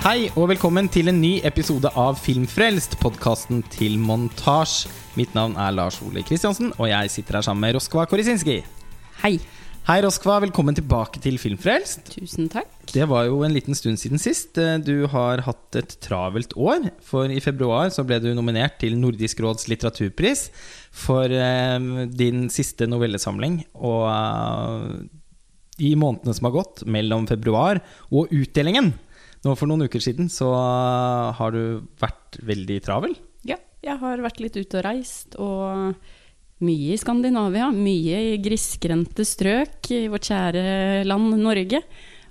Hei og velkommen til en ny episode av Filmfrelst, podkasten til montasj. Mitt navn er Lars Ole Kristiansen, og jeg sitter her sammen med Roskva Korisinski. Hei. Hei, Roskva. Velkommen tilbake til Filmfrelst. Tusen takk. Det var jo en liten stund siden sist. Du har hatt et travelt år. For i februar så ble du nominert til Nordisk råds litteraturpris for eh, din siste novellesamling. Og eh, i månedene som har gått mellom februar og utdelingen nå For noen uker siden så har du vært veldig travel. Ja, jeg har vært litt ute og reist, og mye i Skandinavia. Mye i grisgrendte strøk i vårt kjære land Norge.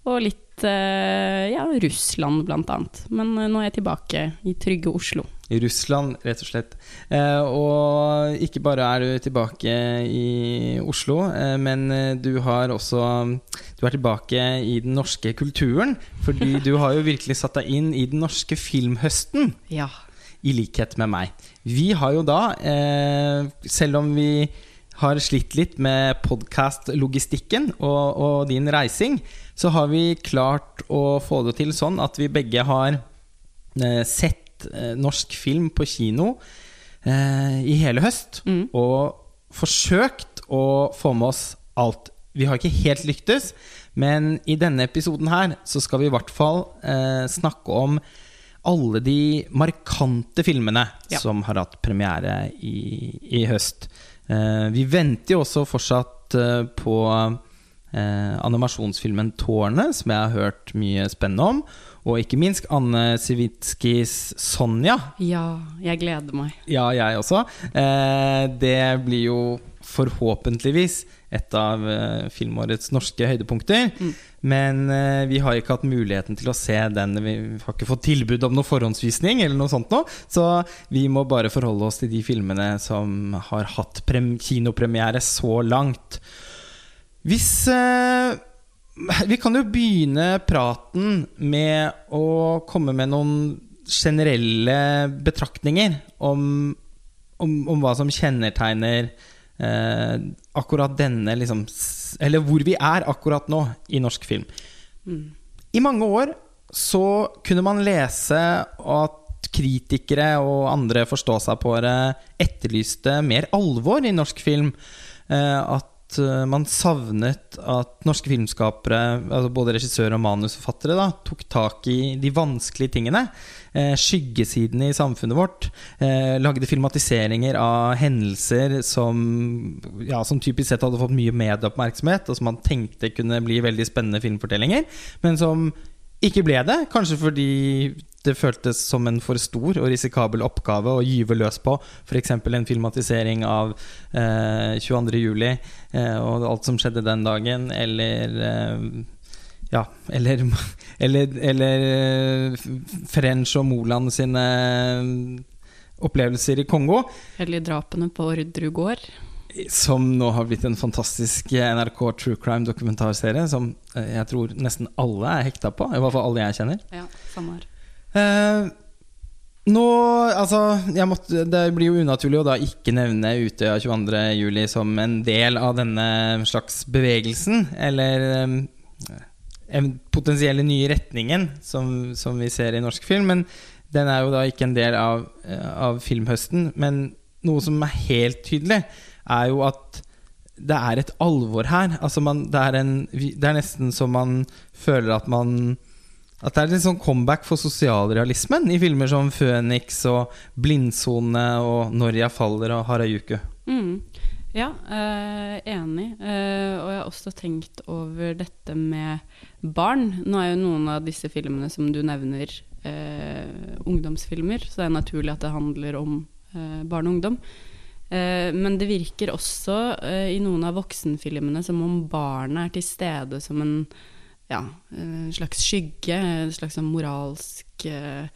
Og litt eh, ja, Russland, annet. Men eh, nå er jeg tilbake i trygge Oslo. I Russland, rett og slett. Eh, og ikke bare er du tilbake i Oslo, men du har også Du er tilbake i den norske kulturen. Fordi du har jo virkelig satt deg inn i den norske filmhøsten. Ja. I likhet med meg. Vi har jo da, selv om vi har slitt litt med podkast-logistikken og, og, din reising, så har vi klart å få det til sånn at vi begge har eh, sett eh, norsk film på kino eh, i hele høst. Mm. Og forsøkt å få med oss alt. Vi har ikke helt lyktes, men i denne episoden her så skal vi i hvert fall snakke om alle de markante filmene Ja. som har hatt premiere i, i høst. Eh, vi venter jo også fortsatt på eh, animasjonsfilmen 'Tårnet', som jeg har hørt mye spennende om. Og ikke minst Anne Sivitskis 'Sonja'. Ja, jeg gleder meg. Ja, jeg også. Eh, det blir jo forhåpentligvis et av eh, filmårets norske høydepunkter. Mm. Men eh, vi har ikke hatt muligheten til å se den. Vi har ikke fått tilbud om noe forhåndsvisning, eller noe sånt nå. Så vi må bare forholde oss til de filmene som har hatt kinopremiere så langt. Hvis eh, Vi kan jo begynne praten med å komme med noen generelle betraktninger om, om, om hva som kjennetegner eh, akkurat denne liksom, Eller hvor vi er akkurat nå i norsk film. Mm. I mange år så kunne man lese at kritikere og andre forståsegpåere etterlyste mer alvor i norsk film. Eh, at eh, man savnet at norske filmskapere, altså både regissører og manusforfattere, da, tok tak i de vanskelige tingene. Eh, skyggesidene i samfunnet vårt. Eh, lagde filmatiseringer av hendelser som, ja, som typisk sett hadde fått mye medieoppmerksomhet, og som man tenkte kunne bli veldig spennende filmfortellinger, men som ikke ble det. Kanskje fordi det føltes som en for stor og risikabel oppgave å gyve løs på f.eks. en filmatisering av eh, 22.07. Eh, og alt som skjedde den dagen, eller eh, ja, eller, eller, eller eh, French og Moland sine opplevelser i Kongo. Eller drapene på Orderud gård. Som nå har blitt en fantastisk NRK true crime-dokumentarserie som eh, jeg tror nesten alle er hekta på. I hvert fall alle jeg kjenner. Ja, samme her. Eh, nå, altså måtte, Det blir jo unaturlig å da ikke nevne Utøya 22.07. som en del av denne slags bevegelsen, eller eh, potensielle nye retningen som, som vi ser i norsk film. Men den er jo da ikke en del av, eh, av filmhøsten. Men noe som er helt tydelig, er jo at det er et alvor her. Altså man, det, er en, det er nesten så man føler at man at det er litt sånn comeback for sosialrealismen i filmer som 'Føniks' og 'Blindsone' og 'Når faller' og 'Harajuku'. Mm. Ja, eh, enig. Eh, og jeg har også tenkt over dette med barn. Nå er jo noen av disse filmene som du nevner, eh, ungdomsfilmer, så det er naturlig at det handler om eh, barn og ungdom. Eh, men det virker også eh, i noen av voksenfilmene som om barnet er til stede som en ja, en slags skygge, en slags sånn moralsk eh,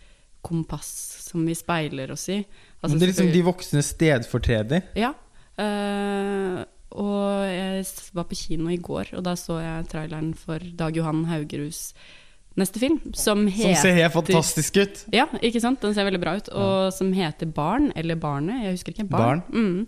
kompass som vi speiler oss i. Altså, det er liksom de voksne stedfortreder. ja. Uh, og jeg var på kino i går, og da så jeg traileren for Dag Johan Haugeruds neste film, som heter Som ser helt fantastisk ut. Ja, ikke sant? Den ser veldig bra ut. Og som heter Barn, eller Barnet, jeg husker ikke. Barn. Mm.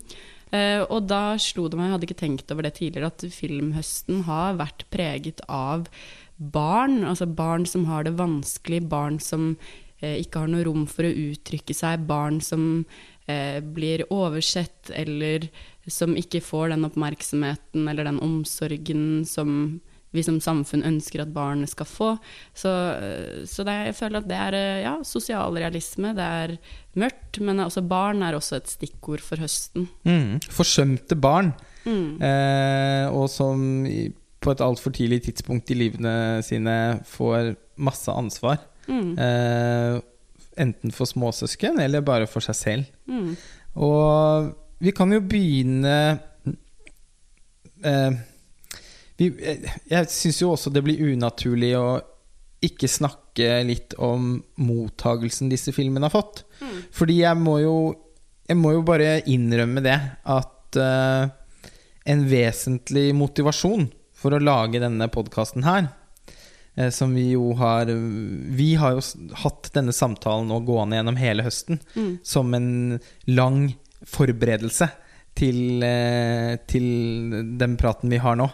Eh, og da slo det meg, jeg hadde ikke tenkt over det tidligere, at filmhøsten har vært preget av barn, altså barn som har det vanskelig, barn som eh, ikke har noe rom for å uttrykke seg, barn som eh, blir oversett, eller som ikke får den oppmerksomheten eller den omsorgen som vi som samfunn ønsker at barnet skal få. Så, eh, så det, jeg føler at det er eh, ja, sosialrealisme, det er mørkt, men også barn er også et stikkord for høsten. Mm. Forsømte barn, Mm. eh, og som på et altfor tidlig tidspunkt i livene sine får masse ansvar. Mm. Eh, enten for småsøsken eller bare for seg selv. Mm. Og vi kan jo begynne eh, vi, Jeg syns jo også det blir unaturlig å ikke snakke litt om mottagelsen disse filmene har fått. Mm. Fordi jeg må jo Jeg må jo bare innrømme det at uh, en vesentlig motivasjon for å lage denne podkasten her uh, som vi jo har Vi har jo hatt denne samtalen nå gående gjennom hele høsten Mm. som en lang forberedelse til, uh, til den praten vi har nå.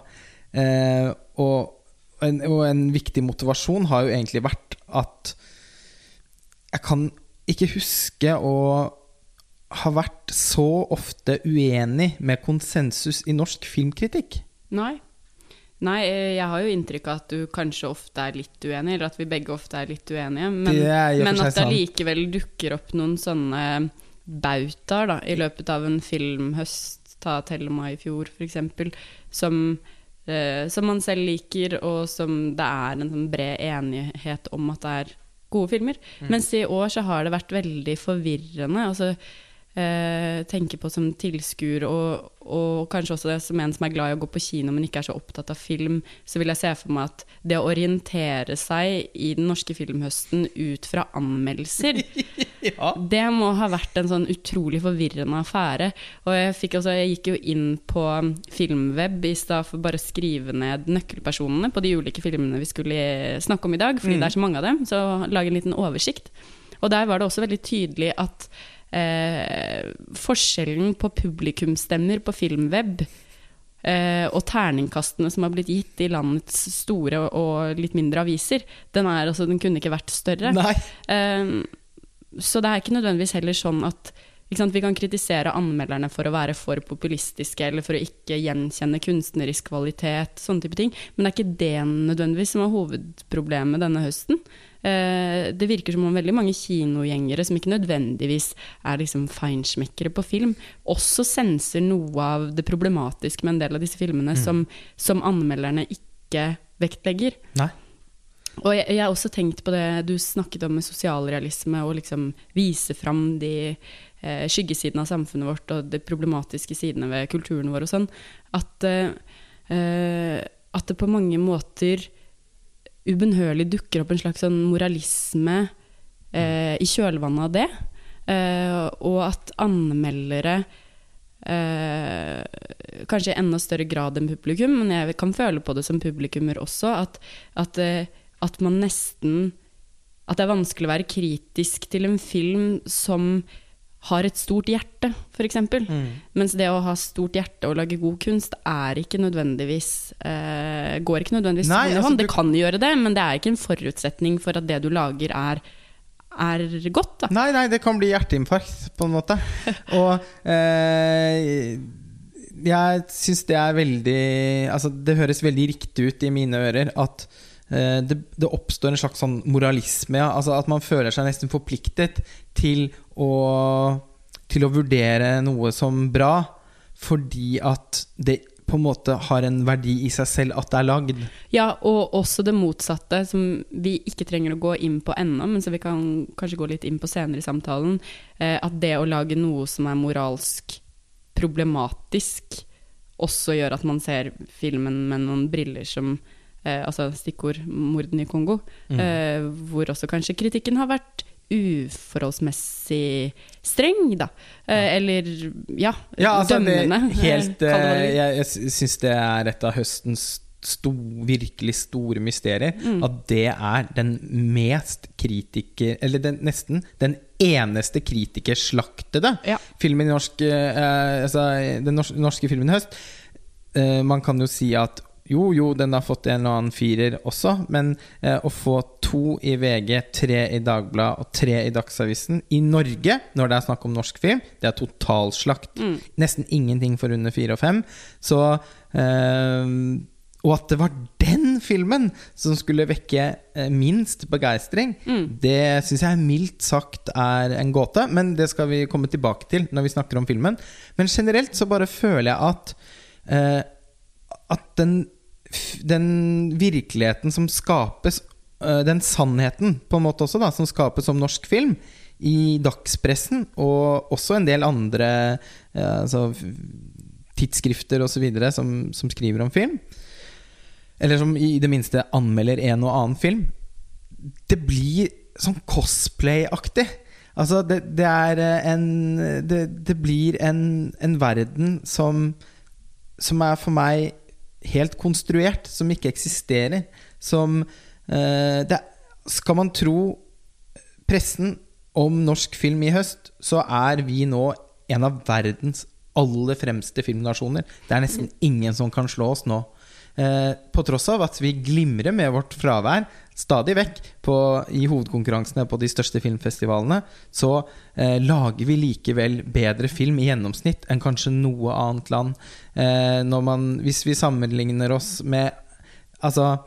Eh, og, en, og en viktig motivasjon har jo egentlig vært at jeg kan ikke huske å ha vært så ofte uenig med konsensus i norsk filmkritikk. Nei. Nei, eh, jeg har jo inntrykk av at du kanskje ofte er litt uenig, eller at vi begge ofte er litt uenige. Men, Det men at det likevel allikevel dukker opp noen sånne bautaer da, i løpet av en filmhøst, ta Thelma i fjor f.eks., som, eh, som man selv liker, og som det er en sånn bred enighet om at det er gode filmer. Mm. Mens i år så har det vært veldig forvirrende. altså eh, tenker på som tilskuer, og, og kanskje også det som en som er glad i å gå på kino, men ikke er så opptatt av film, så vil jeg se for meg at det å orientere seg i den norske filmhøsten ut fra anmeldelser, Ja. det må ha vært en sånn utrolig forvirrende affære. Og jeg, også, jeg gikk jo inn på Filmweb i stad for bare å skrive ned nøkkelpersonene på de ulike filmene vi skulle snakke om i dag, fordi Mm. det er så mange av dem, så lage en liten oversikt. Og der var det også veldig tydelig at eh, forskjellen på publikumsstemmer på Filmweb eh, og terningkastene som har blitt gitt i landets store og litt mindre aviser, den, er, altså, den kunne ikke vært større. Nei. Ehm, så det er ikke nødvendigvis heller sånn at Vi kan kritisere anmelderne for å være for populistiske eller for å ikke gjenkjenne kunstnerisk kvalitet, sånne type ting. Men det er ikke det nødvendigvis som er hovedproblemet denne høsten. Eh, det virker som om veldig mange kinogjengere som ikke nødvendigvis er liksom feinschmeckere på film, også senser noe av det problematiske med en del av disse filmene som, som anmelderne ikke vektlegger. Nei. Og jeg, jeg har også tenkt på det du snakket om med sosialrealisme, og liksom vise fram de eh, skyggesidene av samfunnet vårt og de problematiske sidene ved kulturen vår og sånn. At, eh, eh, at det på mange måter ubønnhørlig dukker opp en slags sånn moralisme eh, i kjølvannet av det. Eh, og at anmeldere eh, kanskje i enda større grad enn publikum, men jeg kan føle på det som publikummer også, at, at, eh, at man nesten At det er vanskelig å være kritisk til en film som har et stort hjerte, f.eks. Mm. Mens det å ha stort hjerte og lage god kunst er ikke nødvendigvis uh, går ikke nødvendigvis Nei, altså, Det kan gjøre det, men det er ikke en forutsetning for at det du lager, er, er godt. Da. Nei, nei, det kan bli hjerteinfarkt, på en måte. Og eh, jeg syns det er veldig Altså, det høres veldig riktig ut i mine ører at det, det oppstår en slags sånn moralisme. Ja. Altså At man føler seg nesten forpliktet til å, til å vurdere noe som bra, fordi at det på en måte har en verdi i seg selv at det er lagd. Ja, og også det motsatte, som vi ikke trenger å gå inn på ennå, men som vi kan kanskje gå litt inn på senere i samtalen. Eh, at det å lage noe som er moralsk problematisk, også gjør at man ser filmen med noen briller som eh, Altså stikkord 'mordene i Kongo', eh, hvor også kanskje kritikken har vært uforholdsmessig streng, da. Eh, eller ja, Ja, altså dømmende. helt, eh, det helt, eh, jeg jeg syns det er et av høstens sto, virkelig store mysterier. Mm. At det er den mest kritiker... Eller den, nesten den eneste kritikerslaktede Ja. filmen i norsk eh, Altså den norske, norske filmen i høst. Eh, man kan jo si at Jo, jo, den har fått en og annen firer også, men eh, å få to i VG, tre i Dagbladet og tre i Dagsavisen i Norge, når det er snakk om norsk film, det er totalslakt. Nesten ingenting for under fire og fem. Så eh, Og at det var den filmen som skulle vekke eh, minst begeistring, det syns jeg mildt sagt er en gåte, men det skal vi komme tilbake til når vi snakker om filmen. Men generelt så bare føler jeg at eh, at den, den virkeligheten som skapes, øh, den sannheten på en måte også da, som skapes som norsk film, i dagspressen, og også en del andre eh, altså, tidsskrifter osv. Som, som skriver om film, eller som i det minste anmelder en og annen film, det blir sånn cosplay-aktig. Altså, det, det er eh, en Det, det blir en, en verden som som er for meg helt konstruert, som ikke eksisterer. Som eh, det, Skal man tro pressen om norsk film i høst, så er vi nå en av verdens aller fremste filmnasjoner. Det er nesten ingen som kan slå oss nå. Eh, på tross av at vi glimrer med vårt fravær stadig vekk på, i hovedkonkurransene på de største filmfestivalene, så eh, lager vi likevel bedre film i gjennomsnitt enn kanskje noe annet land. Eh, man, hvis vi sammenligner oss med Altså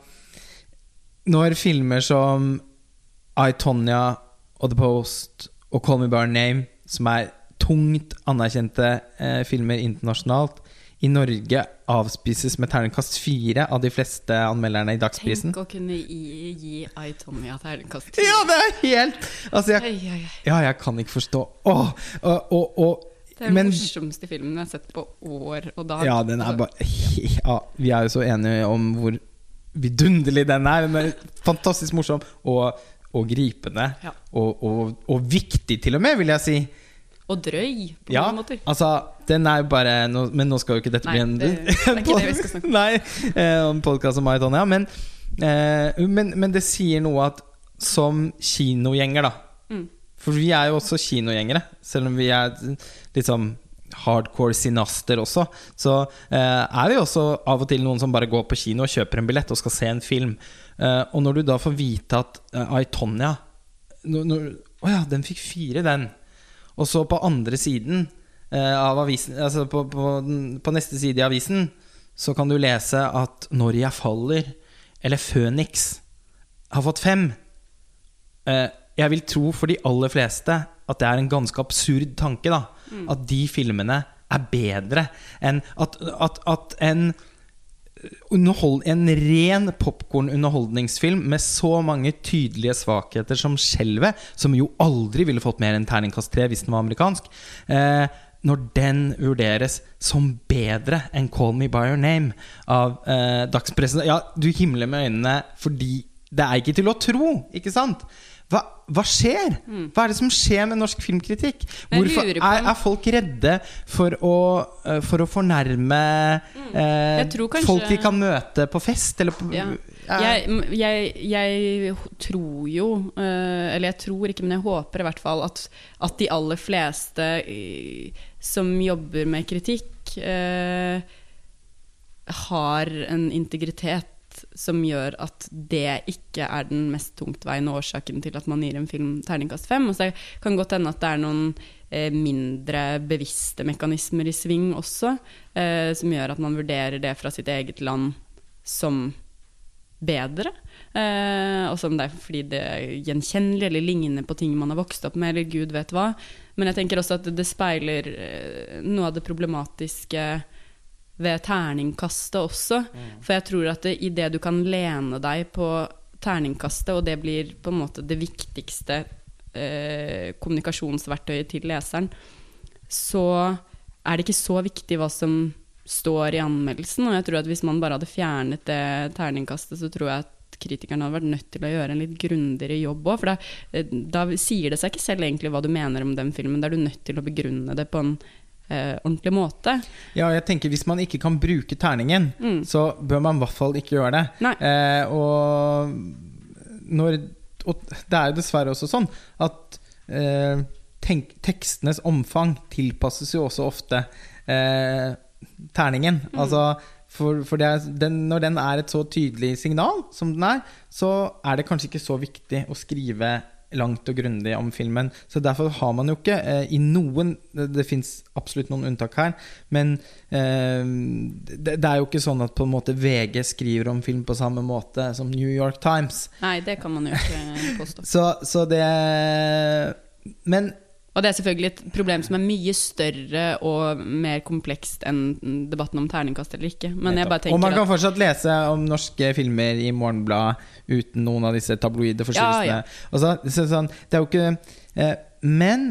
Når filmer som I, Tonya og The Post og Call Me By Name, som er tungt anerkjente eh, filmer internasjonalt, i Norge avspises med terningkast fire av de fleste anmelderne i Dagsprisen. Tenk å kunne gi, gi I, Tonya terningkast Ja, det er helt Altså, jeg, Oi, oi, oi. ja, jeg kan ikke forstå Åh, og, og, og Det er den Men morsomste filmen jeg har sett på år og dag. Ja, den er bare ja, Vi er jo så enige om hvor vidunderlig den er. Den er fantastisk morsom og, og gripende. Ja. Og, og, og viktig, til og med, vil jeg si. Og drøy, på Ja, noen måter. altså, den er jo bare no, Men nå skal jo ikke dette Nei, bli en det- det er ikke det vi skal snakke om. Nei, eh, en podkast om meg, Men, eh, men, men det sier noe at som kinogjenger, da Mm. For vi er jo også kinogjengere, selv om vi er litt sånn hardcore sinaster også. Så eh, er vi også av og til noen som bare går på kino og kjøper en billett og skal se en film. Eh, og når du da får vite at eh, Aitonia Å oh ja, den fikk fire, den. Og så på andre siden eh, av avisen Altså på, på, på neste side i avisen så kan du lese at 'Når jeg faller' eller 'Føniks' har fått fem. Eh, jeg vil tro for de aller fleste at det er en ganske absurd tanke. da At de filmene er bedre enn at, at, at en en ren popkorn-underholdningsfilm med så mange tydelige svakheter som skjelvet, som jo aldri ville fått mer enn terningkast tre hvis den var amerikansk, eh, når den vurderes som bedre enn 'Call Me By Your Name' av eh, dagspressen Ja, du himler med øynene fordi det er ikke til å tro, ikke sant? Hva, hva skjer? Hva er det som skjer med norsk filmkritikk? Hvorfor er, er folk redde for å, eh, for å fornærme eh, kanskje- folk de kan møte på fest? Eller på, Ja. Jeg, jeg, jeg tror jo, eh, eller jeg tror ikke, men jeg håper i hvert fall at, at de aller fleste som jobber med kritikk, eh, har en integritet som gjør at det ikke er den mest tungtveiende årsaken til at man gir en film terningkast fem. Og så kan det godt hende at det er noen eh, mindre bevisste mekanismer i sving også, eh, som gjør at man vurderer det fra sitt eget land som bedre. Eh, og som det er fordi det er gjenkjennelig eller ligner på ting man har vokst opp med, eller gud vet hva. Men jeg tenker også at det speiler eh, noe av det problematiske ved terningkastet også. For jeg tror at det, i det du kan lene deg på terningkastet, og det blir på en måte det viktigste eh, kommunikasjonsverktøyet til leseren, så er det ikke så viktig hva som står i anmeldelsen. Og jeg tror at hvis man bare hadde fjernet det terningkastet, så tror jeg at kritikerne hadde vært nødt til å gjøre en litt grundigere jobb òg. For da, eh, da sier det seg ikke selv egentlig hva du mener om den filmen. Da er du nødt til å begrunne det på en eh, ordentlig måte. Ja, jeg tenker Hvis man ikke kan bruke terningen, Mm. så bør man i hvert fall ikke gjøre det. Eh, og, når, og det er dessverre også sånn at eh, tenk, tekstenes omfang tilpasses jo også ofte eh, terningen. Altså For, for det er, den, når den er et så tydelig signal som den er, så er det kanskje ikke så viktig å skrive langt og grundig om filmen. Så derfor har man jo ikke eh, i noen Det, det fins absolutt noen unntak her, men eh, det, det, er jo ikke sånn at på en måte VG skriver om film på samme måte som New York Times. Nei, det kan man jo ikke påstå. så, så det Men og det er selvfølgelig et problem som er mye større og mer komplekst enn debatten om terningkast eller ikke. Men jeg bare tenker Og man kan fortsatt lese om norske filmer i Morgenbladet uten noen av disse tabloide forstyrrelsene. Ja, ja. så, så, sånn, det er jo ikke eh, Men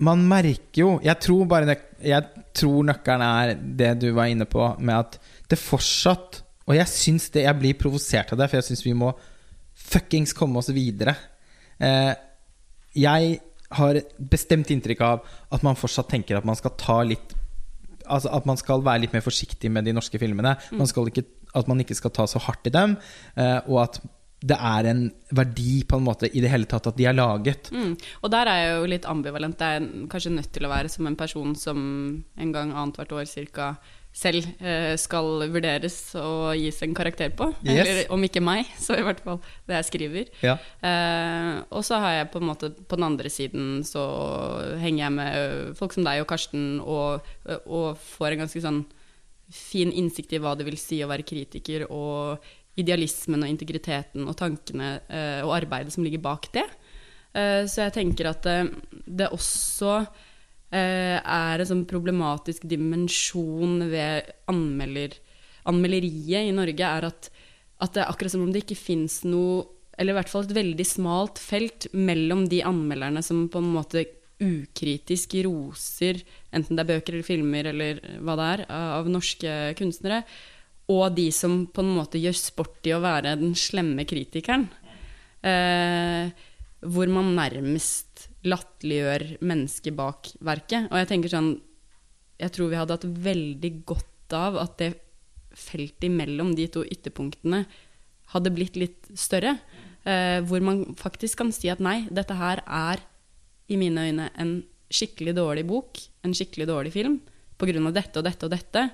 man merker jo Jeg tror bare Jeg tror nøkkelen er det du var inne på, med at det fortsatt Og jeg syns det Jeg blir provosert av det, for jeg syns vi må fuckings komme oss videre. Eh, jeg har bestemt inntrykk av at man fortsatt tenker at man skal ta litt Altså at man skal være litt mer forsiktig med de norske filmene. Mm. Man ikke, at man ikke skal ta så hardt i dem. Uh, og at det er en verdi på en måte i det hele tatt at de er laget. Mm. Og der er jeg jo litt ambivalent. Det er kanskje nødt til å være som en person som en gang annethvert år cirka selv eh, skal vurderes og gis en karakter på. Yes. Eller om ikke meg, så i hvert fall det jeg skriver. Ja. Eh, og så har jeg på en måte på den andre siden så henger jeg med folk som deg og Karsten og, og får en ganske sånn fin innsikt i hva det vil si å være kritiker, og idealismen og integriteten og tankene eh, og arbeidet som ligger bak det. Eh, så jeg tenker at det, det også Eh, er en sånn problematisk dimensjon ved anmelder, anmelderiet i Norge, er at, at, det er akkurat som om det ikke fins noe Eller i hvert fall et veldig smalt felt mellom de anmelderne som på en måte ukritisk roser, enten det er bøker eller filmer eller hva det er, av norske kunstnere, og de som på en måte gjør sport i å være den slemme kritikeren. Eh, hvor man nærmest latterliggjør mennesket bak verket. Og jeg tenker sånn Jeg tror vi hadde hatt veldig godt av at det feltet imellom de to ytterpunktene hadde blitt litt større. Eh, hvor man faktisk kan si at nei, dette her er i mine øyne en skikkelig dårlig bok, en skikkelig dårlig film, av dette og dette og dette.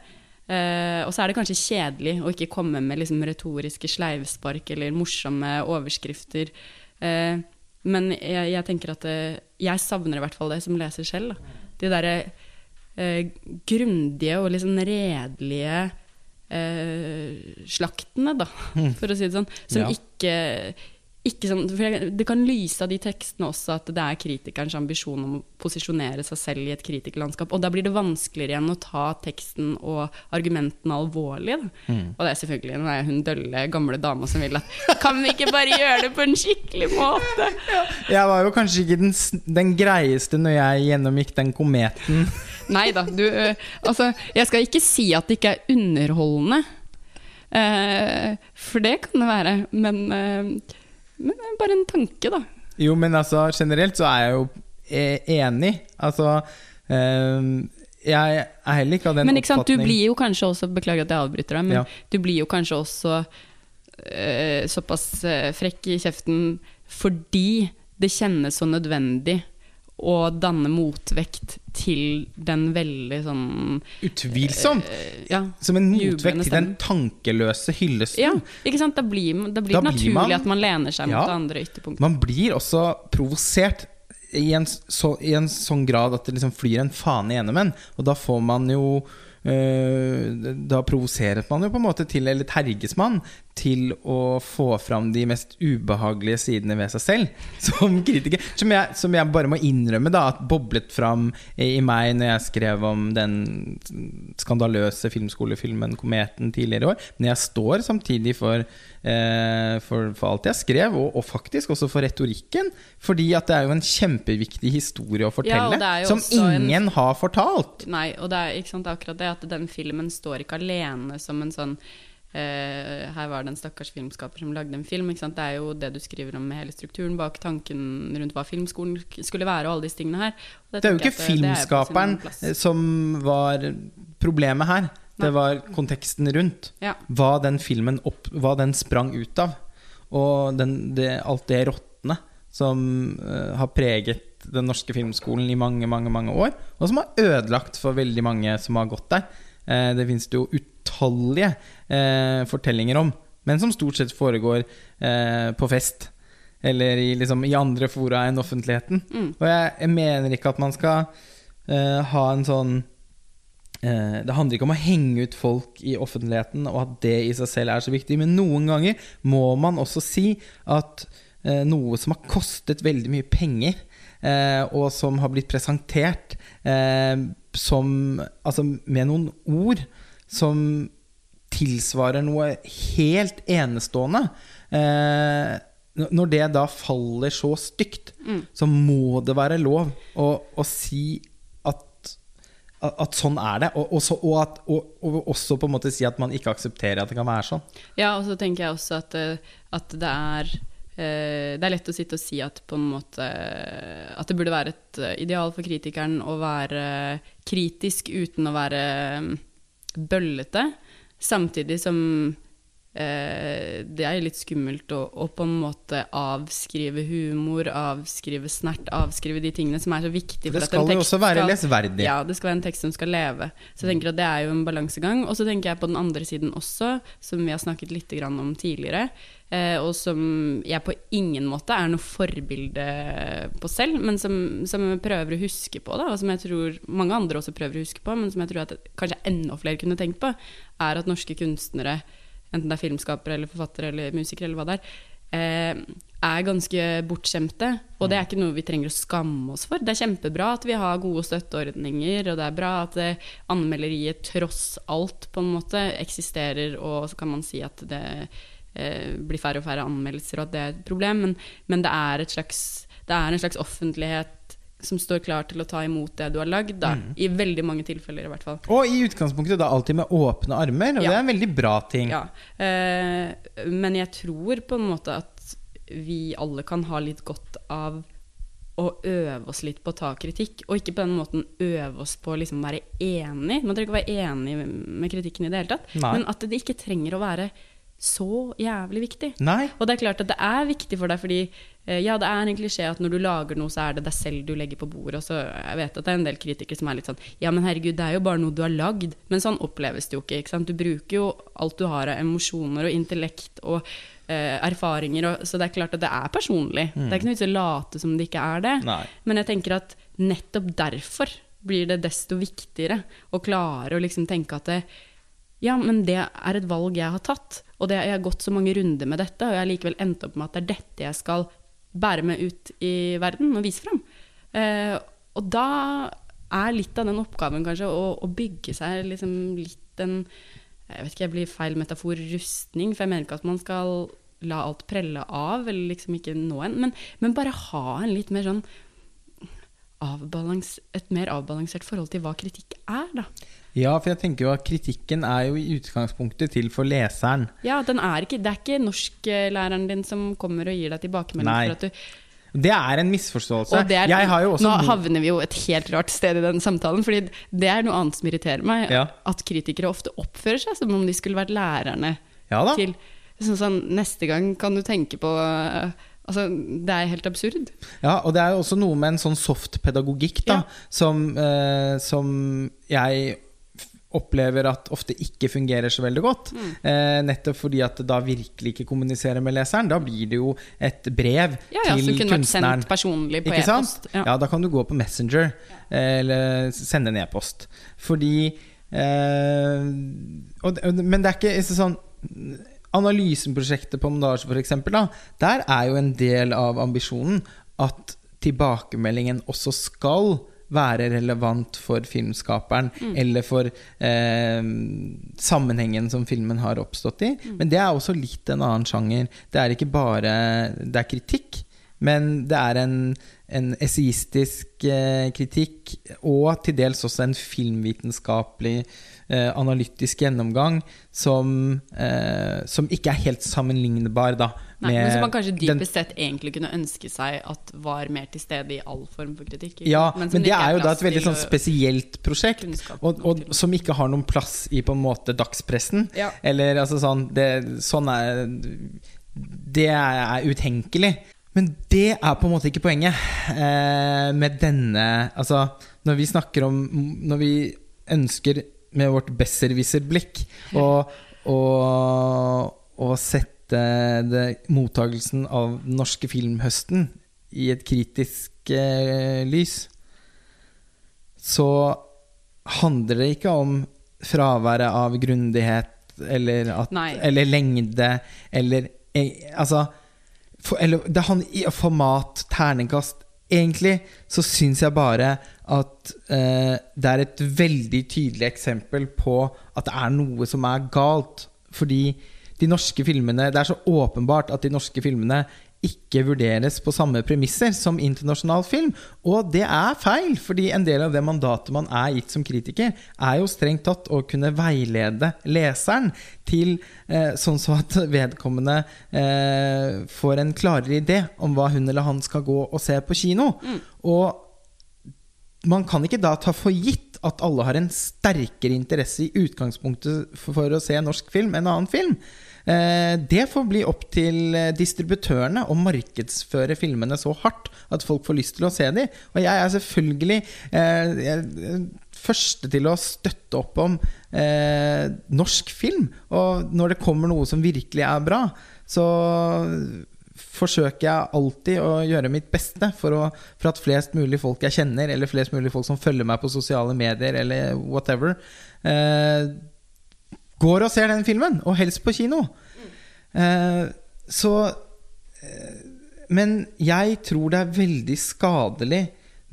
Eh, og så er det kanskje kjedelig å ikke komme med liksom retoriske sleivspark eller morsomme overskrifter. Eh, men jeg, jeg, tenker at eh, jeg savner i hvert fall det som leser selv. Da. De derre eh, grundige og liksom redelige eh, slaktene, da, mm. for å si det sånn. Som ja. ikke ikke sånn, for Det kan lyse av de tekstene også at det er kritikerens ambisjon om å posisjonere seg selv i et kritikerlandskap. Og da blir det vanskeligere igjen å ta teksten og argumentene alvorlig. Mm. Og det er selvfølgelig nå er hun dølle gamle dama som vil at Kan vi ikke bare gjøre det på en skikkelig måte? Jeg var jo kanskje ikke den, den greieste når jeg gjennomgikk den kometen. Nei da, du Altså, jeg skal ikke si at det ikke er underholdende. Uh, for det kan det være. Men uh, men det er bare en tanke, da. Jo, men altså generelt så er jeg jo eh, enig. Altså eh, jeg er heller ikke av den men, ikke oppfatning Du blir jo kanskje også Beklager at jeg avbryter deg, men ja. du blir jo kanskje også eh, såpass eh, frekk i kjeften fordi det kjennes så nødvendig å danne motvekt til den veldig sånn Utvilsomt! Uh, ja, som en motvekt til den tankeløse hyllesten. Ja, ikke sant? Da blir, da blir det naturlig man, at man lener seg ja, mot det andre ytterpunktet. Man blir også provosert i en, så, i en sånn grad at det liksom flyr en fane gjennom en. Og da får man jo Eh, da provoseres man jo på en måte til, eller terges man, til å få fram de mest ubehagelige sidene ved seg selv som kritiker. Som jeg, som jeg bare må innrømme da at boblet fram i meg når jeg skrev om den skandaløse filmskolefilmen 'Kometen' tidligere i år. Men jeg står samtidig for eh, for, for, alt jeg skrev, og, og, faktisk også for retorikken. Fordi at det er jo en kjempeviktig historie å fortelle, ja, som ingen en... har fortalt. Nei, og det er, sant, akkurat det at den filmen står ikke alene som en sånn Uh, her var det en stakkars filmskaper som lagde en film. Det er jo det du skriver om med hele strukturen bak tanken rundt hva filmskolen skulle være. og alle disse tingene her. Det, det, er jo ikke filmskaperen som var problemet her. Det var konteksten rundt. Ja. Hva den filmen opp, hva den sprang ut av. Og den, det, alt det råtne som uh, har preget den norske filmskolen i mange, mange mange år. Og som har ødelagt for veldig mange som har gått der. Uh, det finnes jo utallige eh, fortellinger om, men som stort sett foregår eh, på fest. Eller i, liksom, i andre fora enn offentligheten. Mm. Og jeg, jeg mener ikke at man skal eh, ha en sånn eh, Det handler ikke om å henge ut folk i offentligheten, og at det i seg selv er så viktig. Men noen ganger må man også si at eh, noe som har kostet veldig mye penger, eh, og som har blitt presentert eh, som Altså med noen ord som tilsvarer noe helt enestående eh, Når det da faller så stygt, Mm. så må det være lov å, å si at, at, sånn er det. Og, og, så, og, at, og, og også på en måte si at man ikke aksepterer at det kan være sånn. Ja, og så tenker jeg også at, eh, at det er eh, Det er lett å sitte og si at på en måte At det burde være et eh, ideal for kritikeren å være kritisk uten å være mm, bøllete. Samtidig som eh, det er litt skummelt å, å på en måte avskrive humor, avskrive snert, avskrive de tingene som er så viktige. For det skal jo også være lesverdig. Ja, det skal være en tekst som skal leve. Så jeg tenker at det er jo en balansegang. Og så tenker jeg på den andre siden også, som vi har snakket litt grann om tidligere, eh, og som jeg på ingen måte er noe forbilde på selv, men som, som jeg prøver å huske på, da, og som jeg tror mange andre også prøver å huske på, men som jeg tror at kanskje enda flere kunne tenkt på, er at norske kunstnere, enten det er filmskapere eller forfattere eller musikere eller hva det er, eh, er ganske bortskjemte. Og det er ikke noe vi trenger å skamme oss for. Det er kjempebra at vi har gode støtteordninger, og det er bra at eh, anmelderiet tross alt på en måte eksisterer, og så kan man si at det eh, blir færre og færre anmeldelser, og at det er et problem, men, men det, er et slags, det er en slags offentlighet som står klar til å ta imot det du har lagd, da. I veldig mange tilfeller, i hvert fall. Og i utgangspunktet da alltid med åpne armer, og Ja. det er en veldig bra ting. Ja. Eh, men jeg tror på en måte at vi alle kan ha litt godt av å øve oss litt på å ta kritikk, og ikke på den måten øve oss på å liksom være enig. Man trenger ikke å være enig med kritikken i det hele tatt, Nei. men at det ikke trenger å være så jævlig viktig. Nei? Og det er klart at det er viktig for deg, fordi ja, det er en klisjé at når du lager noe, så er det deg selv du legger på bordet. Og så jeg vet at det er en del kritikere som er litt sånn Ja, men herregud, det er jo bare noe du har lagd. Men sånn oppleves det jo ikke. ikke sant? Du bruker jo alt du har av emosjoner og intellekt og eh, erfaringer, og, så det er klart at det er personlig. Det er ikke noe vits i å late som det ikke er det. Nei. Men jeg tenker at nettopp derfor blir det desto viktigere å klare å liksom tenke at det, ja, men det er et valg jeg har tatt, og det, jeg har gått så mange runder med dette, og jeg har likevel endt opp med at det er dette jeg skal bære med ut i verden og vise fram. Eh, og da er litt av den oppgaven kanskje å, å bygge seg liksom litt en Jeg vet ikke, jeg blir feil metafor rustning, for jeg mener ikke at man skal la alt prelle av, eller liksom ikke nå en, men, men bare ha en litt mer sånn avbalans, et mer avbalansert forhold til hva kritikk er, da. Ja, for jeg tenker jo at kritikken er jo i utgangspunktet til for leseren. Ja, den er ikke, Det er ikke norsklæreren din som kommer og gir deg tilbakemelding. For at du, Det er en misforståelse. er, nå havner vi jo et helt rart sted i den samtalen, fordi det er noe annet som irriterer meg. Ja. At kritikere ofte oppfører seg som om de skulle vært lærerne Ja til sånn, sånn, Neste gang kan du tenke på uh, Altså, det er helt absurd. Ja, og det er jo også noe med en sånn soft pedagogikk da, Ja. som, eh, som jeg opplever at ofte ikke fungerer så veldig godt. Mm. Eh, nettopp fordi at det da virkelig ikke kommuniserer med leseren. Da blir det jo et brev Ja, ja, til Som kunne vært sendt personlig på e-post. Ja. da kan du gå på Messenger eh, eller sende en e-post. Fordi eh, og, Men det er ikke sånn Analysenprosjektet på Mondage, eksempel, der er jo en del av ambisjonen at tilbakemeldingen også skal være relevant for filmskaperen, eller for eh, sammenhengen som filmen har oppstått i. Men det er også litt en annen sjanger. Det er ikke bare Det er kritikk, men det er en, en essayistisk eh, kritikk, og til dels også en filmvitenskapelig, eh, analytisk gjennomgang, som, eh, som ikke er helt sammenlignbar, da. Nei, men som man kanskje den- dypest sett egentlig kunne ønske seg at var mer til stede i all form for kritikk. Ja, men, men, det er jo da et veldig sånn spesielt prosjekt, og, og som ikke har noen plass i på en måte dagspressen. Ja. Eller altså sånn det, Sånn er Det er utenkelig. Men det er på en måte ikke poenget eh, med denne Altså, når vi snakker om Når vi ønsker med vårt besserwisser-blikk og, og, og sette det, mottagelsen av den norske filmhøsten i et kritisk eh, lys, så handler det ikke om fraværet av grundighet eller, at, eller lengde eller eh, Altså for, eller, det handler format, terningkast. Egentlig så syns jeg bare at eh, det er et veldig tydelig eksempel på at det er noe som er galt. Fordi de norske filmene Det er så åpenbart at de norske filmene ikke vurderes på samme premisser som internasjonal film. Og det er feil, fordi en del av det mandatet man er gitt som kritiker, er jo strengt tatt å kunne veilede leseren til eh, sånn så at vedkommende eh, får en klarere idé om hva hun eller han skal gå og se på kino. Og man kan ikke da ta for gitt at alle har en sterkere interesse i utgangspunktet for, å se norsk film enn annen film. Eh, det får bli opp til eh, distributørene å markedsføre filmene så hardt at folk får lyst til å se dem. Og jeg er selvfølgelig eh, er første til å støtte opp om eh, norsk film. Og når det kommer noe som virkelig er bra, så forsøker jeg alltid å gjøre mitt beste for, å, for, at flest mulig folk jeg kjenner, eller flest mulig folk som følger meg på sosiale medier, eller whatever, eh, går og ser den filmen, og helst på kino. Eh, så eh, Men jeg tror det er veldig skadelig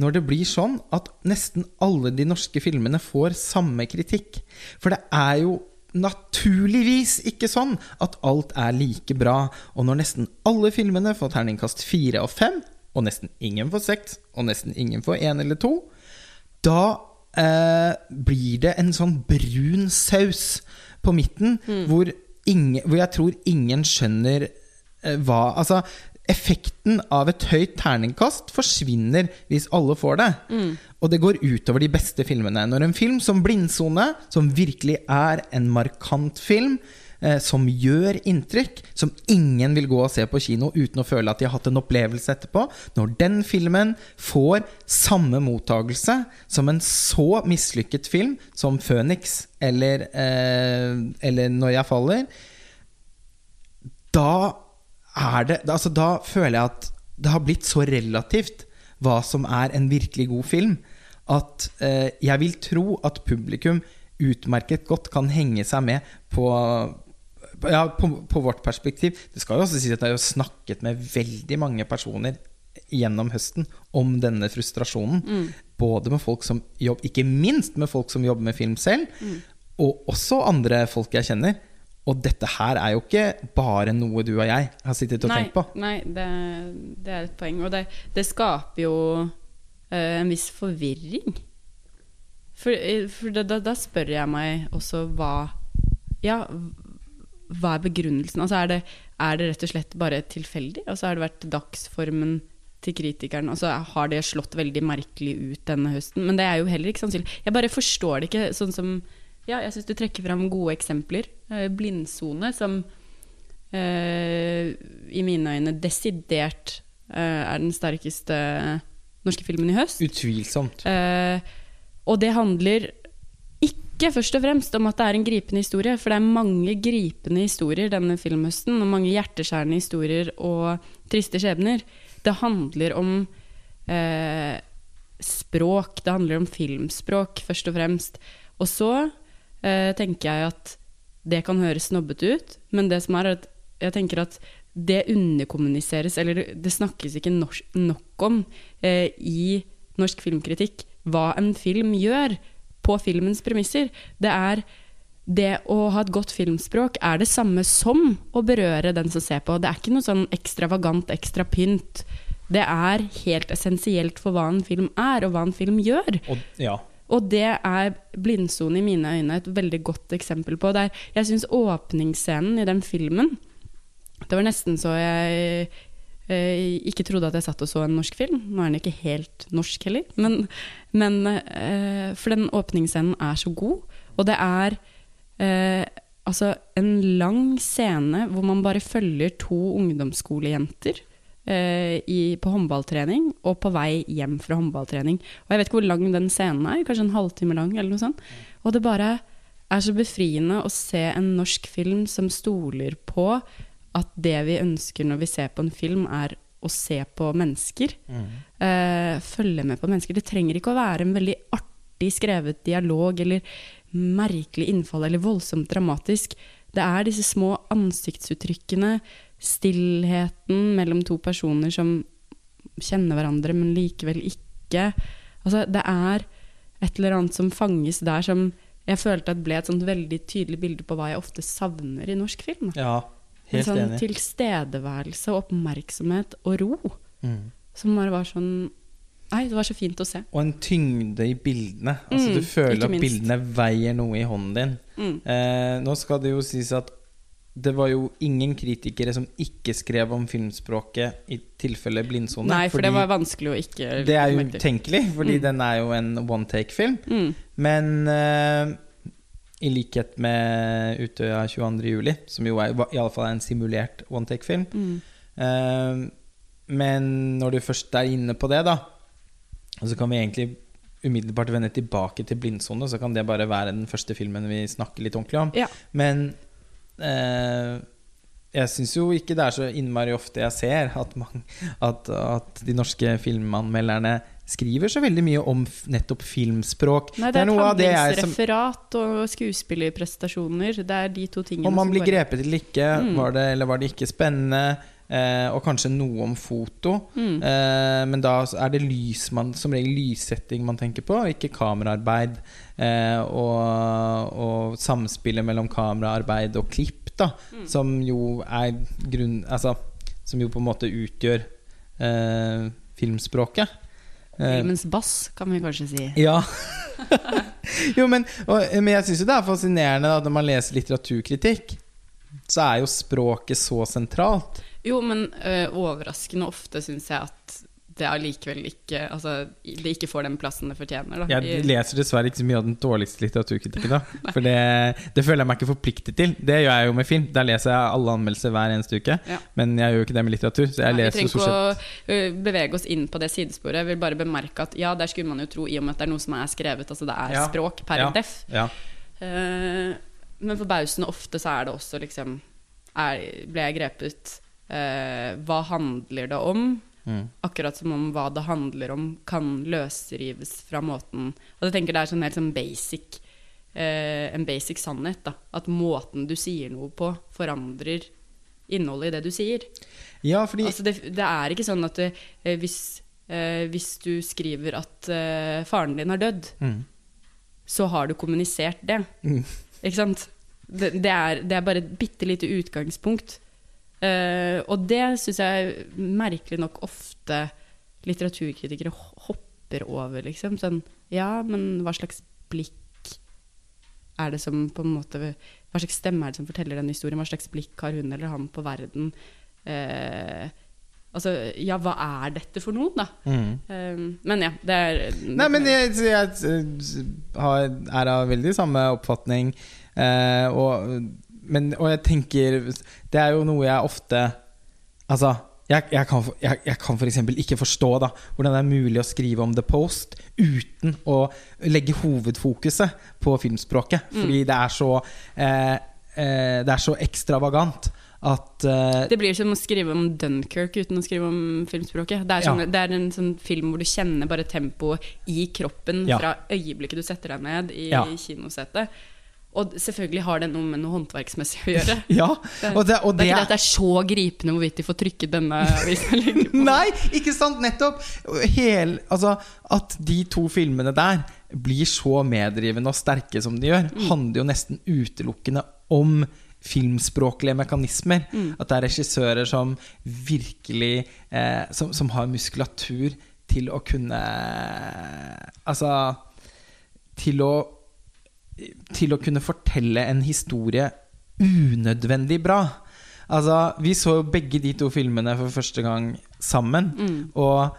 når det blir sånn at nesten alle de norske filmene får samme kritikk. For det er jo naturligvis ikke sånn at alt er like bra. Og når nesten alle filmene får terningkast fire og fem, og nesten ingen får seks, og nesten ingen får én eller to, da eh, blir det en sånn brun saus på midten hvor, ingen, hvor jeg tror ingen skjønner eh, hva Altså, effekten av et høyt terningkast forsvinner hvis alle får det. Og det går utover de beste filmene. Når en film som 'Blindsone', som virkelig er en markant film, eh, som gjør inntrykk, som ingen vil gå og se på kino uten å føle at de har hatt en opplevelse etterpå Når den filmen får samme mottagelse som en så mislykket film som 'Føniks' eller, eh, eller 'Når jeg faller', da er det altså Da føler jeg at det har blitt så relativt hva som er en virkelig god film, at eh, jeg vil tro at publikum utmerket godt kan henge seg med på ja, på, på vårt perspektiv. Det skal jo også sies at jeg har snakket med veldig mange personer gjennom høsten om denne frustrasjonen. Både med folk som jobber Ikke minst med folk som jobber med film selv, og også andre folk jeg kjenner. Og dette her er jo ikke bare noe du og jeg har sittet og nei, tenkt på. Nei, det, det er et poeng. Og det, det skaper jo eh, en viss forvirring. For, eh, for da, da, da spør jeg meg også hva Ja, hva er begrunnelsen? Altså er det, er det rett og slett bare tilfeldig? Altså har det vært dagsformen til kritikeren, og så har det slått veldig merkelig ut denne høsten? Men det er jo heller ikke sannsynlig. Jeg bare forstår det ikke sånn som Ja, jeg syns du trekker fram gode eksempler. Eh, Blindsone, som eh, i mine øyne desidert eh, er den sterkeste norske filmen i høst. Utvilsomt. Eh, og det handler ikke først og fremst om at det er en gripende historie, for det er mange gripende historier denne filmhøsten, og mange hjerteskjærende historier og triste skjebner. Det handler om eh, språk, det handler om filmspråk, først og fremst. Og så tenker jeg at det kan høres snobbete ut, men det som er at jeg tenker at det underkommuniseres, eller det snakkes ikke nok om eh, i norsk filmkritikk hva en film gjør på filmens premisser. Det er det å ha et godt filmspråk er det samme som å berøre den som ser på. Det er ikke noe sånn ekstravagant, ekstra pynt. Det er helt essensielt for hva en film er, og hva en film gjør. Og, ja. Og det er Blindsone i mine øyne et veldig godt eksempel på. Der jeg syns åpningsscenen i den filmen Det var nesten så jeg eh, ikke trodde at jeg satt og så en norsk film. Nå er den ikke helt norsk heller, men, men eh, For den åpningsscenen er så god, og det er eh, altså en lang scene hvor man bare følger to ungdomsskolejenter i, på håndballtrening og på vei hjem fra håndballtrening. Og jeg vet ikke hvor lang den scenen er, kanskje en halvtime lang eller noe sånt. Og det bare er så befriende å se en norsk film som stoler på at det vi ønsker når vi ser på en film, er å se på mennesker. Eh, følge med på mennesker. Det trenger ikke å være en veldig artig skrevet dialog eller merkelig innfall eller voldsomt dramatisk. Det er disse små ansiktsuttrykkene, stillheten mellom to personer som kjenner hverandre, men likevel ikke. Altså, det er et eller annet som fanges der som jeg følte at ble et sånt veldig tydelig bilde på hva jeg ofte savner i norsk film. Ja, En sånn enig. tilstedeværelse og oppmerksomhet og ro. Mm. Som bare var sånn Nei, det var så fint å se. Og en tyngde i bildene. Altså Mm, Du føler at bildene veier noe i hånden din. Mm. Eh, nå skal det jo sies at det var jo ingen kritikere som ikke skrev om filmspråket i tilfelle blindsone. Nei, for det var vanskelig å ikke det er jo utenkelig, fordi Mm. den er jo en one take-film. Mm. Men uh, i likhet med Utøya 22.07., som jo er, i alle fall er en simulert one take-film Mm. uh, Men når du først er inne på det, da så kan vi egentlig umiddelbart vende tilbake til blindsone, så kan det bare være den første filmen vi snakker litt ordentlig om. Ja. Men eh, jeg syns jo ikke det er så innmari ofte jeg ser at, man, at, at de norske filmanmelderne skriver så veldig mye om nettopp filmspråk. Nei, det er, noe av det jeg som og skuespillerprestasjoner. Det er de to tingene Om man blir bare- grepet eller ikke, Mm. var det eller var det ikke spennende? Eh, og kanskje noe om foto. Mm. Eh, men da er det lys man, som regel lyssetting man tenker på, ikke kameraarbeid. Eh, og, og samspillet mellom kameraarbeid og klipp, da, Mm. som jo er grunn... Altså, som jo på en måte utgjør eh, filmspråket. Eh, Filmens bass, kan vi kanskje si. ja. jo, men, og, men jeg syns jo det er fascinerende da, når man leser litteraturkritikk, så er jo språket så sentralt. Jo, men ø, overraskende ofte syns jeg at det allikevel ikke Altså, det ikke får den plassen det fortjener. Da. Jeg leser dessverre ikke så mye av den dårligste litteraturkritikken. da For det, det føler jeg meg ikke forpliktet til. Det gjør jeg jo med film. Der leser jeg alle anmeldelser hver eneste uke. Ja. Men jeg gjør jo ikke det med litteratur. Så jeg Nei, vi leser jo trenger ikke å bevege oss inn på det sidesporet. Jeg vil bare bemerke at ja, der skulle man jo tro, i og med at det er noe som er skrevet, altså det er Ja. språk per Ja. def. ja. Uh, men forbausende ofte så er det også liksom er, Ble jeg grepet Uh, Hva handler det om? Mm. Akkurat som om hva det handler om, kan løsrives fra måten Og jeg tenker det er sånn helt sånn basic eh, En basic sannhet. da At måten du sier noe på, forandrer innholdet i det du sier. ja, fordi Altså det, det er ikke sånn at det, eh, hvis, eh, hvis du skriver at eh, faren din har dødd, mm. så har du kommunisert det. Mm. Ikke sant? Det, det, er, det er bare et bitte lite utgangspunkt. Eh, og det syns jeg merkelig nok ofte litteraturkritikere hopper over, liksom. Sånn Ja, men hva slags blikk er det som på en måte Hva slags stemme er det som forteller den historien? Hva slags blikk har hun eller han på verden? Uh, altså, ja, hva er dette for noe, da? mm. Eh, men ja, det er Nei, men jeg, jeg, har, er av veldig samme oppfatning. Eh, og, men, og jeg tenker Det er jo noe jeg ofte Altså, jeg, jeg kan, for- jeg, jeg kan f.eks. ikke forstå da hvordan det er mulig å skrive om The Post uten å legge hovedfokuset på filmspråket. Fordi det er så eh, eh, Det er så ekstravagant at uh, Det blir som å skrive om Dunkerque uten å skrive om filmspråket. Det er, sånn, Ja. det er en sånn film hvor du kjenner bare tempoet i kroppen Ja. fra øyeblikket du setter deg ned i Ja. kinosetet. Og selvfølgelig har det noe med noe håndverksmessig å gjøre. Ja. Og det, og Det er ikke det det at det er så gripende hvorvidt de får trykket denne avisen. Nei, ikke sant? Nettopp! Hel, altså, at de to filmene der blir så meddrivende og sterke som de gjør, handler jo nesten utelukkende om filmspråklige mekanismer. At det er regissører som virkelig eh, som, som har muskulatur til å kunne Altså Til å til å kunne fortelle en historie unødvendig bra. Altså, vi så jo begge de to filmene for første gang sammen. Og,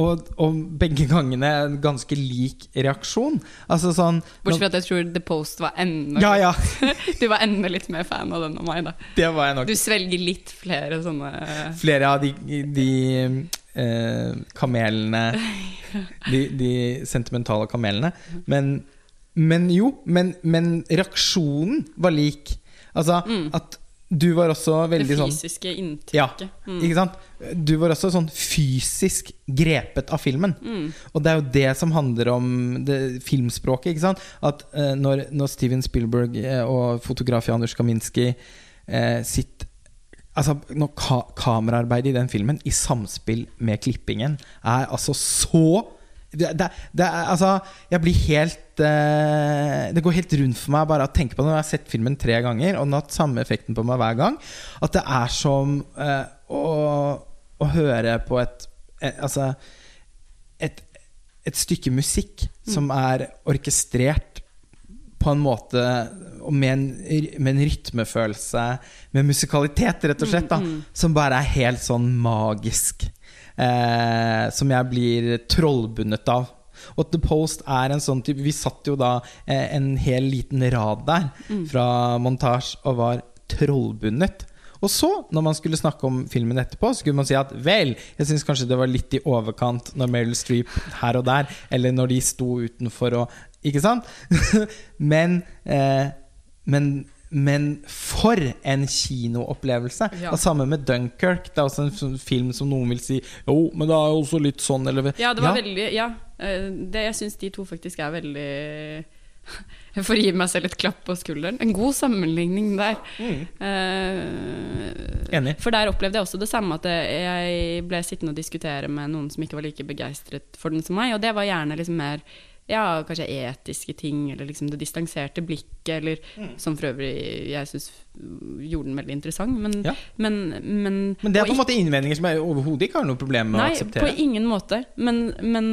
og, og begge gangene en ganske lik reaksjon. Altså sånn Bortsett fra at jeg tror The Post var enda Ja, ja. Du var enda litt mer fan av den enn meg, da. Det var jeg nok. Du svelger litt flere sånne Flere av de, de eh, kamelene de, de sentimentale kamelene. Men men jo, men, men reaksjonen var lik. Altså at du var også Mm. Det veldig sånn fysiske Ja, inntrykket. Mm. ikke sant? Du var også sånn fysisk grepet av filmen. Mm. Og det er jo det som handler om det, filmspråket. ikke sant? At eh, når, når Steven Spielberg eh, og fotograf Janusz Kaminski eh, sitt Altså, når ka kameraarbeidet i den filmen, i samspill med klippingen, er altså så det, det, det er, altså, jeg blir helt eh, Det går helt rundt for meg bare å tenke på det når jeg har sett filmen tre ganger, og den har hatt samme effekten på meg hver gang. At det er som eh, å, å høre på et, et Altså et, et stykke musikk som er orkestrert på en måte med en, med en rytmefølelse, med musikalitet, rett og slett, da, som bare er helt sånn magisk. Eh, som jeg blir trollbundet av. Og The Post er en sånn type Vi satt jo da eh, en hel liten rad der fra montasje og var trollbundet. Og så, når man skulle snakke om filmen etterpå, så skulle man si at vel, jeg syns kanskje det var litt i overkant når Meryl Streep her og der, eller når de sto utenfor og Ikke sant? men, eh, men men for en kinoopplevelse! Ja. Og samme med Dunkerque. Det er også en film som noen vil si Jo, men det er jo også litt sånn, eller Ja, det var veldig Ja, eh, det, jeg syns de to faktisk er veldig Jeg får gi meg selv et klapp på skulderen. En god sammenligning der. Eh, Enig. For der opplevde jeg også det samme, at jeg ble sittende og diskutere med noen som ikke var like begeistret for den som meg, og det var gjerne liksom mer ja, kanskje etiske ting, eller liksom det distanserte blikket, eller som for øvrig jeg syns gjorde den veldig interessant. Men, Ja. men, men, Men det er på en måte innvendinger som jeg overhodet ikke har noe problem med å akseptere? Nei, på ingen måte. Men, men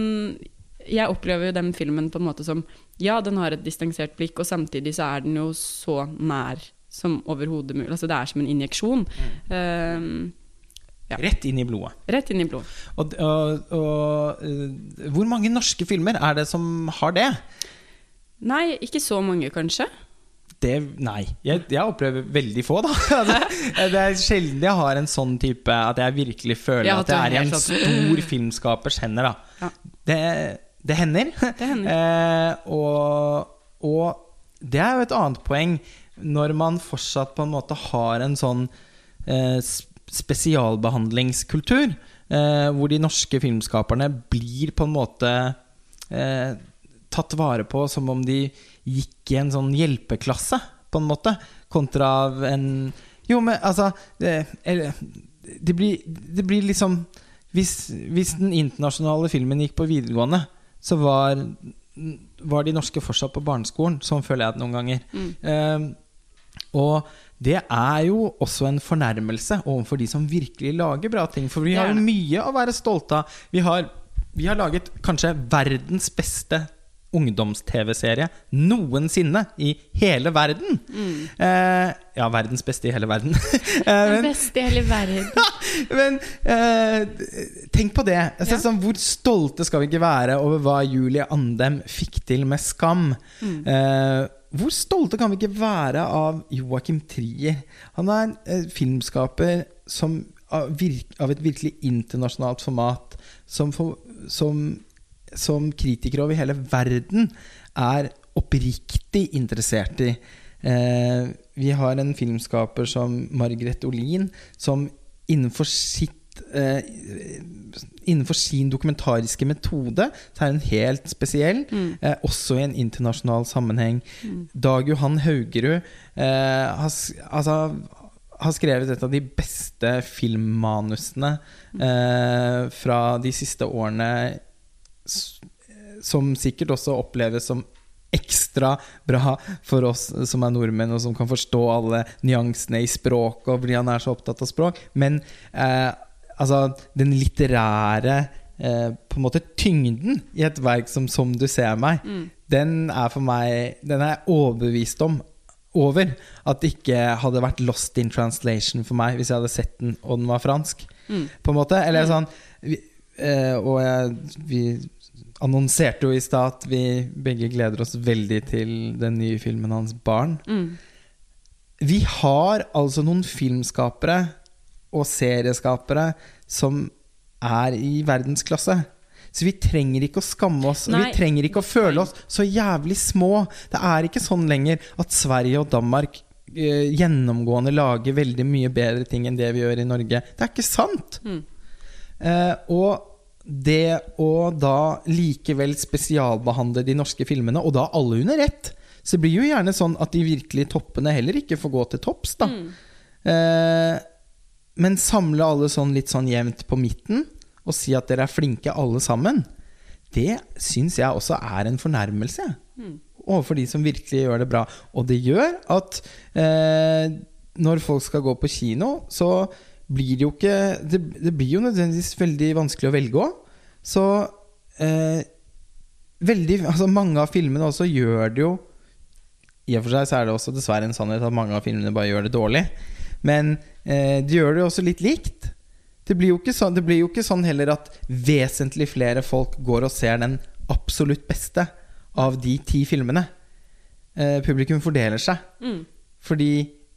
jeg opplever jo den filmen på en måte som Ja, den har et distansert blikk, og samtidig så er den jo så nær som overhodet mulig. Altså det er som en injeksjon. Ehm, ja. Rett inn i blodet. rett inn i blodet. Og, og, og eh, hvor mange norske filmer er det som har det? Nei, ikke så mange, kanskje. Det, nei. Jeg, jeg opplever veldig få, da. Det er sjelden jeg har en sånn type at jeg virkelig føler Ja, at jeg er i en stor filmskapers hender. Da. Ja. Det, det hender. Det hender. Eh, og, og det er jo et annet poeng når man fortsatt på en måte har en sånn eh, spesialbehandlingskultur, eh, hvor de norske filmskaperne blir på en måte eh, tatt vare på som om de gikk i en sånn hjelpeklasse, på en måte, kontra av en Jo, men altså det, eller, det, blir, det blir liksom hvis, hvis den internasjonale filmen gikk på videregående, så var, var de norske fortsatt på barneskolen. Sånn føler jeg det noen ganger. Eh, og det er jo også en fornærmelse overfor de som virkelig lager bra ting. For vi har jo mye å være stolte av. Vi har, vi har laget kanskje verdens beste ungdoms-TV-serie noensinne i hele verden. Eh, ja, verdens beste i hele verden. Eh, Den beste i hele verden. men eh, tenk på det. Altså, Ja. sånn, hvor stolte skal vi ikke være over hva Julie Andem fikk til med Skam? Eh, hvor stolte kan vi ikke være av Joakim Trier? Han er en eh, filmskaper som, av, virk, av et virkelig internasjonalt format, som, for, som, som kritikere over hele verden er oppriktig interessert i. Eh, vi har en filmskaper som Margaret Olin, som innenfor sitt eh, Innenfor sin dokumentariske metode så er hun helt spesiell, eh, også i en internasjonal sammenheng. Dag Johan Haugerud eh, har, altså, har skrevet et av de beste filmmanusene eh, fra de siste årene, som sikkert også oppleves som ekstra bra for oss som er nordmenn, og som kan forstå alle nyansene i språket, og fordi han er så opptatt av språk. Men eh, altså, den litterære eh, på en måte tyngden i et verk som 'Som du ser meg', den er for meg Den er jeg overbevist om over at det ikke hadde vært lost in translation for meg hvis jeg hadde sett den og den var fransk. På en måte Eller sånn vi, eh, Og jeg, vi annonserte jo i stad at vi begge gleder oss veldig til den nye filmen hans 'Barn'. Mm. Vi har altså noen filmskapere og serieskapere som er i verdensklasse. Så vi trenger ikke å skamme oss, Nei, vi trenger ikke å føle oss så jævlig små. Det er ikke sånn lenger at Sverige og Danmark eh, gjennomgående lager veldig mye bedre ting enn det vi gjør i Norge. Det er ikke sant! Mm. Eh, og det å da likevel spesialbehandle de norske filmene, og da alle under ett, så blir jo gjerne sånn at de virkelige toppene heller ikke får gå til topps, da. Mm. Eh, men samle alle sånn litt sånn jevnt på midten, og si at dere er flinke alle sammen, det syns jeg også er en fornærmelse. Mm. Overfor de som virkelig gjør det bra. Og det gjør at eh, når folk skal gå på kino, så blir det jo ikke Det, det blir jo nødvendigvis veldig vanskelig å velge òg. Så eh, veldig Altså, mange av filmene også gjør det jo I og for seg så er det også dessverre en sannhet at mange av filmene bare gjør det dårlig. Men eh, de gjør det jo også litt likt. Det blir, sånn, det blir jo ikke sånn heller at vesentlig flere folk går og ser den absolutt beste av de ti filmene. Eh, publikum fordeler seg. Mm. Fordi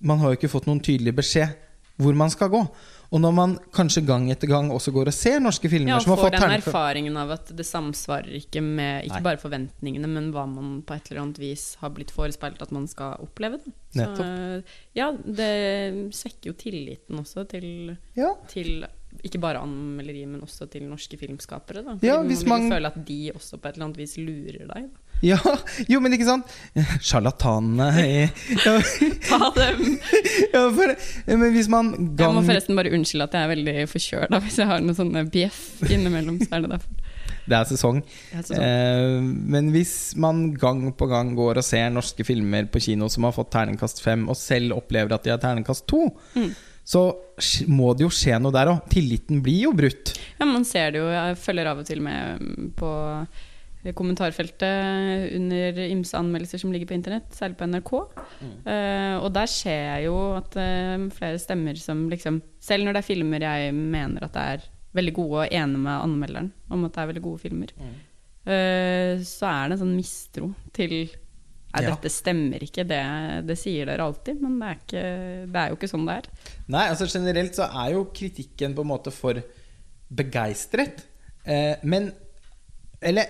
man har jo ikke fått noen tydelig beskjed hvor man skal gå. Og når man kanskje gang etter gang også går og ser norske filmer Ja, som har får den erfaringen av at det samsvarer ikke med ikke Nei. bare forventningene, men hva man på et eller annet vis har blitt forespeilt at man skal oppleve. Det. Så ja, det svekker jo tilliten også til, Ja, til ikke bare anmelderi, men også til norske filmskapere. Da. Ja, Fordi man vil man- jo føle at de også på et eller annet vis lurer deg. Da. ja, jo, men ikke sant? Sjarlatanene i ja, Ta dem! ja, for, Men hvis man Jeg må forresten bare unnskylde at jeg er veldig forkjøla hvis jeg har noen sånne bjeff innimellom. Så er det derfor. Det er sesong. Det er så sånn. Eh, men hvis man gang på gang går og ser norske filmer på kino som har fått terningkast fem, og selv opplever at de har terningkast to, Mm. så må det jo skje noe der òg. Tilliten blir jo brutt. Ja, man ser det jo. Jeg følger av og til med mm, på kommentarfeltet under ymse anmeldelser som ligger på internett, særlig på NRK. Eh, og der ser jeg jo at uh, flere stemmer som liksom Selv når det er filmer jeg mener at det er veldig gode, og enig med anmelderen om at det er veldig gode filmer, eh, så er det en sånn mistro til Nei, Ja. dette stemmer ikke, det, det sier dere alltid, men det er, ikke, det er jo ikke sånn det er. Nei, altså generelt så er jo kritikken på en måte for begeistret. Eh, men Eller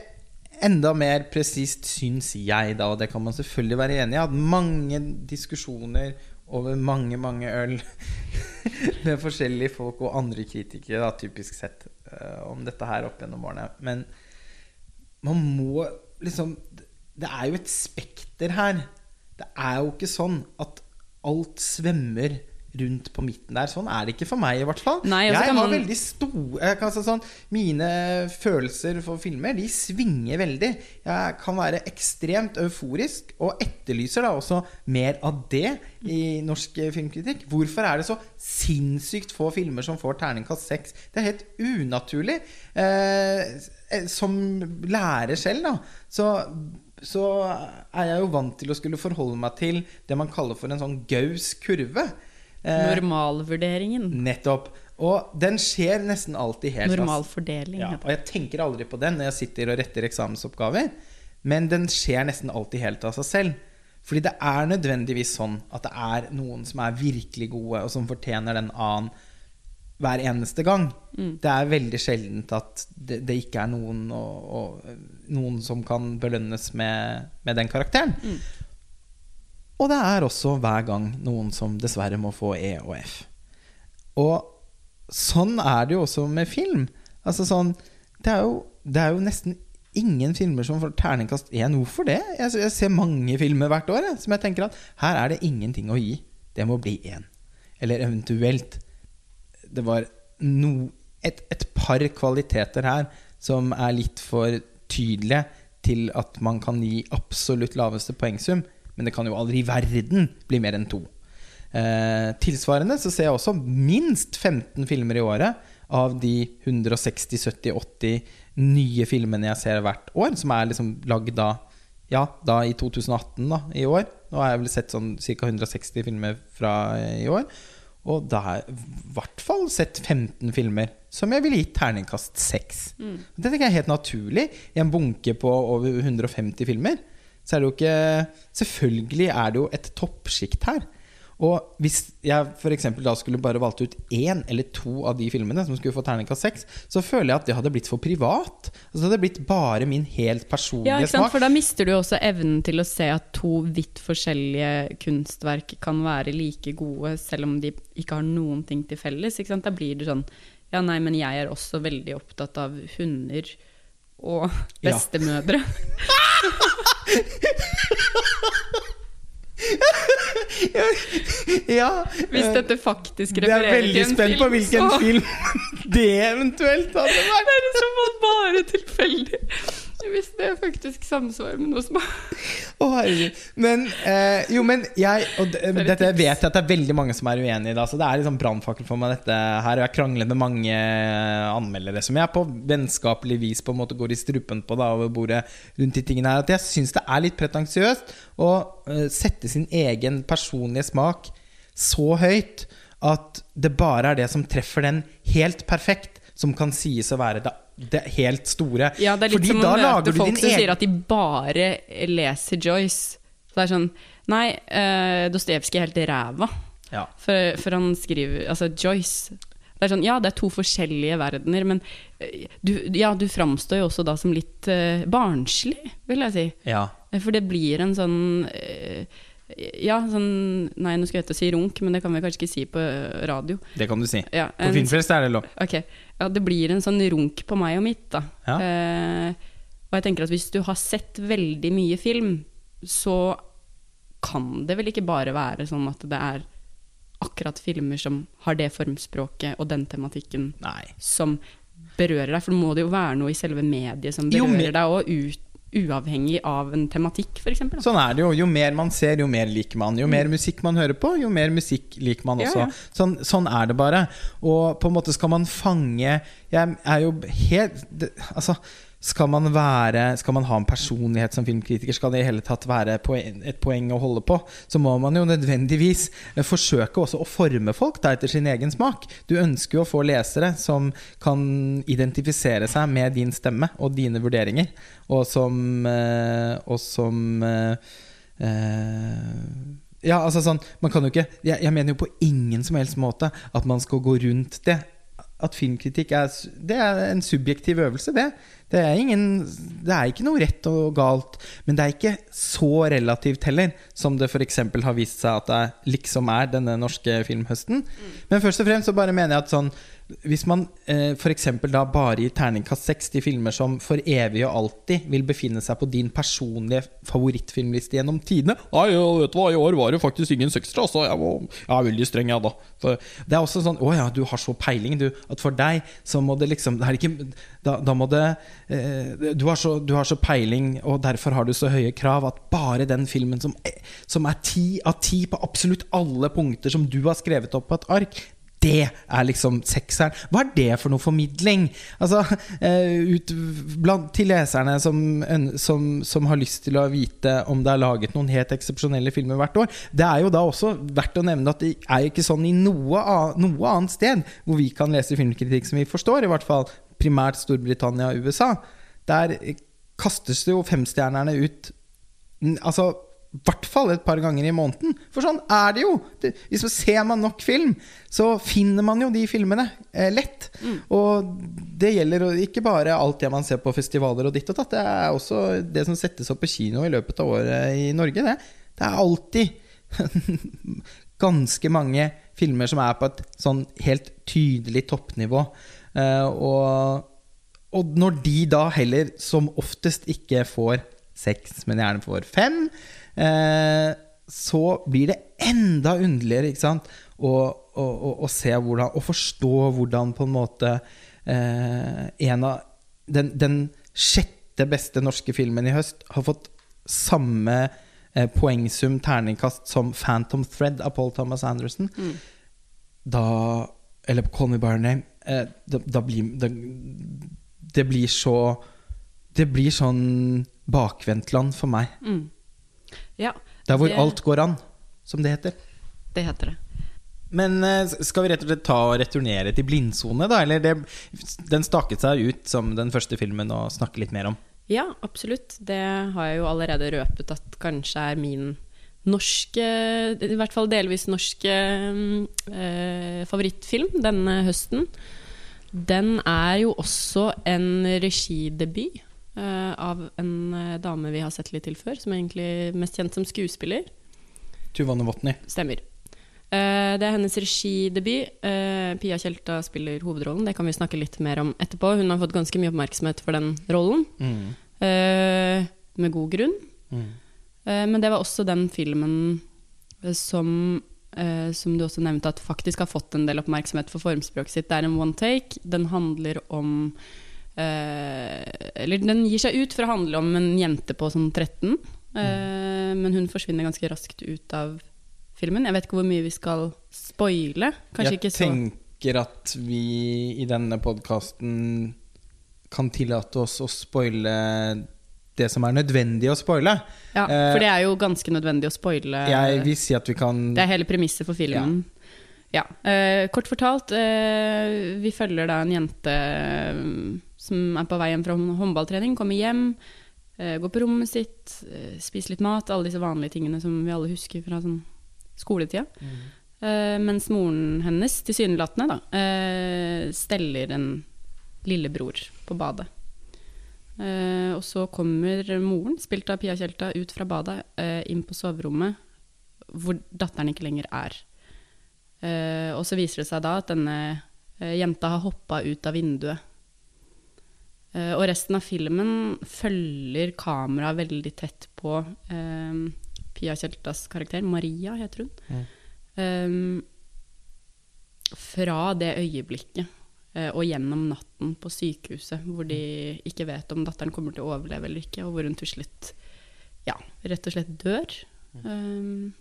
enda mer presist syns jeg, da, og det kan man selvfølgelig være enig i, at mange diskusjoner over mange, mange øl med forskjellige folk og andre kritikere, da, typisk sett, eh, om dette her opp gjennom årene. Men man må liksom Det er jo et spekter her. Det er jo ikke sånn at alt svømmer rundt på midten der. Sånn er det ikke for meg, i hvert fall. Nei, jeg har man- veldig store si sånn, Mine følelser for filmer De svinger veldig. Jeg kan være ekstremt euforisk og etterlyser da også mer av det i norsk filmkritikk. Hvorfor er det så sinnssykt få filmer som får terningkast seks? Det er helt unaturlig. Eh, som lærer selv, da, så, så er jeg jo vant til å skulle forholde meg til det man kaller for en sånn Gaus kurve. Eh, Normalvurderingen. Nettopp. Og den skjer nesten alltid helt Normalfordeling. Ja, og jeg tenker aldri på den når jeg sitter og retter eksamensoppgaver. Men den skjer nesten alltid helt av seg selv. Fordi det er nødvendigvis sånn at det er noen som er virkelig gode, og som fortjener den annen hver eneste gang. Mm. Det er veldig sjeldent at det, det ikke er noen, og, og, noen som kan belønnes med, med den karakteren. Mm. Og det er også hver gang noen som dessverre må få E og F. Og sånn er det jo også med film. Altså sånn Det er jo, det er jo nesten ingen filmer som får terningkast én. Hvorfor det? Jeg, jeg ser mange filmer hvert år jeg, som jeg tenker at her er det ingenting å gi. Det må bli én. Eller eventuelt Det var no, et, et par kvaliteter her som er litt for tydelige til at man kan gi absolutt laveste poengsum. Men det kan jo aldri i verden bli mer enn to. Eh, tilsvarende så ser jeg også minst 15 filmer i året av de 160, 70, 80 nye filmene jeg ser hvert år, som er liksom lagd da Ja, da i 2018, da, i år. Nå har jeg vel sett sånn ca. 160 filmer fra i år. Og da har jeg i hvert fall sett 15 filmer som jeg ville gitt terningkast 6. Mm. Det tenker jeg er helt naturlig. I en bunke på over 150 filmer så er det jo ikke Selvfølgelig er det jo et toppsjikt her. Og hvis jeg f.eks. da skulle bare valgt ut én eller to av de filmene som skulle få terningkast seks, så føler jeg at det hadde blitt for privat. Altså, det hadde blitt bare min helt personlige Ja, smak. For da mister du også evnen til å se at to vidt forskjellige kunstverk kan være like gode, selv om de ikke har noen ting til felles. Da blir det sånn Ja, nei, men jeg er også veldig opptatt av hunder og bestemødre. Ja, Hvis dette faktisk jeg er veldig spent på hvilken så film det eventuelt hadde vært. det er liksom bare tilfeldig. Hvis det faktisk samsvarer med noe som Å, herregud. Men eh, jo, men jeg Og det, dette vet jeg at det er veldig mange som er uenig i. Da, så det er liksom brannfakkel for meg, dette her. Og jeg krangler med mange anmeldere som jeg på vennskapelig vis på en måte går i strupen på da, over bordet rundt de tingene her. At jeg syns det er litt pretensiøst å eh, sette sin egen personlige smak så høyt at det bare er det som treffer den helt perfekt, som kan sies å være det, det helt store. Ja, det er litt Fordi som å møte du folk som sier at de bare leser Joyce. Så det er sånn Nei, uh, Dostojevskij er helt ræva. Ja. For, for han skriver Altså, Joyce Det er sånn, Ja, det er to forskjellige verdener, men eh, du, ja, du framstår jo også da som litt uh, barnslig, vil jeg si. Ja. For det blir en sånn uh, Ja, sånn Nei, nå skulle jeg hete si runk, men det kan vi kanskje ikke si på radio. Det kan du si. Ja, På en- Filmfrelst er det lov. Ok, ja, det blir en sånn runk på meg og mitt, da. Ja. Eh, og jeg tenker at hvis du har sett veldig mye film, så kan det vel ikke bare være sånn at det er akkurat filmer som har det formspråket og den tematikken Nei. som berører deg, for det må det jo være noe i selve mediet som Jo, berører men- deg, og ut, uavhengig av en tematikk, f.eks. Sånn er det jo. Jo mer man ser, jo mer liker man. Jo mer musikk man hører på, jo mer musikk liker man Ja, også. ja. Sånn, sånn er det bare. Og på en måte skal man fange Jeg er jo helt det, Altså skal man, være, skal man ha en personlighet som filmkritiker, skal det i hele tatt være et poeng å holde på, så må man jo nødvendigvis forsøke også å forme folk da, etter sin egen smak. Du ønsker jo å få lesere som kan identifisere seg med din stemme og dine vurderinger, og som, eh, og som eh, eh, ja, altså sånn Man kan jo ikke jeg, jeg mener jo på ingen som helst måte at man skal gå rundt det. At filmkritikk er, det er en subjektiv øvelse, det. Det er, ingen, det er ikke noe rett og galt. Men det er ikke så relativt heller, som det f.eks. har vist seg at det liksom er denne norske filmhøsten. Men først og fremst så bare mener jeg at sånn hvis man eh, f.eks. da bare gir terningkast seks til filmer som for evig og alltid vil befinne seg på din personlige favorittfilmliste gjennom tidene Nei, vet du hva, i år var det faktisk ingen seksere, altså. Jeg, var, jeg er veldig streng, jeg, da. For det er også sånn Å ja, du har så peiling, du. At for deg så må det liksom det ikke, da, da må det eh, du, har så, du har så peiling, og derfor har du så høye krav, at bare den filmen som, eh, som er ti av ti på absolutt alle punkter som du har skrevet opp på et ark, det er liksom sekseren. Hva er det for noe formidling? Altså, eh, ut blant, til leserne som, som, som har lyst til å vite om det er laget noen helt eksepsjonelle filmer hvert år. Det er jo da også verdt å nevne at det er ikke sånn i noe, noe annet sted hvor vi kan lese filmkritikk som vi forstår, i hvert fall primært Storbritannia og USA. Der kastes det jo femstjernerne ut Altså i hvert fall et par ganger i måneden. For sånn er det jo! Det, hvis man ser man nok film, så finner man jo de filmene eh, lett. Og det gjelder ikke bare alt det man ser på festivaler og ditt og datt. Det er også det som settes opp på kino i løpet av året i Norge. Det, det er alltid ganske mange filmer som er på et sånn helt tydelig toppnivå. Eh, og, og når de da heller som oftest ikke får seks, men gjerne får fem, så blir det enda underligere ikke sant? Å, å, å, se hvordan Å forstå hvordan på en måte eh, en av den, den sjette beste norske filmen i høst har fått samme eh, poengsum terningkast som 'Phantom Thread' av Paul Thomas Anderson. Da Eller 'Call Me By Your Name'. Eh, da, da blir det, det blir så Det blir sånn bakvendtland for meg. Mm. Ja, Der hvor det- alt går an, som det heter. det heter det. Men eh, skal vi rett og slett ta og returnere til blindsone, da? Eller det, den staket seg ut som den første filmen å snakke litt mer om. Ja, absolutt. Det har jeg jo allerede røpet at kanskje er min norske, I hvert fall delvis norske, eh, favorittfilm denne høsten. Den er jo også en regidebut av en eh, dame vi har sett litt til før, som er egentlig mest kjent som skuespiller. Tuva Novotny. Stemmer. Eh, det er hennes regidebut. Eh, Pia Tjelta spiller hovedrollen. Det kan vi snakke litt mer om etterpå. Hun har fått ganske mye oppmerksomhet for den rollen, Mm. eh, med god grunn. Mm. Eh, Men det var også den filmen eh, som, eh, som du også nevnte, at faktisk har fått en del oppmerksomhet for formspråket sitt. Det er en one take. Den handler om eh, Eller den gir seg ut for å handle om en jente på sånn 13. eh, Men hun forsvinner ganske raskt ut av filmen. Jeg vet ikke hvor mye vi skal spoile. Kanskje Jeg tenker at vi i denne podkasten kan tillate oss å spoile det som er nødvendig å spoile. ja, eh, For det er jo ganske nødvendig å spoile. Jeg vil si at vi kan Det er hele premisset for filmen. Ja. Eh, kort fortalt, eh, vi følger da en jente eh, som er på vei hjem fra håndballtrening, kommer hjem, eh, går på rommet sitt, eh, spiser litt mat, alle disse vanlige tingene som vi alle husker fra sånn skoletida. Eh, mens moren hennes, tilsynelatende, da, steller en lillebror på badet. Og så kommer moren, spilt av Pia Tjelta, ut fra badet, inn på soverommet, hvor datteren ikke lenger er. Og så viser det seg da at denne jenta har hoppa ut av vinduet. Eh, og resten av filmen følger kameraet veldig tett på um, Pia Kjeltas karakter. Maria heter hun. Eh, fra det øyeblikket uh, og gjennom natten på sykehuset, hvor de ikke vet om datteren kommer til å overleve eller ikke, og hvor hun til slutt ja, rett og slett dør. Um,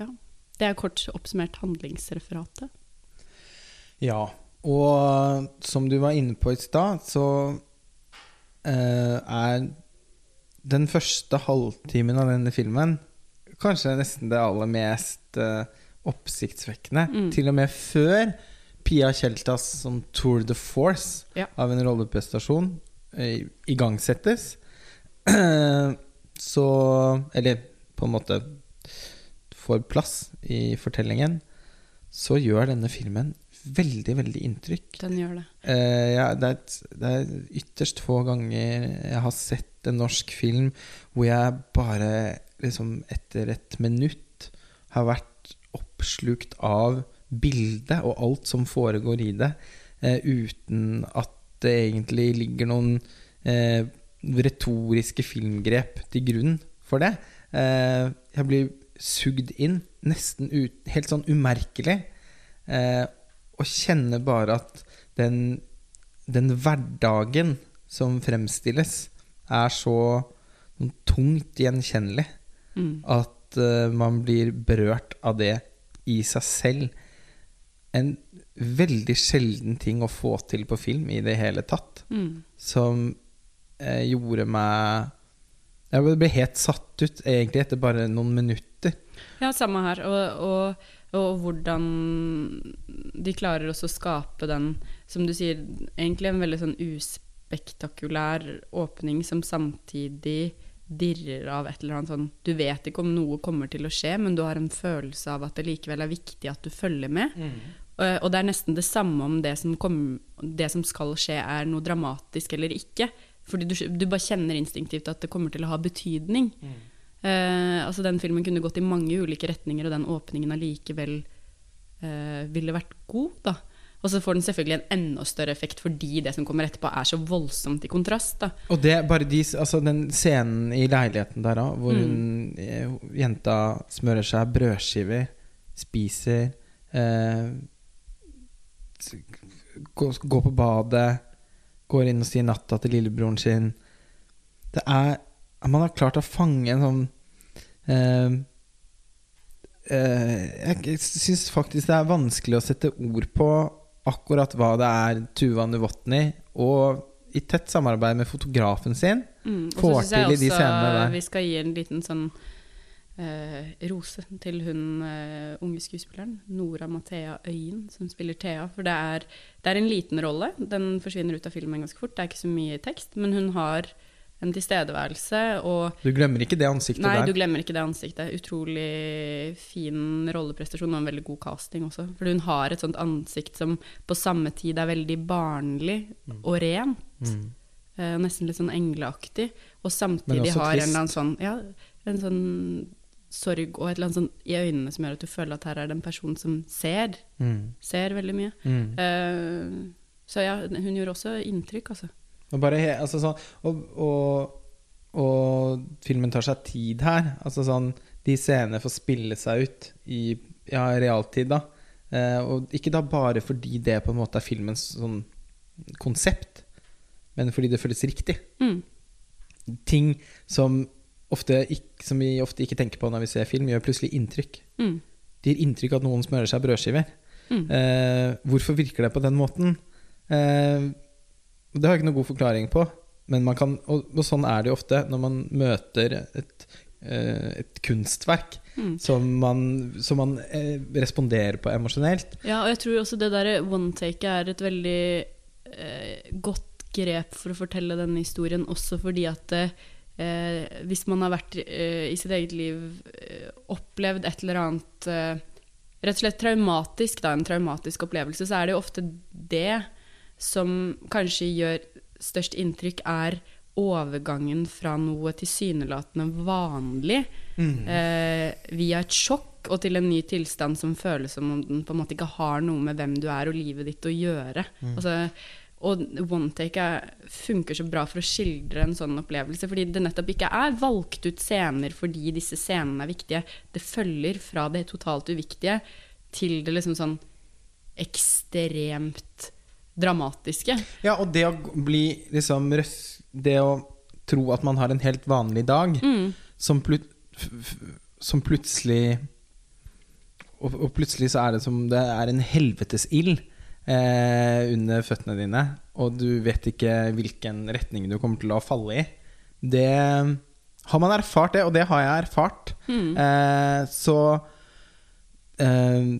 ja. Det er kort oppsummert handlingsreferatet. Ja. Og som du var inne på i stad, så er den første halvtimen av denne filmen kanskje nesten det aller mest eh, oppsiktsvekkende. Mm. Til og med før Pia Kjeltas som tour de force Ja. av en rolleprestasjon eh, igangsettes. så Eller på en måte får plass i fortellingen, så gjør denne filmen veldig, veldig inntrykk. Den gjør det. Eh, ja, det, er et, det er ytterst få ganger jeg har sett en norsk film hvor jeg bare liksom etter et minutt har vært oppslukt av bildet og alt som foregår i det, eh, uten at det egentlig ligger noen eh, retoriske filmgrep til grunn for det. Eh, jeg blir sugd inn, nesten ut, helt sånn umerkelig. Eh, og kjenner bare at den, den hverdagen som fremstilles, er så sånn tungt gjenkjennelig Mm. at uh, man blir berørt av det i seg selv. En veldig sjelden ting å få til på film i det hele tatt, Mm. som eh, gjorde meg Jeg ble helt satt ut, egentlig, etter bare noen minutter. Ja, samme her. Og, og, og hvordan de klarer også å skape den, som du sier, egentlig en veldig sånn uspektakulær åpning som samtidig dirrer av et eller annet sånn Du vet ikke om noe kommer til å skje, men du har en følelse av at det likevel er viktig at du følger med. Mm. Og det er nesten det samme om det som, kom, det som skal skje, er noe dramatisk eller ikke. Fordi du, du bare kjenner instinktivt at det kommer til å ha betydning. Eh, altså Den filmen kunne gått i mange ulike retninger, og den åpningen allikevel eh, ville vært god. da. Og så får den selvfølgelig en enda større effekt fordi det som kommer etterpå, er så voldsomt i kontrast. da. Og det bare de, altså den scenen i leiligheten der òg, hvor hun, eh, jenta smører seg brødskiver, spiser eh, går, går på badet, går inn og sier natta til lillebroren sin Det er Man har klart å fange en sånn eh, eh, Jeg syns faktisk det er vanskelig å sette ord på akkurat hva det er Tuva Nuvotny og i tett samarbeid med fotografen sin Mm. Får til i de scenene der. Vi skal gi en liten sånn eh, rose til hun eh, unge skuespilleren, Nora Mathea Øyen, som spiller Thea. For det er, det er en liten rolle. Den forsvinner ut av filmen ganske fort. Det er ikke så mye tekst, men hun har en tilstedeværelse. Og Du glemmer ikke det ansiktet Nei, der. du glemmer ikke det ansiktet. Utrolig fin rolleprestasjon og en veldig god casting også. For hun har et sånt ansikt som på samme tid er veldig barnlig og rent. Mm. eh, nesten litt sånn engleaktig. Og samtidig har en eller annen sånn Ja, en sånn sorg og et eller annet sånn i øynene som gjør at du føler at her er det en person som ser. Mm. Ser veldig mye. Mm. Eh, så ja, hun gjorde også inntrykk, altså. Og, bare altså sånn, og, og, og filmen tar seg tid her. Altså sånn, de scenene får spille seg ut i ja, realtid, da. Eh, og ikke da bare fordi det på en måte er filmens sånn konsept, men fordi det føles riktig. Mm. Ting som, ofte som vi ofte ikke tenker på når vi ser film, gjør plutselig inntrykk. Mm. Det gir inntrykk at noen smører seg brødskiver. Mm. Eh, hvorfor virker det på den måten? Eh, det har jeg ikke noen god forklaring på. Men man kan, og, og sånn er det jo ofte når man møter et, eh, et kunstverk Mm. som man, som man eh, responderer på emosjonelt. Ja, og jeg tror også det derre one-take er et veldig eh, godt grep for å fortelle denne historien, også fordi at eh, hvis man har vært eh, i sitt eget liv eh, opplevd et eller annet Rett og slett traumatisk, da, en traumatisk opplevelse, så er det jo ofte det som kanskje gjør størst inntrykk, er overgangen fra noe tilsynelatende vanlig eh, via et sjokk og til en ny tilstand som føles som om den på en måte ikke har noe med hvem du er og livet ditt å gjøre. Altså, og one take er, funker så bra for å skildre en sånn opplevelse, fordi det nettopp ikke er valgt ut scener fordi disse scenene er viktige. Det følger fra det totalt uviktige til det liksom sånn ekstremt dramatiske. Ja, og det å bli liksom Det å tro at man har en helt vanlig dag, Mm. som, plut, som plutselig og, og plutselig så er det som det er en helvetes ild eh, under føttene dine, og du vet ikke hvilken retning du kommer til å falle i. Det Har man erfart det, og det har jeg erfart, Mm. eh, så eh,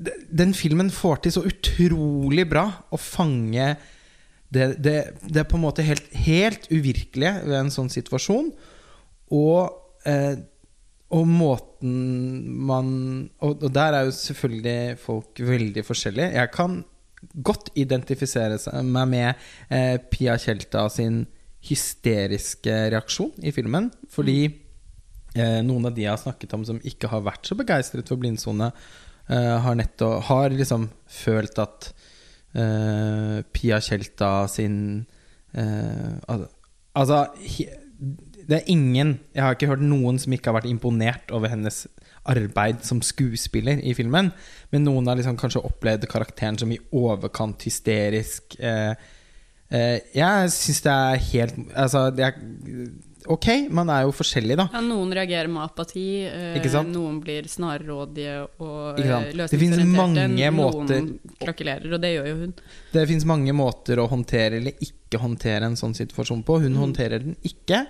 Den filmen får til så utrolig bra å fange det, det, det er på en måte helt, helt uvirkelige ved en sånn situasjon. Og, eh, og måten man og, og der er jo selvfølgelig folk veldig forskjellige. Jeg kan godt identifisere meg med eh, Pia Tjelta sin hysteriske reaksjon i filmen. Fordi eh, noen av de jeg har snakket om som ikke har vært så begeistret for blindsone, har netto, har liksom følt at eh, Pia Tjelta sin eh, al Altså Det er ingen Jeg har ikke hørt noen som ikke har vært imponert over hennes arbeid som skuespiller i filmen. Men noen har liksom kanskje opplevd karakteren som i overkant hysterisk. Eh, eh, jeg syns det er helt Altså, det er Ok, man er jo forskjellig, da. Ja, noen reagerer med apati, eh, noen blir snarrådige og løsningsorienterte. eh, Det finnes mange måter noen krakulerer, og det gjør jo hun. Det fins mange måter å håndtere eller ikke håndtere en sånn situasjon på. Hun håndterer den ikke.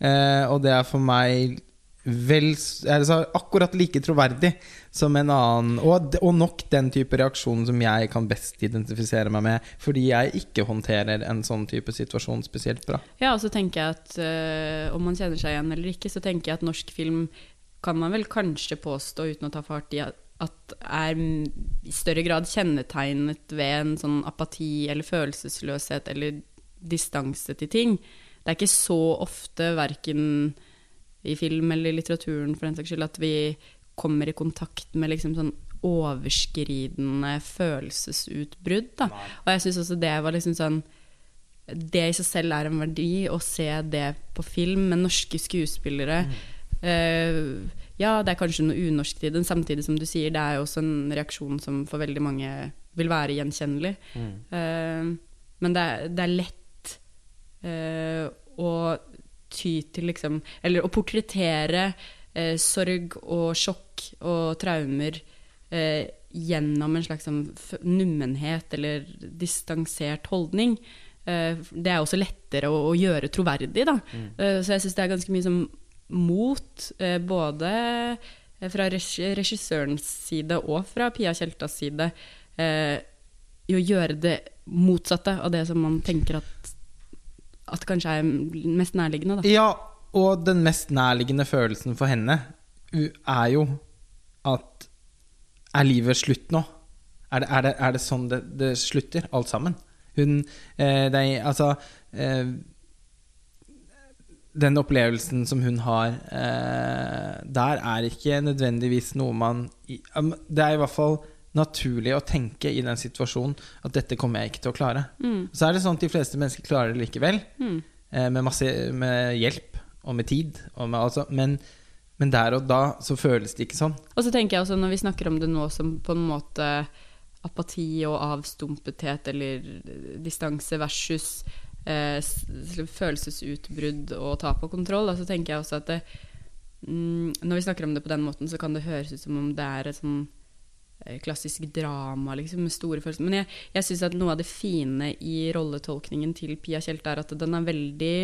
Eh, og det er for meg vel altså, akkurat like troverdig som en annen. Og, og nok den type reaksjon som jeg kan best identifisere meg med. Fordi jeg ikke håndterer en sånn type situasjon spesielt bra. Ja, og så tenker jeg at øh, om man kjenner seg igjen eller ikke, så tenker jeg at norsk film kan man vel kanskje påstå, uten å ta fart i, at er i større grad kjennetegnet ved en sånn apati eller følelsesløshet eller distanse til ting. Det er ikke så ofte, verken i film eller i litteraturen for den saks skyld, at vi kommer i kontakt med liksom sånn overskridende følelsesutbrudd. Da. Og jeg syns også det var liksom sånn det i seg selv er en verdi, å se det på film med norske skuespillere. Eh, ja, det er kanskje noe unorsk i den, samtidig som du sier, det er jo også en reaksjon som for veldig mange vil være gjenkjennelig. Eh, men det er, det er lett uh, å ty til liksom Eller å portrettere eh, sorg og sjokk og traumer eh, gjennom en slags sånn nummenhet eller distansert holdning. Eh, det er også lettere å, å gjøre troverdig, da. Eh, så jeg syns det er ganske mye som mot, eh, både fra regissørens side og fra Pia Tjeltas side, eh, i å gjøre det motsatte av det som man tenker at at det kanskje er mest nærliggende, da. Ja, og den mest nærliggende følelsen for henne er jo at Er livet slutt nå? Er det, er det, er det sånn det, det slutter, alt sammen? Hun eh, er, Altså eh, Den opplevelsen som hun har eh, der, er ikke nødvendigvis noe man Det er i hvert fall naturlig å tenke i den situasjonen at dette kommer jeg ikke til å klare. Mm. Så er det sånn at de fleste mennesker klarer det likevel, Mm. eh, med masse med hjelp og med tid. Og med, altså, men, men der og da så føles det ikke sånn. Og så tenker jeg også, når vi snakker om det nå som på en måte apati og avstumpethet eller distanse versus eh, følelsesutbrudd og tap av kontroll, så tenker jeg også at det, mm, når vi snakker om det på den måten, så kan det høres ut som om det er et sånn eh, klassisk drama liksom, med store følelser. Men jeg, jeg syns at noe av det fine i rolletolkningen til Pia Tjelte er at den er veldig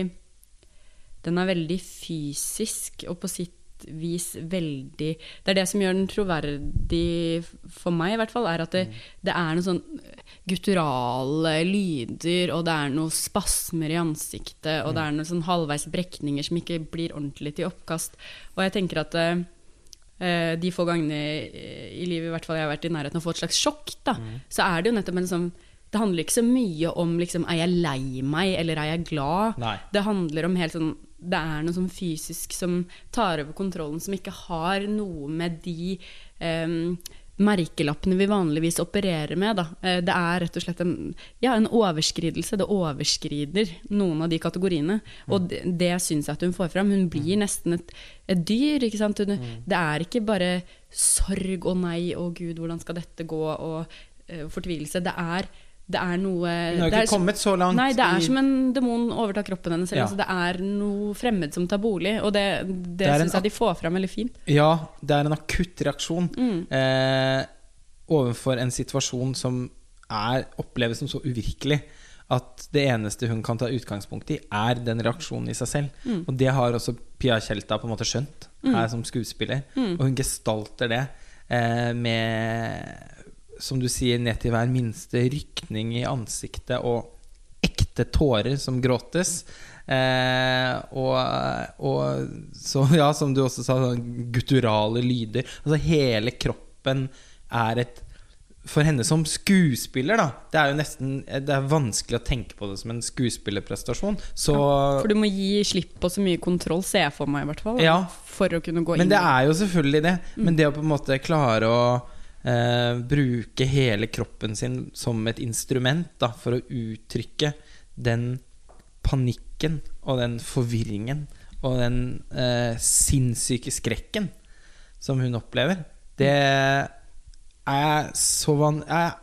den er veldig fysisk og på sitt vis veldig Det er det som gjør den troverdig for meg, i hvert fall, er at det, det er noen sånn gutturale lyder, og det er noen spasmer i ansiktet, og det er noen sånn halvveis brekninger som ikke blir ordentlig til oppkast. Og jeg tenker at eh, eh, de få gangene i livet i hvert fall jeg har vært i nærheten av å få et slags sjokk, da, så er det jo nettopp en sånn Det handler ikke så mye om liksom, er jeg lei meg, eller er jeg glad? Nei. Det handler om helt sånn Det er noe sånn fysisk som tar over kontrollen, som ikke har noe med de em, merkelappene vi vanligvis opererer med. Da. Eh, Det er rett og slett en, ja, en overskridelse. Det overskrider noen av de kategoriene. Og det, det syns jeg at hun får fram. Hun blir nesten et, et dyr. Ikke sant? Hun, Det er ikke bare sorg og nei og gud, hvordan skal dette gå, og uh, fortvilelse. Det er, det er noe Hun har ikke er- kommet så langt. Nei, det er i- som en demon overtar kroppen hennes. Ja. Altså, det er noe fremmed som tar bolig, og det, det, Det syns jeg de får fram veldig fint. Ja, det er en akutt reaksjon Mm. eh, overfor en situasjon som er, oppleves som så uvirkelig at det eneste hun kan ta utgangspunkt i, er den reaksjonen i seg selv. Mm. Og det har også Pia Tjelta på en måte skjønt her som skuespiller. Mm. Og hun gestalter det eh, med, som du sier, ned til hver minste rykning i ansiktet og ekte tårer som gråtes. Eh, og, og så, ja, som du også sa, sånn gutturale lyder. Altså hele kroppen er et For henne som skuespiller, da Det er jo nesten Det er vanskelig å tenke på det som en skuespillerprestasjon. Så For du må gi slipp på så mye kontroll, ser jeg for meg, i hvert fall. Ja. For å kunne gå Men inn det er jo selvfølgelig det. Mm. Men det å på en måte klare å eh, bruke hele kroppen sin som et instrument da, for å uttrykke den panikken og den forvirringen og den eh, sinnssyke skrekken som hun opplever, det er så van... Jeg,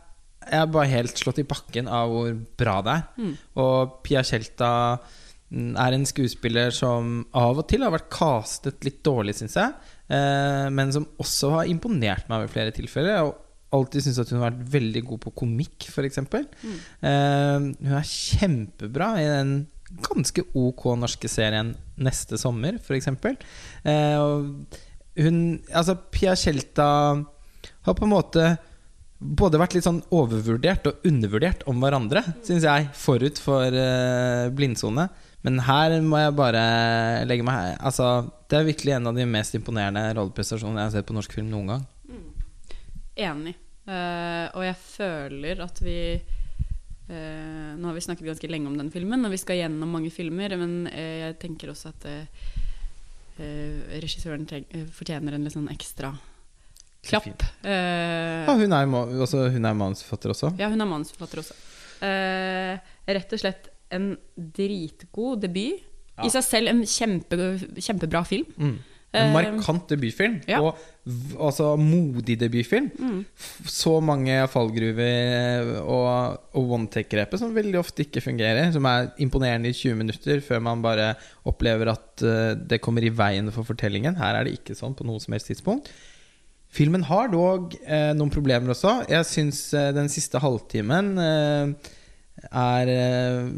jeg er bare helt slått i bakken av hvor bra det er. Mm. Og Pia Tjelta mm, er en skuespiller som av og til har vært castet litt dårlig, syns jeg. Eh, men som også har imponert meg ved flere tilfeller. Og alltid syntes at hun har vært veldig god på komikk, f.eks. Mm. Eh, hun er kjempebra i den ganske ok norske serien 'Neste sommer', f.eks. Eh, hun Altså, Pia Tjelta har på en måte både vært litt sånn overvurdert og undervurdert om hverandre, syns jeg, forut for uh, blindsone. Men her må jeg bare legge meg Altså, det er virkelig en av de mest imponerende rolleprestasjonene jeg har sett på norsk film noen gang. Enig. Uh, og jeg føler at vi uh, Nå har vi snakket ganske lenge om den filmen, og vi skal gjennom mange filmer, men uh, jeg tenker også at regissøren fortjener en litt sånn ekstra klapp. Ja, hun er, ma- også, hun er manusforfatter også. Ja, hun er manusforfatter også. Rett og slett en dritgod debut. I seg selv en kjempe, kjempebra film. Mm. En Eh, markant debutfilm, ja. og altså modig debutfilm. Mm. Så mange fallgruver og, og one-take-grepet som veldig ofte ikke fungerer. Som er imponerende i 20 minutter før man bare opplever at uh, det kommer i veien for fortellingen. Her er det ikke sånn på noe som helst tidspunkt. Filmen har dog uh, noen problemer også. Jeg syns uh, den siste halvtimen eh, er eh,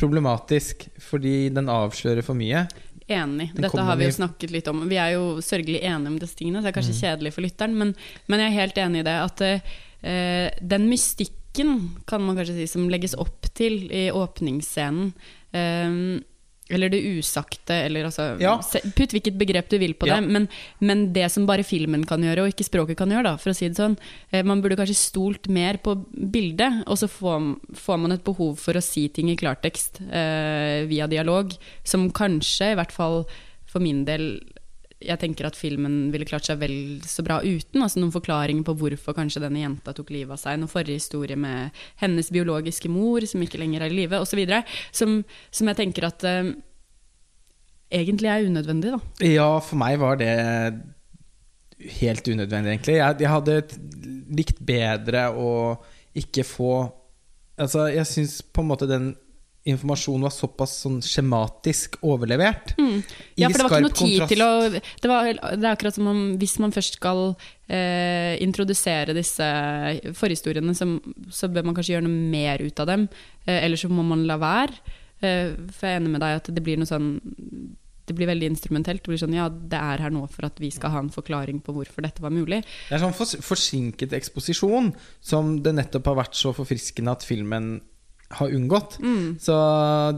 problematisk fordi den avslører for mye. Enig. Den Dette har vi jo snakket litt om. Vi er jo sørgelig enige om disse tingene, så det er Mm. kanskje kjedelig for lytteren, men, men jeg er helt enig i det. At uh, den mystikken kan man kanskje si, som legges opp til i åpningsscenen. Um, eller det usagte, eller altså Ja. Putt hvilket begrep du vil på Ja. det, men, men det som bare filmen kan gjøre, og ikke språket kan gjøre, da, for å si det sånn. Eh, man burde kanskje stolt mer på bildet, og så får, får man et behov for å si ting i klartekst eh, via dialog, som kanskje, i hvert fall for min del, jeg tenker at filmen ville klart seg vel så bra uten. altså Noen forklaringer på hvorfor kanskje denne jenta tok livet av seg. Noen forrige historie med hennes biologiske mor, som ikke lenger er i live, osv. Som, som jeg tenker at eh, egentlig er unødvendig, da. Ja, for meg var det helt unødvendig, egentlig. Jeg, jeg hadde likt bedre å ikke få Altså, jeg syns på en måte den informasjonen var såpass sånn skjematisk overlevert. Mm. Ja, for det var ikke noe tid kontrast- til å det, var, det er akkurat som om hvis man først skal eh, introdusere disse forhistoriene, så, så bør man kanskje gjøre noe mer ut av dem. Eh, eller så må man la være. Eh, for jeg er enig med deg at det blir noe sånn Det blir veldig instrumentelt. Det blir sånn, ja, det er her nå for at vi skal ha en forklaring på hvorfor dette var mulig. Det er sånn forsinket eksposisjon som det nettopp har vært så forfriskende at filmen har unngått. Så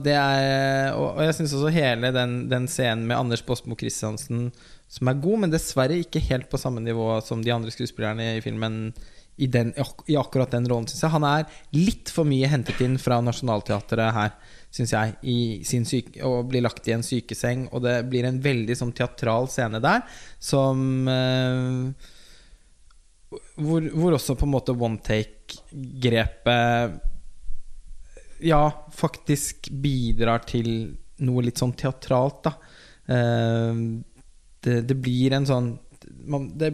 det er Og, og jeg syns også hele den, den scenen med Anders Båsmo Christiansen som er god, men dessverre ikke helt på samme nivå som de andre skuespillerne i filmen. I, den, I akkurat den rollen, syns jeg. Han er litt for mye hentet inn fra Nationaltheatret her, syns jeg, i sin syke, og blir lagt i en sykeseng. Og det blir en veldig sånn teatral scene der som eh, hvor, hvor også på en måte one take-grepet Ja, faktisk bidrar til noe litt sånn teatralt, da. Eh, det, det blir en sånn det,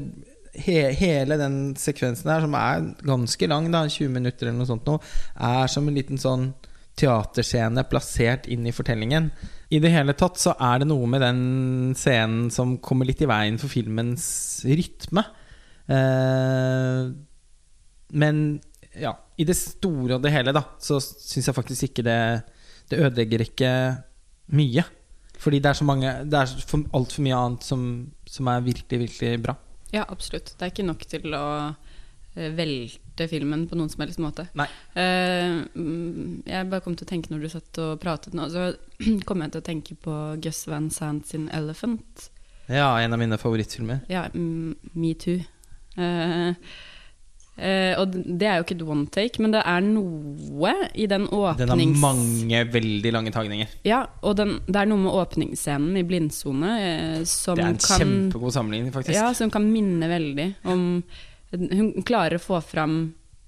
he, Hele den sekvensen her, som er ganske lang, da, 20 minutter eller noe sånt, nå, er som en liten sånn teaterscene plassert inn i fortellingen. I det hele tatt så er det noe med den scenen som kommer litt i veien for filmens rytme. Eh, men ja, i det store og det hele, da, så syns jeg faktisk ikke det Det ødelegger ikke mye. Fordi det er så mange Det er for, altfor mye annet som, som er virkelig, virkelig bra. Ja, absolutt. Det er ikke nok til å eh, velte filmen på noen som helst måte. Nei. Eh, mm, jeg bare kom til å tenke når du satt og pratet nå, så kom jeg til å tenke på Gus Van Sant sin 'Elephant'. Ja, en av mine favorittfilmer. Ja, metoo. Eh, eh, og det er jo ikke et one take, men det er noe i den åpnings... Den har mange veldig lange tagninger. Ja, og den, det er noe med åpningsscenen i blindsone uh, som Det er en kan kjempegod sammenligning, faktisk. Ja, som kan minne veldig om Hun klarer å få fram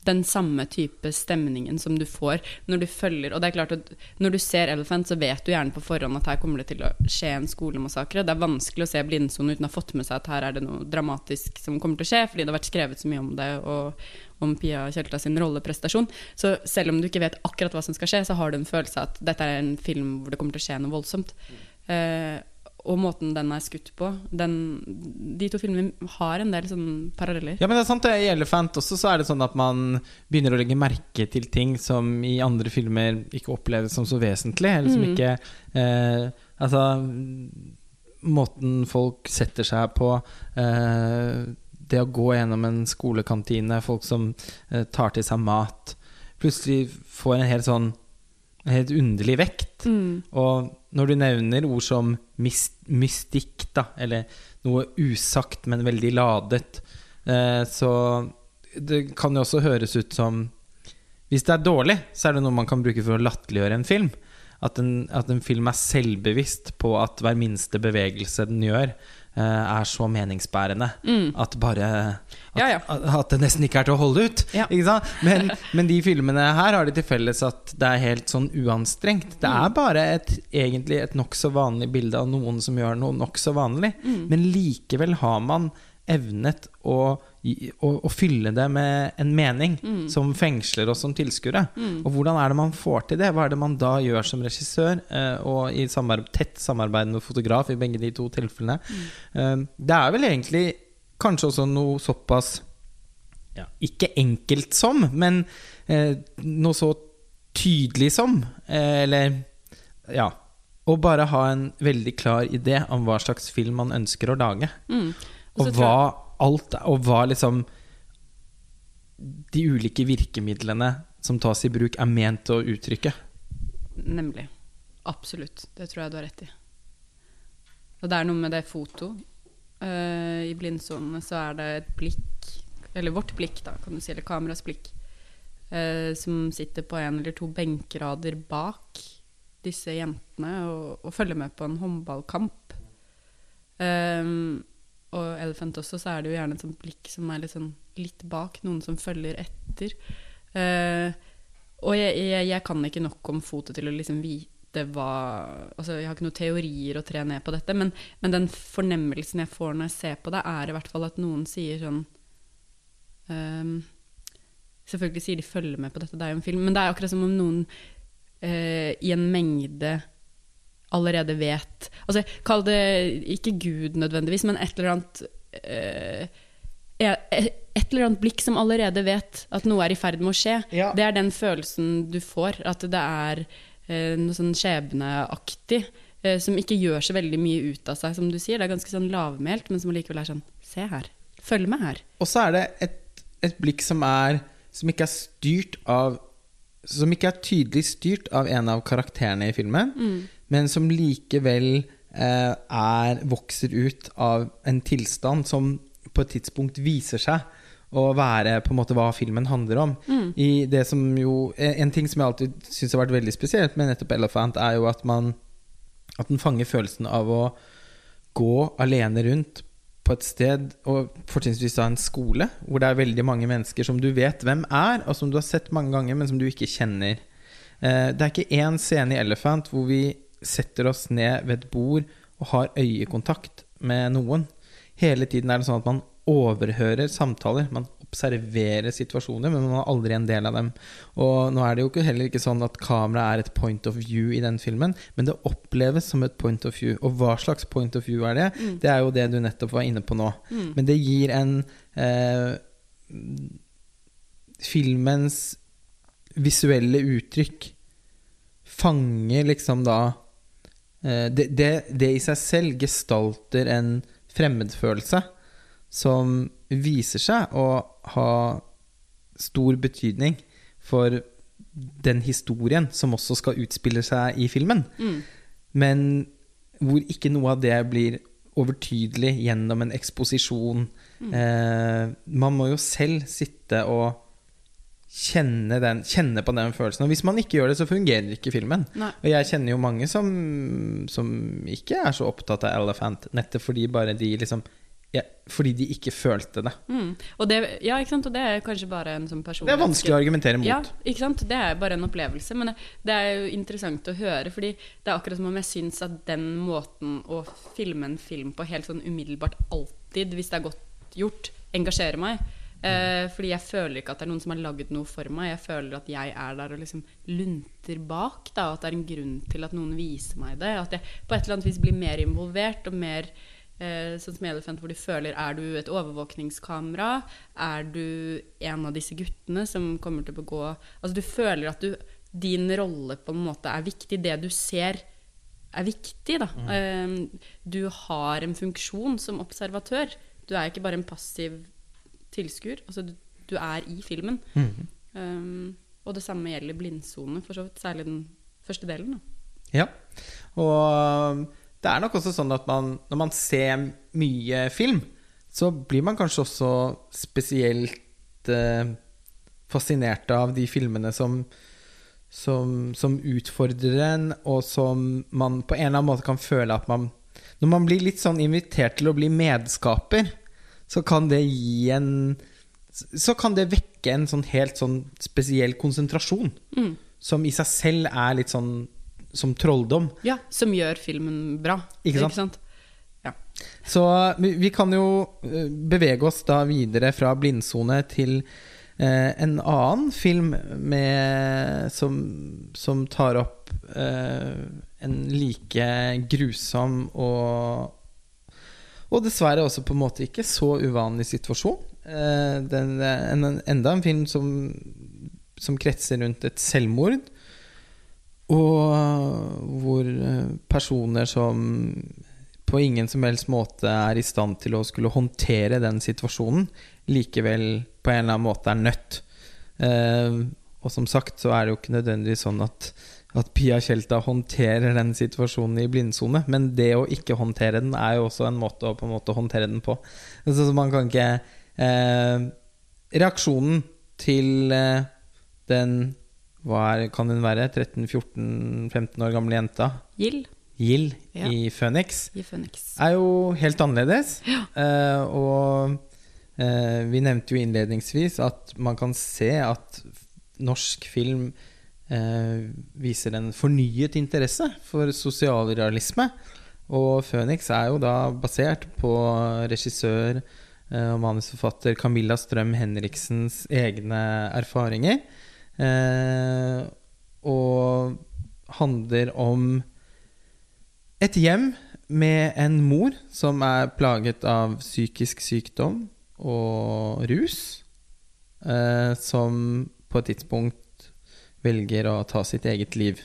den samme type stemningen som du får når du følger Og det er klart at når du ser Elephant, så vet du gjerne på forhånd at her kommer det til å skje en skolemassakre. Det er vanskelig å se Blindsonen uten å ha fått med seg at her er det noe dramatisk som kommer til å skje, fordi det har vært skrevet så mye om det, og om Pia Kjelta sin rolleprestasjon. Så selv om du ikke vet akkurat hva som skal skje, så har du en følelse av at dette er en film hvor det kommer til å skje noe voldsomt. Eh, og måten den er skutt på den, De to filmene har en del sånn paralleller. Ja, men det er sant. I Elephant også så er det sånn at man begynner å legge merke til ting som i andre filmer ikke oppleves som så vesentlig. Eller som Mm. ikke eh, Altså Måten folk setter seg på. Eh, det å gå gjennom en skolekantine, folk som eh, tar til seg mat. Plutselig får en helt sånn en helt underlig vekt. Mm. Og når du nevner ord som mystikk, da, eller noe usagt, men veldig ladet, eh, så det kan jo også høres ut som Hvis det er dårlig, så er det noe man kan bruke for å latterliggjøre en film. At en, at en film er selvbevisst på at hver minste bevegelse den gjør, uh, er så meningsbærende Mm. at bare at, Ja, ja. at, at det nesten ikke er til å holde ut. Ja. Men, men de filmene her har det til felles at det er helt sånn uanstrengt. Det Mm. er bare et, egentlig et nokså vanlig bilde av noen som gjør noe nokså vanlig. Mm. Men likevel har man evnet å, å, å fylle det med en mening Mm. som fengsler oss som tilskuere. Mm. Og hvordan er det man får til det? Hva er det man da gjør som regissør, eh, og i samarbeid, tett samarbeid med fotograf i begge de to tilfellene? Eh, det er vel egentlig kanskje også noe såpass ja, Ikke enkelt som, men eh, noe så tydelig som. Eller ja. Å bare ha en veldig klar idé om hva slags film man ønsker å lage. Mm. Og hva alt Og hva liksom de ulike virkemidlene som tas i bruk, er ment å uttrykke. Nemlig. Absolutt. Det tror jeg du har rett i. Og det er noe med det foto. Uh, I blindsonene så er det et blikk, eller vårt blikk, da, kan du si, eller kameras blikk, uh, som sitter på en eller to benkerader bak disse jentene og, og følger med på en håndballkamp. Um, og Elephant også, så er det jo gjerne et sånt blikk som er litt, sånn, litt bak, noen som følger etter. Uh, og jeg, jeg, jeg, kan ikke nok om fotet til å liksom vite hva altså Jeg har ikke noen teorier å tre ned på dette, men, men, den fornemmelsen jeg får når jeg ser på det, er i hvert fall at noen sier sånn um, Selvfølgelig sier de 'følger med på dette', det er jo en film, men det er akkurat som om noen uh, i en mengde allerede vet Altså, kall det ikke Gud nødvendigvis, men et eller annet uh, et eller annet blikk som allerede vet at noe er i ferd med å skje. Ja. Det er den følelsen du får. At det er uh, noe sånn skjebneaktig. Uh, som ikke gjør så veldig mye ut av seg, som du sier. Det er ganske sånn lavmælt, men som allikevel er sånn Se her. Følg med her. Og så er det et, et blikk som er Som ikke er styrt av Som ikke er tydelig styrt av en av karakterene i filmen. Mm men som likevel eh, er, vokser ut av en tilstand som på et tidspunkt viser seg å være på en måte hva filmen handler om. Mm. I det som jo, En ting som jeg alltid syns har vært veldig spesielt med nettopp 'Elephant', er jo at man at den fanger følelsen av å gå alene rundt på et sted, og fortrinnsvis da en skole, hvor det er veldig mange mennesker som du vet hvem er, og som du har sett mange ganger, men som du ikke kjenner. Eh, det er ikke én scene i 'Elephant' hvor vi setter oss ned ved et bord og har øyekontakt med noen. Hele tiden er det sånn at man overhører samtaler. Man observerer situasjoner, men man er aldri en del av dem. Og nå er det jo heller ikke sånn at kamera er et point of view i den filmen, men det oppleves som et point of view. Og hva slags point of view er det? Mm. Det er jo det du nettopp var inne på nå. Mm. Men det gir en eh, Filmens visuelle uttrykk fanger liksom da det, det, det, i seg selv gestalter en fremmedfølelse som viser seg å ha stor betydning for den historien som også skal utspille seg i filmen. Mm. Men hvor ikke noe av det blir overtydelig gjennom en eksposisjon. Mm. Eh, man må jo selv sitte og kjenne, den, kjenne, på den følelsen. Og hvis man ikke gjør det, så fungerer ikke filmen. Nei. Og jeg kjenner jo mange som, som, ikke er så opptatt av Elephant, nettopp fordi bare de liksom ja, fordi de ikke følte det. Mm. Og det. Ja? Og det er kanskje bare en sånn personlig Det er vanskelig å argumentere mot. Ja, ikke sant? Det er bare en opplevelse. Men det er jo interessant å høre, fordi det er akkurat som om jeg syns at den måten å filme en film på helt sånn umiddelbart alltid, hvis det er godt gjort, engasjerer meg. Eh, fordi jeg føler ikke at det er noen som har lagd noe for meg. Jeg føler at jeg er der og liksom lunter bak. Da, at det er en grunn til at noen viser meg det. At jeg på et eller annet vis blir mer involvert og mer eh, sånn som Elefant, hvor du føler Er du et overvåkningskamera? Er du en av disse guttene som kommer til å begå Altså du føler at du, din rolle på en måte er viktig. Det du ser er viktig, da. Mm. Eh, du har en funksjon som observatør. Du er ikke bare en passiv tilskuer. Altså du, du, er i filmen. Mm. Um, og det samme gjelder blindsone, for så vidt. Særlig den første delen. Da. Ja. Og um, det er nok også sånn at man, når man ser mye film, så blir man kanskje også spesielt eh, fascinert av de filmene som, som, som, utfordrer en, og som man på en eller annen måte kan føle at man Når man blir litt sånn invitert til å bli medskaper, så kan det gi en Så kan det vekke en sånn helt sånn spesiell konsentrasjon. Mm. Som i seg selv er litt sånn som trolldom. Ja, som gjør filmen bra. Ikke sant? Ikke sant? Ja. Så vi kan jo eh, bevege oss da videre fra blindsone til eh, en annen film med, som, som tar opp eh, en like grusom og og dessverre også på en måte ikke så uvanlig situasjon. Eh, den, en, enda en film som, som kretser rundt et selvmord. Og hvor eh, personer som på ingen som helst måte er i stand til å skulle håndtere den situasjonen, likevel på en eller annen måte er nødt. Eh, og som sagt så er det jo ikke nødvendigvis sånn at, at Pia Tjelta håndterer den situasjonen i blindsone, men det å ikke håndtere den er jo også en måte å på en måte håndtere den på. Altså, så man kan ikke eh, Reaksjonen til eh, den hva er, kan hun være? 13-14-15 år gamle jenta? Gild Gild Ja. i Phoenix i Phoenix. er jo helt annerledes. Ja. Eh, og eh, vi nevnte jo innledningsvis at man kan se at norsk film viser en fornyet interesse for sosialrealisme. Og 'Føniks' er jo da basert på regissør eh, og manusforfatter Camilla Strøm Henriksens egne erfaringer. Eh, og handler om et hjem med en mor som er plaget av psykisk sykdom og rus, eh, som på et tidspunkt velger å ta sitt eget liv.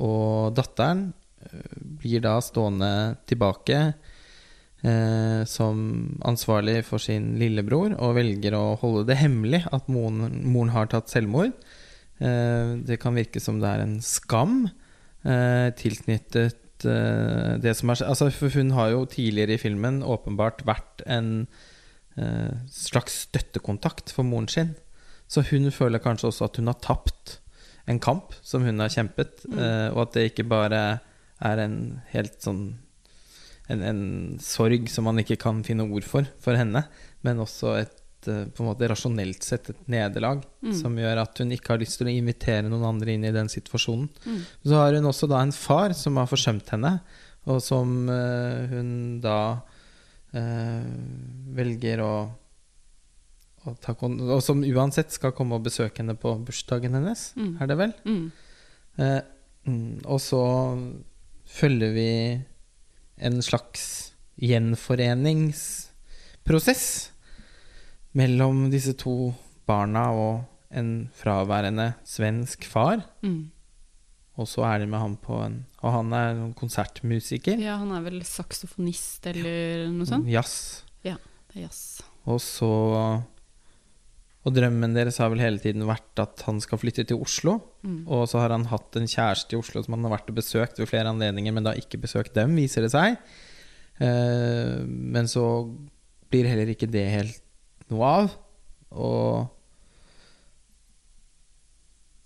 Og datteren eh, blir da stående tilbake eh, som ansvarlig for sin lillebror og velger å holde det hemmelig at moren, moren har tatt selvmord. Eh, det kan virke som det er en skam eh, tilknyttet eh, det som er altså, For hun har jo tidligere i filmen åpenbart vært en eh, slags støttekontakt for moren sin. Så hun føler kanskje også at hun har tapt en kamp som hun har kjempet, eh, og at det ikke bare er en helt sånn en, en sorg som man ikke kan finne ord for for henne, men også et eh, på en måte rasjonelt sett et nederlag Mm. som gjør at hun ikke har lyst til å invitere noen andre inn i den situasjonen. Mm. Så har hun også da en far som har forsømt henne, og som uh, hun da uh, velger å, kon Og som uansett skal komme og besøke henne på bursdagen hennes, Mm. er det vel? Mm. Eh, mm, og så følger vi en slags gjenforeningsprosess mellom disse to barna og en fraværende svensk far. Mm. Og så er de med han på en Og han er en konsertmusiker. Ja, han er vel saksofonist eller noe sånt? Jazz. Det er jazz. Og så Og drømmen deres har vel hele tiden vært at han skal flytte til Oslo. Mm. Og så har han hatt en kjæreste i Oslo som han har vært og besøkt ved flere anledninger, men da ikke besøkt dem, viser det seg. Eh, men så blir heller ikke det helt noe av. Og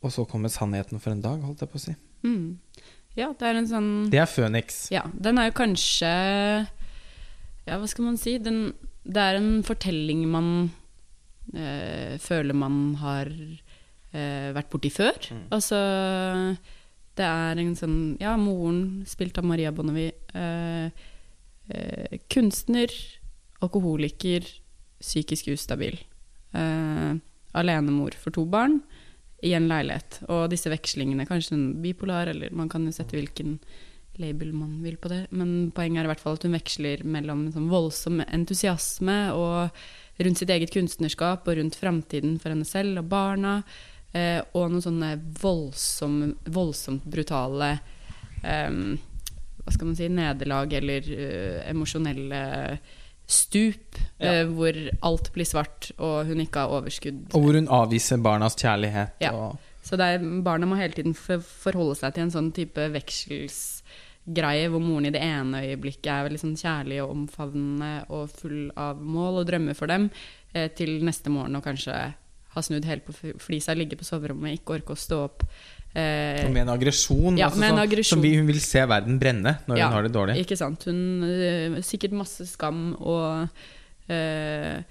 Og så kommer sannheten for en dag, holdt jeg på å si. Mm. Ja, det er en sånn Det er Føniks. Ja, den er jo kanskje Ja, hva skal man si? Den, det er en fortelling man eh, føler man har eh, vært borti før. Altså Det er en sånn Ja, moren, spilt av Maria Bonnevie. Eh, eh, kunstner, alkoholiker, psykisk ustabil. Eh, alenemor for to barn i en leilighet. Og disse vekslingene, kanskje en bipolar, eller man kan jo sette hvilken label man vil på det. Men poenget er i hvert fall at hun veksler mellom sånn voldsom entusiasme og rundt sitt eget kunstnerskap og rundt framtiden for henne selv og barna. Eh, og noen sånne voldsomme, voldsomt brutale eh, Hva skal man si nederlag eller uh, emosjonelle stup, Ja. eh, hvor alt blir svart og hun ikke har overskudd. Og hvor hun avviser barnas kjærlighet. Ja. Så er, barna må hele tiden forholde seg til en sånn type vekselsgreie, hvor moren i det ene øyeblikket er veldig sånn kjærlig og omfavnende og full av mål og drømmer for dem, eh, til neste morgen og kanskje ha snudd helt på flisa, ligge på soverommet, ikke orke å stå opp. Eh, med en aggresjon. Ja, altså med en aggresjon. Som vi, hun vil se verden brenne når Ja, hun har det dårlig. Ikke sant. Hun eh, Sikkert masse skam og eh,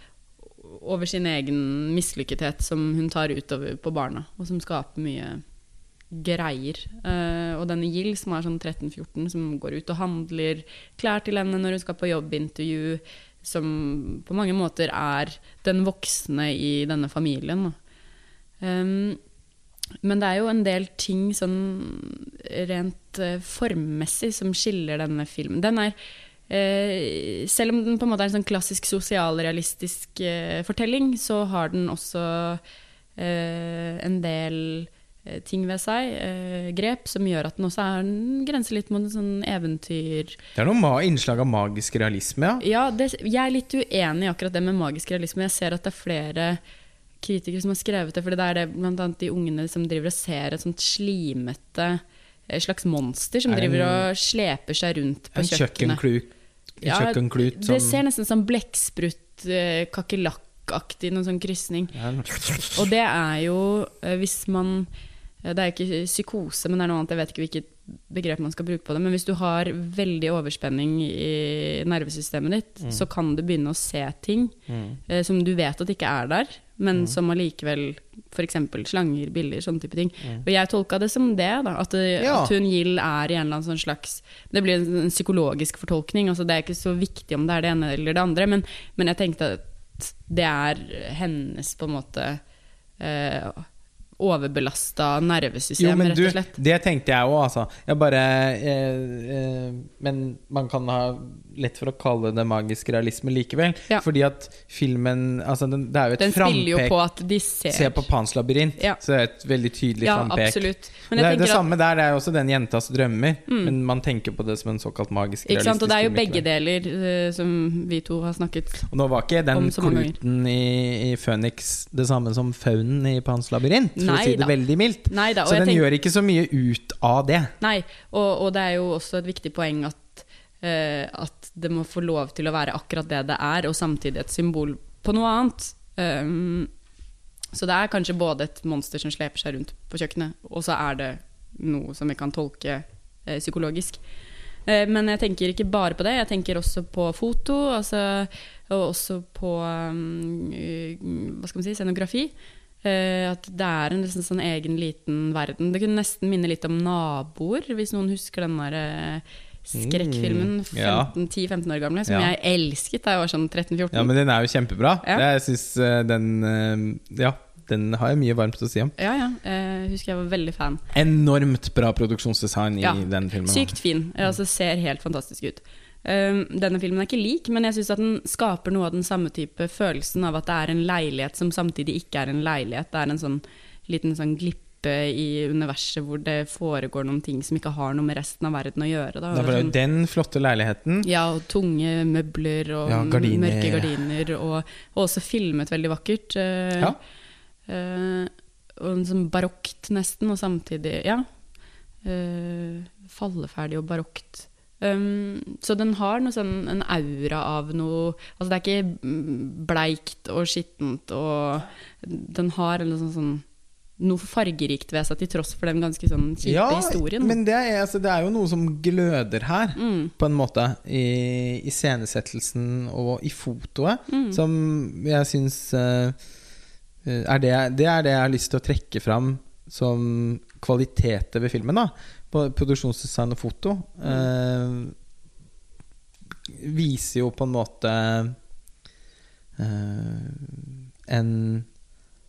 over sin egen mislykkethet som hun tar utover på barna, og som skaper mye greier. Uh, og denne Gill, som er sånn 13-14, som går ut og handler klær til henne når hun skal på jobbintervju, som på mange måter er den voksne i denne familien. Um, men det er jo en del ting sånn rent uh, formmessig som skiller denne filmen. Den er eh, Selv om den på en måte er en sånn klassisk sosialrealistisk fortelling, så har den også en del ting ved seg, eh, grep, som gjør at den også er en grense litt mot en sånn eventyr Det er noe innslag av magisk realisme, ja. Ja, det, jeg er litt uenig i akkurat det med magisk realisme. Jeg ser at det er flere kritikere som har skrevet det, for det er det annet de ungene som driver og ser et sånt slimete eh, slags monster som en, driver og sleper seg rundt på En kjøkkenet. kjøkkenklut, en Ja, kjøkkenklut Det ser nesten som blekksprut, eh, kakerlakkaktig, noen sånn krysning. ja, Og det er jo eh, hvis man eh, Det er ikke psykose, men det er noe annet. Jeg vet ikke hvilket begrep man skal bruke på det. Men hvis du har veldig overspenning i nervesystemet ditt, Mm. så kan du begynne å se ting eh, som du vet at ikke er der, men Mm. som allikevel F.eks. slanger, biller, sånne type ting. Og jeg tolka det som det. da At, Mm. Ja. at hun Gild er i en eller annen sånn slags Det blir en, en psykologisk fortolkning. Altså det er ikke så viktig om det er det ene eller det andre, men, men jeg tenkte at det er hennes på en måte eh, overbelasta nervesystem, Jo, men rett og slett. det tenkte jeg òg, altså. Jeg bare eh, eh, Men man kan ha lett for å kalle det magisk realisme likevel. Ja. Fordi at filmen altså den, Det er jo et Den spiller jo på at de ser Se på Pans labyrint, Ja. så det er et veldig tydelig Ja, frampek. absolutt. Men det er det samme der, det er jo også den jentas drømmer, men man tenker på det som en såkalt magisk realistisk film. Og det er jo begge deler, uh, som vi to har snakket Og nå var ikke den om kluten i, i Phoenix det samme som faunen i Pans labyrint, for Nei å si det da. veldig mildt. Nei da, Så den tenker- gjør ikke så mye ut av det. Nei, og, og det er jo også et viktig poeng at, eh, at det må få lov til å være akkurat det det er, og samtidig et symbol på noe annet. Um, så det er kanskje både et monster som sleper seg rundt på kjøkkenet, og så er det noe som vi kan tolke eh, psykologisk. Eh, men jeg tenker ikke bare på det, jeg tenker også på foto, altså, og også på um, hva skal man si, scenografi. Eh, at det er en liksom sånn egen liten verden. Det kunne nesten minne litt om 'Naboer', hvis noen husker den der eh, skrekkfilmen. Mm, 10-15 år gamle, som Ja. jeg elsket da jeg var sånn 13-14. Ja, men den er jo kjempebra. Ja. Jeg syns eh, den eh, Ja, den har jeg mye varmt å si om. Ja, ja. Jeg husker jeg var veldig fan. Enormt bra produksjonsdesign i Ja, den filmen. Sykt fin. Altså ser helt fantastisk ut. Um, denne filmen er ikke lik, men jeg syns den skaper noe av den samme type følelsen av at det er en leilighet som samtidig ikke er en leilighet. Det er en sånn liten sånn glippe i universet hvor det foregår noen ting som ikke har noe med resten av verden å gjøre. Da. Det var jo den flotte leiligheten. Ja, og tunge møbler og Ja, gardiner. mørke gardiner. Og, og også filmet veldig vakkert. eh, Ja. Uh, og sånn barokt nesten, og samtidig Ja. Uh, falleferdig og barokt. Um, så den har noe sånn, en aura av noe Altså det er ikke mm, bleikt og skittent, og den har en sånn, sånn noe fargerikt ved seg, til tross for den ganske sånn kjipe Ja, historien. men det er, altså, det er jo noe som gløder her, Mm. på en måte. I iscenesettelsen og i fotoet, Mm. som jeg syns uh, er det, det er det jeg har lyst til å trekke fram som kvaliteter ved filmen. da På produksjonsdesign og foto. Eh, viser jo på en måte uh, en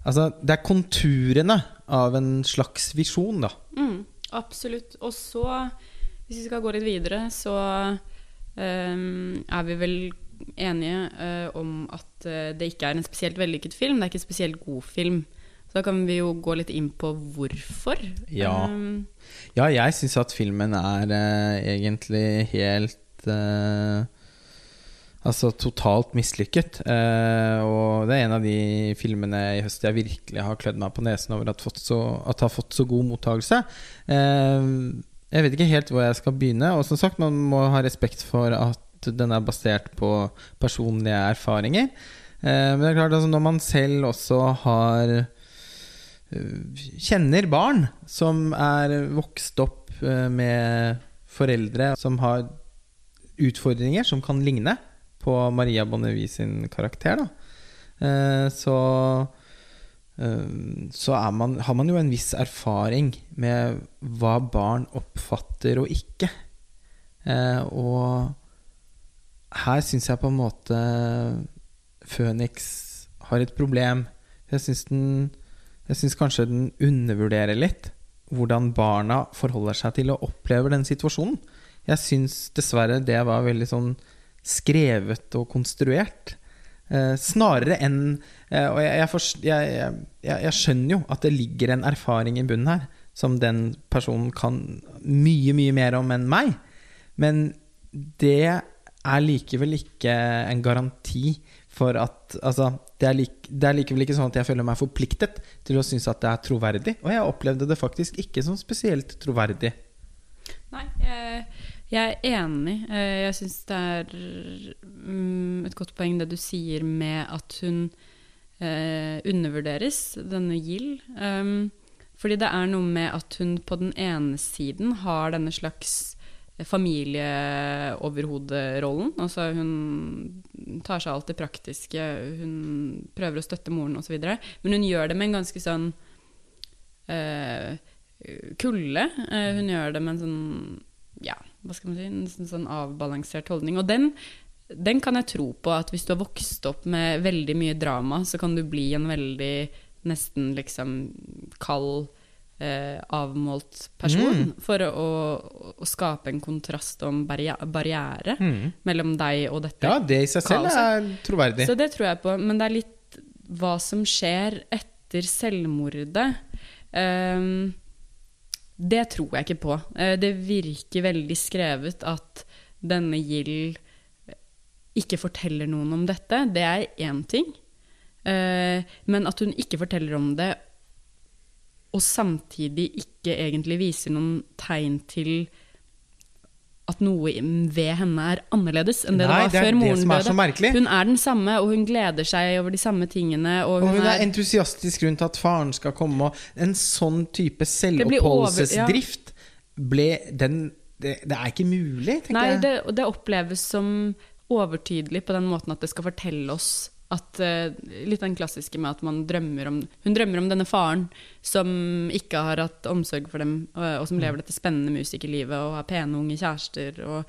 Altså, det er konturene av en slags visjon, da. Mm, absolutt. Og så, hvis vi skal gå litt videre, så um, er vi vel enige uh, om at eh, det ikke er en spesielt vellykket film. Det er ikke en spesielt god film. Så da kan vi jo gå litt inn på hvorfor. Ja. um, Ja, jeg syns at filmen er uh, egentlig helt Altså totalt mislykket. Eh, og det er en av de filmene i høst jeg virkelig har klødd meg på nesen over at, så, at har fått så god mottakelse. Eh, jeg vet ikke helt hvor jeg skal begynne. Og som sagt, man må ha respekt for at den er basert på personlige erfaringer. Eh, men det er klart, altså, når man selv også har eh, kjenner barn som er vokst opp eh, med foreldre som har utfordringer som kan ligne på Maria Bonnevie sin karakter, da. Eh, Så eh, så man, har man jo en viss erfaring med hva barn oppfatter og ikke. Eh, Og her syns jeg på en måte Phoenix har et problem. Jeg syns kanskje den undervurderer litt hvordan barna forholder seg til og opplever den situasjonen. Jeg syns dessverre det var veldig sånn skrevet og konstruert. Eh, snarere enn eh, Og jeg, jeg, forst- jeg, jeg, skjønner jo at det ligger en erfaring i bunnen her, som den personen kan mye, mye mer om enn meg. Men det er likevel ikke en garanti for at Altså, det er, like, det er likevel ikke sånn at jeg føler meg forpliktet til å synes at det er troverdig. Og jeg opplevde det faktisk ikke som spesielt troverdig. Nei, jeg, jeg er enig. Eh, Jeg syns det er mm, et godt poeng det du sier med at hun eh, undervurderes, denne Gill. Um, fordi det er noe med at hun på den ene siden har denne slags familieoverhoderollen. Altså hun tar seg av alt det praktiske, hun prøver å støtte moren osv. Men hun gjør det med en ganske sånn uh, kulde. Uh, hun gjør det med en sånn ja, hva skal man si, en sånn, avbalansert holdning. Og den, den kan jeg tro på, at hvis du har vokst opp med veldig mye drama, så kan du bli en veldig nesten liksom kald, eh, avmålt person. Mm. For å, å, å skape en kontrast og en barriere, barriere Mm. mellom deg og dette. Ja, det i seg selv Kaoset. er troverdig. Så det tror jeg på. Men det er litt hva som skjer etter selvmordet. Ehm, det tror jeg ikke på. Eh, det virker veldig skrevet at denne Gild ikke forteller noen om dette. Det er én ting. Eh, men at hun ikke forteller om det, og samtidig ikke egentlig viser noen tegn til at noe ved henne er annerledes enn det Nei, det var det før moren døde. Hun er den samme, og hun gleder seg over de samme tingene. Og Og hun, hun er er, entusiastisk rundt at faren skal komme. En sånn type selvoppholdelsesdrift ble den det, det er ikke mulig, tenker Nei, jeg. det, det oppleves som overtydelig på den måten at det skal fortelle oss at eh, Litt den klassiske med at man drømmer om Hun drømmer om denne faren som ikke har hatt omsorg for dem, og, og som lever dette spennende musikerlivet og har pene, unge kjærester. og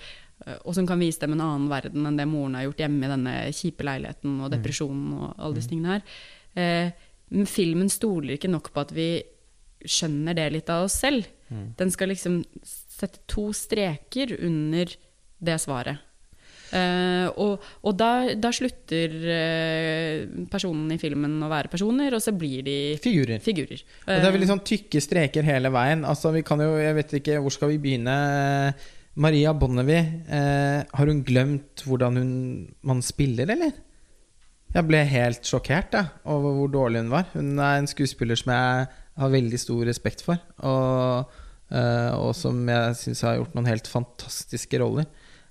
eh, og som kan vise dem en annen verden enn det moren har gjort hjemme i denne kjipe leiligheten og depresjonen og alle disse tingene her. Eh, men filmen stoler ikke nok på at vi skjønner det litt av oss selv. Den skal liksom sette to streker under det svaret. Eh, og og da, da slutter uh, personene i filmen å være personer, og så blir de Figurer. figurer. Og det er veldig sånn tykke streker hele veien. Altså, vi kan jo, jeg vet ikke, hvor skal vi begynne? Maria Bonnevie, eh, har hun glemt hvordan hun, man spiller, eller? Jeg ble helt sjokkert da, over hvor dårlig hun var. Hun er en skuespiller som jeg har veldig stor respekt for, og, eh, og som jeg syns har gjort noen helt fantastiske roller.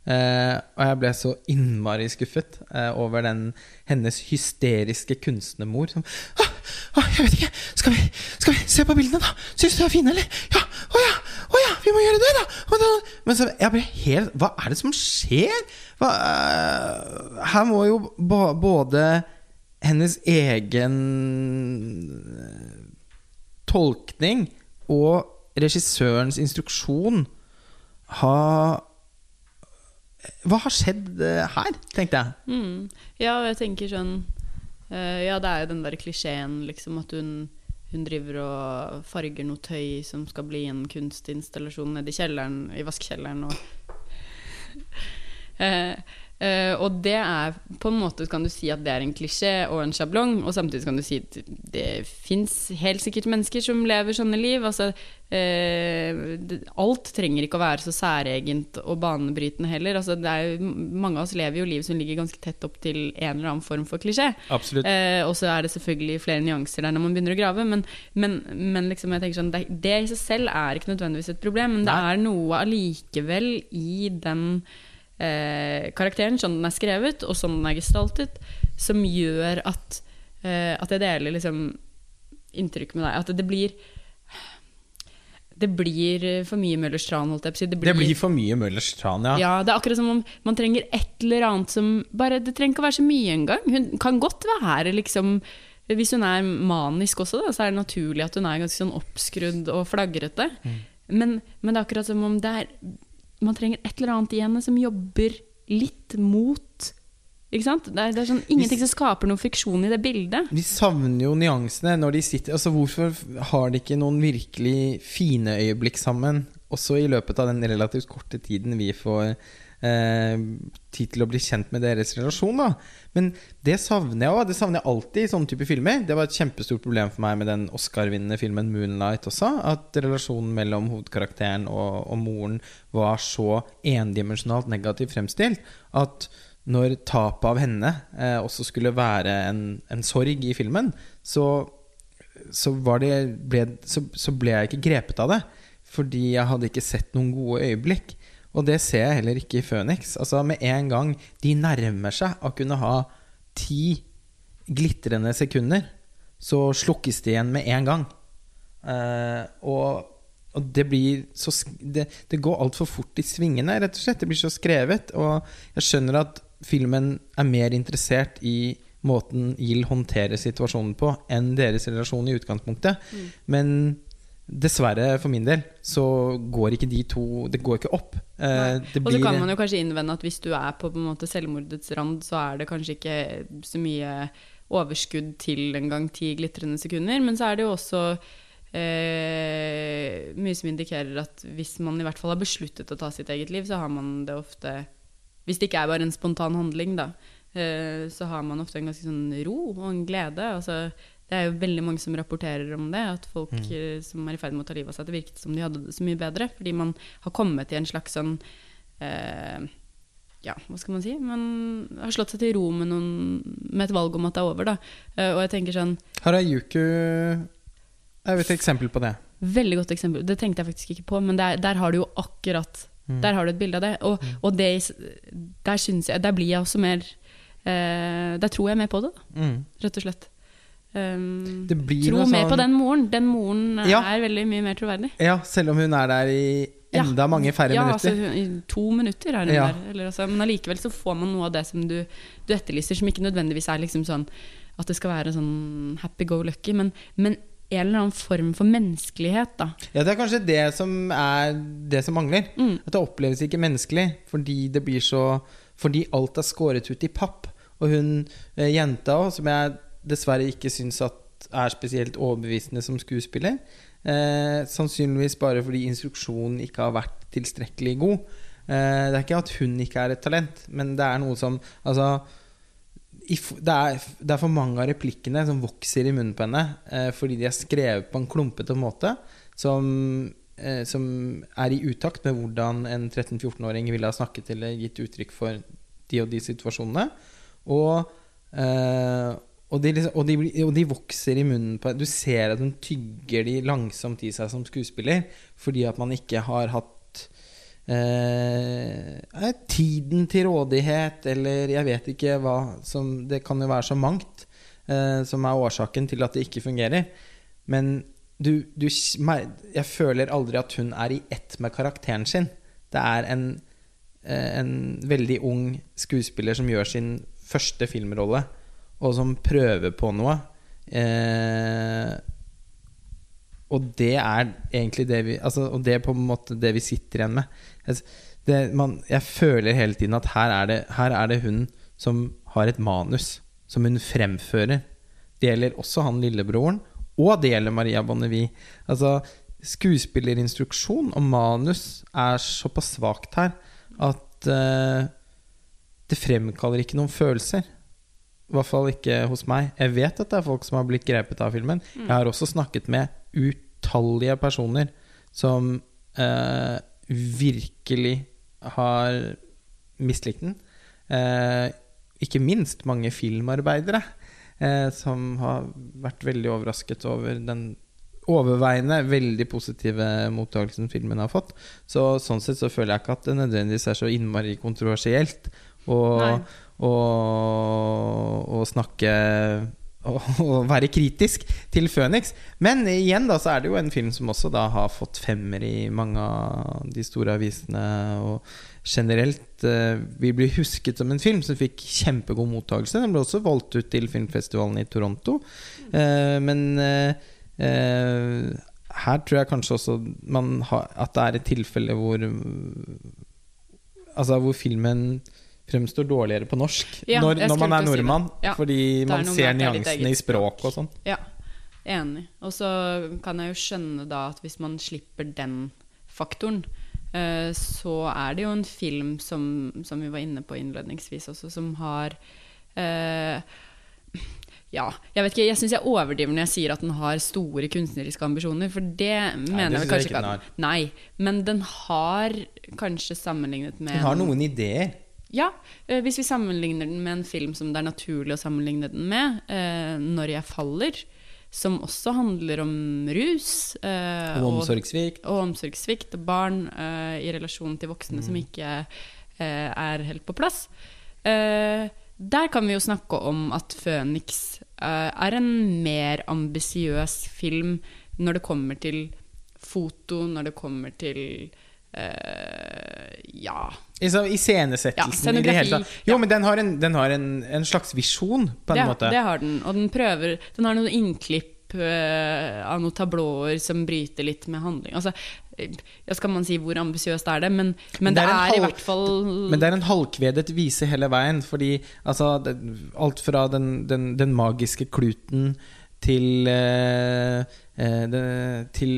Eh, og jeg ble så innmari skuffet eh, over den hennes hysteriske kunstnermor som «Åh, ah, Jeg vet ikke, skal vi, skal vi se på bildene, da? Syns du de er fine, eller? Ja, å ja, å ja, vi må gjøre det, da! Da. Men så jeg ble helt Hva er det som skjer? Hva, uh, her må jo både hennes egen eh, tolkning og regissørens instruksjon ha Hva har skjedd eh, her, tenkte jeg. Mm. Ja, jeg tenker sånn uh, Ja, det er jo den der klisjeen, liksom, at hun, hun driver og farger noe tøy som skal bli en kunstinstallasjon nede i kjelleren, i vaskekjelleren, og Eh, eh, og det er på en måte kan du si at det er en klisjé og en sjablong, og samtidig kan du si at det fins helt sikkert mennesker som lever sånne liv. Altså, uh, det, alt trenger ikke å være så særegent og banebrytende heller. Altså, jo, mange av oss lever jo liv som ligger ganske tett opp til en eller annen form for klisjé. Eh, og så er det selvfølgelig flere nyanser der når man begynner å grave, men, men, men liksom jeg tenker sånn, det, det i seg selv er ikke nødvendigvis et problem, men det Nei. er noe allikevel i den eh, karakteren, sånn den er skrevet, og sånn den er gestaltet, som gjør at, eh, at jeg deler liksom inntrykk med deg. At det blir det blir for mye Møllers tran, si. Det blir for mye Møllers tran, ja. Ja, det er akkurat som om man trenger et eller annet som bare, Det trenger ikke å være så mye engang. Hun kan godt være liksom Hvis hun er manisk også, da, så er det naturlig at hun er ganske sånn oppskrudd og flagrete. Men, men det er akkurat som om det er Man trenger et eller annet i henne som jobber litt mot Ikke sant? Det er, det er sånn ingenting som skaper noen friksjon i det bildet. De savner jo nyansene når de sitter Altså Hvorfor har de ikke noen virkelig fine øyeblikk sammen, også i løpet av den relativt korte tiden vi får eh, tid til å bli kjent med deres relasjon. da Men det savner jeg òg. Det savner jeg alltid i sånne type filmer. Det var et kjempestort problem for meg med den Oscar-vinnende filmen 'Moonlight' også. At relasjonen mellom hovedkarakteren og, og moren var så endimensjonalt negativt fremstilt at når tapet av henne eh, også skulle være en, en, sorg i filmen, så, så, det, ble, så, så ble jeg ikke grepet av det. Fordi jeg hadde ikke sett noen gode øyeblikk. Og det ser jeg heller ikke i Phoenix. Altså Med en gang de nærmer seg å kunne ha ti glitrende sekunder, så slukkes de igjen med en gang. Uh, og, og, det blir så Det, det går altfor fort i svingene, rett og slett. Det blir så skrevet. Og jeg skjønner at filmen er mer interessert i måten Gill håndterer situasjonen på, enn deres relasjon i utgangspunktet. Mm. Men Dessverre, for min del, så går ikke de to Det går ikke opp. Eh, og så kan man jo kanskje innvende at hvis du er på, på en måte selvmordets rand, så er det kanskje ikke så mye overskudd til en gang ti glitrende sekunder. Men så er det jo også eh, mye som indikerer at hvis man i hvert fall har besluttet å ta sitt eget liv, så har man det ofte Hvis det ikke er bare en spontan handling, da, eh, så har man ofte en ganske sånn ro og en glede. Altså det er jo veldig mange som rapporterer om det, at folk mm. Eh, som er i ferd med å ta livet av seg, det virket som de hadde det så mye bedre, fordi man har kommet i en slags sånn eh, Ja, hva skal man si? Man har slått seg til ro med, noen, med et valg om at det er over, da. Eh, og jeg tenker sånn Harajuku er jo et eksempel på det. Veldig godt eksempel. Det tenkte jeg faktisk ikke på, men der, der har du jo akkurat mm. Der har du et bilde av det. Og, mm. og det, der, jeg, der blir jeg også mer eh, Der tror jeg mer på det, da, mm. rett og slett. Um, tro mer sånn... på den moren. Den moren ja. er veldig mye mer troverdig. Ja, selv om hun er der i enda ja. mange færre ja, minutter. Ja, altså, to minutter er hun der. Eller, altså, men allikevel så får man noe av det som du, du, etterlyser, som ikke nødvendigvis er liksom sånn at det skal være sånn happy go lucky, men, men en eller annen form for menneskelighet, da. Ja, det er kanskje det som er det som mangler. Mm. At det oppleves ikke menneskelig fordi det blir så Fordi alt er skåret ut i papp. Og hun eh, jenta òg, som jeg dessverre ikke syns at er spesielt overbevisende som skuespiller. Eh, sannsynligvis bare fordi instruksjonen ikke har vært tilstrekkelig god. Eh, det er ikke at hun ikke er et talent, men det er noe som Altså det er, det er, for mange av replikkene som vokser i munnen på henne eh, fordi de er skrevet på en klumpete måte som, eh, som er i utakt med hvordan en 13-14-åring ville ha snakket eller gitt uttrykk for de og de situasjonene. Og, eh, og de, liksom, og, de, og de, vokser i munnen på Du ser at hun tygger de langsomt i seg som skuespiller fordi at man ikke har hatt eh, tiden til rådighet, eller jeg vet ikke hva som Det kan jo være så mangt eh, som er årsaken til at det ikke fungerer. Men du, du, Jeg føler aldri at hun er i ett med karakteren sin. Det er en, eh, en veldig ung skuespiller som gjør sin første filmrolle og som prøver på noe. Eh, og det er egentlig det vi altså, Og det er på en måte det vi sitter igjen med. Det, man, jeg føler hele tiden at her er, det, her er det hun som har et manus som hun fremfører. Det gjelder også han lillebroren, og det gjelder Maria Bonnevie. Altså, skuespillerinstruksjon og manus er såpass svakt her at uh, det fremkaller ikke noen følelser. I hvert fall ikke hos meg. Jeg vet at det er folk som har blitt grepet av filmen. Mm. Jeg har også snakket med utallige personer som eh, virkelig har mislikt den. Eh, ikke minst mange filmarbeidere eh, som har vært veldig overrasket over den overveiende veldig positive mottakelsen filmen har fått. Så sånn sett så føler jeg ikke at det nødvendigvis er så innmari kontroversielt. Og, og, og snakke å være kritisk til Phoenix. Men igjen da så er det jo en film som også da har fått femmer i mange av de store avisene. Og generelt eh, vil bli husket som en film som fikk kjempegod mottakelse. Den ble også valgt ut til filmfestivalen i Toronto. Eh, men eh, her tror jeg kanskje også har, at det er et tilfelle hvor Altså hvor filmen fremstår dårligere på norsk ja, når, når man er nordmann. Si ja, fordi man ser nyansene i språk og sånn. Ja, enig. Og så kan jeg jo skjønne da at hvis man slipper den faktoren, eh, så er det jo en film som, som vi var inne på innledningsvis også, som har eh, ja, jeg vet ikke, jeg syns jeg overdriver når jeg sier at den har store kunstneriske ambisjoner, for det mener det jeg kanskje jeg ikke at den har. Nei, men den har kanskje sammenlignet med Den har noen ideer. Ja, eh, hvis vi sammenligner den med en film som det er naturlig å sammenligne den med, eh, 'Når jeg faller', som også handler om rus. eh, Og omsorgssvikt. og omsorgssvikt og barn eh, i relasjon til voksne som ikke eh, er helt på plass. Eh, der kan vi jo snakke om at 'Føniks' eh, er en mer ambisiøs film når det kommer til foto, når det kommer til eh, ja Iscenesettelsen Ja, i det hele tatt. Jo, men den har en, den har en, en slags visjon, på en det, måte. det har den. Og den prøver Den har noen innklipp uh, av noen tablåer som bryter litt med handling. Altså, ja, skal man si hvor ambisiøst er det? Men, men det, det er det er, i hvert fall Men det er en halvkvedet vise hele veien, fordi altså, det, alt fra den, den, den magiske kluten til uh, uh, Til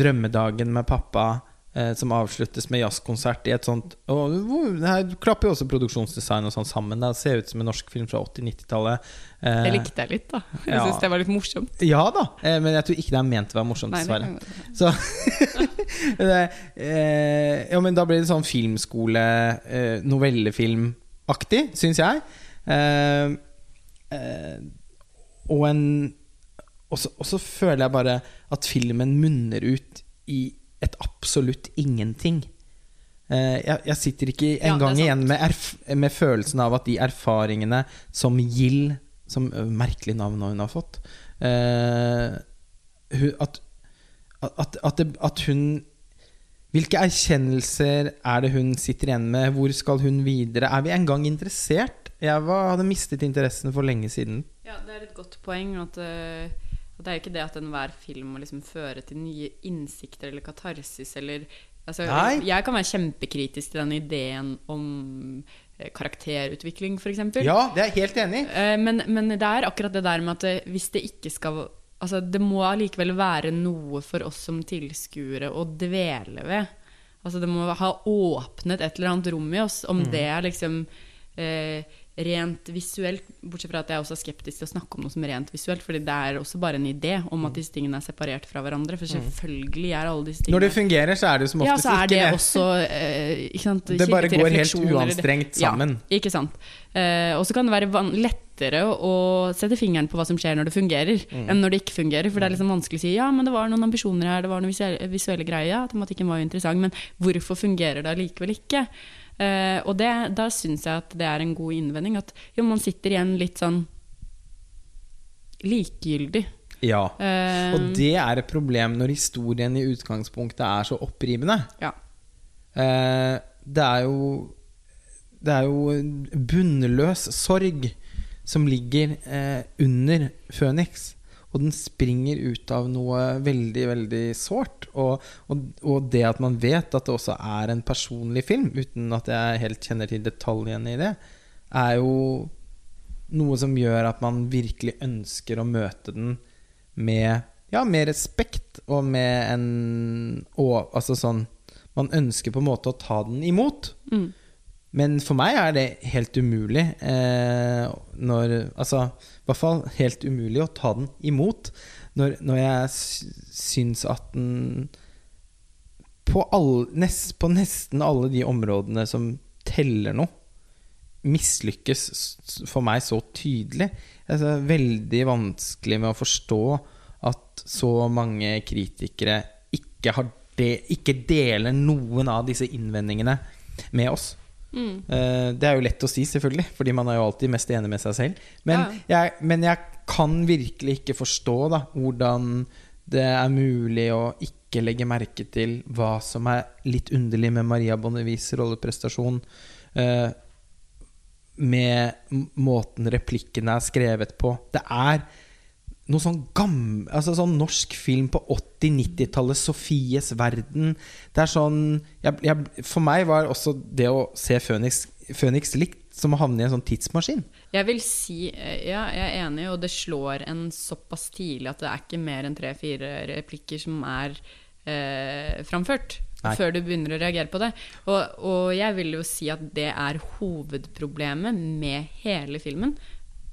drømmedagen med pappa, eh, som avsluttes med jazzkonsert i et sånt Og her klapper jo også produksjonsdesign og sånn sammen. Det ser ut som en norsk film fra 80-90-tallet. Eh, Det likte jeg litt, da. Jeg Ja. syns det var litt morsomt. ja da, eh, men jeg tror ikke det er ment å være morsomt, dessverre. Så eh, Ja, men da blir det sånn filmskole, eh, novellefilmaktig, syns jeg. Eh, eh, og en og så føler jeg bare at filmen munner ut i et absolutt ingenting. Eh, jeg, jeg sitter ikke engang ja, igjen med, erf med følelsen av at de erfaringene som Gill Som merkelig navn hun har fått uh, at, at, at, det, at hun Hvilke erkjennelser er det hun sitter igjen med? Hvor skal hun videre? Er vi engang interessert? Jeg var, hadde mistet interessen for lenge siden. Ja, det er et godt poeng at, eh, at det er jo ikke det at enhver film må liksom føre til nye innsikter eller katarsis eller altså, Nei. Jeg kan være kjempekritisk til den ideen om eh, karakterutvikling, f.eks. Ja, det er jeg helt enig i. Eh, Men, men det er akkurat det der med at det, hvis det ikke skal Altså, det må allikevel være noe for oss som tilskuere å dvele ved. Altså, det må ha åpnet et eller annet rom i oss. Om Mm. det er liksom eh, rent visuelt, bortsett fra at jeg også er skeptisk til å snakke om noe som er rent visuelt, fordi det er også bare en idé om at disse tingene er separert fra hverandre. For selvfølgelig er alle disse tingene Når det fungerer, så er det som ja, oftest er ikke det også eh, ikke sant, Det bare går helt uanstrengt sammen. Ja, ikke sant. Eh, og så kan det være lettere å sette fingeren på hva som skjer når det fungerer, Mm. enn når det ikke fungerer. For det er liksom vanskelig å si ja, men det var noen ambisjoner her, det var noen visuelle, visuelle greier, ja, tematikken var jo interessant, men hvorfor fungerer det allikevel ikke? Eh, og det, da syns jeg at det er en god innvending. At jo, man sitter igjen litt sånn likegyldig. Ja. Eh, Og det er et problem når historien i utgangspunktet er så opprivende. ja. Eh, det er jo Det er jo bunnløs sorg som ligger under Phoenix. Og den springer ut av noe veldig, veldig sårt. Og, og, og det at man vet at det også er en personlig film, uten at jeg helt kjenner til detaljene i det, er jo noe som gjør at man virkelig ønsker å møte den med, ja, med respekt og med en og, Altså sånn Man ønsker på en måte å ta den imot. Mm. Men for meg er det helt umulig eh, når Altså, i hvert fall helt umulig å ta den imot når, når jeg sy- syns at den på, all, nest, på nesten alle de områdene som teller noe, mislykkes for meg så tydelig. Det er veldig vanskelig med å forstå at så mange kritikere ikke, har de, ikke deler noen av disse innvendingene med oss. Mm. Eh, Det er jo lett å si, selvfølgelig, fordi man er jo alltid mest enig med seg selv. Men, Ja. jeg, men jeg kan virkelig ikke forstå da, hvordan det er mulig å ikke legge merke til hva som er litt underlig med Maria Bonnevis' rolleprestasjon. eh, med måten replikkene er skrevet på. Det er noe sånn gammel Altså sånn norsk film på 80-90-tallet, Sofies verden. Det er sånn jeg, jeg, For meg var også det å se Phoenix, Phoenix likt som å havne i en sånn tidsmaskin. Jeg vil si, eh, ja, jeg er enig, og det slår en såpass tidlig at det er ikke mer enn tre-fire replikker som er eh, framført. Nei. før du begynner å reagere på det. Og, og jeg vil jo si at det er hovedproblemet med hele filmen,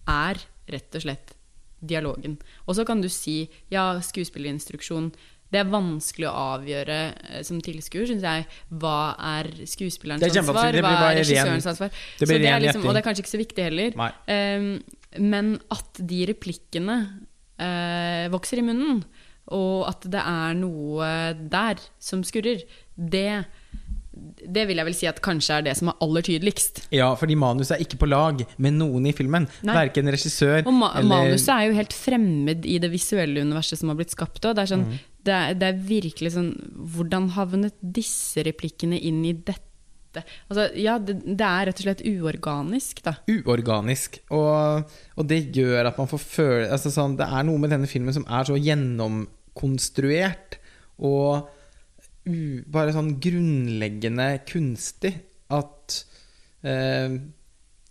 er rett og slett dialogen. Og så kan du si ja, skuespillerinstruksjon. Det er vanskelig å avgjøre eh, som tilskuer, syns jeg. Hva er skuespillerens er ansvar? Hva er regissørens ansvar? det det er liksom, og det er kanskje ikke så viktig heller. Um, men at de replikkene uh, vokser i munnen, og at det er noe der som skurrer, det, det vil jeg vel si at kanskje er det som er aller tydeligst. Ja, fordi manuset er ikke på lag med noen i filmen. Verken regissør Og ma eller manuset er jo helt fremmed i det visuelle universet som har blitt skapt. også. Det, er sånn, Mm. det, er, det er virkelig sånn Hvordan havnet disse replikkene inn i dette? Altså, ja, det, det er rett og slett uorganisk, da. uorganisk. Og, og det gjør at man får føle altså sånn, Det er noe med denne filmen som er så gjennomkonstruert og u, bare sånn grunnleggende kunstig at eh,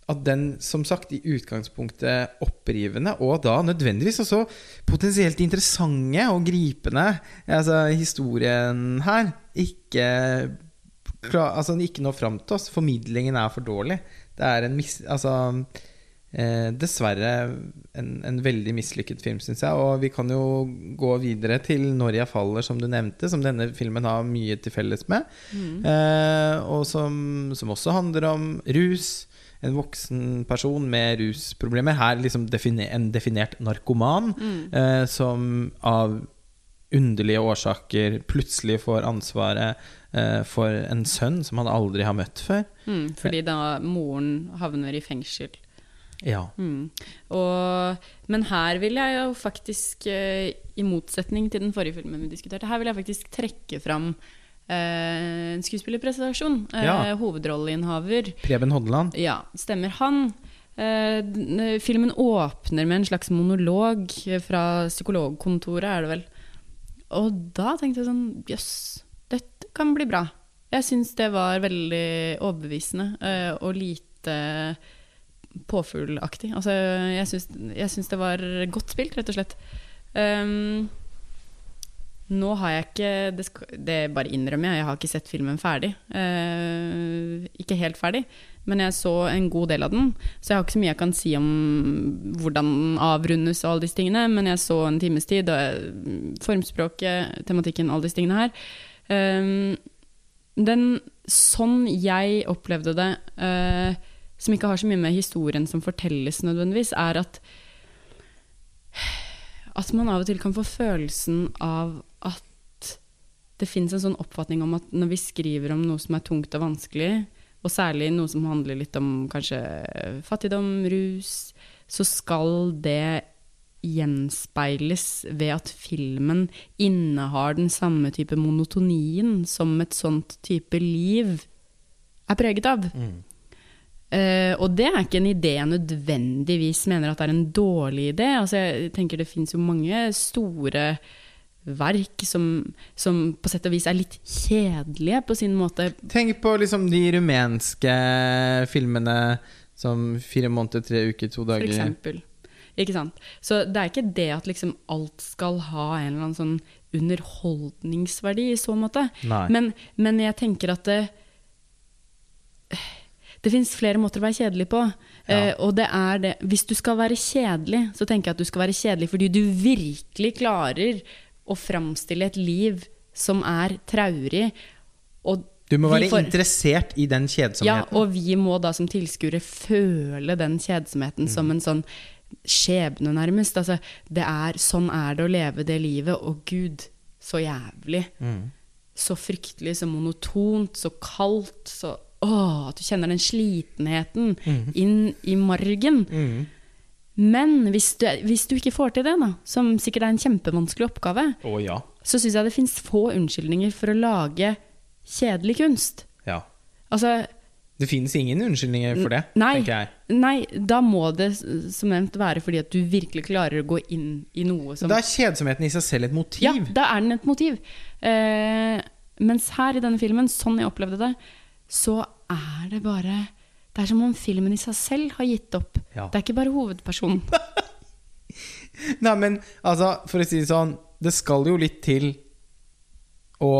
at den som sagt i utgangspunktet opprivende, og da nødvendigvis også potensielt interessante og gripende altså historien her, ikke klar, altså ikke når fram til oss. Formidlingen er for dårlig. Det er en mis... Altså eh, Dessverre en, en veldig mislykket film, syns jeg. Og vi kan jo gå videre til 'Når jeg faller', som du nevnte, som denne filmen har mye til felles med. Eh, og som, som også handler om rus. En voksen person med rusproblemer. Her liksom definer, en definert narkoman eh, som av underlige årsaker plutselig får ansvaret eh, for en sønn som han aldri har møtt før. Mm, fordi da moren havner i fengsel. Ja. Mm. Og, men her vil jeg jo faktisk, eh, i motsetning til den forrige filmen vi diskuterte, her vil jeg faktisk trekke fram eh, en skuespillerpresentasjon. Eh, Ja. Hovedrolleinnehaver. Preben Hodland. Ja, stemmer han. Eh, filmen åpner med en slags monolog fra psykologkontoret, er det vel. Og da tenkte jeg sånn Jøss, dette kan bli bra. Jeg syns det var veldig overbevisende eh, og lite påfuglaktig. Altså, jeg syns, det var godt spilt, rett og slett. Um, nå har jeg ikke det, det bare innrømmer jeg, jeg har ikke sett filmen ferdig. Uh, ikke helt ferdig, men jeg så en god del av den. Så jeg har ikke så mye jeg kan si om hvordan den avrundes og alle disse tingene, men jeg så en times tid, og eh, formspråket, tematikken, alle disse tingene her. Um, den, sånn jeg opplevde det, eh, som ikke har så mye med historien som fortelles nødvendigvis, er at at man av og til kan få følelsen av at det fins en sånn oppfatning om at når vi skriver om noe som er tungt og vanskelig, og særlig noe som handler litt om kanskje fattigdom, rus, så skal det gjenspeiles ved at filmen innehar den samme type monotonien som et sånt type liv er preget av. Eh, og det er ikke en idé jeg nødvendigvis mener at det er en dårlig idé. Altså, jeg tenker Det fins jo mange store verk som, som på sett og vis er litt kjedelige på sin måte. Tenk på liksom de rumenske filmene som Fire måneder, tre uker, to dager'. For eksempel. Ikke sant? Så det er ikke det at liksom alt skal ha en eller annen sånn underholdningsverdi i så måte. Men, men jeg tenker at det det fins flere måter å være kjedelig på. Ja. Eh, og det er det Hvis du skal være kjedelig, så tenker jeg at du skal være kjedelig fordi du virkelig klarer å framstille et liv som er traurig. Og Du må være får- interessert i den kjedsomheten. ja, og vi må da som tilskuere føle den kjedsomheten som en sånn skjebne, nærmest. Altså, det er, sånn er det å leve det livet. Å gud, så jævlig. Så fryktelig, så monotont, så kaldt, så Åh, at du kjenner den slitenheten inn i margen. Mm. Men hvis du, hvis du ikke får til det, da, som sikkert er en kjempevanskelig oppgave, oh, ja. så syns jeg det fins få unnskyldninger for å lage kjedelig kunst. ja. Altså, Det finnes ingen unnskyldninger for det, Nei. tenker jeg. Nei, da må det som nevnt være fordi at du virkelig klarer å gå inn i noe som Da er kjedsomheten i seg selv et motiv. Ja, da er den et motiv. Eh, mens her i denne filmen, sånn jeg opplevde det, så er det bare Det er som om filmen i seg selv har gitt opp. Ja. Det er ikke bare hovedpersonen. Nei, men altså, for å si det sånn Det skal jo litt til å,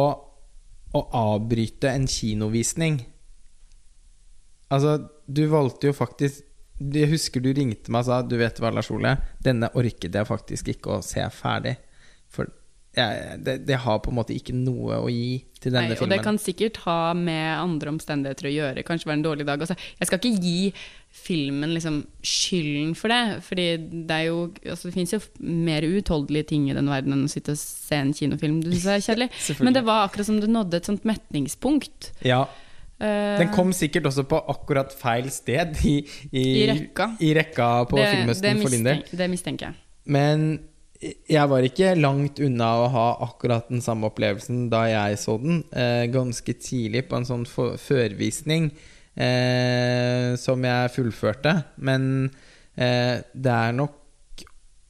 å avbryte en kinovisning. Altså, du valgte jo faktisk Jeg husker du ringte meg og sa Du vet hva, Lars Ole, denne orket jeg faktisk ikke å se ferdig. For jeg, det, det har på en måte ikke noe å gi til denne Nei, og filmen. det kan sikkert ha med andre omstendigheter å gjøre. Kanskje være en dårlig dag. Altså, jeg skal ikke gi filmen liksom skylden for det. Fordi det er jo altså, Det fins jo mer uutholdelige ting i den verden enn å sitte og se en kinofilm du syns er kjedelig. Men det var akkurat som det nådde et sånt metningspunkt. Ja, Eh, Den kom sikkert også på akkurat feil sted i, i, I rekka. i rekka på det, filmhøsten det for din del. Det mistenker jeg. Men jeg var ikke langt unna å ha akkurat den samme opplevelsen da jeg så den. Eh, ganske tidlig på en sånn førvisning eh, som jeg fullførte. Men eh, det er nok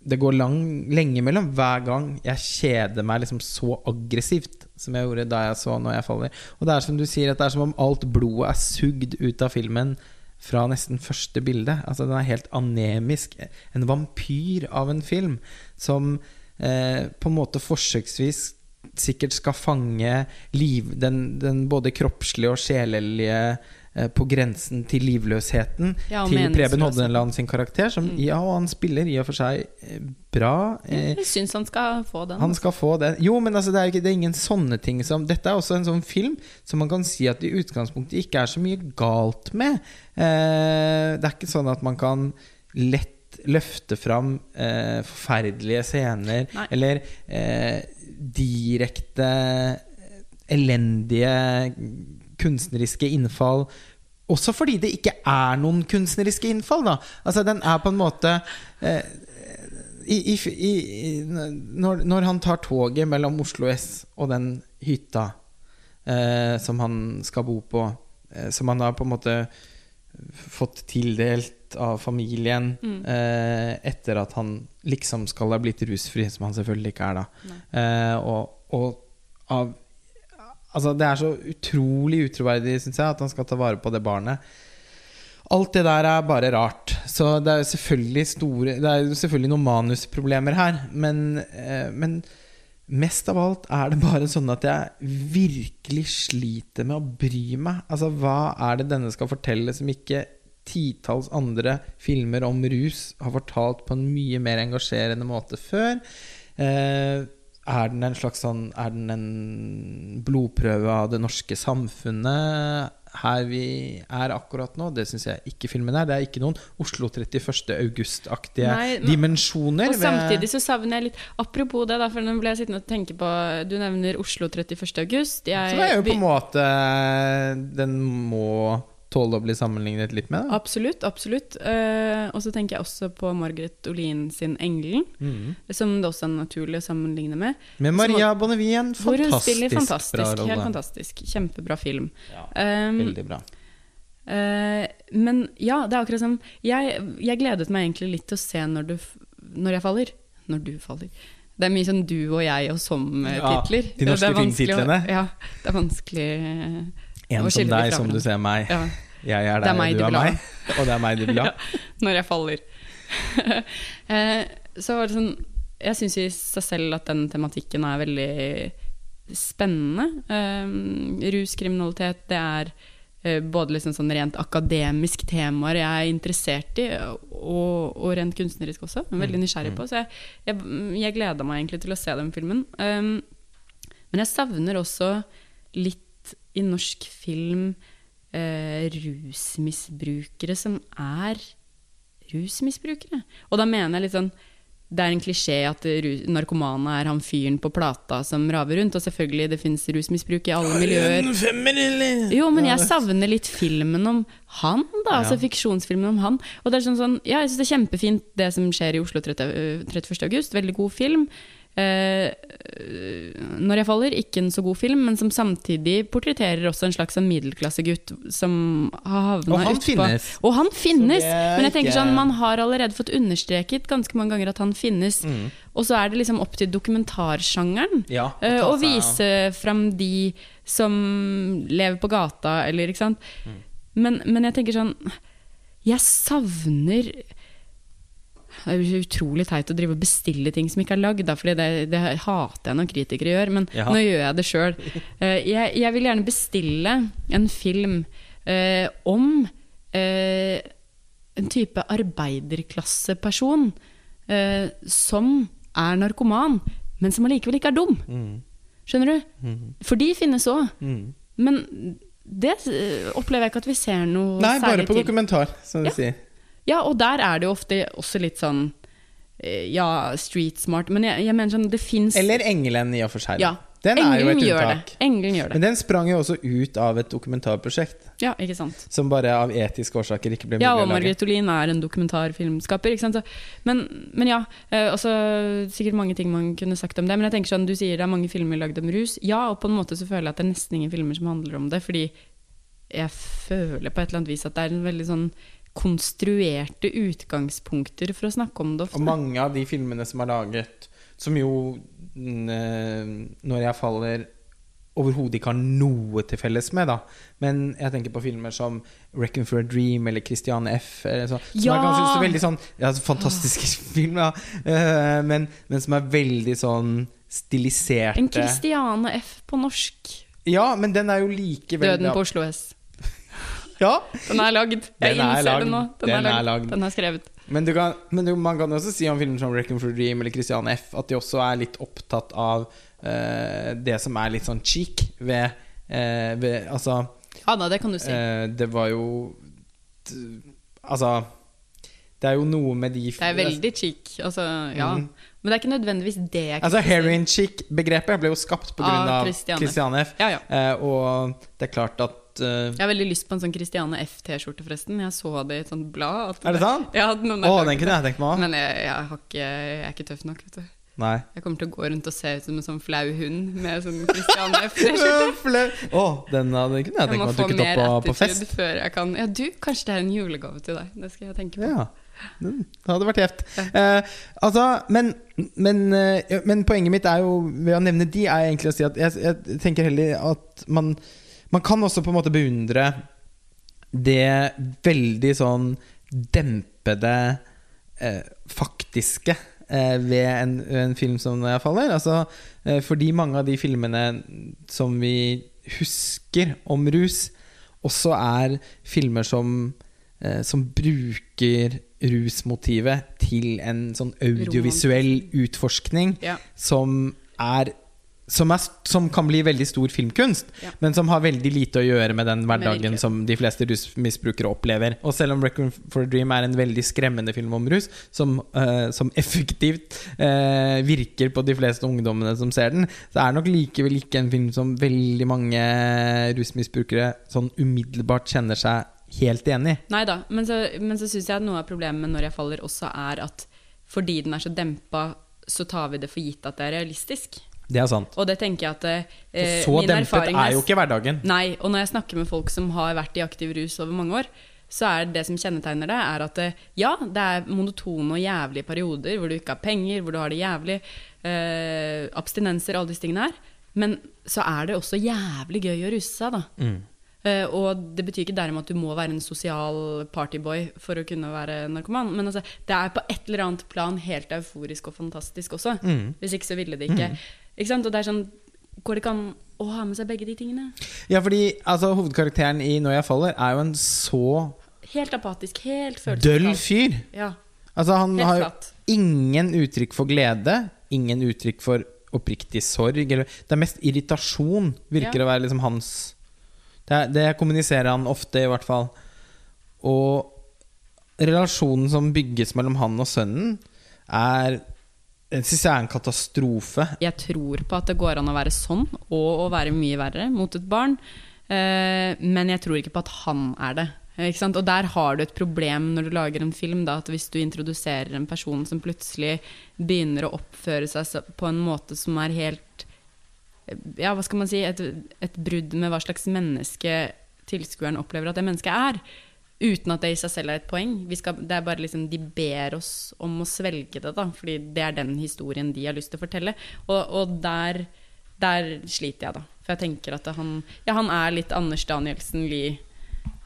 Det går lang, lenge mellom hver gang jeg kjeder meg liksom så aggressivt som jeg gjorde da jeg så 'Når jeg faller'. Og det er som du sier, at det er som om alt blodet er sugd ut av filmen fra nesten første bilde. Altså Den er helt anemisk. En vampyr av en film som eh, på en måte forsøksvis sikkert skal fange liv, den, den både kroppslige og sjelelige eh, på grensen til livløsheten Ja, til Preben. Hodneland sin karakter. Som, Ja, og han spiller i og for seg eh, bra. Eh, Jeg syns han skal få den. han skal få den. Jo, men altså, det, er ikke, det er ingen sånne ting som Dette er også en sånn film som man kan si at i utgangspunktet ikke er så mye galt med. Eh, det er ikke sånn at man kan lett løfte fram eh, forferdelige scener Nei. eller eh, direkte elendige kunstneriske innfall. Også fordi det ikke er noen kunstneriske innfall. Da. Altså, den er på en måte eh, i, i, i, når, når han tar toget mellom Oslo S og den hytta eh, som han skal bo på, eh, som han har på en måte fått tildelt av familien eh, etter at han liksom skal ha blitt rusfri, som han selvfølgelig ikke er da. Eh, og, og av Altså, det er så utrolig utroverdig, syns jeg, at han skal ta vare på det barnet. Alt det der er bare rart. Så det er jo selvfølgelig store Det er jo selvfølgelig noen manusproblemer her, men, eh, men mest av alt er det bare sånn at jeg virkelig sliter med å bry meg. Altså, hva er det denne skal fortelle som ikke titalls andre filmer om rus har fortalt på en mye mer engasjerende måte før? Eh, er den en slags sånn Er den en blodprøve av det norske samfunnet her vi er akkurat nå? Det syns jeg ikke filmen er. Det er ikke noen Oslo 31. august-aktige dimensjoner. Og samtidig så savner jeg litt Apropos det, da, for nå ble jeg sittende og tenke på Du nevner Oslo 31. august. Jeg, Så er jo på en måte Den må tåle å bli sammenlignet litt med. Da. Absolutt. absolutt Eh, Og så tenker jeg også på Margaret Olin sin 'Engelen', mm. som det også er naturlig å sammenligne med. Med Maria Bonnevie, en Hvor hun spiller fantastisk bra rolle. Helt fantastisk. Kjempebra film. Ja, Um, veldig bra. Eh, men ja, det er akkurat som jeg, jeg gledet meg egentlig litt til å se når, du, når jeg faller. Når du faller. Det er mye sånn du og jeg og som-titler. de norske filmtitlene. Ja, det er vanskelig eh, En som deg, som du ser meg. Ja, Jeg er Det deg, er meg du du er meg. Og det er meg du vil ha. når jeg faller. eh, så var det sånn Jeg syns i seg selv at den tematikken er veldig spennende. Um, ruskriminalitet, det er eh, både liksom sånn rent akademisk temaer jeg er interessert i, og, og rent kunstnerisk også. Veldig nysgjerrig på. Så jeg, jeg, jeg gleda meg egentlig til å se den filmen. Um, men jeg savner også litt i norsk film eh, rusmisbrukere som er rusmisbrukere. Og da mener jeg litt sånn det er en klisjé at narkomane er han fyren på plata som raver rundt. Og selvfølgelig, det fins rusmisbruk i alle miljøer. Jo, men jeg savner litt filmen om han, da. Altså fiksjonsfilmen om han. Og det er sånn, sånn Ja, jeg syns det er kjempefint det som skjer i Oslo 30, 31. august. Veldig god film. Eh, når jeg faller, ikke en så god film, men som samtidig portretterer også en slags sånn middelklassegutt som har havna Og han utpå finnes. Og han finnes! Men jeg tenker ikke- sånn, man har allerede fått understreket ganske mange ganger at han finnes. Mm. Og så er det liksom opp til dokumentarsjangeren Ja, å eh, å vise fram de som lever på gata, eller ikke sant. Mm. Men, men jeg tenker sånn Jeg savner Det er utrolig teit å drive og bestille ting som ikke er lagd, fordi det, det hater jeg når kritikere gjør, men Ja. nå gjør jeg det sjøl. jeg, jeg vil gjerne bestille en film eh, om eh, en type arbeiderklasseperson eh, som er narkoman, men som allikevel ikke er dum. Mm. Skjønner du? For de finnes òg. Mm. Men det eh, opplever jeg ikke at vi ser noe Nei, bare på til. dokumentar, som du Ja. sier. Ja, og der er det jo ofte også litt sånn eh, Ja, street smart, men jeg, jeg mener sånn Det fins Eller Engelen, i og for seg. Ja. Den er jo et unntak. det. Engelen gjør det. Men den sprang jo også ut av et dokumentarprosjekt. Ja, ikke sant. Som bare av etiske årsaker ikke ble mulig Ja, og. Margrethe Olin er en dokumentarfilmskaper. Ikke sant? Så, men, men ja, eh, også sikkert mange ting man kunne sagt om det. Men jeg tenker sånn, du sier det er mange filmer lagd om rus. Ja, og på en måte så føler jeg at det er nesten ingen filmer som handler om det. Fordi jeg føler på et eller annet vis at det er en veldig sånn konstruerte utgangspunkter for å snakke om det ofte. Og mange av de filmene som er laget, som jo mm, eh, Når jeg faller overhodet ikke har noe til felles med, da. Men jeg tenker på filmer som 'Reckon for a Dream' eller 'Christian F'. Eller så, som Ja! er ganske så veldig sånn ja, så Fantastisk film, ja. Eh, men, men som er veldig sånn stiliserte En Christiane F. på norsk. Ja, men den er jo likevel Døden på Oslo S. Ja, Den er lagd. Jeg Den er innser lagd. det nå. Den, Den er er lagd. lagd. Den er skrevet. Men, du kan, men du, man kan også si om filmer som 'Reckon for a Dream' eller 'Christian F' at de også er litt opptatt av uh, det som er litt sånn cheek ved, uh, ved Altså, Ja da, det kan du si. Uh, det var jo Altså Det er jo noe med de Det er veldig chic. Altså, ja. Mm. Men det er ikke nødvendigvis det Altså. Heroin chic-begrepet ble jo skapt pga. Christian F. Ja, ja. Eh, og det er klart at eh, Jeg har veldig lyst på en sånn Christiane F-T-skjorte, forresten. Jeg så det i et sånt blad. Er det sant? Ja, noen Å, er den kunne jeg tenkt meg òg. Men jeg, jeg, har ikke, jeg er ikke tøff nok, vet du. Nei. Jeg kommer til å gå rundt og se ut som en sånn flau hund med sånn Christiane F-T-skjorte. Å, den hadde kunne jeg tenkt meg å dukket opp på, på fest. før jeg kan Ja, du, kanskje det er en julegave til deg. Det skal jeg tenke på. Ja, det hadde vært gjevt. Eh, altså, men, men, eh, men poenget mitt er jo ved å nevne de, er egentlig å si at jeg, jeg tenker heller at man Man kan også på en måte beundre det veldig sånn dempede eh, faktiske eh, ved en, en film som Når jeg faller. Altså, eh, fordi mange av de filmene som vi husker om rus, også er filmer som, eh, som bruker rusmotivet til en sånn audiovisuell utforskning Ja. som er som, er, som kan bli veldig stor filmkunst, Ja. men som har veldig lite å gjøre med den hverdagen som de fleste rusmisbrukere opplever. Og selv om 'Requiem for a Dream' er en veldig skremmende film om rus, som, uh, som effektivt uh, virker på de fleste ungdommene som ser den, så er det nok likevel ikke en film som veldig mange rusmisbrukere sånn umiddelbart kjenner seg helt enig i. Nei da, men så, men så syns jeg at noe av problemet med Når jeg faller også er at fordi den er så dempa, så tar vi det for gitt at det er realistisk. Det er sant. Og det tenker jeg at eh, Så min dempet erfaring er jo ikke hverdagen. Nei, og når jeg snakker med folk som har vært i aktiv rus over mange år, så er det som kjennetegner det, er at eh, ja, det er monotone og jævlige perioder hvor du ikke har penger, hvor du har det jævlig, eh, abstinenser, alle disse tingene her. Men så er det også jævlig gøy å ruse seg, da. Mm. Uh, og det betyr ikke dermed at du må være en sosial partyboy for å kunne være narkoman. Men altså, det er på et eller annet plan helt euforisk og fantastisk også. Mm. Hvis ikke så ville det ikke. Ikke sant? Og det er sånn Går det ikke an å ha med seg begge de tingene? Ja, fordi altså, hovedkarakteren i 'Når jeg faller' er jo en så Helt apatisk, helt døll fyr. Ja, Altså, han helt har flatt. ingen uttrykk for glede, ingen uttrykk for oppriktig sorg. Eller, det er mest irritasjon, virker Ja. å være liksom hans det, det kommuniserer han ofte, i hvert fall. Og relasjonen som bygges mellom han og sønnen, er Det syns jeg er en katastrofe. Jeg tror på at det går an å være sånn, og å være mye verre mot et barn. Eh, men jeg tror ikke på at han er det. Og der har du et problem når du lager en film. Da, at hvis du introduserer en person som plutselig begynner å oppføre seg på en måte som er helt Ja, hva skal man si? Et, et brudd med hva slags menneske tilskueren opplever at det mennesket er. Uten at det i seg selv er et poeng. Vi skal, det er bare liksom, De ber oss om å svelge det, da, fordi det er den historien de har lyst til å fortelle. Og, og der, der sliter jeg, da. For jeg tenker at han Ja, han er litt Anders Danielsen Lie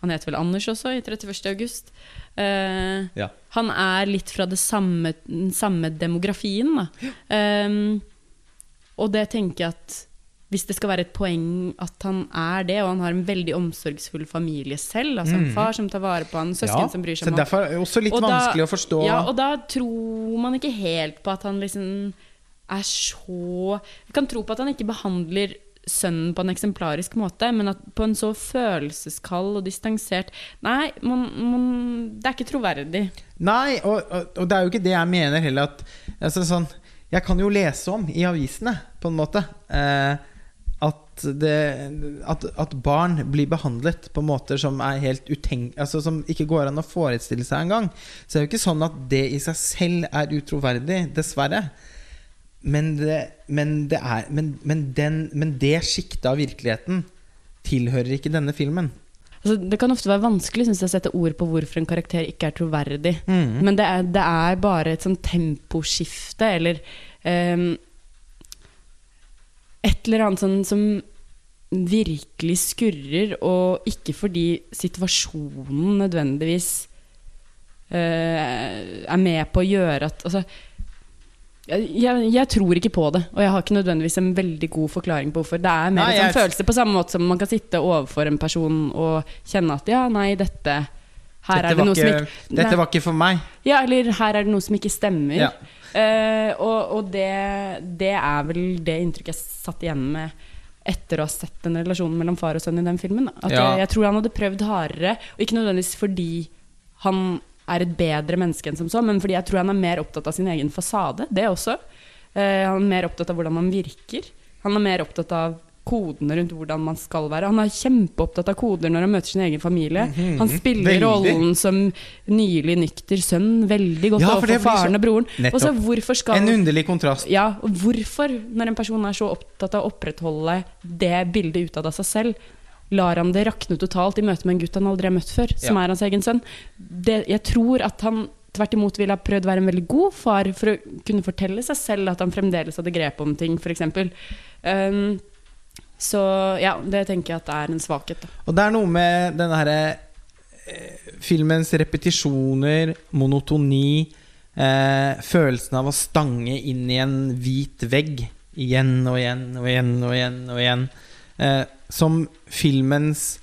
Han heter vel Anders også, i 31. august. Uh, Ja. Han er litt fra det samme, den samme demografien, da. Ehm, og det tenker jeg at hvis det skal være et poeng at han er det, og han har en veldig omsorgsfull familie selv, altså en Mhm. far som tar vare på han, søsken som bryr seg om han derfor er det også litt Og da- å forstå Ja, og da tror man ikke helt på at han liksom er så Vi kan tro på at han ikke behandler sønnen på en eksemplarisk måte, men at på en så følelseskald og distansert Nei, man, man, det er ikke troverdig. Nei, og, og, og det er jo ikke det jeg mener heller at altså, sånn, Jeg kan jo lese om i avisene, på en måte, eh, at, det, at, at barn blir behandlet på måter som er helt utenk... Altså som ikke går an å forestille seg engang. Så det er jo ikke sånn at det i seg selv er utroverdig, dessverre. Men det, men det, er, men, men den, men det sjiktet av virkeligheten tilhører ikke denne filmen. Altså, det kan ofte være vanskelig synes jeg, å sette ord på hvorfor en karakter ikke er troverdig. Mm. Men det er, det er bare et sånn temposkifte, eller ehm, Et eller annet sånn som virkelig skurrer, og ikke fordi situasjonen nødvendigvis uh, er med på å gjøre at Altså jeg, jeg, tror ikke på det, og jeg har ikke nødvendigvis en veldig god forklaring på hvorfor. Det er mer Nei, en sånn jeg- følelse på samme måte som man kan sitte overfor en person og kjenne at ja, nei, dette Her Dette, er var noe som ikke, ikke dette var ikke for meg. Ja, eller her er det noe som ikke stemmer. Ja. Eh, og og det, det er vel det inntrykket jeg satt igjen med etter å ha sett den relasjonen mellom far og sønn i den filmen. At Ja. jeg, jeg tror han hadde prøvd hardere, og ikke nødvendigvis fordi han er et bedre menneske enn som så, men fordi jeg tror han er mer opptatt av sin egen fasade. Det også. Uh, han er mer opptatt av hvordan han virker. Han er mer opptatt av kodene rundt hvordan man skal være. Han er kjempeopptatt av koder når han møter sin egen familie. Mhm. Han spiller Veldig. rollen som nylig nykter sønn veldig godt Ja, for overfor faren og broren. Nettopp. Skal En underlig kontrast. ja, hvorfor, når en person er så opptatt av å opprettholde det bildet utad av seg selv, lar han det rakne totalt i møte med en gutt han aldri har møtt før, som Ja. er hans egen sønn? Det, jeg tror at han tvert imot ville ha prøvd å være en veldig god far for å kunne fortelle seg selv at han fremdeles hadde grep om ting, f.eks. Um, så ja, det tenker jeg at det er en svakhet. Da. Og det er noe med den herre eh, filmens repetisjoner, monotoni, eh, følelsen av å stange inn i en hvit vegg igjen og igjen og igjen og igjen og igjen. Eh, som filmens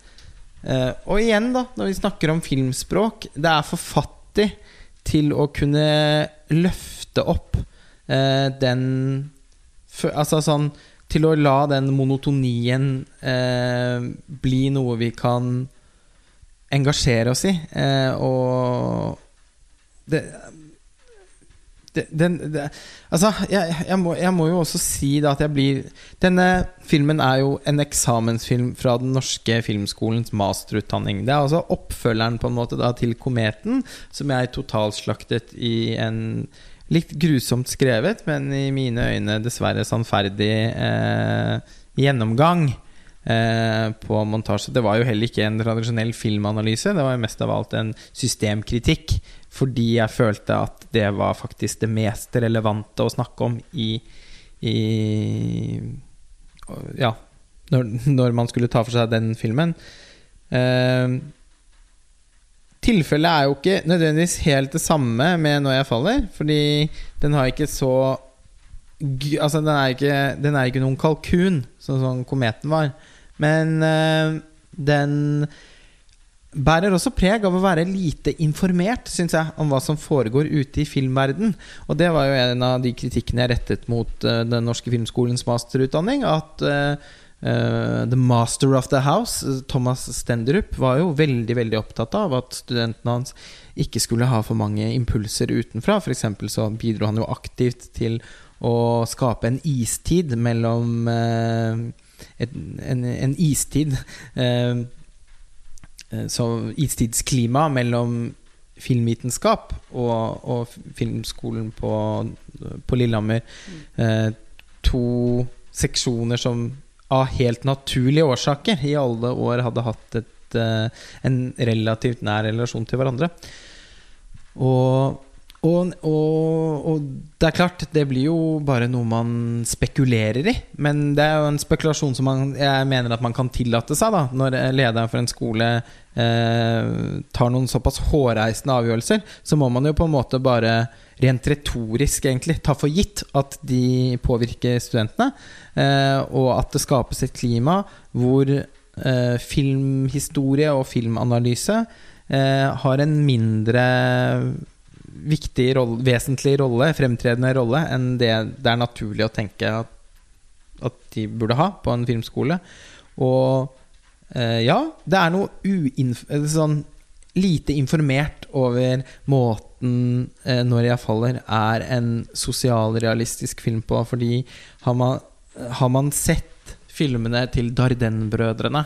eh, Og igjen, da, når vi snakker om filmspråk, det er for fattig til å kunne løfte opp eh, den Altså sånn til å la den monotonien eh, bli noe vi kan engasjere oss i. Eh, og det, det, den, det Altså, jeg, jeg, må, jeg må jo også si at jeg blir Denne filmen er jo en eksamensfilm fra Den norske filmskolens masterutdanning. Det er altså oppfølgeren på en måte da til Kometen, som jeg totalslaktet i en litt grusomt skrevet, men i mine øyne dessverre sannferdig eh, gjennomgang eh, på montasje. Det var jo heller ikke en tradisjonell filmanalyse, det var jo mest av alt en systemkritikk. Fordi jeg følte at det var faktisk det mest relevante å snakke om i, i Ja, når, når man skulle ta for seg den filmen. Eh, Tilfellet er jo ikke nødvendigvis helt det samme med 'Når jeg faller', fordi den har ikke så Altså, den er ikke, den er ikke noen kalkun, sånn som kometen var. Men eh, den bærer også preg av å være lite informert, syns jeg, om hva som foregår ute i filmverden. Og det var jo en av de kritikkene jeg rettet mot uh, Den norske filmskolens masterutdanning. At eh, eh, The Master of the House, eh, Thomas Stendrup, var jo veldig veldig opptatt av at studentene hans ikke skulle ha for mange impulser utenfra. For eksempel så bidro han jo aktivt til å skape en istid mellom uh, et, en, en istid uh, Så istidsklima mellom filmvitenskap og, og filmskolen på, på Lillehammer. Eh, to seksjoner som av helt naturlige årsaker i alle år hadde hatt et, eh, en relativt nær relasjon til hverandre. Og, Og, og, og det er klart, det blir jo bare noe man spekulerer i. Men det er jo en spekulasjon som man, jeg mener at man kan tillate seg, da når lederen for en skole eh, tar noen såpass hårreisende avgjørelser. Så må man jo på en måte bare rent retorisk egentlig ta for gitt at de påvirker studentene. Eh, og at det skapes et klima hvor eh, filmhistorie og filmanalyse eh, har en mindre viktig rolle, vesentlig rolle, fremtredende rolle, enn det det er naturlig å tenke at, at de burde ha på en filmskole. Og ja, det er noe uinf sånn lite informert over måten eh, 'Når jeg faller' er en sosialrealistisk film på. Fordi har man, har man sett filmene til Darden-brødrene,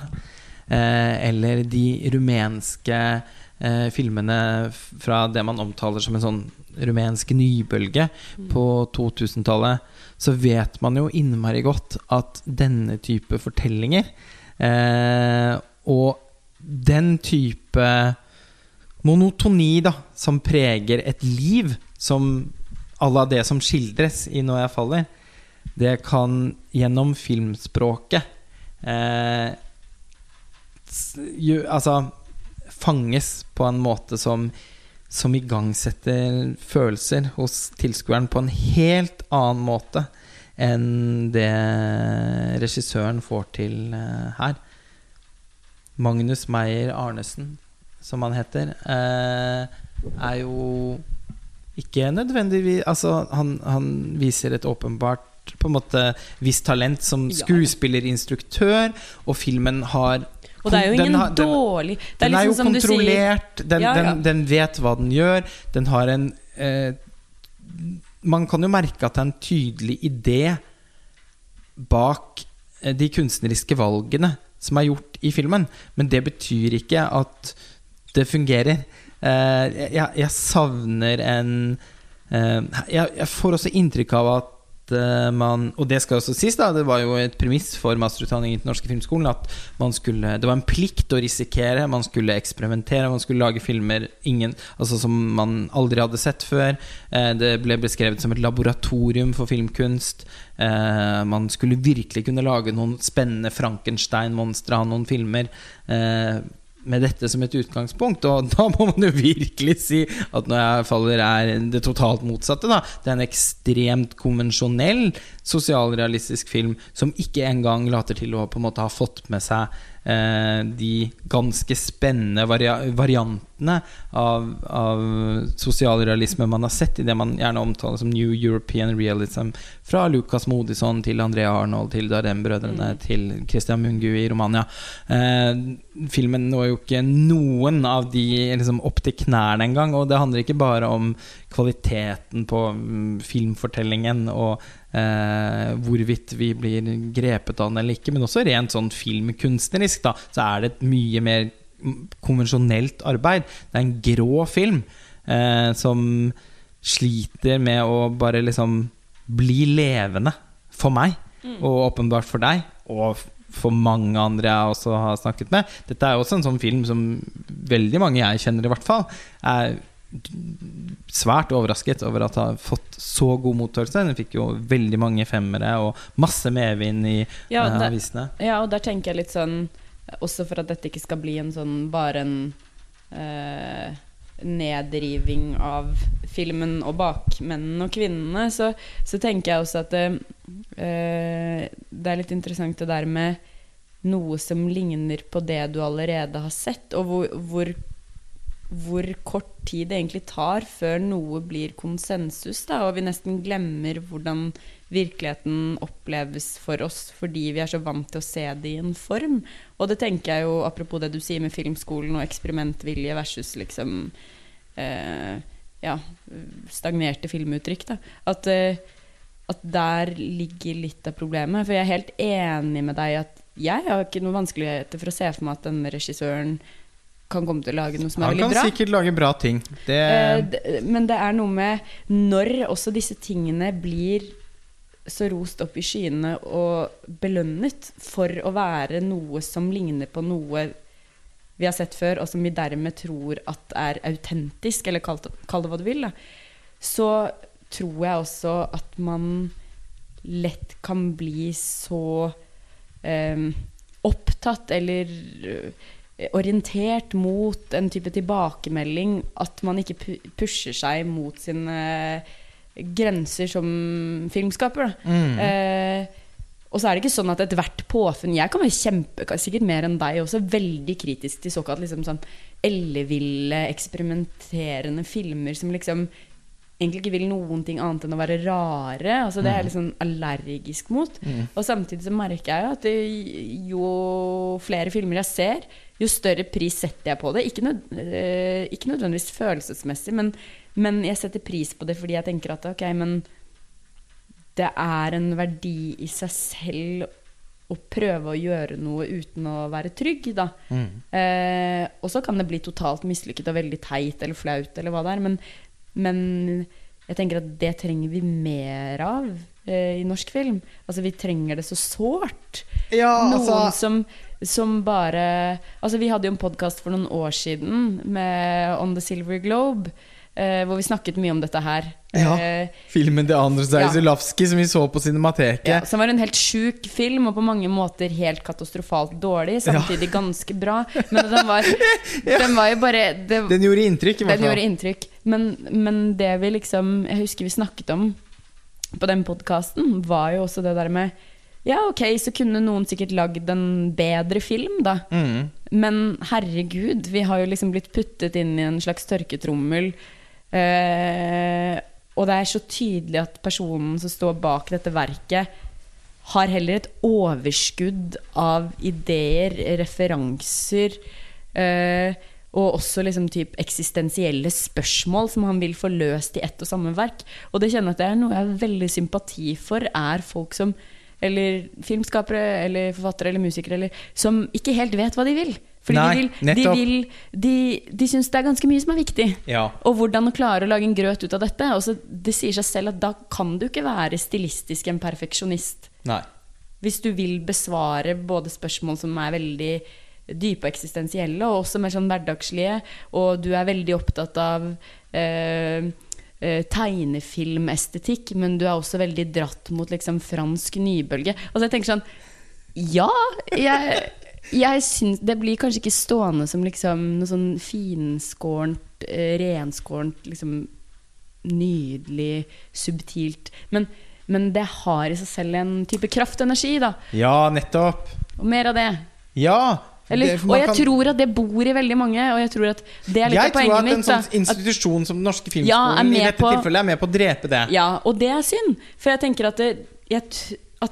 eh, eller de rumenske eh, filmene fra det man omtaler som en sånn rumensk nybølge mm. på 2000-tallet, så vet man jo innmari godt at denne type fortellinger eh, og den type monotoni da, som preger et liv, som à det som skildres i 'Når jeg faller', det kan gjennom filmspråket eh, ju, Altså fanges på en måte som, som igangsetter følelser hos tilskueren på en helt annen måte enn det regissøren får til uh, her. Magnus Meyer Arnesen, som han heter, uh, er jo ikke nødvendigvis Altså, han, han viser et åpenbart på en måte visst talent som skuespillerinstruktør, og filmen har og det er jo ingen den har, den, dårlig Den er, liksom er jo kontrollert, den, ja, ja. den, vet hva den gjør. Den har en eh, Man kan jo merke at det er en tydelig idé bak eh, de kunstneriske valgene som er gjort i filmen. Men det betyr ikke at det fungerer. Eh, jeg, jeg, savner en eh, jeg, får også inntrykk av at Eh, man Og det skal også sies, da, det var jo et premiss for masterutdanning i den norske filmskolen at skulle, det var en plikt å risikere, man skulle eksperimentere, man skulle lage filmer ingen, altså som man aldri hadde sett før. Det ble beskrevet som et laboratorium for filmkunst. Man skulle virkelig kunne lage noen spennende Frankenstein-monstre av noen filmer med dette som et utgangspunkt. Og da må man jo virkelig si at når jeg faller, er det totalt motsatte. Da. Det er en ekstremt konvensjonell sosialrealistisk film som ikke engang later til å på en måte ha fått med seg de ganske spennende varia variantene av, av sosialrealisme man har sett i det man gjerne omtaler som New European Realism. Fra Lucas Modison til Andrea Arnold til Darem-brødrene mm. til Christian Mungu i Romania. Eh, filmen når jo ikke noen av de liksom, opp til knærne engang. Og det handler ikke bare om kvaliteten på um, filmfortellingen og eh, hvorvidt vi blir grepet av den eller ikke, men også rent sånn filmkunstnerisk, da, så er det et mye mer konvensjonelt arbeid. Det er en grå film eh, som sliter med å bare liksom bli levende for meg, mm. og åpenbart for deg, og for mange andre jeg også har snakket med. Dette er også en sånn film som veldig mange jeg kjenner, i hvert fall, er svært overrasket over at det har fått så god mottakelse. Den fikk jo veldig mange femmere og masse medvind i ja, uh, avisene. Ja, og der tenker jeg litt sånn Også for at dette ikke skal bli en sånn bare en uh, nedriving av filmen og bakmennene og kvinnene, så, så, tenker jeg også at det, uh, det er litt interessant det der med noe som ligner på det du allerede har sett, og hvor, hvor hvor kort tid det egentlig tar før noe blir konsensus, da, og vi nesten glemmer hvordan virkeligheten oppleves for oss fordi vi er så vant til å se det i en form. Og det tenker jeg jo, apropos det du sier med filmskolen og eksperimentvilje versus liksom eh, ja, stagnerte filmuttrykk, da. At, eh, at der ligger litt av problemet. For jeg er helt enig med deg at jeg har ikke noen vanskeligheter for å se for meg at denne regissøren kan komme til å lage noe som er veldig bra. Han kan sikkert lage bra ting. Det... Eh, men det er noe med når også disse tingene blir så rost opp i skyene og belønnet for å være noe som ligner på noe vi har sett før, og som vi dermed tror at er autentisk, eller kall det, kall det hva du vil. Da. så tror jeg også at man lett kan bli så eh, opptatt eller orientert mot en type tilbakemelding at man ikke pusher seg mot sine grenser som filmskaper. Mm. Eh, og så er det ikke sånn at ethvert påfunn Jeg kan være kjempe, sikkert mer enn deg også, veldig kritisk til såkalt liksom sånn elleville, eksperimenterende filmer som liksom egentlig ikke vil noen ting annet enn å være rare. Altså Det er jeg litt sånn allergisk mot. Mm. Og samtidig så merker jeg jo at det, jo flere filmer jeg ser, jo større pris setter jeg på det. Ikke, nød, eh, ikke nødvendigvis følelsesmessig, men, men jeg setter pris på det fordi jeg tenker at ok, men det er en verdi i seg selv å prøve å gjøre noe uten å være trygg, da. Mm. Eh, og så kan det bli totalt mislykket og veldig teit eller flaut, eller hva det er. Men, men jeg tenker at det trenger vi mer av eh, i norsk film. Altså, vi trenger det så sårt. Ja, Noen altså som, som bare Altså, vi hadde jo en podkast for noen år siden med On the Silver Globe, eh, hvor vi snakket mye om dette her. Ja. Eh, filmen til Andrzej Ja. Zulavsky som vi så på Cinemateket. Ja, som var en helt sjuk film, og på mange måter helt katastrofalt dårlig. Samtidig ganske bra. Men den var, den var jo bare det, Den gjorde inntrykk, i hvert fall. Den gjorde inntrykk. Men, men det vi liksom Jeg husker vi snakket om på den podkasten, var jo også det der med Ja, ok, så kunne noen sikkert lagd en bedre film, da. Mm. Men herregud, vi har jo liksom blitt puttet inn i en slags tørketrommel. Eh, og det er så tydelig at personen som står bak dette verket, har heller et overskudd av ideer, referanser eh, og også liksom typ eksistensielle spørsmål som han vil få løst i ett og samme verk. Og det kjenner jeg at det er noe jeg har veldig sympati for, er folk som eller filmskapere eller forfattere eller musikere eller, som ikke helt vet hva de vil. Fordi Nei, de, vil, de, vil, de, de syns det er ganske mye som er viktig. Ja. Og hvordan å klare å lage en grøt ut av dette. Også, det sier seg selv at da kan du ikke være stilistisk en perfeksjonist. Nei. Hvis du vil besvare både spørsmål som er veldig dype eksistensielle, og også mer sånn hverdagslige, og du er veldig opptatt av eh, eh, tegnefilmestetikk, men du er også veldig dratt mot liksom fransk nybølge. Altså jeg tenker sånn Ja, jeg, jeg syns Det blir kanskje ikke stående som liksom noe sånn finskårent, eh, renskårent, liksom nydelig, subtilt. Men, men det har i seg selv en type kraftenergi, da. Ja, nettopp. Og mer av det. Ja. Eller, Det- og jeg kan- tror at det bor i veldig mange, og jeg tror at det er litt jeg av tror at en sånn institusjon som Den norske filmskolen Ja, i dette på- tilfellet er med på å drepe det. Ja, og det er synd. For jeg tenker at det, jeg, at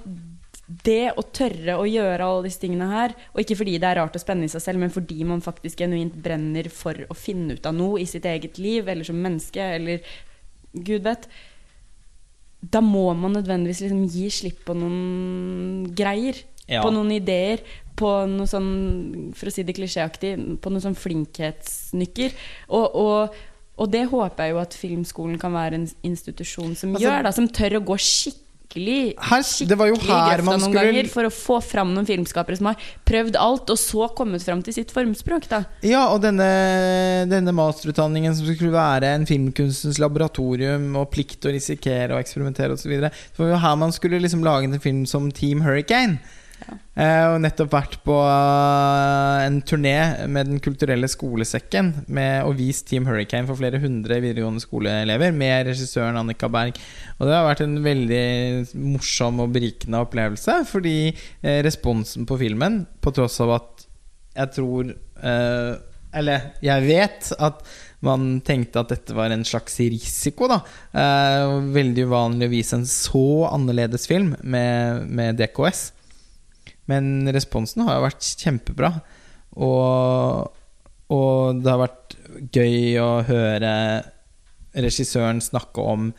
det å tørre å gjøre alle disse tingene her, og ikke fordi det er rart og spennende i seg selv, men fordi man faktisk genuint brenner for å finne ut av noe i sitt eget liv, eller som menneske, eller gud vet Da må man nødvendigvis liksom gi slipp på noen greier. Ja. På noen ideer. På noe sånn, for å si det klisjéaktig, på noe sånn flinkhetsnykker. Og, og, og det håper jeg jo at Filmskolen kan være en institusjon som Altså- gjør, da. Som tør å gå skikkelig skikkelig her grøfta man noen skulle- ganger for å få fram noen filmskapere som har prøvd alt, og så kommet fram til sitt formspråk. da Ja, og denne, denne masterutdanningen som skulle være en filmkunstens laboratorium og plikt å risikere og eksperimentere osv. Det var jo her man skulle liksom lage en film som Team Hurricane. Eh, og nettopp vært på eh, en turné med Den kulturelle skolesekken med, og vist Team Hurricane for flere hundre videregående skoleelever med regissøren Annika Berg. Og det har vært en veldig morsom og berikende opplevelse, fordi eh, responsen på filmen, på tross av at jeg tror Eller jeg vet at man tenkte at dette var en slags risiko, da. Veldig uvanlig å vise en så annerledes film med, med DKS. Men responsen har jo vært kjempebra. Og, og det har vært gøy å høre regissøren snakke om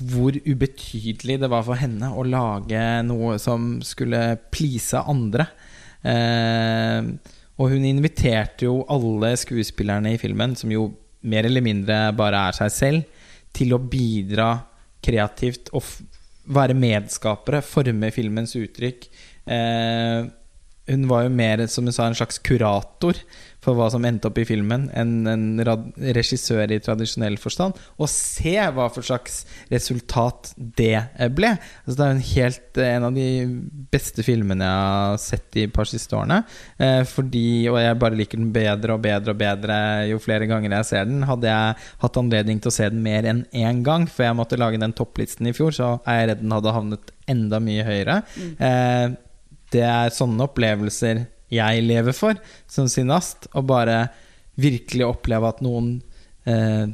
hvor ubetydelig det var for henne å lage noe som skulle please andre. Eh, og hun inviterte jo alle skuespillerne i filmen, som jo mer eller mindre bare er seg selv, til å bidra kreativt og være medskapere, forme filmens uttrykk. Eh, hun var jo mer som hun sa, en slags kurator for hva som endte opp i filmen, enn en regissør i tradisjonell forstand. Og se hva for slags resultat det eh, ble. Altså, det er en, helt, eh, en av de beste filmene jeg har sett de par siste årene. Eh, fordi, og jeg bare liker den bedre og bedre og bedre jo flere ganger jeg ser den. Hadde jeg hatt anledning til å se den mer enn én gang, for jeg måtte lage den topplisten i fjor, så er jeg redd den hadde havnet enda mye høyere. Eh, det er sånne opplevelser jeg lever for som sinast. Å bare virkelig oppleve at noen eh,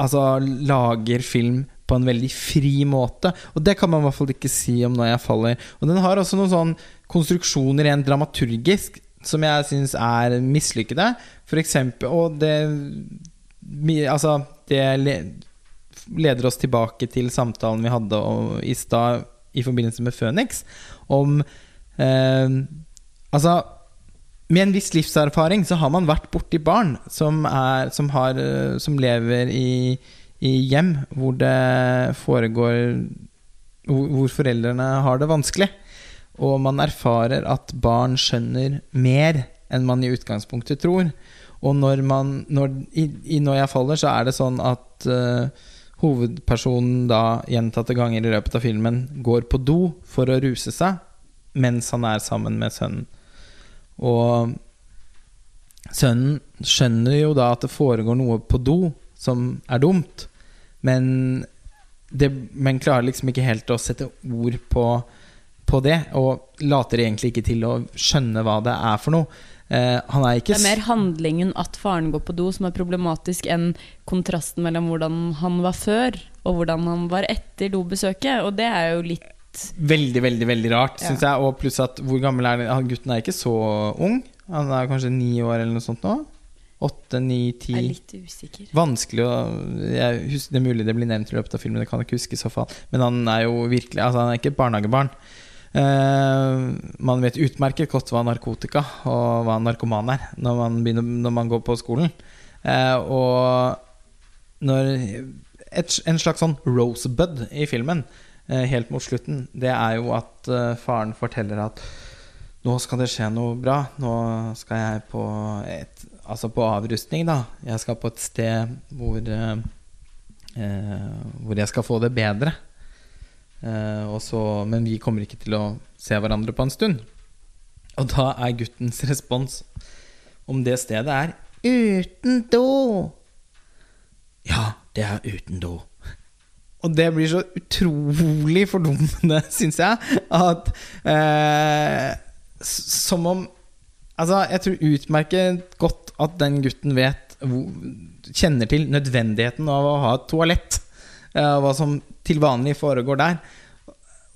Altså lager film på en veldig fri måte. Og det kan man i hvert fall ikke si om når jeg faller. Og den har også noen sånn konstruksjoner rent dramaturgisk som jeg syns er mislykkede. For eksempel Og det Altså, det leder oss tilbake til samtalen vi hadde i stad i forbindelse med Phoenix, om eh, Altså med en viss livserfaring så har man vært borti barn som, er, som, har, eh, som lever i, i hjem hvor det foregår hvor, foreldrene har det vanskelig. Og man erfarer at barn skjønner mer enn man i utgangspunktet tror. Og når man når, i, i Når jeg faller, så er det sånn at eh, hovedpersonen da gjentatte ganger i løpet av filmen går på do for å ruse seg mens han er sammen med sønnen. Og sønnen skjønner jo da at det foregår noe på do som er dumt, men, det, men klarer liksom ikke helt å sette ord på, på det, og later egentlig ikke til å skjønne hva det er for noe. Eh, han er ikke Det er mer handlingen at faren går på do som er problematisk, enn kontrasten mellom hvordan han var før, og hvordan han var etter dobesøket. Og det er jo litt Veldig, veldig veldig rart, Ja. syns jeg. Og pluss at hvor gammel er han? Gutten er ikke så ung. Han er kanskje ni år eller noe sånt nå. Åtte, ni, ti. er litt usikker. Vanskelig å jeg husker, Det er mulig det blir nevnt i løpet av filmen, det kan jeg ikke huske i så fall. Men han er jo virkelig Altså, han er ikke et barnehagebarn. Eh, man vet utmerket godt hva narkotika og hva narkoman er når man, begynner, når man går på skolen. Eh, og når et, En slags sånn rosebud i filmen, eh, helt mot slutten, det er jo at faren forteller at nå skal det skje noe bra. Nå skal jeg på et Altså på avrustning, da. Jeg skal på et sted hvor eh, Hvor jeg skal få det bedre. Eh, så, men vi kommer ikke til å se hverandre på en stund. Og da er guttens respons om det stedet er uten do. Ja, det er uten do. Og det blir så utrolig fordummende, syns jeg, at eh, Som om Altså, jeg tror utmerket godt at den gutten vet Kjenner til nødvendigheten av å ha et toalett. eh, hva som til vanlig foregår der.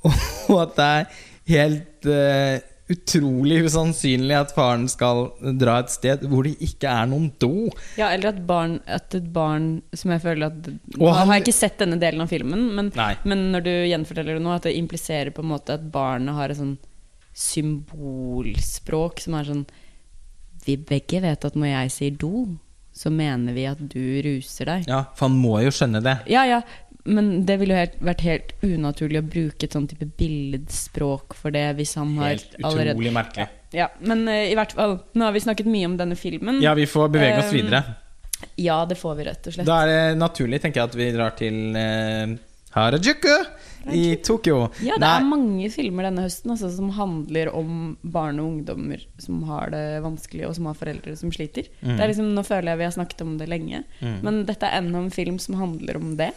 Og at det er helt uh, utrolig usannsynlig at faren skal dra et sted hvor det ikke er noen do. Ja, eller at, barn, at et barn som jeg føler at Nå har jeg ikke sett denne delen av filmen, men, men når du gjenforteller det nå, at det impliserer på en måte at barnet har et sånn symbolspråk som er sånn Vi begge vet at når jeg sier do, så mener vi at du ruser deg. Ja, For han må jo skjønne det. Ja, ja, men det ville jo helt, vært helt unaturlig å bruke et sånn type billedspråk for det hvis han har Helt allerede utrolig merkelig. Ja, men eh, i hvert fall Nå har vi snakket mye om denne filmen. Ja, vi får bevege oss Um, videre. Ja, det får vi rett og slett. Da er det naturlig, tenker jeg, at vi drar til eh, Harajuku i Tokyo. Ja, det er Nei, mange filmer denne høsten altså, som handler om barn og ungdommer som har det vanskelig, og som har foreldre som sliter. Mm. Det er liksom, nå føler jeg vi har snakket om det lenge, Mm. men dette er enda en film som handler om det.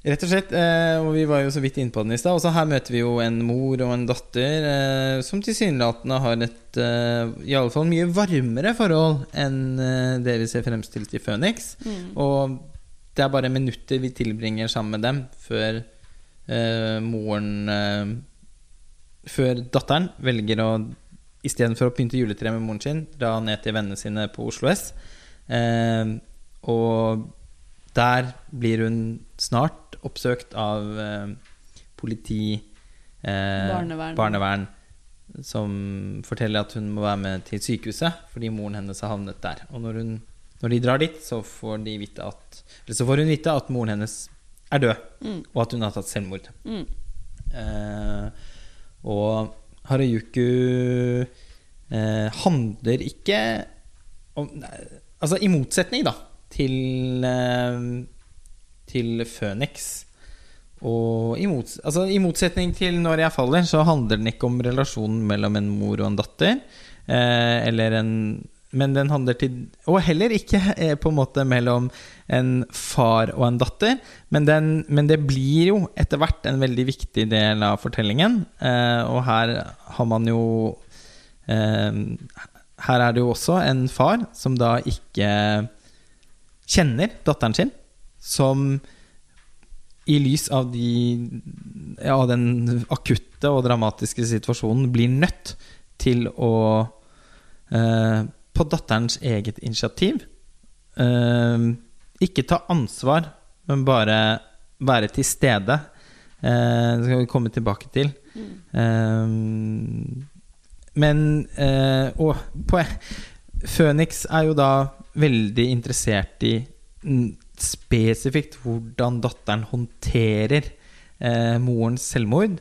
Rett og slett, eh, og vi var jo så vidt inne på den i stad. Også her møter vi jo en mor og en datter eh, som tilsynelatende har et eh, i alle fall mye varmere forhold enn eh, det vi ser fremstilt i Phoenix. Og det er bare minutter vi tilbringer sammen med dem før eh, moren eh, Før datteren velger å istedenfor å pynte juletreet med moren sin, dra ned til vennene sine på Oslo S. Og der blir hun snart oppsøkt av eh, politi, eh, Barnevern. barnevern, som forteller at hun må være med til sykehuset fordi moren hennes har havnet der. Og når, hun, når de drar dit, så får, de vite at, så får hun vite at moren hennes er død, Mm. og at hun har tatt selvmord. Mm. Eh, og Harajuku eh, handler ikke om Altså i motsetning, da, til eh, til Phoenix. Og i, mots altså, i motsetning til Når jeg faller, så handler den ikke om relasjonen mellom en mor og en datter. Eh, eller en Men den handler til Og heller ikke eh, på en måte mellom en far og en datter. Men, den, men det blir jo etter hvert en veldig viktig del av fortellingen. Eh, og her har man jo eh, Her er det jo også en far som da ikke kjenner datteren sin. Som i lys av de, ja, den akutte og dramatiske situasjonen blir nødt til å eh, På datterens eget initiativ eh, ikke ta ansvar, men bare være til stede. Eh, det skal vi komme tilbake til. Mm. men Og Phoenix er jo da veldig interessert i spesifikt hvordan datteren håndterer eh, morens selvmord.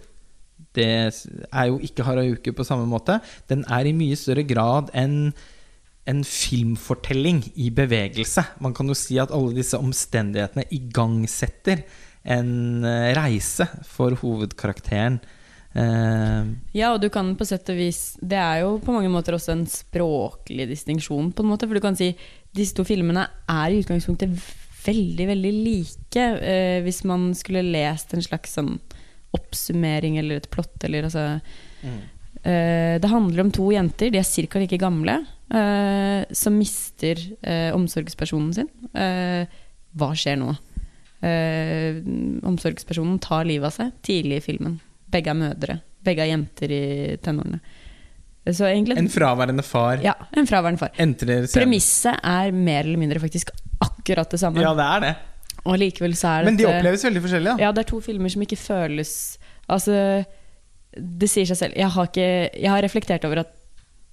Det er jo ikke Harajuku på samme måte. Den er i mye større grad en, en filmfortelling i bevegelse. Man kan jo si at alle disse omstendighetene igangsetter en eh, reise for hovedkarakteren. Uh, ja, og du kan på sett og vis Det er jo på mange måter også en språklig distinksjon, på en måte. For du kan si disse to filmene er i utgangspunktet veldig, veldig like. Eh, hvis man skulle lest en slags sånn oppsummering eller et plott eller altså mm. eh, Det handler om to jenter, de er ca. like gamle, eh, som mister eh, omsorgspersonen sin. Eh, hva skjer nå? Eh, omsorgspersonen tar livet av seg tidlig i filmen. Begge er mødre. Begge er jenter i tenårene. Egentlig, en fraværende far. Ja, en fraværende far. Premisset er mer eller mindre faktisk akkurat det samme. Ja, det er det. Og likevel så er det Men de oppleves veldig forskjellig, da. Ja, det er to filmer som ikke føles Altså, det sier seg selv. Jeg har, ikke, jeg har reflektert over at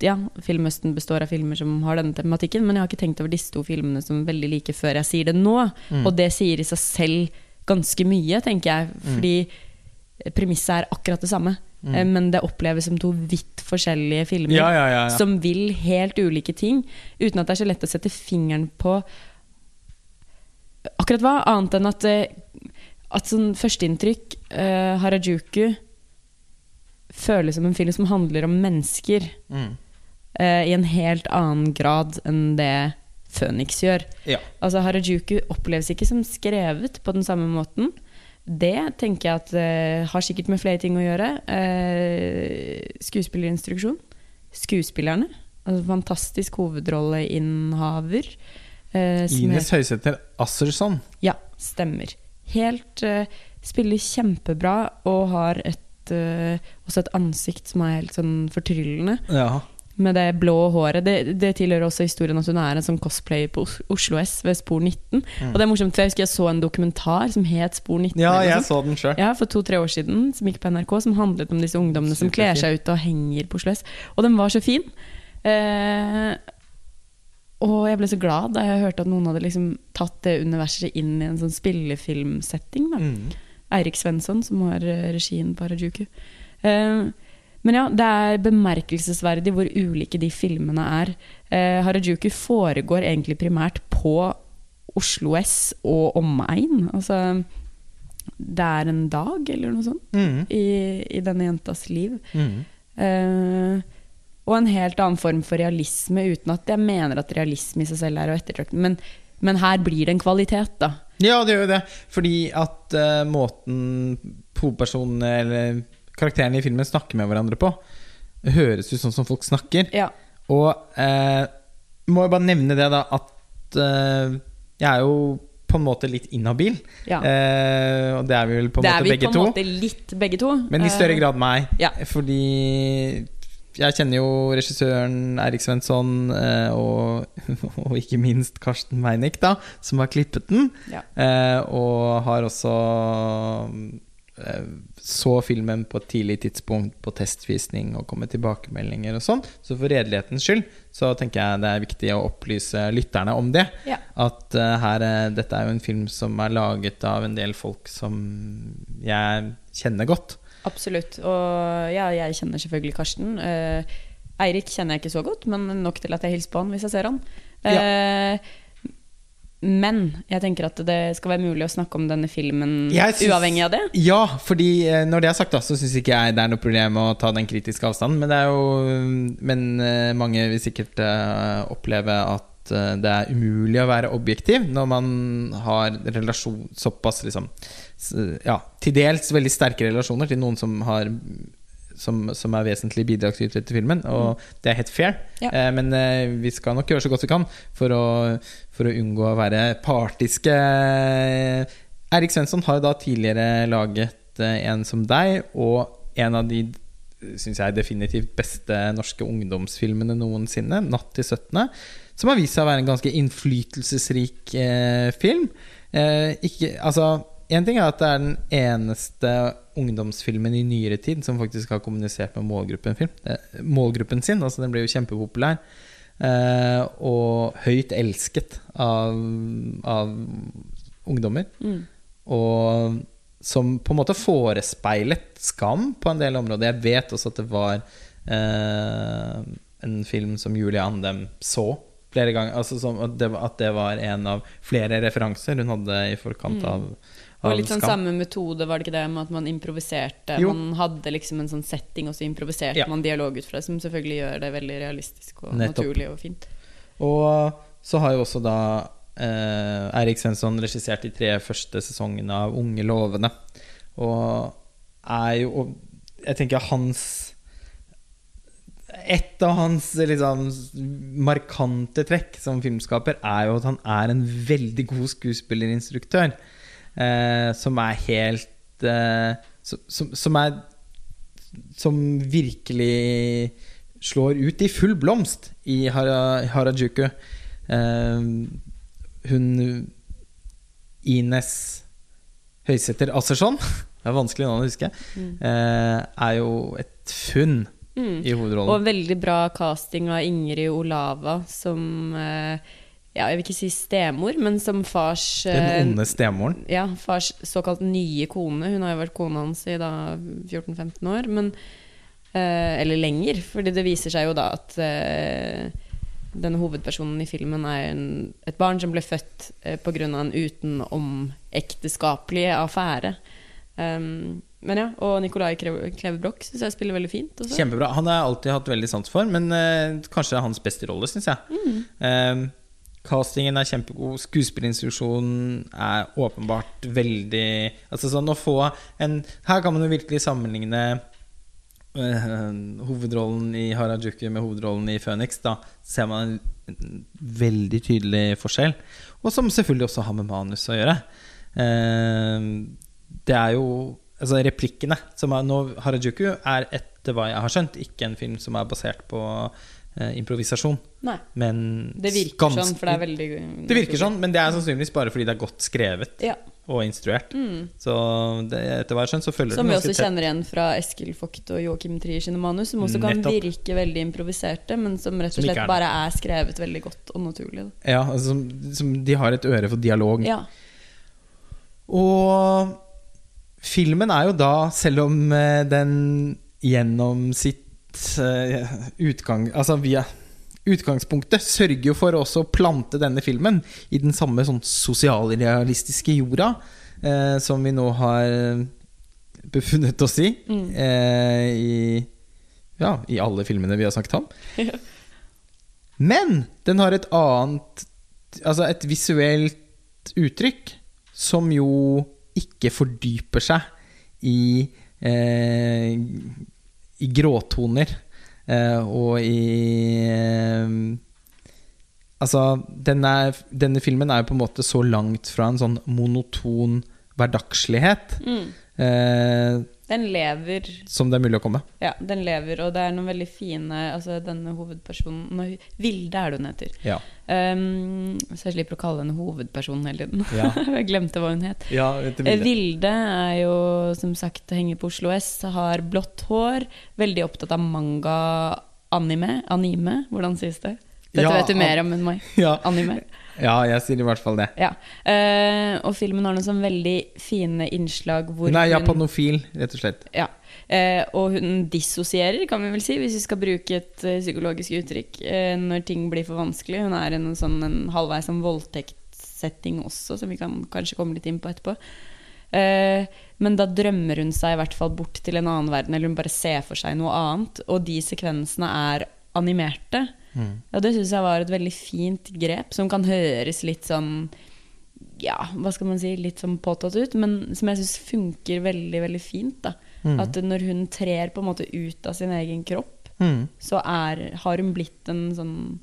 ja, Filmhøsten består av filmer som har denne tematikken, men jeg har ikke tenkt over disse to filmene som veldig like før jeg sier det nå. Mm. Og det sier i seg selv ganske mye, tenker jeg. Mm. Fordi mm. premisset er akkurat det samme. Mm. Eh, men det oppleves som to vidt forskjellige filmer ja, ja, ja, som vil helt ulike ting. Uten at det er så lett å sette fingeren på akkurat hva, annet enn at, eh, at sånn førsteinntrykk uh, Harajuku føles som en film som handler om mennesker. Mm. Uh, I en helt annen grad enn det Phoenix gjør. Ja. Altså Harajuku oppleves ikke som skrevet på den samme måten. Det tenker jeg at uh, har sikkert med flere ting å gjøre. Uh, skuespillerinstruksjon. Skuespillerne. Altså fantastisk hovedrolleinnehaver. Uh, Ines Høysæter Assersson. Ja, stemmer. Helt uh, Spiller kjempebra og har et, uh, også et ansikt som er helt sånn fortryllende. Ja. Med det blå håret. Det, det, tilhører også historien at hun er en sånn cosplayer på Oslo S ved Spor 19. Mm. Og det er morsomt, for jeg husker jeg så en dokumentar som het Spor 19. Ja, jeg så den selv. Ja, For to-tre år siden, som gikk på NRK, som handlet om disse ungdommene som kler seg ut og henger på Oslo S. Og den var så fin. Eh, og jeg ble så glad da jeg hørte at noen hadde liksom tatt det universet inn i en sånn spillefilmsetting. Mm. Eirik Svensson, som har eh, regien på Harajuku. Uh, men ja, det er bemerkelsesverdig hvor ulike de filmene er. Uh, Harajuku foregår egentlig primært på Oslo S og omegn. Altså Det er en dag, eller noe sånt, mm. i, i, denne jentas liv. Mm. Uh, og en helt annen form for realisme, uten at jeg mener at realisme i seg selv er å ettertrakte. Men, men, her blir det en kvalitet, da. Ja, det gjør jo det. Fordi at uh, måten hovedpersonene eller karakterene i filmen snakker med hverandre på, høres ut sånn som folk snakker. Ja. Og uh, må jeg bare nevne det, da, at uh, jeg er jo på en måte litt inhabil. Ja. Uh, og det er vi vel på en måte begge to. Det er vi på en måte litt begge to. Men i større grad meg. Ja. Fordi jeg kjenner jo regissøren Erik Svensson, eh, og, og, ikke minst Karsten Meinick, da, som har klippet den. Ja. Eh, og har også eh, så filmen på et tidlig tidspunkt på testvisning og kom med tilbakemeldinger og sånn. Så for redelighetens skyld så tenker jeg det er viktig å opplyse lytterne om det. Ja. At uh, her, dette er jo en film som er laget av en del folk som jeg kjenner godt. Absolutt. Og ja, jeg kjenner selvfølgelig Karsten. Eh, Eirik kjenner jeg ikke så godt, men nok til at jeg hilser på han hvis jeg ser han. Ja. Eh, men jeg tenker at det skal være mulig å snakke om denne filmen synes, uavhengig av det. Ja, fordi eh, når det er sagt, da, så syns ikke jeg det er noe problem å ta den kritiske avstanden. Men, det er jo, men eh, mange vil sikkert eh, oppleve at det er umulig å være objektiv når man har relasjon såpass liksom Ja, til dels veldig sterke relasjoner til noen som har som, som er vesentlige bidragsytere til filmen, og det er helt fair. Ja. Eh, men eh, vi skal nok gjøre så godt vi kan for å, for å unngå å være partiske. Erik Svensson har da tidligere laget eh, en som deg, og en av de syns jeg definitivt beste norske ungdomsfilmene noensinne, 'Natt til 17.', som har vist seg å være en ganske innflytelsesrik eh, film. Eh, ikke, altså, en ting er at det er den eneste ungdomsfilmen i nyere tid som faktisk har kommunisert med målgruppen, film. Eh, målgruppen sin. Altså, den ble jo kjempepopulær. Eh, og høyt elsket av, av ungdommer. Mm. Og som på en måte forespeilet Skam på en del områder. Jeg vet også at det var eh, en film som Julie Andem så flere ganger. Altså som, at, det, at det var en av flere referanser hun hadde i forkant av, Og litt sånn samme metode, var det ikke det med at man improviserte? Jo. Man hadde liksom en sånn setting, og så improviserte Ja. man dialog ut fra det, som selvfølgelig gjør det veldig realistisk og Nettopp. naturlig og fint. Og så har jo også da eh, Eirik Svensson regissert de tre første sesongene av Unge lovende. Og er jo og Jeg tenker hans Et av hans liksom, markante trekk som filmskaper er jo at han er en veldig god skuespillerinstruktør. Eh, som er helt eh, som, som, er Som virkelig slår ut i full blomst i Hara, Harajuku. Eh, hun Ines Høysæter Assersson, det er vanskelig navn å huske, eh, er jo et funn Mm. i hovedrollen. Og veldig bra casting av Ingrid Olava som eh, ja, Jeg vil ikke si stemor, men som fars Den eh, onde stemoren. ja, fars såkalt nye kone. Hun har jo vært kona hans i 14-15 år, men eh, Eller lenger, fordi det viser seg jo da at eh, denne hovedpersonen i filmen er en, et barn som ble født eh, pga. en utenomekteskapelig affære. Um, men ja, Og Nicolai Kleve Broch syns jeg spiller veldig fint. Også. Kjempebra. Han har jeg alltid hatt veldig sans for, men eh, kanskje hans beste rolle, syns jeg. Mm. Eh, castingen er kjempegod. Skuespillerinstruksjonen er åpenbart veldig Altså sånn å få en Her kan man jo virkelig sammenligne eh, hovedrollen i Harajuku med hovedrollen i Phoenix. Da ser man en, veldig tydelig forskjell. Og som selvfølgelig også har med manus å gjøre. Eh, det er jo Altså replikkene som er nå Harajuku er etter hva jeg har skjønt ikke en film som er basert på improvisasjon. Nei, Men det virker sånn, for det er veldig Det virker sånn, men det er sannsynligvis bare fordi det er godt skrevet Ja. og instruert. Mm. Så det, etter hva jeg skjønner, så følger Som det vi også kjenner igjen fra Eskil Vogt og Joakim Trier sine manus, som også kan Nettopp. virke veldig improviserte, men som rett og slett er bare er skrevet veldig godt og naturlig. da. Ja, altså, som, som de har et øre for dialog. Ja. Og filmen er jo da, selv om eh, den gjennom sitt eh, utgang Altså via utgangspunktet sørger jo for også å plante denne filmen i den samme sånn sosialrealistiske jorda eh, som vi nå har befunnet oss i Mm. eh, i ja, i alle filmene vi har snakket om. Men den har et annet Altså et visuelt uttrykk som jo ikke fordyper seg i eh, I gråtoner eh, og i eh, Altså, den er, denne filmen er jo på en måte så langt fra en sånn monoton hverdagslighet Mm. eh, Den lever som det er mulig å komme. Ja, den lever, og det er noen veldig fine Altså, denne hovedpersonen Vilde er det hun heter. Ja. Um, så jeg slipper å kalle henne hovedpersonen hele tiden. Ja. jeg glemte hva hun het. ja Vilde. Vilde er jo som sagt henger på Oslo S, har blått hår, veldig opptatt av manga anime. Anime, hvordan sies det? Dette vet du mer om enn meg. Ja, Anime. Ja, jeg sier i hvert fall det. Ja. Eh, og filmen har noen sånn veldig fine innslag hvor er japanofil, rett og slett. Ja. Eh, og hun dissosierer, kan vi vel si, hvis vi skal bruke et uh, psykologisk uttrykk, eh, når ting blir for vanskelig. Hun er en sånn en halvveis sånn voldtektssetting også, som vi kan kanskje komme litt inn på etterpå. Eh, men da drømmer hun seg i hvert fall bort til en annen verden, eller hun bare ser for seg noe annet. Og de sekvensene er animerte. Og det syns jeg var et veldig fint grep, som kan høres litt sånn ja, hva skal man si, litt sånn påtatt ut, men som jeg syns funker veldig, veldig fint. da. At når hun trer på en måte ut av sin egen kropp, Mm. så er, har hun blitt en sånn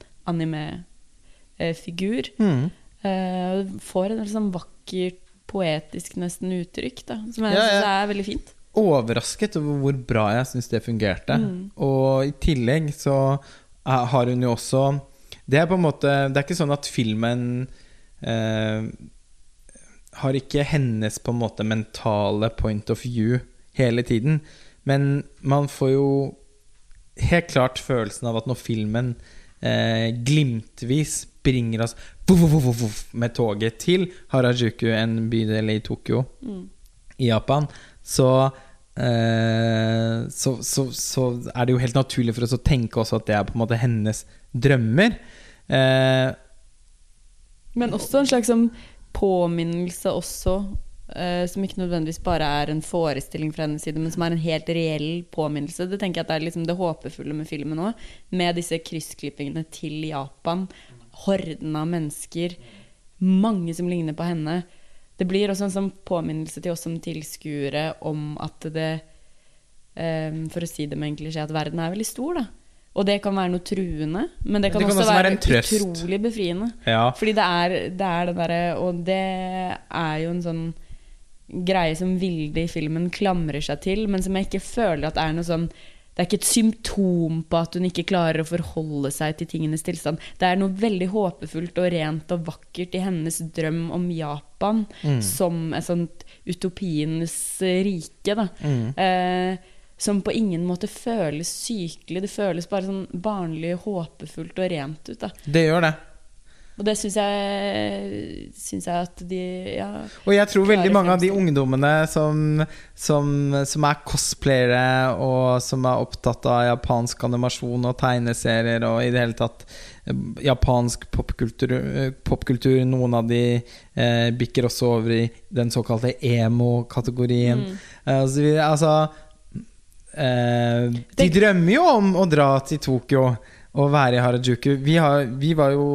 anime-figur. Mm. Uh, får et sånn vakkert, poetisk nesten uttrykk, da, som jeg Ja, synes syns er veldig fint. Overrasket over hvor bra jeg syns det fungerte. Mm. Og i tillegg så har hun jo også Det er på en måte Det er ikke sånn at filmen eh, har ikke hennes på en måte mentale point of view hele tiden. Men man får jo helt klart følelsen av at når filmen eh, glimtvis bringer oss vuff, vuff, vuff, med toget til Harajuku, en bydel i Tokyo Mm. i Japan, så, eh, så, så, er det jo helt naturlig for oss å tenke også at det er på en måte hennes drømmer. Eh, Men også en slags sånn påminnelse også, eh, som ikke nødvendigvis bare er en forestilling fra hennes side, men som er en helt reell påminnelse. Det tenker jeg at det er liksom det håpefulle med filmen òg, med disse kryssklippingene til Japan. Horden av mennesker, mange som ligner på henne. Det blir også en sånn påminnelse til oss som tilskuere om at det um, For å si det med en klisjé, at verden er veldig stor, da. Og det kan være noe truende, men det kan, Det kan også, være være, utrolig befriende. ja. Fordi det er det, er det derre Og det er jo en sånn greie som Vilde i filmen klamrer seg til, men som jeg ikke føler at er noe sånn Det er ikke et symptom på at hun ikke klarer å forholde seg til tingenes tilstand. Det er noe veldig håpefullt og rent og vakkert i hennes drøm om Japan som et sånt utopienes rike, da. Mm. Eh, som på ingen måte føles sykelig. Det føles bare sånn barnlig, håpefullt og rent ut. Da. Det gjør det. Og det syns jeg, syns jeg at de ja, Og jeg tror veldig mange mange av de ungdommene som, som, som er cosplayere, og som er opptatt av japansk animasjon og tegneserier og i det hele tatt eh, japansk popkultur, eh, popkultur Noen av de eh, bikker også over i den såkalte emo-kategorien. Mm. Og så videre. altså eh, De drømmer jo om å dra til Tokyo og være i Harajuku. Vi, har, vi var jo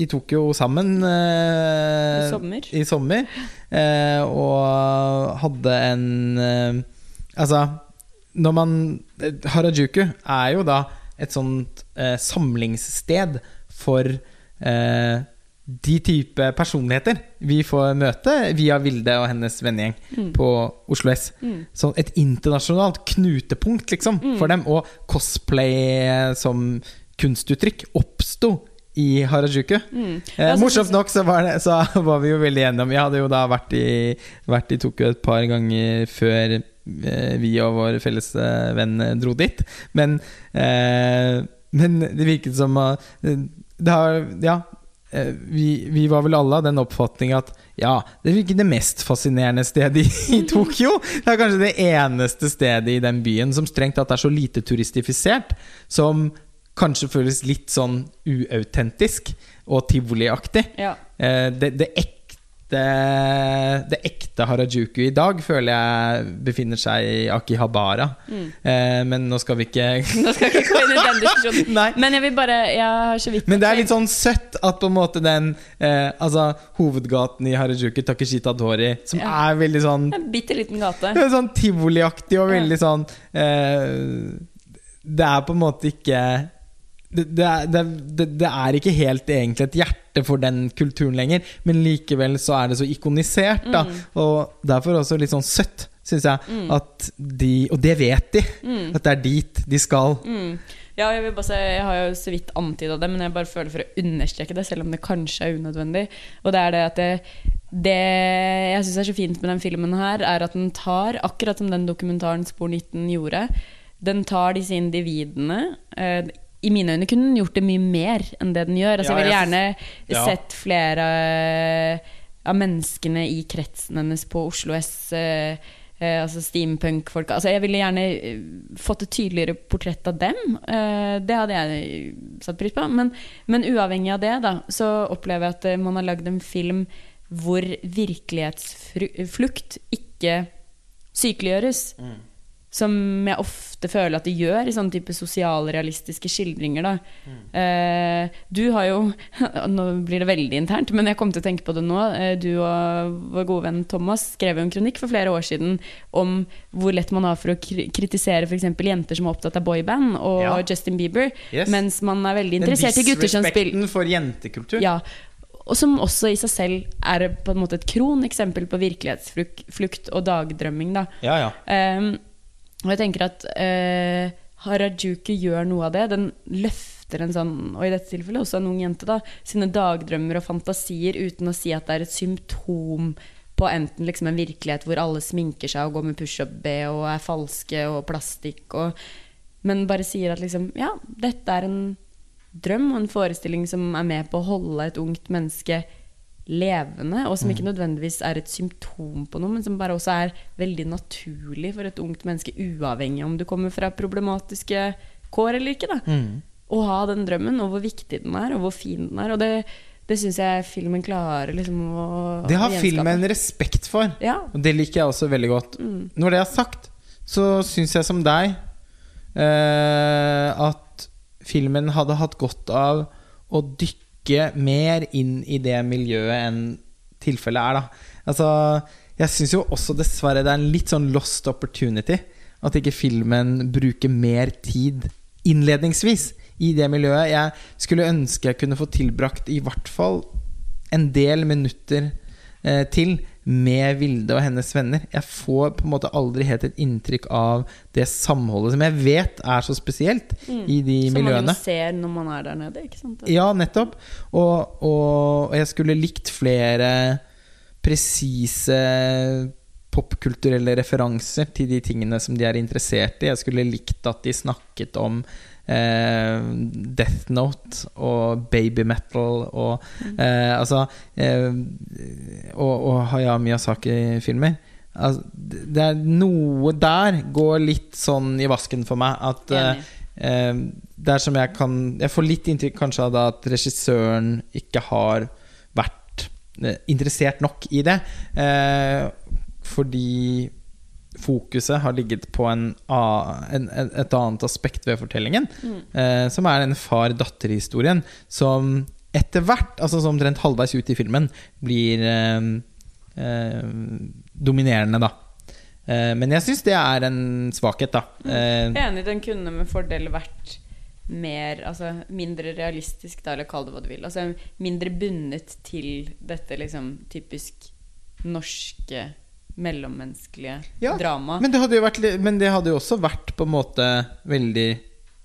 i Tokyo sammen eh, I sommer. i sommer, eh, og hadde en eh, Altså, når man Harajuku er jo da et sånt eh, samlingssted for eh, de type personligheter vi får møte via Vilde og hennes vennegjeng Mm. på Oslo S. Mm. Sånn et internasjonalt knutepunkt, liksom, for dem. Og cosplay som kunstuttrykk oppsto i Harajuku. Mm. Eh, morsomt nok så var, det, så var vi jo veldig enige om Jeg hadde jo da vært i, vært i Tokyo et par ganger før eh, vi og vår felles eh, venn dro dit. Men, eh, men det virket som uh, det har, Ja. Eh, Vi, vi var vel alle av den oppfatning at ja, det er ikke det mest fascinerende stedet i, Tokyo. Det er kanskje det eneste stedet i den byen som strengt tatt er så lite turistifisert. Som kanskje føles litt sånn uautentisk og tivoliaktig. Ja. Eh, det, det Det ekte Harajuku i dag føler jeg befinner seg i Akihabara. Mm. Eh, men nå skal vi ikke Nå skal vi ikke gå inn i den diskusjonen. Men jeg vil bare Jeg har så vidt Men det er litt sånn søtt at på en måte den eh, Altså hovedgaten i Harajuku, Takeshita Dori, som Ja. er veldig sånn En bitte liten gate. det Sånn tivoliaktig og Ja. veldig sånn eh, Det er på en måte ikke det, det, er, det, det, er ikke helt egentlig et hjerte for den kulturen lenger, men likevel så er det så ikonisert, da. Mm. Og derfor også litt sånn søtt, syns jeg, at de Og det vet de! Mm. At det er dit de skal. Mm. Ja, jeg, vil bare si, jeg har jo så vidt antyda det, men jeg bare føler for å understreke det, selv om det kanskje er unødvendig. Og det er det at det, det jeg syns er så fint med den filmen her, er at den tar, akkurat som den dokumentaren Spor 19 gjorde, den tar disse individene, eh, i mine øyne kunne den gjort det mye mer enn det den gjør. Altså, jeg ville gjerne Ja. sett flere eh, av menneskene i kretsen hennes på Oslo S. eh, eh, altså steampunk-folka. Altså, jeg ville gjerne fått et tydeligere portrett av dem. Det hadde jeg satt pris på. Men, men uavhengig av det, da, så opplever jeg at man har lagd en film hvor virkelighetsflukt ikke sykeliggjøres. Som jeg ofte føler at de gjør i sånne type sosialrealistiske skildringer. Da. Eh, du har jo Nå blir det veldig internt, men jeg kom til å tenke på det nå. Eh, du og vår gode venn Thomas skrev jo en kronikk for flere år siden om hvor lett man har for å kri kritisere f.eks. jenter som er opptatt av boyband og Ja. Justin Bieber, Yes. mens man er veldig interessert i gutter som spiller disrespekten for jentekultur. ja, og som også i seg selv er på en måte et kroneksempel på virkelighetsflukt og dagdrømming. Da. ja. ja. Ehm, og jeg tenker at eh, Harajuku gjør noe av det. Den løfter en sånn, og i dette tilfellet også en ung jente, da, sine dagdrømmer og fantasier uten å si at det er et symptom på enten liksom en virkelighet hvor alle sminker seg og går med pushup-B og er falske og plastikk, og, men bare sier at liksom Ja, dette er en drøm og en forestilling som er med på å holde et ungt menneske levende, og som ikke nødvendigvis er et symptom på noe, men som bare også er veldig naturlig for et ungt menneske, uavhengig om du kommer fra problematiske kår eller ikke. da. Mm. Å ha den drømmen, og hvor viktig den er, og hvor fin den er. Og det, det syns jeg filmen klarer liksom å Det har gjenskape. filmen respekt for. Ja. Og det liker jeg også veldig godt. Mm. Når det er sagt, så syns jeg som deg eh, at filmen hadde hatt godt av å dykke mer inn i det miljøet enn tilfellet er, da. Altså, jeg syns jo også dessverre det er en litt sånn lost opportunity. At ikke filmen bruker mer tid innledningsvis i det miljøet. Jeg skulle ønske jeg kunne få tilbrakt i hvert fall en del minutter eh, til med Vilde og hennes venner. Jeg får på en måte aldri helt et inntrykk av det samholdet som jeg vet er så spesielt i de Som man jo ser når man er der nede. ikke sant? Ja, nettopp. Og, og jeg skulle likt flere presise popkulturelle referanser til de tingene som de er interessert i. Jeg skulle likt at de snakket om eh, Death Note og baby metal og eh, Altså eh, Og, og Haya Miyazaki-filmer. Altså, det er noe der går litt sånn i vasken for meg. At eh, Eh, det er som jeg kan Jeg får litt inntrykk kanskje av at regissøren ikke har vært eh, interessert nok i det. Eh, fordi fokuset har ligget på en, en, et annet aspekt ved fortellingen. Eh, som er den far-datter-historien som etter hvert, altså som omtrent halvveis ut i filmen, blir eh, eh, dominerende, da. Eh, men jeg syns det er en svakhet, da. Eh, Jeg er enig, den kunne med fordel vært mer, altså mindre realistisk, da, eller kall det hva du vil. Altså mindre bundet til dette liksom typisk norske mellommenneskelige Ja, drama. Men det, hadde jo vært, men det hadde jo også vært på en måte veldig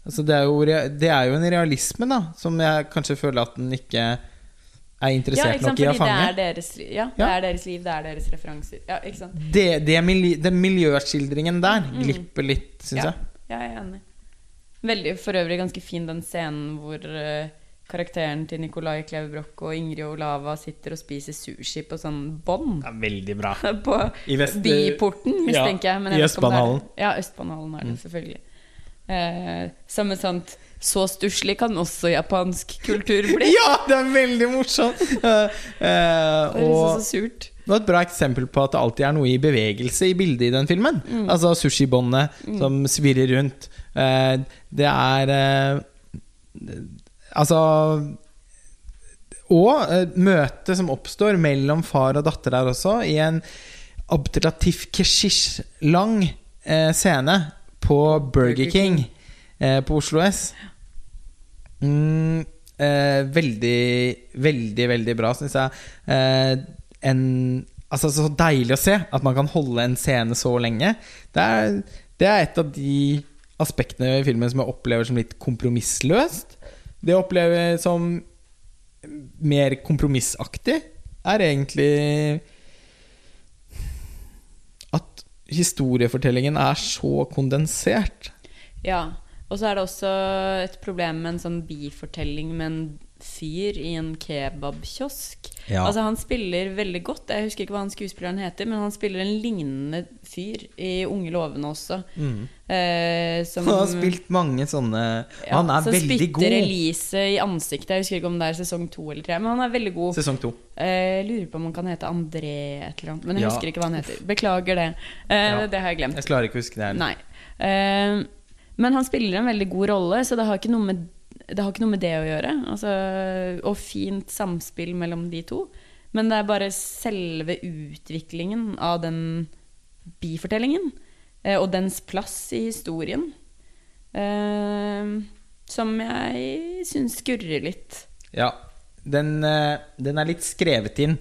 altså det, er jo, det er jo en realisme da som jeg kanskje føler at den ikke er ja, interessert sant, nok i å fange. det er deres, ja, det er deres liv, det er deres referanser. Ja, ikke sant? Det, det miljø, den miljøskildringen der glipper litt, syns Ja. jeg. Ja, jeg er enig. Veldig for øvrig ganske fin den scenen hvor eh, karakteren til Nicolai Klevebrok og Ingrid Olava sitter og spiser sushi på sånn bånd. Ja, veldig bra. På I vest- Byporten, mistenker jeg. Men i jeg det er- Østbanehallen. Mm. Ja, Østbanehallen er det, selvfølgelig. Eh, samme et sånt Så stusslig kan også japansk kultur bli. Ja, det er veldig morsomt! Eh, eh, Det er og så surt. Det var et bra eksempel på at det alltid er noe i bevegelse i bildet i den filmen. Mm. Altså sushibåndet som svirrer rundt. Eh, det er Altså Og eh, møtet som oppstår mellom far og datter der også, i en Abdelatif Keshish lang eh, scene på Burger King eh, på Oslo S. Mm, eh, veldig, veldig, veldig bra, syns jeg. Eh, en, altså, så deilig å se at man kan holde en scene så lenge. Det er, det er et av de aspektene i filmen som jeg opplever som litt kompromissløst. Det å oppleve som mer kompromissaktig, er egentlig at historiefortellingen er så kondensert. Ja. Og så er det også et problem med en sånn bifortelling med en fyr i en kebabkiosk. Ja. Altså Han spiller veldig godt. Jeg husker ikke hva han skuespilleren heter, men han spiller en lignende fyr i Unge lovende også. Eh, som, Han har spilt mange sånne ja, Han er så veldig spytter god. Elise i ansiktet. Jeg husker ikke om det er sesong to eller tre, men han er veldig god. Sesong to. Eh, lurer på om han kan hete André et eller annet, men jeg Ja. husker ikke hva han heter. Beklager det. Eh. Det har jeg glemt. Jeg klarer ikke å huske det her. Nei. Eh, men han spiller en veldig god rolle, så det har ikke noe med det, har ikke noe med det å gjøre. Altså, og fint samspill mellom de to. Men det er bare selve utviklingen av den bifortellingen eh, og dens plass i historien eh, som jeg syns skurrer litt. Ja, den, eh, den er litt skrevet inn.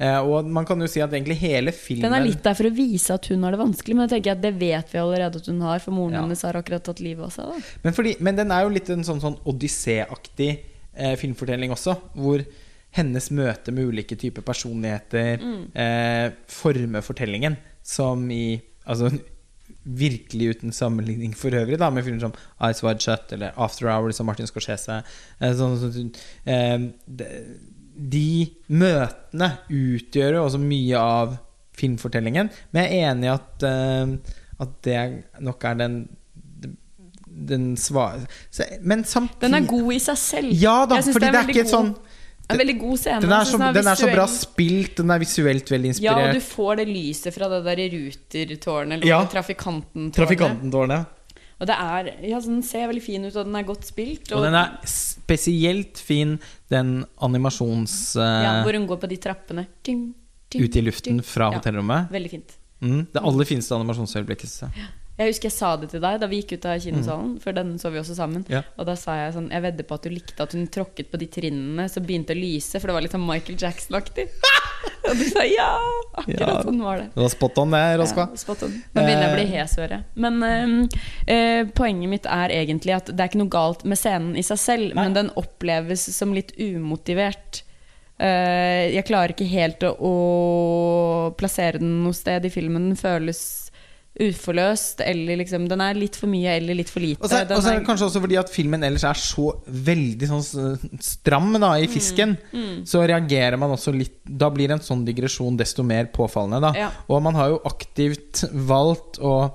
Eh, Og man kan jo si at egentlig hele filmen Den er litt der for å vise at hun har det vanskelig, men jeg tenker at det vet vi allerede at hun har, for moren Ja. hennes har akkurat tatt livet av seg. Men, fordi, men den er jo litt en sånn, sånn odyssé-aktig eh, filmfortelling også, hvor hennes møte med ulike typer personligheter eh, former fortellingen, som i Altså virkelig uten sammenligning for øvrig, da, med filmer som Eyes Wide Shut eller After Hours av Martin Scorsese. Eh, sånn, sånn, eh, de, de møtene utgjør jo også mye av filmfortellingen, men jeg er enig i at, uh, at det nok er den den svare Men samtidig Den er god i seg selv. Ja da, for det er, veldig ikke et sånn Det er en veldig god scene. den er, så, så, er den er så bra spilt, den er visuelt veldig inspirert. Ja, og du får det lyset fra det der rutertårnet, eller Ja. trafikantentårnet. Trafikantentårnet. Og det er Ja, den ser veldig fin ut, og den er godt spilt. Og den er spesielt fin, den animasjons... Uh, ja, Hvor hun går på de trappene. Ting, ting, ute i luften ting. fra Ja, hotellrommet. Veldig fint. Mm, det aller fineste animasjonsøyeblikket. synes jeg. Husker jeg sa det til deg da vi gikk ut av kinosalen, for den så vi også sammen. Ja. Og da sa jeg sånn Jeg vedder på at du likte at hun tråkket på de trinnene så begynte å lyse, for det var litt sånn Michael Jackson-aktig. og du sa ja! Akkurat Ja. sånn var det. Det var spot on, det, Roskva. Ja, spot on. Nå begynner jeg å bli hes, hører. Men eh, eh, poenget mitt er egentlig at det er ikke noe galt med scenen i seg selv, Nei. men den oppleves som litt umotivert. Uh, jeg klarer ikke helt å, å plassere den noe sted i filmen. Den føles uforløst, eller liksom Den er litt for mye eller litt for lite. Og så er er det kanskje også fordi at filmen ellers er så veldig sånn stram da, Mm, i fisken. Så reagerer man også litt Da blir en sånn digresjon desto mer påfallende. Da. Ja. Og man har jo aktivt valgt å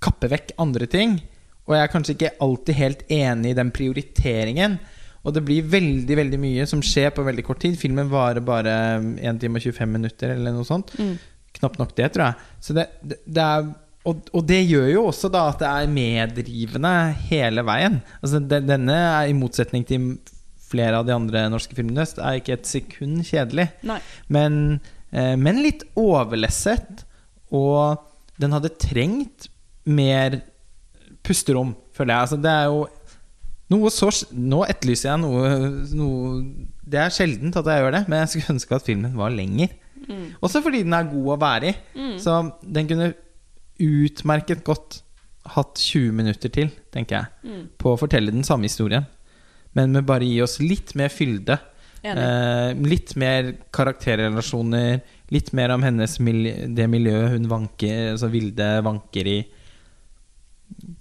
kappe vekk andre ting. Og jeg er kanskje ikke alltid helt enig i den prioriteringen. Og det blir veldig veldig mye som skjer på veldig kort tid. Filmen varer bare 1 time og 25 minutter, eller noe sånt. Mm. Knapt nok det, tror jeg. Så det, det, det er, og, og det gjør jo også da at det er meddrivende hele veien. Altså den, Denne er i motsetning til flere av de andre norske filmene er ikke et sekund kjedelig. Men, eh, men litt overlesset. Og den hadde trengt mer pusterom, føler jeg. Altså, det er jo noe så Nå etterlyser jeg noe, noe Det er sjeldent at jeg gjør det, men jeg skulle ønske at filmen var lenger. Også fordi den er god å være i. Så den kunne utmerket godt hatt 20 minutter til, tenker jeg, på å fortelle den samme historien. Men med bare gi oss litt mer fylde. Eh, litt mer karakterrelasjoner. Litt mer om hennes miljø, det miljøet hun vanker, altså Vilde vanker i.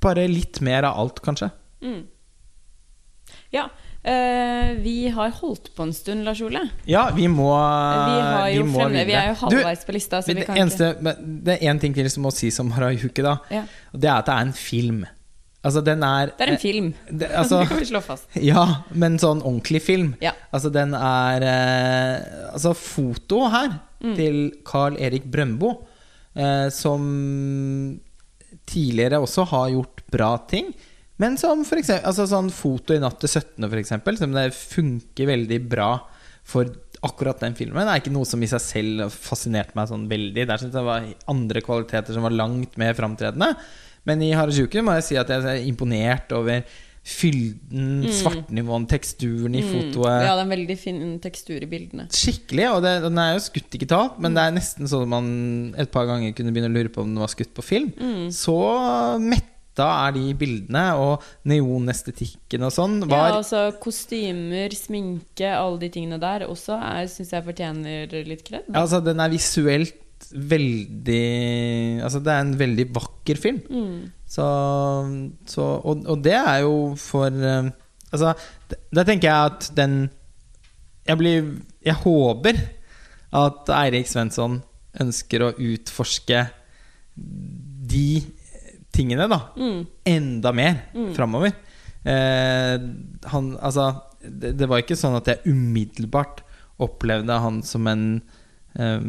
Bare litt mer av alt, kanskje. Mm. Ja. Eh, vi har holdt på en stund, Lars Ole. Ja, vi må Vi, vi, må fremme, vi er jo halvveis på lista, så vi det, eneste, det er én ting til som må sies om Harajuki, da. ja. Det er at det er en film. Altså, den er Det er en film. det, altså, det kan vi slå fast. Ja, men sånn ordentlig film. Ja. Altså, den er eh, Altså, fotoet her Mm. til Carl Erik Brøndbo, eh, som tidligere også har gjort bra ting, men som for eksempel Altså sånn foto i natt til 17., for eksempel, som det funker veldig bra for akkurat den filmen. Det er ikke noe som i seg selv fascinerte meg sånn veldig. Der syntes jeg det var andre kvaliteter som var langt mer framtredende. Men i Harajuku må jeg si at jeg er imponert over fylden, svartnivåen, teksturen i fotoet. Mm. Ja, det er en veldig fin tekstur i bildene. Skikkelig, og det, den er jo skutt digitalt, men det er nesten sånn at man et par ganger kunne begynne å lure på om den var skutt på film. Mm. Så metta er de bildene, og neonestetikken og sånn Ja, altså Kostymer, sminke, alle de tingene der også syns jeg fortjener litt kred. Altså, den er visuelt veldig Altså, det er en veldig vakker film. Mm. Så, så og, og det er jo for eh, Altså, da tenker jeg at den Jeg blir Jeg håper at Eirik Svensson ønsker å utforske de tingene, da, Mm. enda mer framover. Eh, han Altså, det, det var ikke sånn at jeg umiddelbart opplevde han som en eh,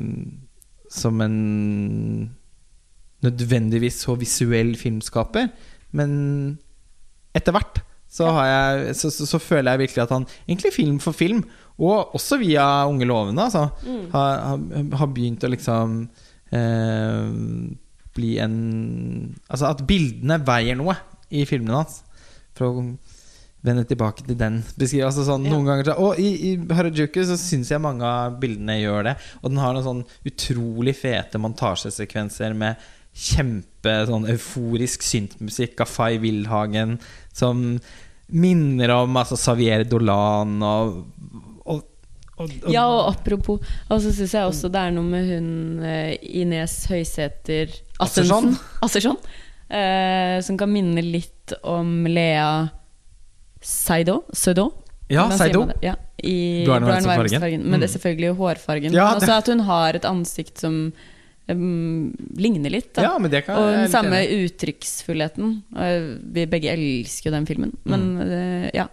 Som en nødvendigvis så visuell filmskaper, men etter hvert så, har jeg, så, så, så føler jeg virkelig at han, egentlig film for film, og også via Unge lovende, altså, har, har, har begynt å liksom eh, bli en Altså at bildene veier noe i filmene hans. For å vende tilbake til den. Altså sånn, Ja. Noen ganger så, Og i, i Harajuku så syns jeg mange av bildene gjør det. Og den har noen sånn utrolig fete montasjesekvenser med kjempe sånn euforisk syntmusikk av Fay Wildhagen som minner om altså, Xavier Dolan og, og, og, Ja, og apropos Og så syns jeg også det er noe med hun eh, Ines Høysæter Assersson. Assersson. eh, som kan minne litt om Lea Seido. Seido? Ja, Seido. Ja, I fargen. Men det Mm. er selvfølgelig hårfargen. Ja, Men også at hun har et ansikt som um, ligner litt. Da. Ja, men det kan og den samme enig uttrykksfullheten. Vi begge elsker jo den filmen. Men Mm. ja.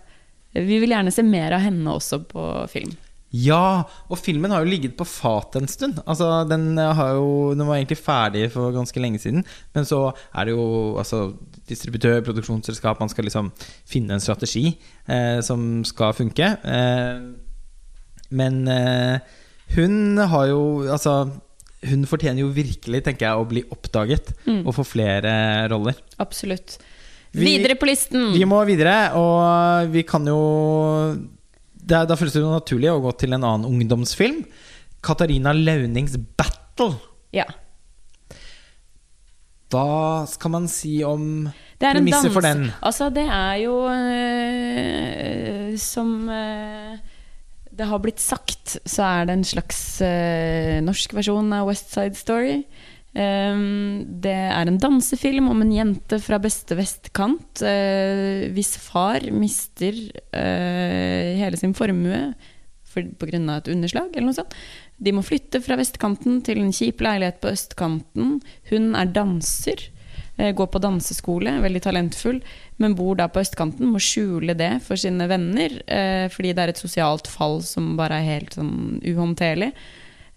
Vi vil gjerne se mer av henne også på film. Ja, og filmen har jo ligget på fatet en stund. Altså, den, har jo, den var egentlig ferdig for ganske lenge siden. Men så er det jo altså, distributør, produksjonsselskap Man skal liksom finne en strategi eh, som skal funke. Eh, men eh, hun har jo Altså, hun fortjener jo virkelig, tenker jeg, å bli oppdaget Mm. og få flere roller. Absolutt. Vi- Videre på listen! Vi må videre, og vi kan jo det, Da føles det jo naturlig å gå til en annen ungdomsfilm. Katarina Launings 'Battle'. Ja. Hva skal man si om premisset for den? Altså, det er jo øh, Som øh, det har blitt sagt, så er det en slags øh, norsk versjon av West Side Story. Um, det er en dansefilm om en jente fra beste vestkant eh, hvis far mister eh, hele sin formue pga. et underslag eller noe sånt. De må flytte fra vestkanten til en kjip leilighet på østkanten. Hun er danser, eh, går på danseskole, veldig talentfull, men bor da på østkanten, må skjule det for sine venner, fordi det er et sosialt fall som bare er helt sånn uhåndterlig.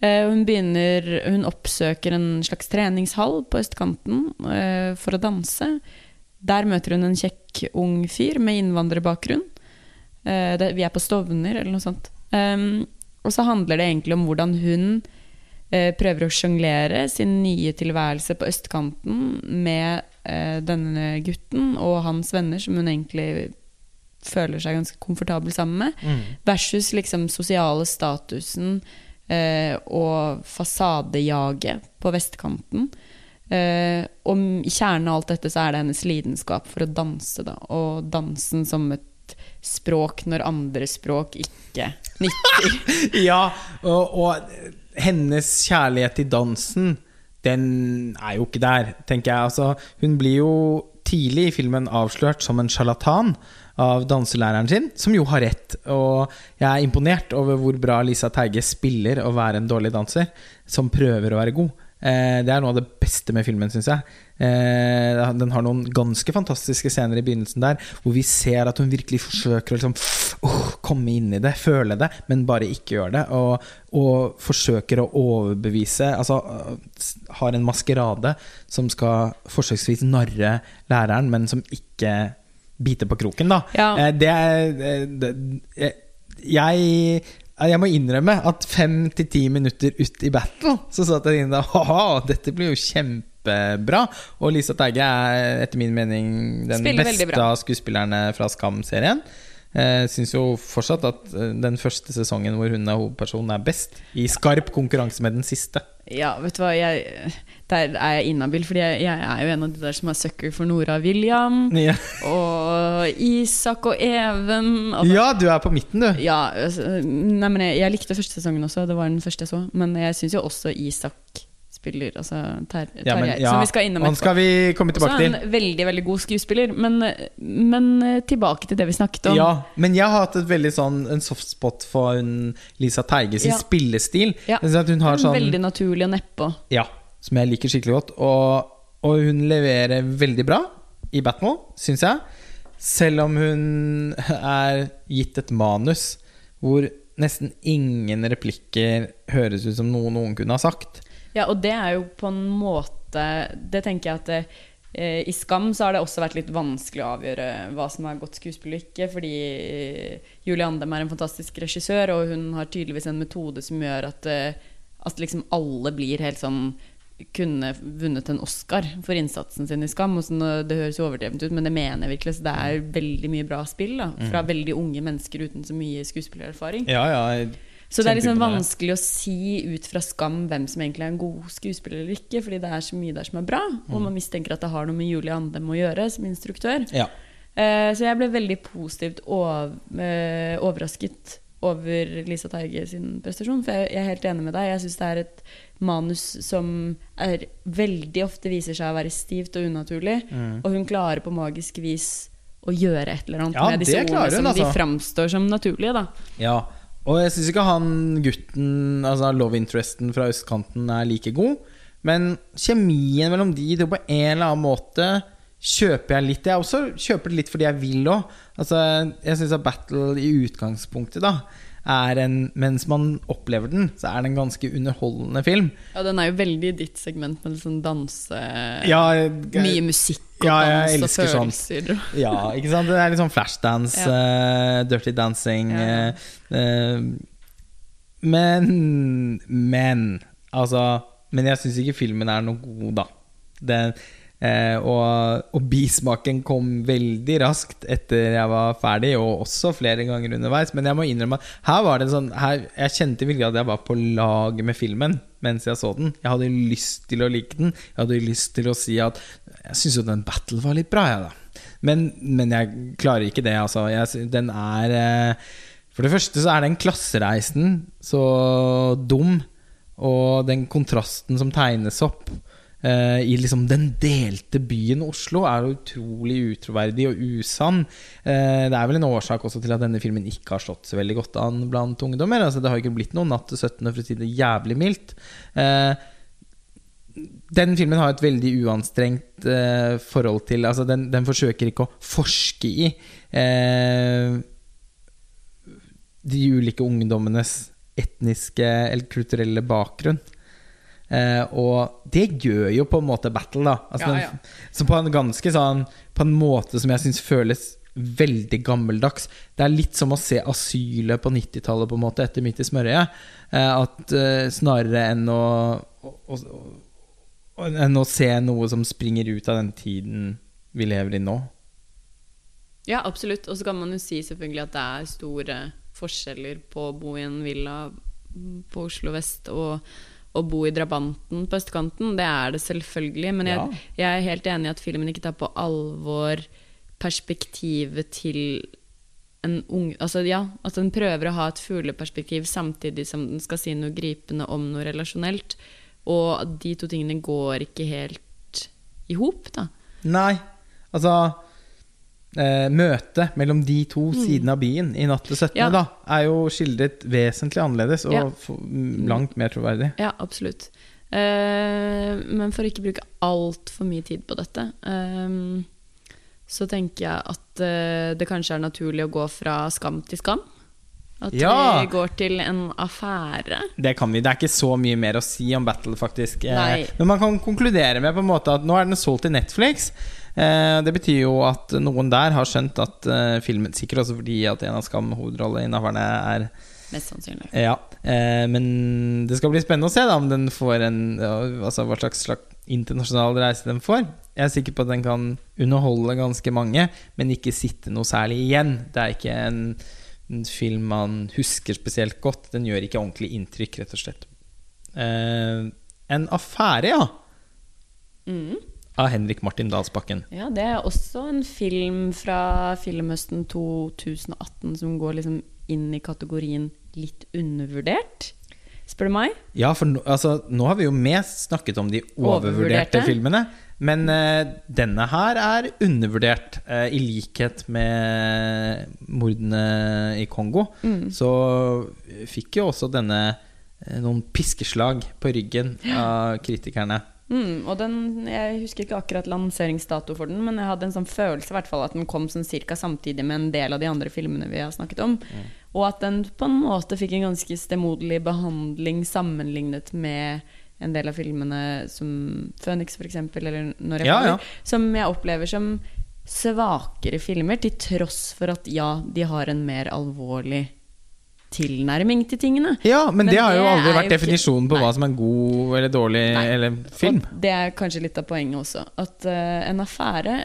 Eh, Hun, begynner, hun oppsøker en slags treningshall på østkanten eh, for å danse. Der møter hun en kjekk ung fyr med innvandrerbakgrunn. Eh, vi er på Stovner, eller noe sånt. Um, og så handler det egentlig om hvordan hun prøver å sjonglere sin nye tilværelse på østkanten med denne gutten og hans venner, som hun egentlig føler seg ganske komfortabel sammen med, Mm. versus liksom sosiale statusen og fasadejaget på vestkanten. Eh, og i kjernen av alt dette så er det hennes lidenskap for å danse, da. Og dansen som et språk når andre språk ikke nytter. Ja, og, og hennes kjærlighet til dansen, den er jo ikke der, tenker jeg. Altså, hun blir jo tidlig i filmen avslørt som en sjarlatan av danselæreren sin, som jo har rett. Og jeg er imponert over hvor bra Lisa Teige spiller å være en dårlig danser, som prøver å være god. Eh, det er noe av det beste med filmen, syns jeg. Eh, den har noen ganske fantastiske scener i begynnelsen der, hvor vi ser at hun virkelig forsøker å liksom, oh, komme inn i det, føle det, men bare ikke gjøre det. Og, og forsøker å overbevise Altså øh, har en maskerade som skal forsøksvis narre læreren, men som ikke biter på kroken, da. Ja. Eh, det er eh, det, eh, Jeg jeg må innrømme at fem til ti minutter ut i battle, så satt jeg inne der Haha, dette blir jo kjempebra. Og Lisa Teige er etter min mening den Spiller beste av skuespillerne fra Skam-serien. Eh, syns jo fortsatt at eh, den første sesongen hvor hun er hovedpersonen, er best. I skarp konkurranse med den siste. Ja, vet du hva, jeg, der er jeg inhabil, fordi jeg, jeg er jo en av de der som er sucker for Nora William. Ja, Og Isak og Even. Altså, ja du er på midten, du. Ja, altså, nei, men jeg, jeg likte første sesongen også, det var den første jeg så. Men jeg syns jo også Isak spiller altså Ter Ja, men, ja, som vi skal innom han skal vi komme tilbake til. en veldig, veldig god skuespiller. Men, men eh, tilbake til det vi snakket om. Ja, men jeg har hatt et veldig sånn en softspot for Lisa Teige sin Ja. spillestil. Ja. At hun har sånn Veldig naturlig og nedpå. Ja, som jeg liker skikkelig godt. Og, og hun leverer veldig bra i Batman, syns jeg. Selv om hun er gitt et manus hvor nesten ingen replikker høres ut som noe noen kunne ha sagt. Ja, og det er jo på en måte Det tenker jeg at eh, i Skam så har det også vært litt vanskelig å avgjøre hva som er godt skuespill og ikke, fordi eh, Julie Andem er en fantastisk regissør, og hun har tydeligvis en metode som gjør at, eh, at liksom alle blir helt sånn kunne vunnet en Oscar for innsatsen sin i Skam. Og det høres jo overdrevent ut, men det mener jeg virkelig. Så det er veldig mye bra spill da, fra veldig unge mennesker uten så mye skuespillererfaring. Ja, ja, Så det er liksom vanskelig å si ut fra Skam hvem som egentlig er en god skuespiller eller ikke, fordi det er så mye der som er bra, og man mistenker at det har noe med Julie Andem å gjøre som instruktør. ja. Uh, så jeg ble veldig positivt over, uh, overrasket over Lisa Teige sin prestasjon, for jeg, jeg er helt enig med deg. Jeg syns det er et manus som er veldig ofte viser seg å være stivt og unaturlig, og hun klarer på magisk vis å gjøre et eller annet Ja, med disse ordene hun, som de altså. framstår som naturlige, da. ja. Og jeg syns ikke han gutten, altså love interesten fra østkanten, er like god. Men kjemien mellom de to på en eller annen måte kjøper jeg litt. Jeg også kjøper det litt fordi jeg vil òg. Altså, jeg syns at Battle i utgangspunktet da er en Mens man opplever den, så er det en ganske underholdende film. Ja, den er jo veldig i ditt segment med liksom danse Ja, Mye musikk og Ja, dans og elsker sånt. følelser. Ja, ikke sant? Det er litt sånn flashdance, eh, dirty dancing Ja. eh, Men Men Altså Men jeg syns ikke filmen er noe god, da. Den, eh, og, og bismaken kom veldig raskt etter jeg var ferdig, og også flere ganger underveis. Men jeg må innrømme at her var det sånn her, Jeg kjente virkelig at jeg var på lag med filmen mens jeg så den. Jeg hadde lyst til å like den. Jeg hadde lyst til å si at jeg syns jo den battle var litt bra, jeg, da. Men, men jeg klarer ikke det, altså. Jeg, den er eh, For det første så er den klassereisen så dum, og den kontrasten som tegnes opp eh, i liksom den delte byen Oslo, er utrolig utroverdig og usann. Uh, det er vel en årsak også til at denne filmen ikke har slått så veldig godt an blant ungdommer. Altså, det har ikke blitt noen natt til 17., for å si det jævlig mildt. Uh, den filmen har et veldig uanstrengt forhold til Altså, den, den forsøker ikke å forske i de ulike ungdommenes etniske eller kulturelle bakgrunn. Eh, og det gjør jo på en måte Battle, da. Altså, Ja, ja. Så på en ganske sånn På en måte som jeg syns føles veldig gammeldags. Det er litt som å se asylet på 90-tallet, på en måte, etter Midt i smørøyet. Eh, at eh, snarere enn å, å, å, enn å se noe som springer ut av den tiden vi lever i nå. Ja, absolutt. Og så kan man jo si selvfølgelig at det er store forskjeller på å bo i en villa på Oslo vest og å bo i drabanten på østkanten. Det er det selvfølgelig. Men jeg, Ja. jeg er helt enig i at filmen ikke tar på alvor perspektivet til en ung Altså ja, at den prøver å ha et fugleperspektiv samtidig som den skal si noe gripende om noe relasjonelt. Og de to tingene går ikke helt i hop, da. Nei, altså eh, Møtet mellom de to sidene av byen i natt til 17. Mm. Ja. da er jo skildret vesentlig annerledes og Ja. langt mer troverdig. Ja, absolutt. Eh, men for å ikke bruke altfor mye tid på dette, eh, så tenker jeg at eh, det kanskje er naturlig å gå fra skam til skam. At Ja. vi går til en affære. Det kan vi, det er ikke så mye mer å si om Battle, faktisk. Nei. Men man kan konkludere med på en måte at nå er den solgt til Netflix. Eh, det betyr jo at noen der har skjønt at eh, filmen Sikkert også fordi at en av Skam-hovedrolleinnehaverne er Mest sannsynlig. Ja, eh, men det skal bli spennende å se da om den får en Altså hva slags, slags internasjonal reise den får. Jeg er sikker på at den kan underholde ganske mange, men ikke sitte noe særlig igjen. Det er ikke en, en film man husker spesielt godt. Den gjør ikke ordentlig inntrykk, rett og slett. Eh, en affære, ja. Mm. Av Henrik Martin Dalsbakken. Ja, det er også en film fra filmhøsten 2018 som går liksom inn i kategorien litt undervurdert. spør du meg. Ja, for nå, altså, nå har vi jo mest snakket om de overvurderte, Overvurderte. filmene. Men uh, denne her er undervurdert, uh, i likhet med mordene i Kongo. Mm. Så fikk jo også denne eh, noen piskeslag på ryggen av kritikerne. Mm, og den, Jeg husker ikke akkurat lanseringsdato for den, men jeg hadde en sånn følelse i hvert fall at den kom sånn cirka samtidig med en del av de andre filmene vi har snakket om. Og at den på en måte fikk en ganske stemoderlig behandling sammenlignet med en del av filmene som Phoenix, f.eks., eller Når jeg Ja, ja. som jeg opplever som svakere filmer, til tross for at ja, de har en mer alvorlig tilnærming til tingene. Ja, men, Men det har jo aldri vært definisjonen på Nei. hva som er god eller dårlig Nei. eller film. Og det er kanskje litt av poenget også. At uh, en affære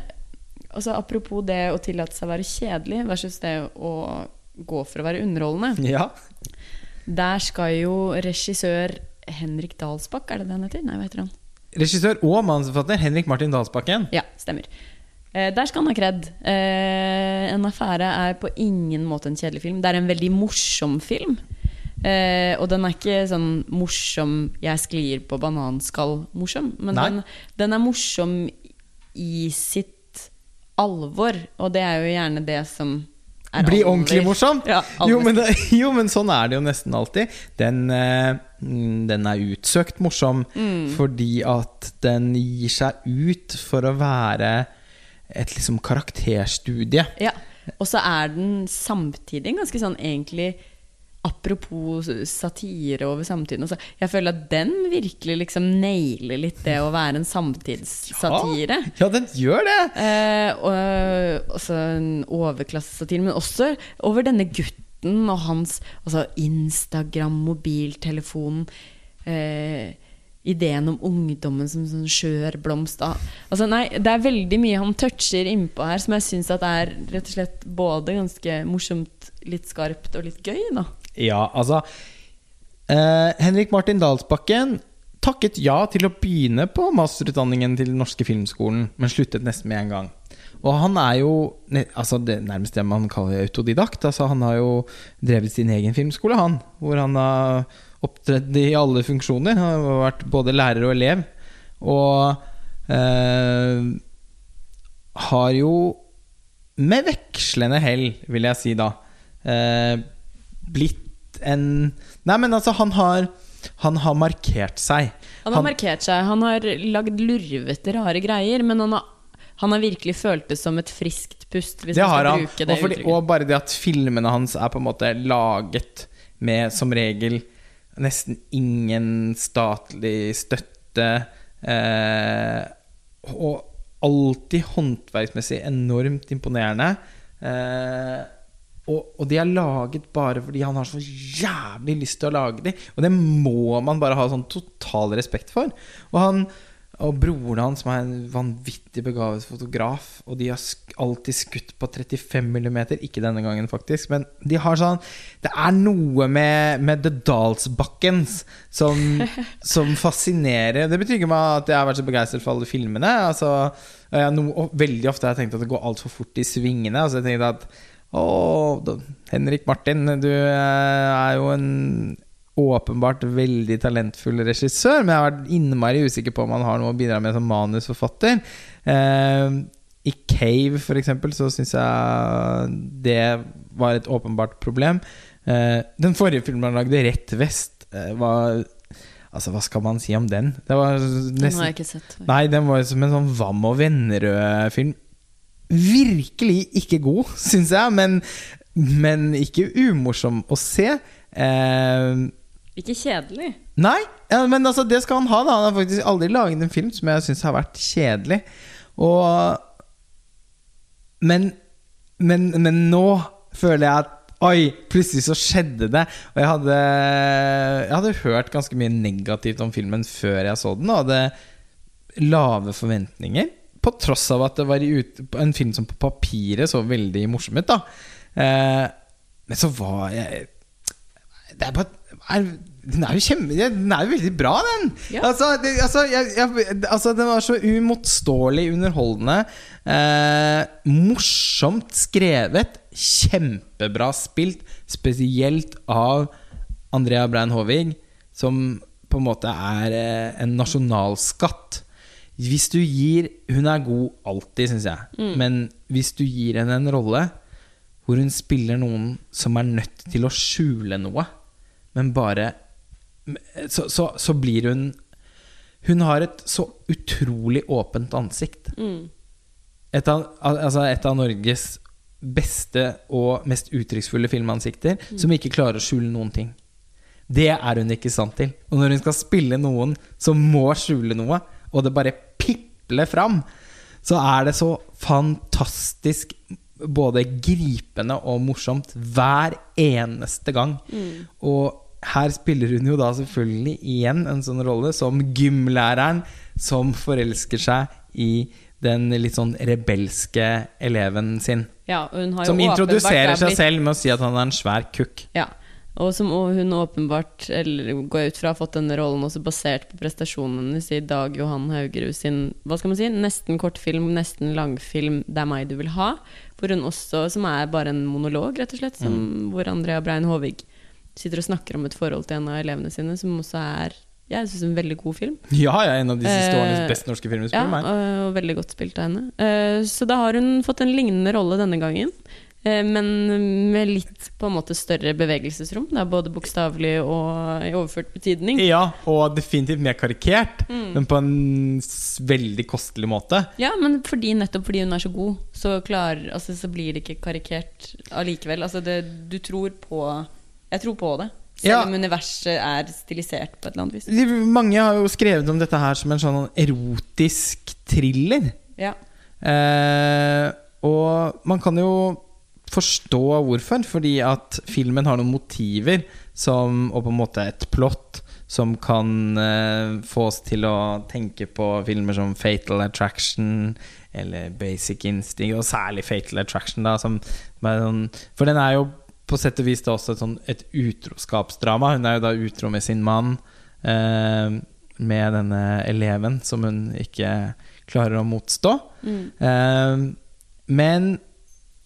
altså Apropos det å tillate seg å være kjedelig versus det å gå for å være underholdende. Ja. Der skal jo regissør Henrik Dalsbakk, er det det han heter? Nei, hva heter han? Regissør og manusforfatter Henrik Martin Dalsbakken. Ja, stemmer. Eh, der skal han ha kred. Eh, en affære er på ingen måte en kjedelig film. Det er en veldig morsom film. Eh, og den er ikke sånn morsom 'jeg sklir på bananskall'-morsom. Men den, den er morsom i sitt alvor, og det er jo gjerne det som er Blir aller- ordentlig morsom? Ja, jo, men det, jo, men sånn er det jo nesten alltid. Den, eh, mm, den er utsøkt morsom Mm. fordi at den gir seg ut for å være et liksom karakterstudie. Ja. Og så er den samtidig ganske sånn egentlig Apropos satire over samtiden. Altså, jeg føler at den virkelig liksom nailer litt det å være en samtidssatire. Ja, den gjør det! Eh, og også en overklassesatire, men også over denne gutten og hans altså Instagram, mobiltelefonen. Eh, ideen om ungdommen som sånn skjør blomst. Altså, nei, det er veldig mye han toucher innpå her som jeg syns er rett og slett både ganske morsomt, litt skarpt og litt gøy. da Ja, altså eh, Henrik Martin Dalsbakken takket ja til å begynne på masterutdanningen til Den norske filmskolen, men sluttet nesten med en gang. Og han er jo altså det nærmest det man kaller autodidakt. Altså han har jo drevet sin egen filmskole, han. Hvor han har opptredd i alle funksjoner. Han har vært både lærer og elev. Og eh, har jo med vekslende hell, vil jeg si da, eh, blitt en Nei, men altså, han har Han har markert seg. Han har markert seg. Han har lagd lurvete, rare greier, men han har, han har virkelig følt det som et friskt pust, hvis det har han. det Og, fordi, og bare det at filmene hans er på en måte laget med som regel nesten ingen statlig støtte. Eh, og alltid håndverksmessig enormt imponerende. Eh, og, og de er laget bare fordi han har så jævlig lyst til å lage de. Og det må man bare ha sånn total respekt for. Og han og broren hans, som er en vanvittig begavet fotograf, og de har alltid skutt på 35 mm. Ikke denne gangen, faktisk, men de har sånn Det er noe med, med The Dalsbakkens som, som fascinerer. Det betyr ikke at jeg har vært så begeistret for alle filmene. Altså, jeg, no, og veldig ofte har jeg tenkt at det går altfor fort i svingene. Altså, jeg tenkte at å, Henrik Martin, du eh, er jo en åpenbart veldig talentfull regissør, men jeg har vært innmari usikker på om han har noe å bidra med som manusforfatter. Eh, I Cave, for eksempel, så syns jeg det var et åpenbart problem. Eh, den forrige filmen han lagde, Rett vest, eh, var Altså, hva skal man si om den? Det var Den har jeg ikke sett. Nei, den var som en sånn Vam og Vennerød-film. Virkelig ikke god, syns jeg, men, men ikke umorsom å se. Eh, Ikke kjedelig. nei, ja, men altså, det skal han ha. da Han har faktisk aldri laget en film som jeg syns har vært kjedelig. Og men, men, men nå føler jeg at Oi, plutselig så skjedde det. Og jeg hadde, jeg hadde hørt ganske mye negativt om filmen før jeg så den, og hadde lave forventninger. På tross av at det var en film som på papiret så veldig morsom ut. da eh, Men så var jeg Det er bare er, Den er jo kjempe Den er jo veldig bra, den! Ja. Altså, det, altså, jeg, jeg, altså, den var så uimotståelig underholdende. Eh, morsomt skrevet. Kjempebra spilt. Spesielt av Andrea Brein Håvig. som på en måte er eh, en nasjonalskatt. Hvis du gir Hun er god alltid, syns jeg. Men hvis du gir henne en rolle hvor hun spiller noen som er nødt til å skjule noe, men bare Så, så, så blir hun Hun har et så utrolig åpent ansikt. Et av, altså et av Norges beste og mest uttrykksfulle filmansikter, som ikke klarer å skjule noen ting. Det er hun ikke i stand til. Og når hun skal spille noen som må skjule noe, og det bare pipler fram, så er det så fantastisk både gripende og morsomt hver eneste gang. Og her spiller hun jo da selvfølgelig igjen en sånn rolle som gymlæreren som forelsker seg i den litt sånn rebelske eleven sin. Ja, Som introduserer er seg selv med å si at han er en svær kukk. Ja, og som hun åpenbart, eller går jeg ut fra, har fått denne rollen også basert på prestasjonen hennes i Dag Johan Haugerud sin hva skal man si, nesten kortfilm, nesten langfilm 'Det er meg du vil ha', hvor hun også, som er bare en monolog, rett og slett, som, hvor Andrea Brein Håvig sitter og snakker om et forhold til en av elevene sine, som også er jeg synes en veldig god film. Ja, ja, en av de siste Eh, årenes beste norske filmer. Ja, og, veldig godt spilt av henne. Eh, så da har hun fått en lignende rolle denne gangen. eh, Men med litt på en måte større bevegelsesrom. Det er både bokstavelig og i overført betydning. Ja, og definitivt mer karikert, Mm. men på en veldig kostelig måte. Ja, men fordi, nettopp fordi hun er så god, så, klar, altså, så blir det ikke karikert allikevel. Altså, det, du tror på Jeg tror på det. Selv Ja. om universet er stilisert på et eller annet vis. De- Mange har jo skrevet om dette her som en sånn erotisk thriller. Ja. Eh, og man kan jo forstå hvorfor, fordi at filmen har noen motiver som, og på en måte et plott som kan eh, få oss til å tenke på filmer som Fatal Attraction eller Basic Instinct, og særlig Fatal Attraction. Da, som, sånn, for den er jo på sett og vis da også et, sånn, et utroskapsdrama. Hun er jo da utro med sin mann, eh, med denne eleven som hun ikke klarer å motstå. Mm. Eh, men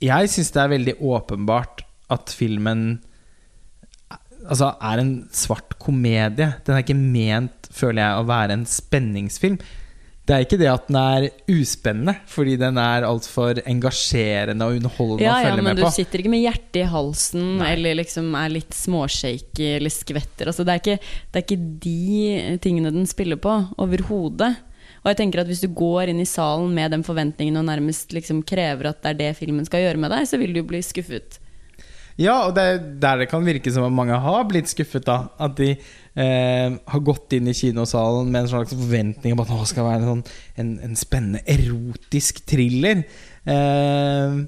jeg syns det er veldig åpenbart at filmen altså, er en svart komedie. Den er ikke ment, føler jeg, å være en spenningsfilm. Det er ikke det at den er uspennende, fordi den er altfor engasjerende og underholdende Ja, å ja, følge men du sitter ikke med hjertet i halsen eller liksom er litt småshaky eller skvetter. Altså, det, er ikke, det er ikke de tingene den spiller på overhodet. Og jeg tenker at hvis du går inn i salen med den forventningen og nærmest liksom krever at det er det filmen skal gjøre med deg, så vil du bli skuffet. Ja, og det er der det kan virke som at mange har blitt skuffet. da At de eh, har gått inn i kinosalen med en slags forventning om at det skal være en, sånn, en, en spennende erotisk thriller. Eh,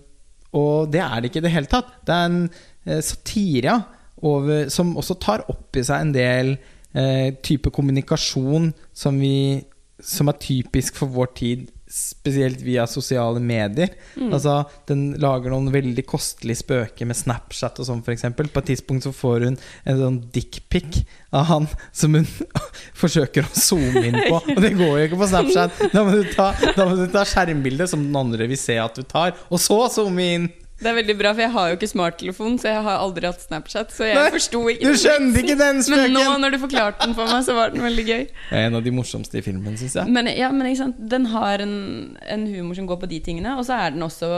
og det er det ikke i det hele tatt. Det er en eh, satire over, som også tar opp i seg en del eh, type kommunikasjon som, vi, som er typisk for vår tid, spesielt via sosiale medier. Altså, Den lager noen veldig kostelige spøker med Snapchat og sånn, f.eks. På et tidspunkt så får hun en sånn dickpic av han som hun forsøker å zoome inn på. Og det går jo ikke på Snapchat. Da må du ta, da må du ta skjermbildet som den andre vil se at du tar, og så zoome inn. Det er veldig bra, for jeg har jo ikke smarttelefon, så jeg har aldri hatt Snapchat. Så jeg Nei, forsto ikke Du skjønte ikke den spøken! Men nå, når du forklarte den for meg, så var den veldig gøy. Det er en av de morsomste i filmen, syns jeg. Men, ja, men ikke sant? den har en, en humor som går på de tingene, og så er den også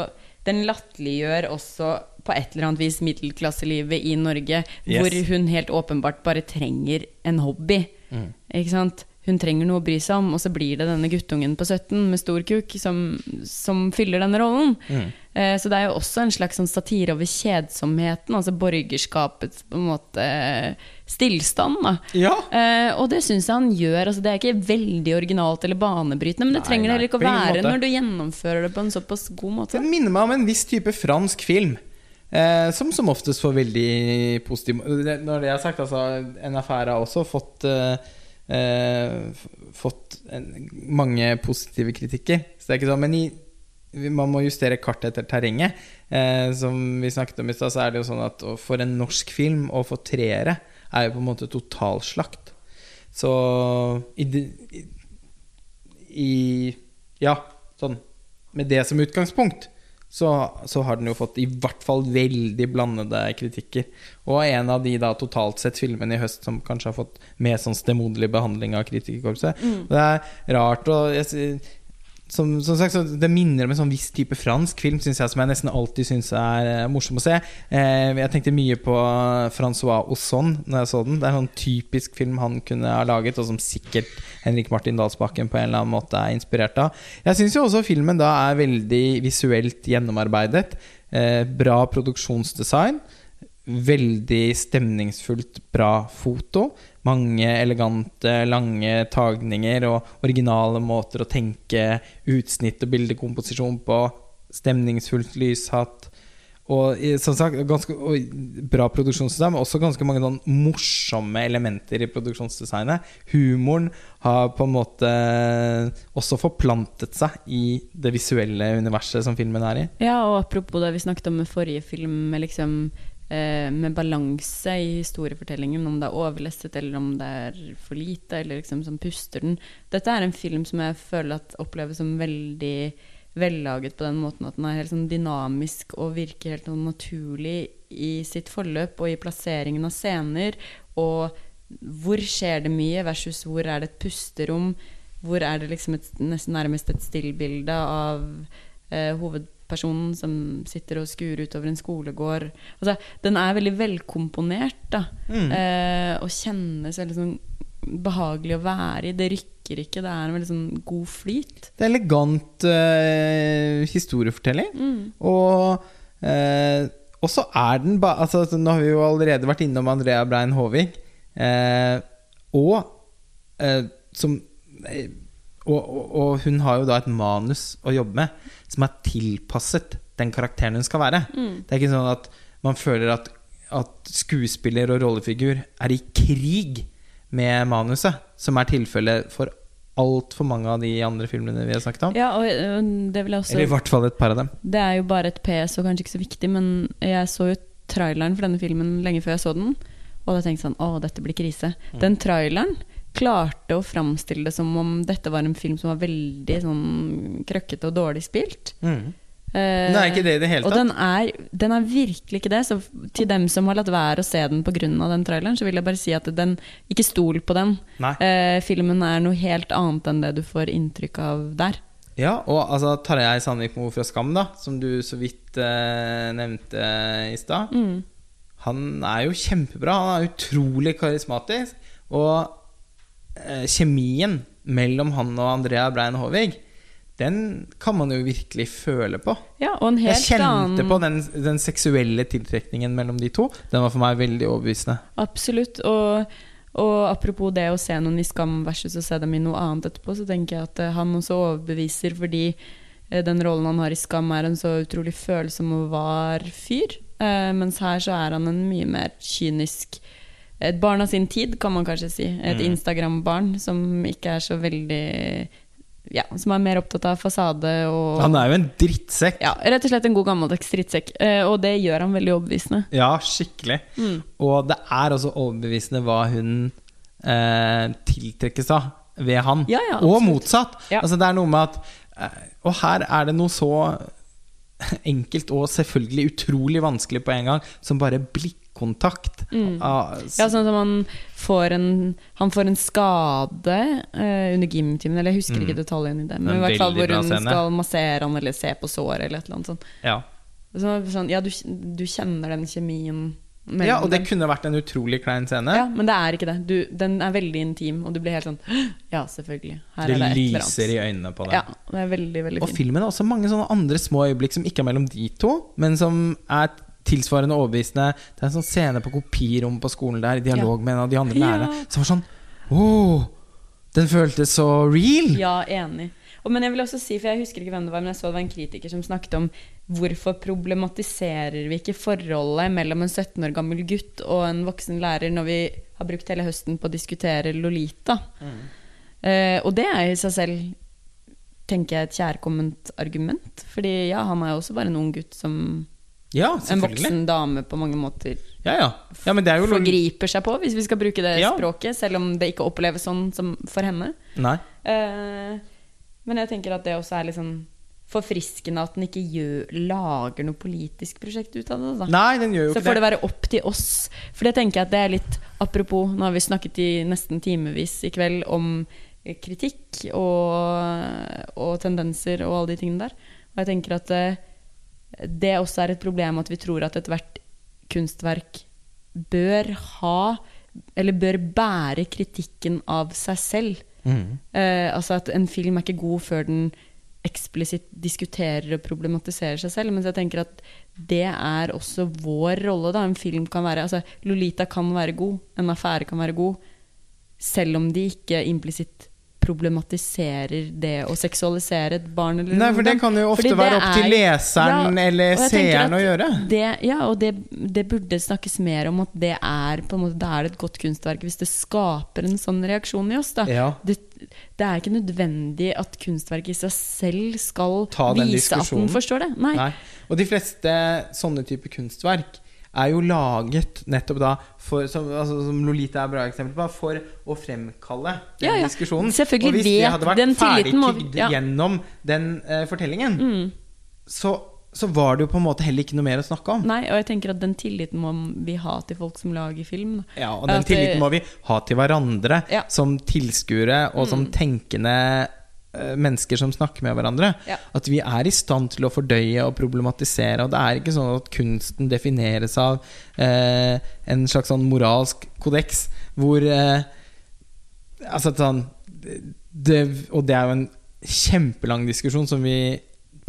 Den latterliggjør også på et eller annet vis middelklasselivet i Norge, Yes. hvor hun helt åpenbart bare trenger en hobby. Mm. Ikke sant? Hun trenger noe å bry seg om, og så blir det denne guttungen på 17 med stor kuk som, som fyller denne rollen. Mm. Eh, så det er jo også en slags sånn satire over kjedsomheten, altså borgerskapets på en måte stillstand. Ja. Eh, og det syns jeg han gjør. Altså, det er ikke veldig originalt eller banebrytende, men det Nei, trenger det heller ikke å være når du gjennomfører det på en såpass god måte. Den minner meg om en viss type fransk film. Eh, som som oftest får veldig positiv det- Når det er sagt, altså NFR har også fått eh, eh, Fått en, mange positive kritikker. Så det er ikke sånn Men i, man må justere kartet etter terrenget. Eh, som vi snakket om i stad, så er det jo sånn at for en norsk film å få treere er jo på en måte totalslakt. Så i, i, i Ja, sånn Med det som utgangspunkt så, så har den jo fått i hvert fall veldig blandede kritikker. Og en av de da totalt sett filmene i høst som kanskje har fått mest sånn stemoderlig behandling av kritikerkorpset. Mm. det er rart å jeg, som, som sagt, Det minner om en sånn viss type fransk film synes jeg, som jeg nesten alltid syns er eh, morsom å se. Eh, jeg tenkte mye på Francois Ausson når jeg så den. Det er en sånn typisk film han kunne ha laget, og som sikkert Henrik Martin Dalsbakken på en eller annen måte er inspirert av. Jeg syns også filmen da er veldig visuelt gjennomarbeidet. Eh, bra produksjonsdesign. Veldig stemningsfullt, bra foto. Mange elegante, lange tagninger og originale måter å tenke utsnitt og bildekomposisjon på. Stemningsfullt lyshatt. Og som sagt, ganske bra produksjonsdesign, men også ganske mange sånn morsomme elementer i produksjonsdesignet. Humoren har på en måte også forplantet seg i det visuelle universet som filmen er i. Ja, og apropos det vi snakket om med forrige film, liksom, med balanse i historiefortellingen, om det er overlesset eller om det er for lite, eller liksom som puster den. Dette er en film som jeg føler at oppleves som veldig vellaget på den måten at den er helt sånn dynamisk og virker helt sånn naturlig i sitt forløp og i plasseringen av scener. Og hvor skjer det mye, versus hvor er det et pusterom? Hvor er det liksom et, nesten nærmest et stillbilde av eh, hovedpersonen som sitter og skuer utover en skolegård. Altså, den er veldig velkomponert, da. Mm. Eh, og kjennes veldig sånn behagelig å være i. Det rykker ikke, det er en veldig sånn god flyt. Det er elegant eh, historiefortelling. Mm. Og eh, og så er den ba altså, Nå har vi jo allerede vært innom Andrea Brein Håvik. Eh, og eh, som eh, og, og, og hun har jo da et manus å jobbe med som er tilpasset den karakteren hun skal være. Mm. Det er ikke sånn at man føler at, at skuespiller og rollefigur er i krig med manuset, som er tilfellet for altfor mange av de andre filmene vi har snakket om. Ja, også Eller i hvert fall et par av dem. Det er jo bare et PS og kanskje ikke så viktig, men jeg så jo traileren for denne filmen lenge før jeg så den, og da tenkte jeg sånn Å, dette blir krise. Den traileren klarte å framstille det som om dette var en film som var veldig sånn krøkkete og dårlig spilt. Mm. Eh, Den er ikke det i det hele Og tatt. den er, den er virkelig ikke det. Så til dem som har latt være å se den pga. den traileren, så vil jeg bare si at den ikke stol på den. Eh, filmen er noe helt annet enn det du får inntrykk av der. Ja, og altså Tarjei Sandvik Moe fra Skam, da som du så vidt eh, nevnte i stad. Mm. Han er jo kjempebra. Han er utrolig karismatisk. Og eh, kjemien mellom han og Andrea Brein Håvig, den kan man jo virkelig føle på. Ja, og en helt Jeg kjente annen på den, den seksuelle tiltrekningen mellom de to. Den var for meg veldig overbevisende. Absolutt. Og, og apropos det å se noen i Skam versus å se dem i noe annet etterpå, så tenker jeg at eh, han også overbeviser fordi eh, den rollen han har i Skam, er en så utrolig følsom og var fyr. Mens her så er han en mye mer kynisk Et barn av sin tid, kan man kanskje si. Et Mm. Instagram-barn som ikke er så veldig Ja, som er mer opptatt av fasade og Han er jo en drittsekk. ja, Rett og slett en god gammeldags drittsekk. Eh, og det gjør han veldig overbevisende. Ja, skikkelig. Og det er også overbevisende hva hun eh, tiltrekkes av ved han. Ja, ja, og motsatt. Ja. Altså det er noe med at eh, Og her er det noe så enkelt og selvfølgelig utrolig vanskelig på en gang som bare blikkontakt. Av- Mm. Ja, sånn som han får en, han får en skade uh, under gymtimen, eller jeg husker ikke detaljene i det. Men i hvert fall hvor hun skal massere han eller se på såret eller et eller annet sånt. ja. Så, sånn, ja, du, du kjenner den kjemien ja, og det dem. kunne vært en utrolig klein scene. Ja, men det er ikke det. Du, den er veldig intim, og du blir helt sånn Ja, selvfølgelig. Her det det lyser i øynene på deg. Ja, det er veldig, veldig fint. Og filmen har også mange sånne andre små øyeblikk som ikke er mellom de to, men som er tilsvarende overbevisende. Det er en sånn scene på kopirommet på skolen der, i dialog med en av de andre Ja. lærerne, som var sånn oh, den føltes så real! Ja, enig. Og, men jeg vil også si, for jeg husker ikke hvem det var, men jeg så det var en kritiker som snakket om hvorfor problematiserer vi ikke forholdet mellom en 17 år gammel gutt og en voksen lærer når vi har brukt hele høsten på å diskutere Lolita. Eh, og det er i seg selv, tenker jeg, et kjærkomment argument. Fordi ja, han er jo også bare en ung gutt som Ja, en voksen dame på mange måter Ja, ja. ja, men det er jo forgriper seg på, hvis vi skal bruke det språket, selv om det ikke oppleves sånn som for henne. Eh, men jeg tenker at det også er litt sånn forfriskende at den ikke gjør, lager noe politisk prosjekt ut av det. da. Nei, den gjør jo Så får det det. være opp til oss. For det tenker jeg at det er litt Apropos, nå har vi snakket i nesten timevis i kveld om kritikk og, og tendenser og alle de tingene der. Og jeg tenker at eh, det også er et problem at vi tror at ethvert kunstverk bør ha Eller bør bære kritikken av seg selv. Mm. Eh, altså at en film er ikke god før den eksplisitt diskuterer og problematiserer seg selv. Mens jeg tenker at det er også vår rolle. da En film kan være altså Lolita kan være god, en affære kan være god, selv om de ikke implisitt problematiserer det å seksualisere et barn eller Nei, for det kan jo ofte være opp til er- leseren Ja, eller seeren å gjøre. Det, ja, og det, det burde snakkes mer om at det er på en måte, det er et godt kunstverk hvis det skaper en sånn reaksjon i oss. Da. Ja. Det, det er ikke nødvendig at kunstverket i seg selv skal vise at den forstår det. Nei. Nei. Og de fleste sånne typer kunstverk er jo laget nettopp da for, som, altså, som Lolita er et bra eksempel på, for å fremkalle den Ja, ja. diskusjonen. Og hvis det hadde vært ferdigtygd ja. gjennom den uh, fortellingen, Mm. så, så var det jo på en måte heller ikke noe mer å snakke om. Nei, og jeg tenker at den tilliten må vi ha til folk som lager film. Ja, og den At tilliten må vi ha til hverandre. Mm. som tilskuere og som tenkende eh, mennesker som snakker med hverandre. Ja. At vi er i stand til å fordøye og problematisere. Og det er ikke sånn at kunsten defineres av eh, en slags sånn moralsk kodeks hvor eh, Altså sånn det, Og det er jo en kjempelang diskusjon som vi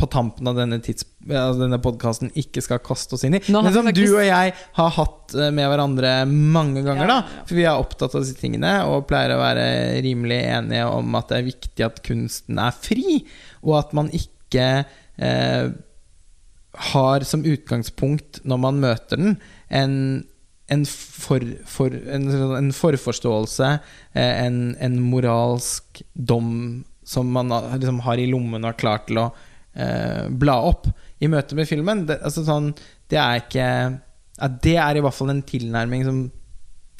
på tampen av denne, tids, altså denne podkasten ikke skal kaste oss inn i. Nå Men som du og jeg har hatt eh, med hverandre mange ganger. Ja, da. For vi er opptatt av disse tingene og pleier å være rimelig enige om at det er viktig at kunsten er fri, og at man ikke eh, har som utgangspunkt når man møter den, en, en, for, for, en, en forforståelse, eh, en, en moralsk dom som man liksom har i lommen og er klar til å eh, bla opp i møte med filmen. Det, altså sånn, det er ikke ja, Det er i hvert fall en tilnærming som,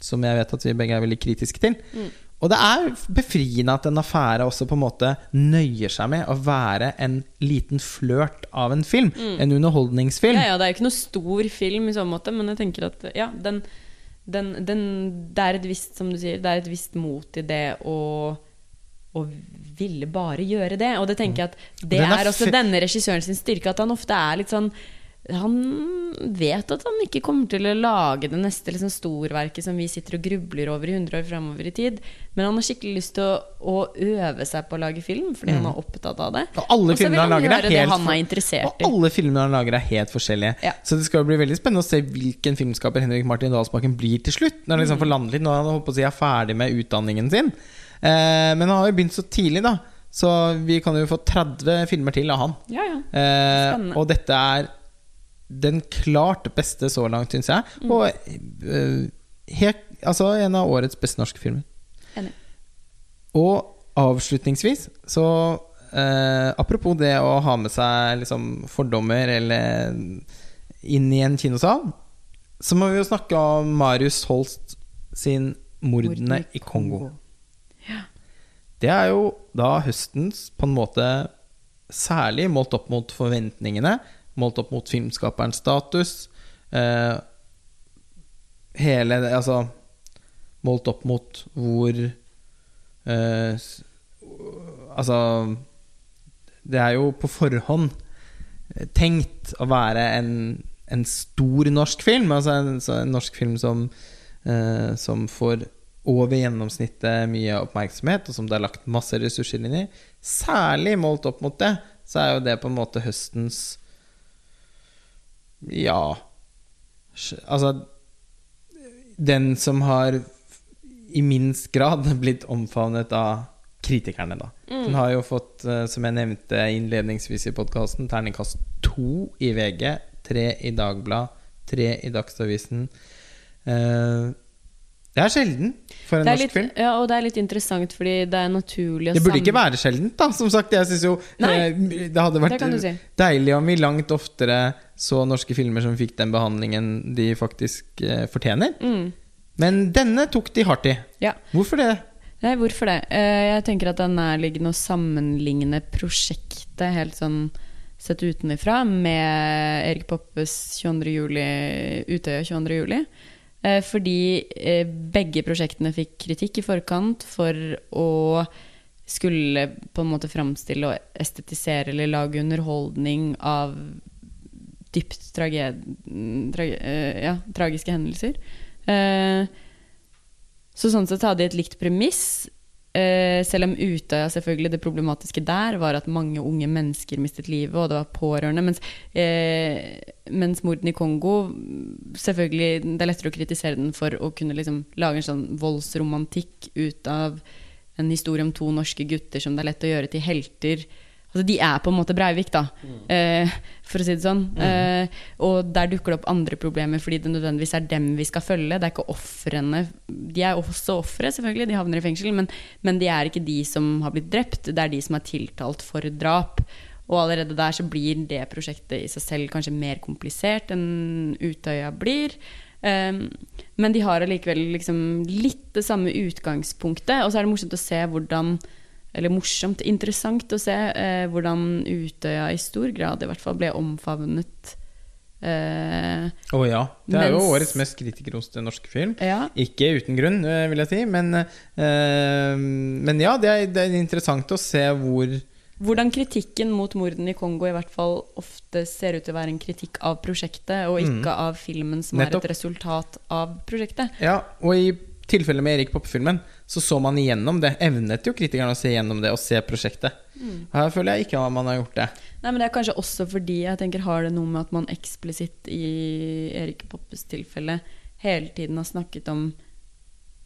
som jeg vet at vi begge er veldig kritiske til. Mm. Og det er befriende at en affære også på en måte nøyer seg med å være en liten flørt av en film. En underholdningsfilm. Mm. Ja, ja, det er jo ikke noe stor film i så måte, men jeg tenker at ja, den, den, den Det er et visst, som du sier, det er et visst mot i det å å ville bare gjøre det. Og det tenker jeg at det er også denne regissøren sin styrke, at han ofte er litt sånn han vet at han ikke kommer til å lage det neste liksom, storverket som vi sitter og grubler over i 100 år framover i tid. Men han har skikkelig lyst til å, å øve seg på å lage film, fordi han er opptatt av det. Mm. Og alle filmene han han lager, er helt han er Og alle filmene han lager, er helt forskjellige. Ja. Så det skal jo bli veldig spennende å se hvilken filmskaper Henrik Martin Dalsbakken blir til slutt. Når han liksom Mm. får landet litt Når han holdt på å si er ferdig med utdanningen sin. Eh, men han har jo begynt så tidlig, da. Så vi kan jo få 30 filmer til av han. Ja, ja. Eh, og dette er den klart beste så langt, syns jeg. Mm. Og eh, helt, altså en av årets beste norske filmer. Enig. Og avslutningsvis så eh, Apropos det å ha med seg liksom fordommer eller inn i en kinosal, så må vi jo snakke om Marius Holst sin 'Mordene i Kongo'. Det er jo da høstens på en måte Særlig målt opp mot forventningene, målt opp mot filmskaperens status. Eh, hele Altså målt opp mot hvor eh, Altså Det er jo på forhånd eh, tenkt å være en, en stor norsk film. Altså en, en norsk film som, eh, som får over gjennomsnittet mye oppmerksomhet, og som det er lagt masse ressurser inn i. Særlig målt opp mot det, så er jo det på en måte høstens Ja Altså Den som har i minst grad blitt omfavnet av kritikerne, da. Den har jo fått, eh, som jeg nevnte innledningsvis i podkasten, terningkast to i VG, tre i Dagbladet, tre i Dagsavisen. Eh, det er sjelden for en norsk litt, film. ja, og det er litt interessant, fordi det er naturlig å Det burde ikke være sjeldent, da. Som sagt, jeg synes jo Nei, eh, det hadde vært det si. deilig om vi langt oftere så norske filmer som fikk den behandlingen de faktisk eh, fortjener. Mm. Men denne tok de hardt i. Ja. Hvorfor det? Nei, hvorfor det? Eh, Jeg tenker at det er nærliggende å sammenligne prosjektet helt sånn sett utenfra, med Erik Poppes 22. Juli, Utøya 22. juli. Eh, fordi eh, begge prosjektene fikk kritikk i forkant for å skulle på en måte framstille og estetisere eller lage underholdning av dypt trage, trage, eh, ja, tragiske hendelser. Så sånn sett hadde de et likt premiss. Eh, selv om Utøya selvfølgelig det problematiske der var at mange unge mennesker mistet livet, og det var pårørende. Mens, eh, mens mordene i Kongo Selvfølgelig, det er lettere å kritisere den for å kunne liksom lage en sånn voldsromantikk ut av en historie om to norske gutter som det er lett å gjøre til helter. Altså, de er på en måte Breivik, da, eh, for å si det sånn. Eh, og der dukker det opp andre problemer fordi det nødvendigvis er dem vi skal følge. Det er ikke ofrene. De er også ofre, selvfølgelig, de havner i fengsel, men, men de er ikke de som har blitt drept, det er de som er tiltalt for drap. Og allerede der så blir det prosjektet i seg selv kanskje mer komplisert enn Utøya blir. Um, men de har allikevel liksom litt det samme utgangspunktet. Og så er det morsomt å se hvordan Eller morsomt, interessant å se eh, hvordan Utøya i stor grad i hvert fall ble omfavnet. Eh, oh, ja. Det er jo årets mest kritikerroste norske film. ja. Ikke uten grunn, eh, vil jeg si, men, eh, men ja, det er, det er interessant å se hvor Hvordan kritikken mot mordene i Kongo i hvert fall ofte ser ut til å være en kritikk av prosjektet, og ikke av filmen som Mm. Nettopp. er et resultat av prosjektet. Ja, og i tilfellet med Erik Poppe-filmen så så man igjennom det. Evnet jo kritikerne å se igjennom det og se prosjektet. Her føler jeg ikke at man har gjort det. Nei, men Det er kanskje også fordi jeg tenker har det noe med at man eksplisitt i Erik Poppes tilfelle hele tiden har snakket om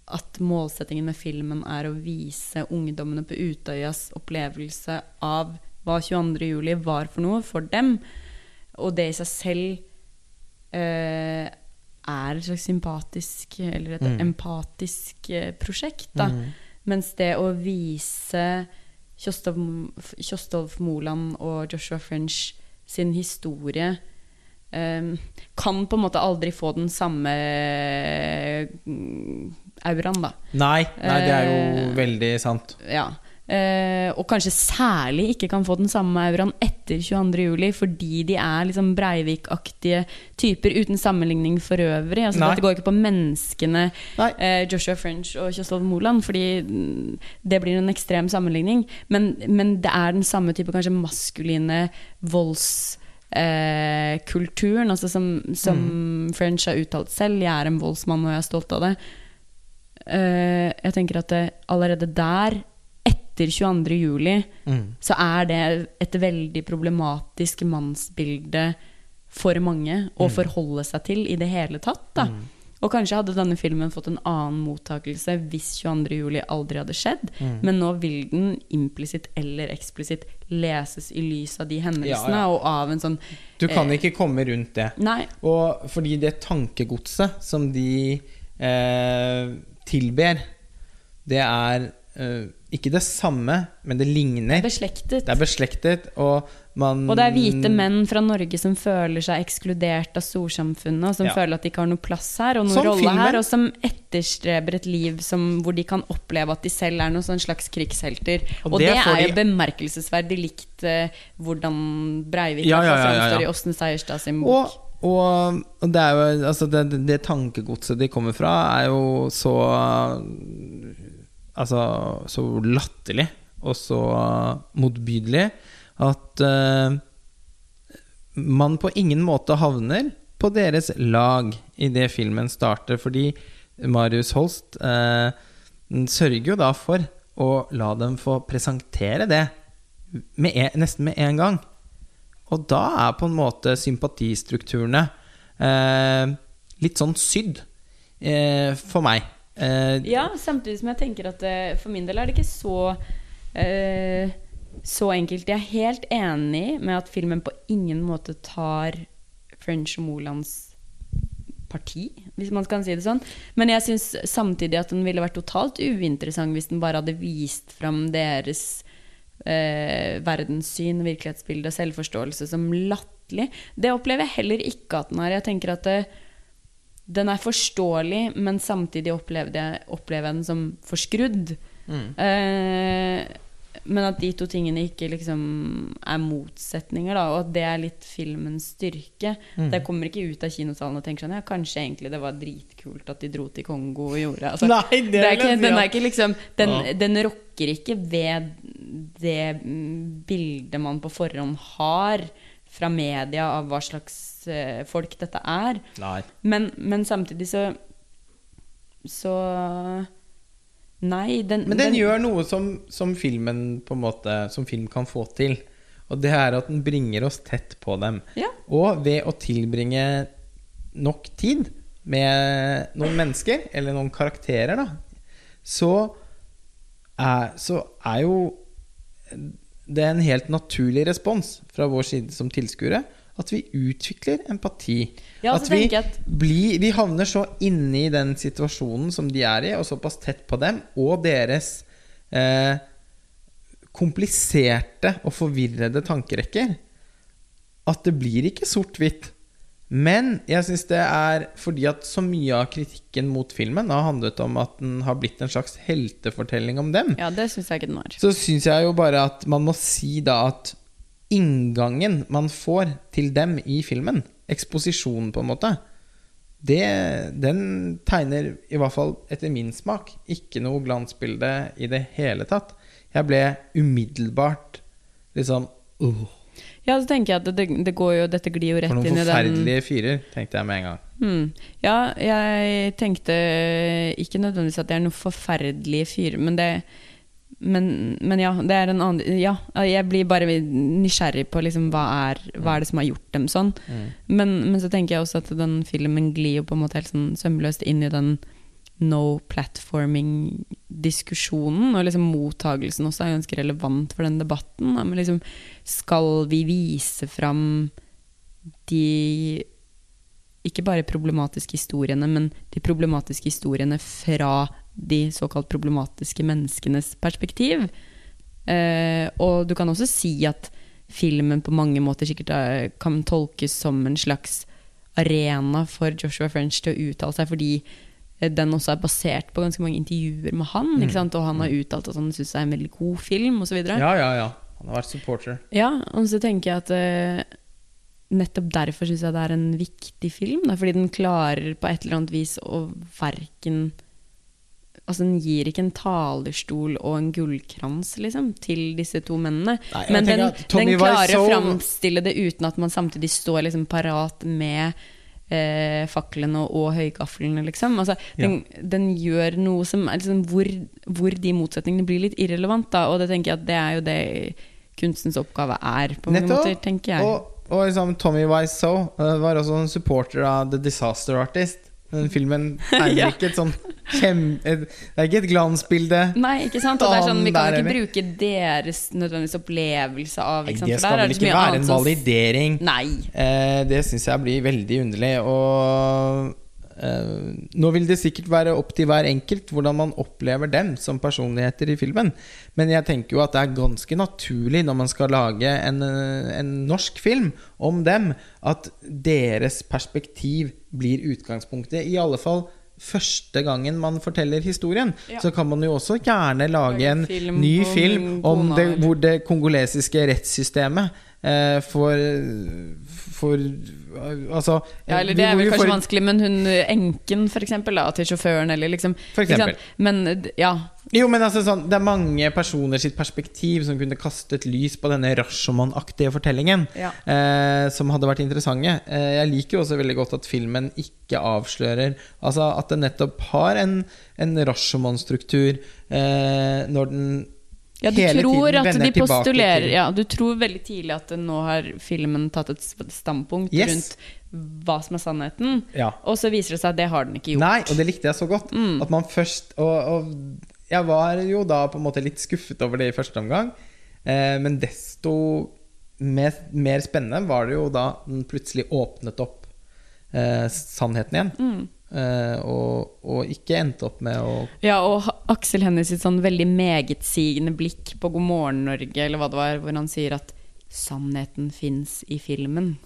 at målsettingen med filmen er å vise ungdommene på Utøyas opplevelse av hva 22. juli var for noe for dem. Og det i seg selv eh, er et slags sympatisk eller et Mm. empatisk eh, prosjekt. Da. Mens det å vise Kjostolf, Kjostolf Moland og Joshua French sin historie um, kan på en måte aldri få den samme mm, auraen, da. Nei, nei, det er jo Eh, veldig sant. Ja. Eh, og kanskje særlig ikke kan få den samme auraen etter 22. juli, fordi de er liksom Breivik-aktige typer uten sammenligning for øvrig. Altså, Nei. dette går ikke på menneskene eh, Joshua French og Kjøstolv Moland, fordi mm, det blir en ekstrem sammenligning. Men, men det er den samme type kanskje maskuline voldskulturen, Uh, kulturen, altså som, som Mm. French har uttalt selv. 'Jeg er en voldsmann, og jeg er stolt av det'. Eh, jeg tenker at det, allerede der, etter 22. juli, Mm. så er det et veldig problematisk mannsbilde for mange å forholde seg til i det hele tatt. Da. Og kanskje hadde denne filmen fått en annen mottakelse hvis 22. juli aldri hadde skjedd, men nå vil den implisitt eller eksplisitt leses i lys av de hendelsene Ja, ja. og av en sånn Du kan eh, ikke komme rundt det. Nei. Og fordi det tankegodset som de eh, tilber, det er eh, ikke det samme, men det ligner. Beslektet. Det er beslektet, og man Og det er hvite menn fra Norge som føler seg ekskludert av storsamfunnet, og som Ja. føler at de ikke har noe plass her, og noen Som rolle filmen. her, og som etterstreber et liv som, hvor de kan oppleve at de selv er noen sånn slags krigshelter. Og Og, det det, er er de- jo bemerkelsesverdig likt uh, hvordan Breivik Ja, ja, framstår i Åsne Seierstad sin bok. Og, og, det er jo Altså, det, det, det tankegodset de kommer fra, er jo så Altså så latterlig og så motbydelig at uh, man på ingen måte havner på deres lag idet filmen starter, fordi Marius Holst uh, sørger jo da for å la dem få presentere det med en, nesten med en gang. Og da er på en måte sympatistrukturene eh, litt sånn sydd eh, for meg. Eh, Ja, samtidig som jeg tenker at uh, for min del er det ikke så uh, så enkelt. Jeg er helt enig med at filmen på ingen måte tar French Molands parti, hvis man kan si det sånn. Men jeg syns samtidig at den ville vært totalt uinteressant hvis den bare hadde vist fram deres verdenssyn, virkelighetsbilde og selvforståelse som latterlig. Det opplever jeg heller ikke at den er. Jeg tenker at det, den er forståelig, men samtidig opplevde jeg, opplever jeg den som forskrudd. Mm. Eh, men at de to tingene ikke liksom er motsetninger, da, og at det er litt filmens styrke. Mm. Jeg kommer ikke ut av kinosalen og tenker sånn Ja, kanskje egentlig det var dritkult at de dro til Kongo og gjorde altså, Nei, det det er ikke, Den er ikke liksom Den, Ja. den rokker ikke ved det mm, bildet man på forhånd har fra media av hva slags folk dette er. Men, men samtidig så Så Nei, den Men den gjør noe som, som filmen på en måte Som film kan få til. Og det er at den bringer oss tett på dem. Ja. Og ved å tilbringe nok tid med noen mennesker, eller noen karakterer, da, så er, så er jo det er en helt naturlig respons fra vår side som tilskuere. At vi utvikler empati. Ja, at vi, at- blir, vi havner så inne i den situasjonen som de er i, og såpass tett på dem, og deres eh, kompliserte og forvirrede tankerekker, at det blir ikke sort-hvitt. Men jeg syns det er fordi at så mye av kritikken mot filmen har handlet om at den har blitt en slags heltefortelling om dem Ja, det synes jeg ikke den var. så syns jeg jo bare at man må si da at inngangen man får til dem i filmen, eksposisjonen på en måte, det, den tegner i hvert fall etter min smak ikke noe glansbilde i det hele tatt. Jeg ble umiddelbart liksom uh, Ja, så tenker jeg at det, det går jo Dette glir jo rett inn i den For noen forferdelige fyrer, tenkte jeg med en gang. Hmm. Ja, jeg tenkte ikke nødvendigvis at det er noen forferdelige fyrer, men det men, men ja, det er en annen Ja, jeg blir bare nysgjerrig på liksom hva er, hva er det som har gjort dem sånn. Men, men så tenker jeg også at den filmen glir jo på en måte helt sånn sømløst inn i den no platforming-diskusjonen. Og liksom mottagelsen også er ganske relevant for den debatten. Men liksom, skal vi vise fram de ikke bare problematiske historiene, men de problematiske historiene fra de såkalt problematiske menneskenes perspektiv. Eh, og du kan også si at filmen på mange måter sikkert eh, kan tolkes som en slags arena for Joshua French til å uttale seg, fordi eh, den også er basert på ganske mange intervjuer med han. Sant? Og han har uttalt at han syns det er en veldig god film, osv. Ja, ja, ja. Han har vært supporter. Ja, og så tenker jeg at eh, nettopp derfor syns jeg det er en viktig film. Da, fordi den klarer på et eller annet vis å verken Altså, den gir ikke en talerstol og en gullkrans, liksom, til disse to mennene. Nei, Men den, den klarer å Wiseau- framstille det uten at man samtidig står liksom parat med eh, faklene og, og høygaflene, liksom. Altså, den, den gjør noe som er liksom hvor, hvor de motsetningene blir litt irrelevant, da. Og det tenker jeg at det er jo det kunstens oppgave er, på mange måter, tenker jeg. Og, og liksom Tommy Wiseau uh, var også en supporter av The Disaster Artist. Den filmen er Ja. ikke et sånn kjem... Et, det er ikke et glansbilde. Nei, ikke sant? Og det er sånn, Vi kan ikke bruke deres nødvendigvis opplevelse av ikke sant? det skal vel ikke være en validering. Nei. Eh, det syns jeg blir veldig underlig. Og nå vil det sikkert være opp til hver enkelt hvordan man opplever dem som personligheter i filmen. Men jeg tenker jo at det er ganske naturlig når man skal lage en, eh, en norsk film om dem, at deres perspektiv blir utgangspunktet. I alle fall første gangen man forteller historien. Ja. Så kan man jo også gjerne lage en film ny film om det, hvor det kongolesiske rettssystemet eh, for, for Altså Ja, eller det er vel kanskje får- vanskelig, men hun enken, for eksempel, da, til sjåføren, eller liksom For eksempel. Men ja. Jo, men altså sånn, Det er mange personer sitt perspektiv som kunne kastet lys på denne Rashomon-aktige fortellingen. Ja. Eh, som hadde vært interessante. Eh, jeg liker jo også veldig godt at filmen ikke avslører Altså at det nettopp har en, en Rashomon-struktur eh, når den Ja, du hele tror at de postulerer til- Ja, du tror veldig tidlig at nå har filmen tatt et standpunkt Yes. rundt hva som er sannheten, Ja. og så viser det seg at det har den ikke gjort. Nei, og det likte jeg så godt. Mm. At man først og, og jeg var jo da på en måte litt skuffet over det i første omgang. Eh, men desto mer, mer spennende var det jo da den plutselig åpnet opp eh, sannheten igjen. Mm. Eh, og, og ikke endte opp med å Ja, og Aksel Hennie sitt sånn veldig megetsigende blikk på God morgen Norge, eller hva det var, hvor han sier at 'sannheten fins i filmen'.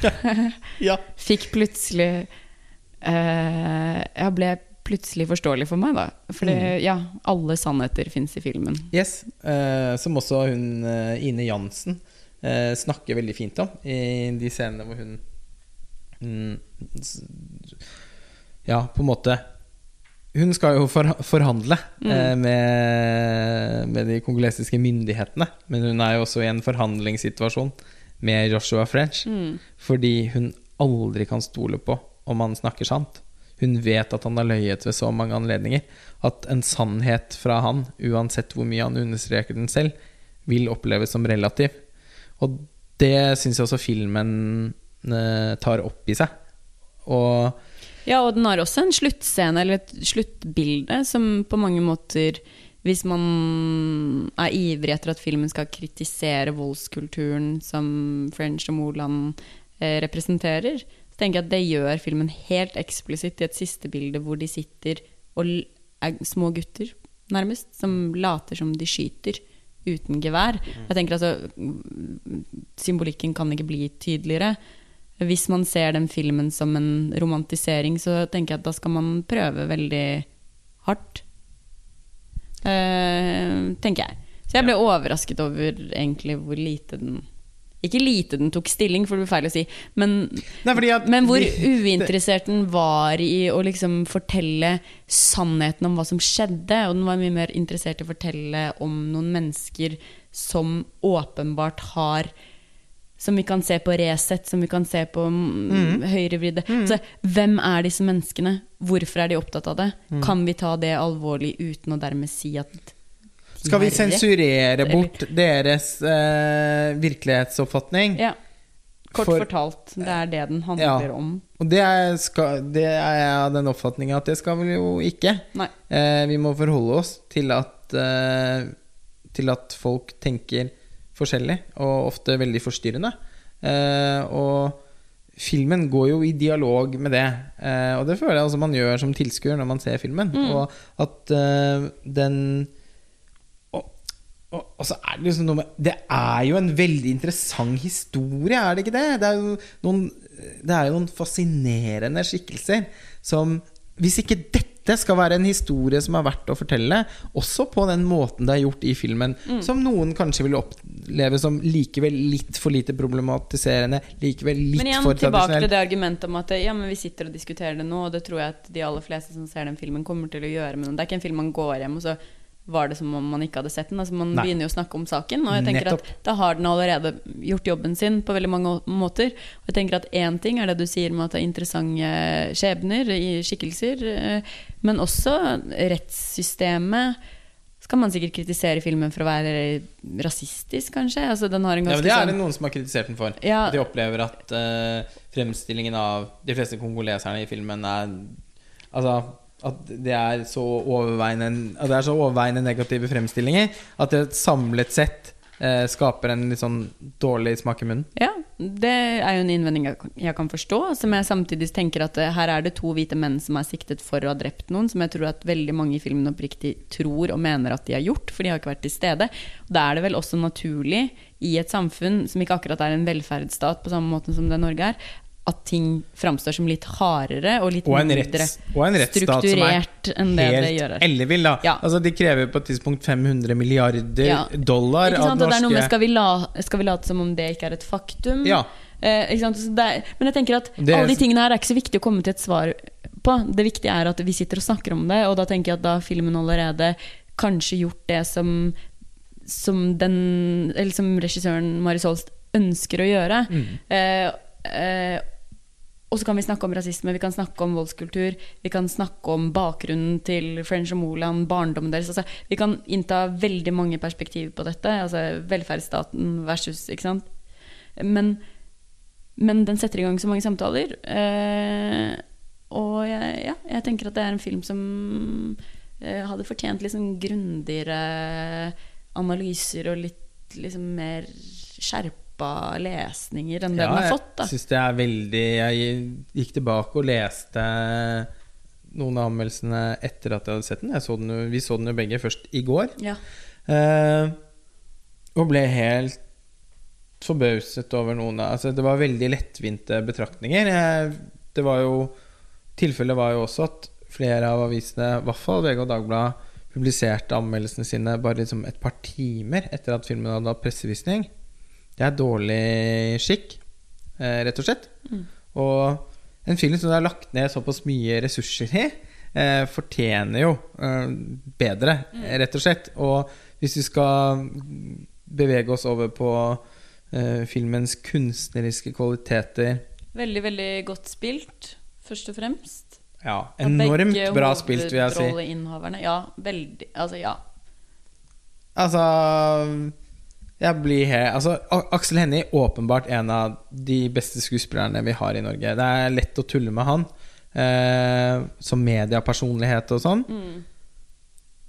Ja. Fikk plutselig eh, Jeg ble plutselig forståelig for meg, da. For mm. ja, alle sannheter fins i filmen. Yes, eh, Som også hun eh, Ine Jansen eh, snakker veldig fint om i de scenene hvor hun mm, Ja, på en måte Hun skal jo for, forhandle eh, med, med de kongolesiske myndighetene. Men hun er jo også i en forhandlingssituasjon med Joshua French. Fordi hun aldri kan stole på om han snakker sant. Hun vet at han har løyet ved så mange anledninger. At en sannhet fra han, uansett hvor mye han understreker den selv, vil oppleves som relativ. Og det syns jeg også filmen eh, tar opp i seg. Og Ja, og den har også en sluttscene, eller et sluttbilde, som på mange måter Hvis man er ivrig etter at filmen skal kritisere voldskulturen som French og Moland eh, representerer, så tenker jeg at det gjør filmen helt eksplisitt i et siste bilde hvor de sitter og er små gutter, nærmest, som later som de skyter uten gevær. Jeg tenker altså mm, Symbolikken kan ikke bli tydeligere. Hvis man ser den filmen som en romantisering, så tenker jeg at da skal man prøve veldig hardt. Eh, tenker jeg. Så jeg ble overrasket over egentlig hvor lite den Ikke lite den tok stilling, for det blir feil å si, men, Nei, at men hvor uinteressert den var i å liksom fortelle sannheten om hva som skjedde. Og den var mye mer interessert i å fortelle om noen mennesker som åpenbart har som vi kan se på Resett, som vi kan se på mm, høyrevridde. Altså, hvem er disse menneskene? Hvorfor er de opptatt av det? Kan vi ta det alvorlig uten å dermed si at de Skal vi sensurere rett? bort deres eh, virkelighetsoppfatning? Ja. Kort For- fortalt, det er det den Ja. handler om. Og det er, skal, det er jeg av den oppfatninga at det skal vi jo ikke. Nei. Eh, vi må forholde oss til at, eh, til at folk tenker forskjellig, og ofte veldig forstyrrende. Eh, og filmen går jo i dialog med det. Eh, og det føler jeg også man gjør som tilskuer når man ser filmen. Og at eh, den og så er det liksom noe med Det er jo en veldig interessant historie, er det ikke det? Det er jo noen, det er jo noen fascinerende skikkelser som Hvis ikke dette skal være en historie som er verdt å fortelle, også på den måten det er gjort i filmen, som noen kanskje vil oppleve som likevel litt for lite problematiserende, likevel litt Men igjen for tilbake til det argumentet om at ja, men vi sitter og diskuterer det nå, og det tror jeg at de aller fleste som ser den filmen, kommer til å gjøre. Men det er ikke en film man går hjem, og så var det som om man ikke hadde sett den. Altså Man Nei. begynner jo å snakke om saken, og jeg tenker Nettopp. at da har den allerede gjort jobben sin på veldig mange måter. Og jeg tenker at én ting er det du sier med at det er interessante skjebner i skikkelser, eh, men også rettssystemet. Skal man sikkert kritisere filmen for å være rasistisk, kanskje? Altså, den har en Ja, men det er det sånn- noen som har kritisert den for. Ja. De opplever at uh, fremstillingen av de fleste kongoleserne i filmen er Altså at det er så overveiende er så overveiende negative fremstillinger at det samlet sett eh, skaper en litt sånn dårlig smak i munnen. Ja, det er jo en innvending jeg kan- forstå. Som jeg samtidig tenker at eh, her er det to hvite menn som er siktet for å ha drept noen, som jeg tror at veldig mange i filmen oppriktig tror og mener at de har gjort, for de har ikke vært til stede. Da er det vel også naturlig i et samfunn som ikke akkurat er en velferdsstat på samme måte som det Norge er, at ting framstår som litt hardere og litt Og mindre retts, og en er strukturert enn det det gjør ellevill. Ja. Altså, de krever på et tidspunkt 500 milliarder Ja. dollar av norske det er noe med skal vi, la, skal vi late som om det ikke er et faktum? Ja. Eh, er, men jeg tenker at Det alle de tingene her er ikke så viktig å komme til et svar på. Det viktige er at vi sitter og snakker om det, og da tenker jeg at da har filmen allerede kanskje gjort det som, som, den, eller som regissøren Mari Solst ønsker å gjøre. Mm. Eh, eh, og så kan vi snakke om rasisme, vi kan snakke om voldskultur, vi kan snakke om bakgrunnen til French og Moland, barndommen deres. Altså, vi kan innta veldig mange perspektiver på dette. Altså velferdsstaten versus Ikke sant? Men, men den setter i gang så mange samtaler. Eh, og jeg, ja, jeg tenker at det er en film som eh, hadde fortjent litt sånn grundigere analyser og litt liksom mer skjerpa lesninger enn det den har fått. da Jeg syns det er veldig Jeg gikk tilbake og leste noen av anmeldelsene etter at jeg hadde sett den. Så den jo, vi så den jo begge først i går. Ja. Eh, og ble helt forbauset over noen av altså, Det var veldig lettvinte betraktninger. Jeg, det var jo Tilfellet var jo også at flere av avisene, i hvert fall VG og Dagbladet, publiserte anmeldelsene sine bare liksom et par timer etter at filmen hadde hatt pressevisning. Det er dårlig skikk, eh, rett og slett. Og en film som det er lagt ned såpass mye ressurser i, eh, fortjener jo eh, bedre, rett og slett. Og hvis vi skal bevege oss over på eh, filmens kunstneriske kvaliteter Veldig, veldig godt spilt, først og fremst. Ja, enormt bra spilt, vil jeg si. Ja, veldig Altså, ja. Altså Jeg blir helt Altså, Aksel Hennie åpenbart en av de beste skuespillerne vi har i Norge. Det er lett å tulle med han. Eh, som mediepersonlighet og sånn. Mm.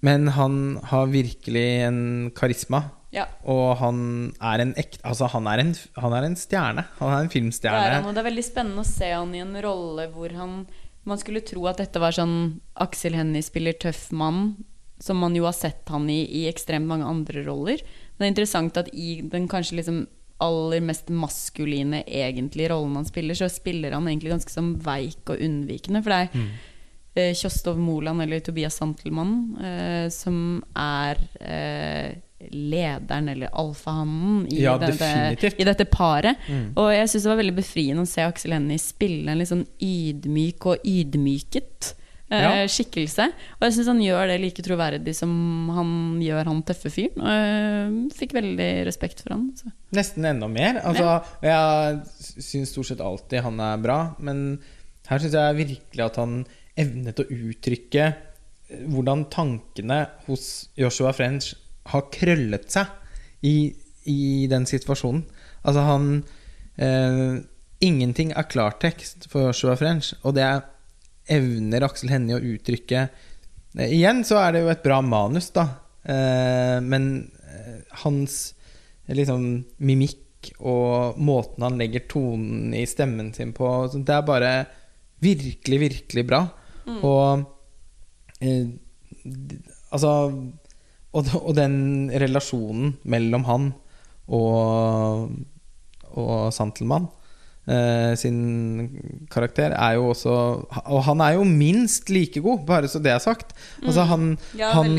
Men han har virkelig en karisma. Ja. Og han er en ekte Altså, han er en, han er en stjerne. Han er en Det er, filmstjerne. han, og det er veldig spennende å se han i en rolle hvor han Man skulle tro at dette var sånn Aksel Hennie spiller tøff mann, som man jo har sett han i i ekstremt mange andre roller. Det er interessant at i den kanskje liksom aller mest maskuline egentlige rollen han spiller, så spiller han egentlig ganske som veik og unnvikende. For det er Mm. eh, Kjostov Moland eller Tobias Santelmann eh, som er eh, lederen eller alfahannen i, Ja, dette- i dette paret. Mm. Og jeg syns det var veldig befriende å se Aksel Hennie spille en litt sånn ydmyk og ydmyket eh, skikkelse. Og jeg syns han gjør det like troverdig som han gjør han tøffe fyren. Og jeg fikk veldig respekt for han. Så. Nesten enda mer. Altså, Jeg syns stort sett alltid han er bra, men her syns jeg virkelig at han evnet å uttrykke eh, hvordan tankene hos Joshua French har krøllet seg i, i den situasjonen. Altså, han eh, Ingenting er klartekst for Joshua French, og det evner Aksel Hennie å uttrykke Eh, Igjen så er det jo et bra manus, da. Eh, men eh, hans liksom mimikk og måten han legger tonen i stemmen sin på, det er bare virkelig, virkelig bra. Og eh, Altså og, og den relasjonen mellom han og, og Santelmann eh, sin karakter er jo også Og han er jo minst like god, bare så det er sagt. Altså han, Ja, han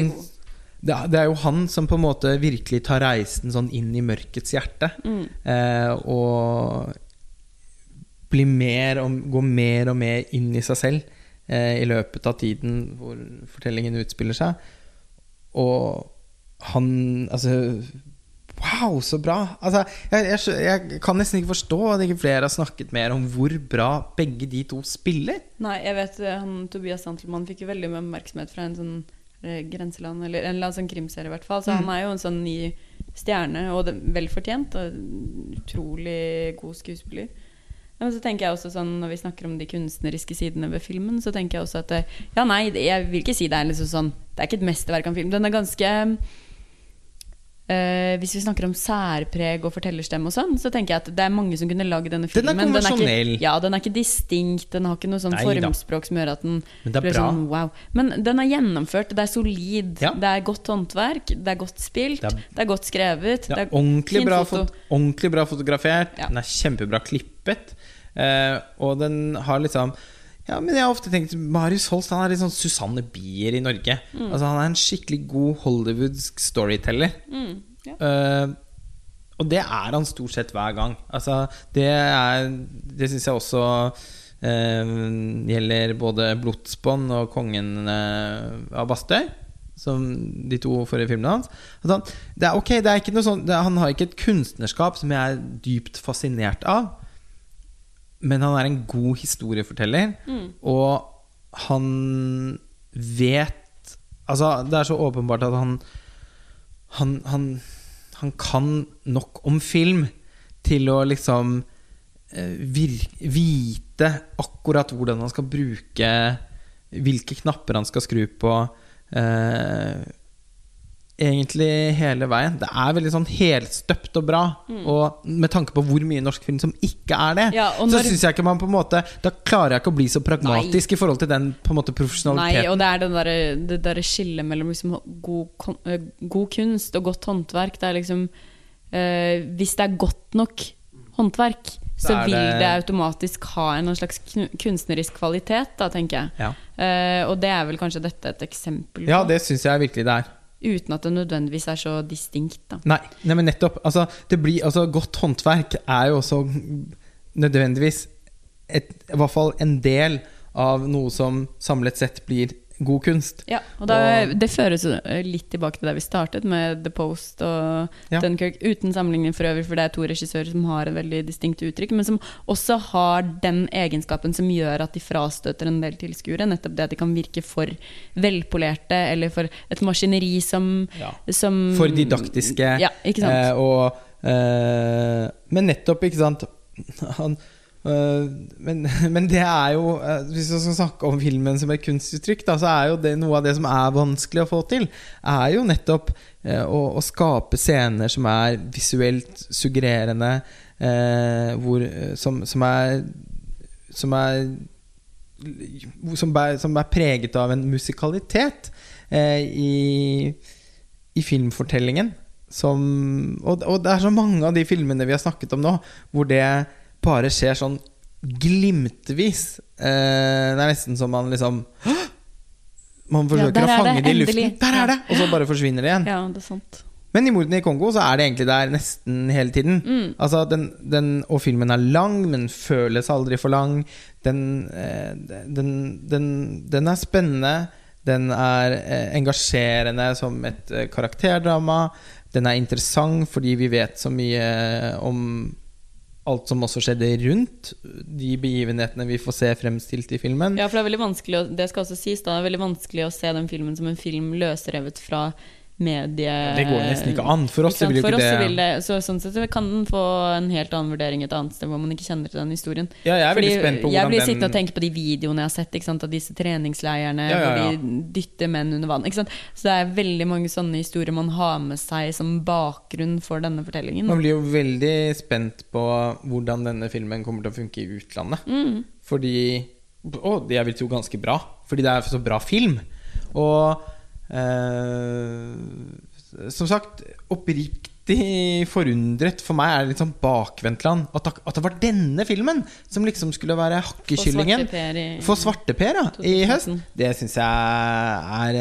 det, er- det er jo han som på en måte virkelig tar reisen sånn inn i mørkets hjerte. Mm. Eh, og blir mer og, går mer og mer inn i seg selv eh, i løpet av tiden hvor fortellingen utspiller seg. Og han Altså Wow, så bra! Altså, jeg, jeg, jeg kan nesten ikke forstå at ikke flere har snakket mer om hvor bra begge de to spiller. Nei, jeg vet eh, han Tobias Santelmann fikk jo veldig mye oppmerksomhet fra en sånn eh, Grenseland, eller en eller annen sånn krimserie i hvert fall. Så Mm. han er jo en sånn ny stjerne, og vel fortjent. Og utrolig god skuespiller. Men så tenker jeg også sånn, Når vi snakker om de kunstneriske sidene ved filmen, så tenker jeg også at Ja, nei, jeg vil ikke si det er liksom sånn Det er ikke et mesterverk av film. Den er ganske eh, Hvis vi snakker om særpreg og fortellerstemme og sånn, så tenker jeg at det er mange som kunne lagd denne filmen. Den er konvensjonell. ikke, ja, den er ikke distinkt, den har ikke noe sånn Nei da. formspråk som gjør at den Men det er blir bra. Sånn, wow. Men den er gjennomført, det er solid, Ja. det er godt håndverk, det er godt spilt, Det det er- er, godt skrevet. Det er ordentlig, bra foto. ordentlig bra fotografert. Ja. Den er kjempebra klippet. uh, og den har liksom Ja, men jeg har ofte tenkt Marius Holst han er litt sånn Susanne Bier i Norge. Mm. Altså Han er en skikkelig god hollywoodsk storyteller. Mm, ja. uh, og det er han stort sett hver gang. Altså, det er Det syns jeg også uh, gjelder både 'Blodsbånd' og 'Kongen eh, av Bastøy'. Som de to forrige filmene hans. At han, det er ok, det er ikke noe sånn, det, Han har ikke et kunstnerskap som jeg er dypt fascinert av. Men han er en god historieforteller, Mm. og han vet Altså, det er så åpenbart at han han, han, han kan nok om film til å liksom eh, vir, vite akkurat hvordan han skal bruke Hvilke knapper han skal skru på. Eh, egentlig hele veien. Det er veldig sånn helstøpt og bra. Og med tanke på hvor mye norsk film som ikke er det, Mm. Ja, når... så syns jeg ikke man på en måte Da klarer jeg ikke å bli så pragmatisk i forhold til den på en måte Nei, og det er den der, det der skillet mellom liksom god, eh, god kunst og godt håndverk. Det er liksom øh, Hvis det er godt nok håndverk, så vil det- det automatisk ha en slags kunstnerisk kvalitet, da, tenker jeg. Ja, Uh, og det er vel kanskje dette et eksempel på. ja det syns jeg virkelig det er. Uten at det nødvendigvis er så distinkt, da. Nei, nei men nettopp. Altså, blir, altså, godt håndverk er jo også nødvendigvis et, i hvert fall en del av noe som samlet sett blir god kunst. Ja, og da, Og- Det føres litt tilbake til der vi startet, med The Post og Ja. Dunkerque. Uten sammenligning for øvrig, for det er to regissører som har et veldig distinkt uttrykk, men som også har den egenskapen som gjør at de frastøter en del tilskuere. Nettopp det at de kan virke for velpolerte, eller for et maskineri som, Ja. som For didaktiske. Ja, ikke sant. Eh, og, eh, men nettopp, ikke sant Han, men, men det er jo eh, Hvis vi skal snakke om filmen som et kunstuttrykk, da, så er jo det noe av det som er vanskelig å få til, er jo nettopp eh, å, å skape scener som er visuelt suggererende, eh, hvor, eh, som, som er Som er som er, som er preget av en musikalitet eh, i, i filmfortellingen. Som, og, og det er så mange av de filmene vi har snakket om nå, hvor det bare skjer sånn glimtvis. Eh, det er nesten som man liksom «Hå!» Man forsøker ja, å fange det, det i luften. Der er det! Og så bare forsvinner det igjen. Ja, det er sant. Men i mordene i Kongo så er det egentlig der nesten hele tiden. Mm. Altså den, den, og filmen er lang, men føles aldri for lang. Den, eh, den, den, den er spennende. Den er eh, engasjerende som et eh, karakterdrama. Den er interessant fordi vi vet så mye om alt som også skjedde rundt de begivenhetene vi får se fremstilt i filmen. Ja, for det er veldig vanskelig å, Det skal også sies da, det er veldig vanskelig å se den filmen som en film løsrevet fra medie... Det går nesten ikke an. For oss vil jo ikke det vil det så Sånn sett så kan den få en helt annen vurdering et annet sted hvor man ikke kjenner til den historien. Ja, jeg er veldig spent på jeg hvordan blir den sittende og tenke på de videoene jeg har sett sant, av disse treningsleirene Ja, ja, ja. hvor de dytter menn under vann. Så det er veldig mange sånne historier man har med seg som bakgrunn for denne fortellingen. Man blir jo veldig spent på hvordan denne filmen kommer til å funke i utlandet. Mm. Fordi Å, jeg vil tro ganske bra. Fordi det er så bra film. Og eh, Som sagt, oppriktig forundret. For meg er det litt sånn bakvendtland. At, at det var denne filmen som liksom skulle være hakkekyllingen. For svarteper i- For ja. I 2015. høst. Det syns jeg er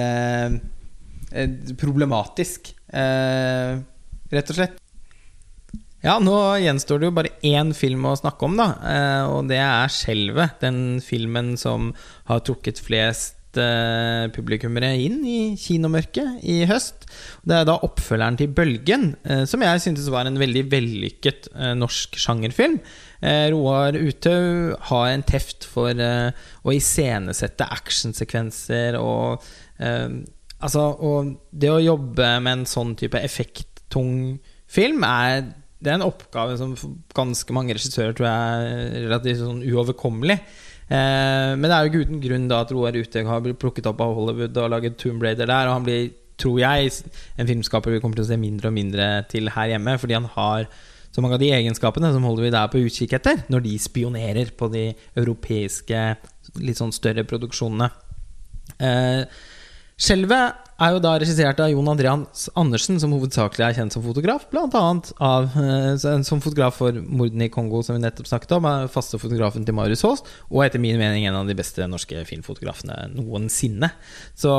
eh, problematisk. Eh, rett og slett. Ja, nå gjenstår det jo bare én film å snakke om, da. eh, Og det er 'Skjelvet'. Den filmen som har trukket flest eh, publikummere inn i kinomørket i høst. Det er da oppfølgeren til 'Bølgen', eh, som jeg syntes var en veldig vellykket eh, norsk sjangerfilm. Eh, Roar Uthaug har en teft for å iscenesette actionsekvenser og Altså, og det å jobbe med en sånn type effekttung film er det er en oppgave som ganske mange regissører tror jeg er relativt sånn uoverkommelig. Eh, men det er jo ikke uten grunn da at Roar Uthaug har blitt plukket opp av Hollywood og laget Tomb Raider der. Og han blir, tror jeg, en filmskaper vi kommer til å se mindre og mindre til her hjemme. Fordi han har så mange av de egenskapene som Hollywood er på utkikk etter når de spionerer på de europeiske, litt sånn større produksjonene. Eh, Skjelvet er jo da regissert av Jon Andreas Andersen, som hovedsakelig er kjent som fotograf, blant annet av, eh, som fotograf for mordene i Kongo, som vi nettopp snakket om, er faste fotografen til Marius Aas, og etter min mening en av de beste norske filmfotografene noensinne. Så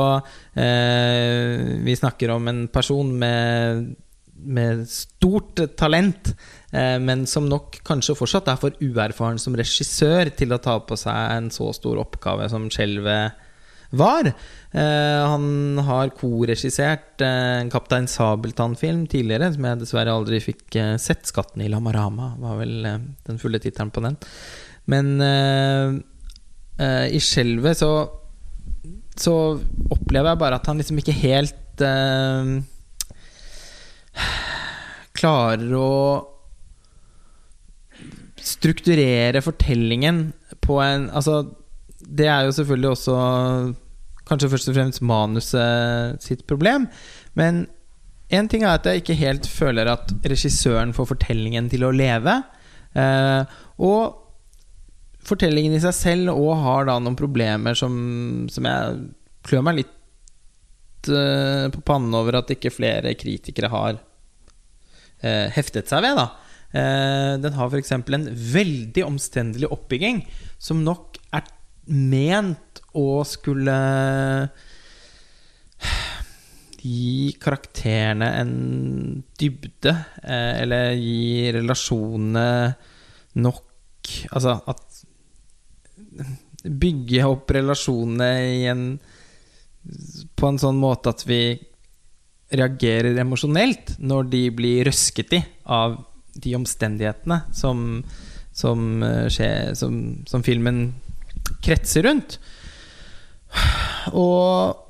eh, vi snakker om en person med, med stort talent, eh, men som nok kanskje fortsatt er for uerfaren som regissør til å ta på seg en så stor oppgave som Skjelvet var. Eh, han har koregissert eh, en Kaptein Sabeltann-film tidligere, som jeg dessverre aldri fikk eh, sett. 'Skatten i Lamarama' var vel den fulle tittelen på den. Men i skjelvet så Så opplever jeg bare at han liksom ikke helt eh, klarer å strukturere fortellingen på en Altså, det er jo selvfølgelig også kanskje først og fremst manuset sitt problem. Men én ting er at jeg ikke helt føler at regissøren får fortellingen til å leve. Eh, og fortellingen i seg selv òg har da noen problemer som, som jeg klør meg litt eh, på pannen over at ikke flere kritikere har eh, heftet seg ved. da Eh, den har f.eks. en veldig omstendelig oppbygging, som nok ment å skulle gi karakterene en dybde, eh, eller gi relasjonene nok Altså at Bygge opp relasjonene en på en sånn måte at vi reagerer emosjonelt når de blir røsket i av de omstendighetene som, som, eh, skjer, som, som filmen kretser rundt. Og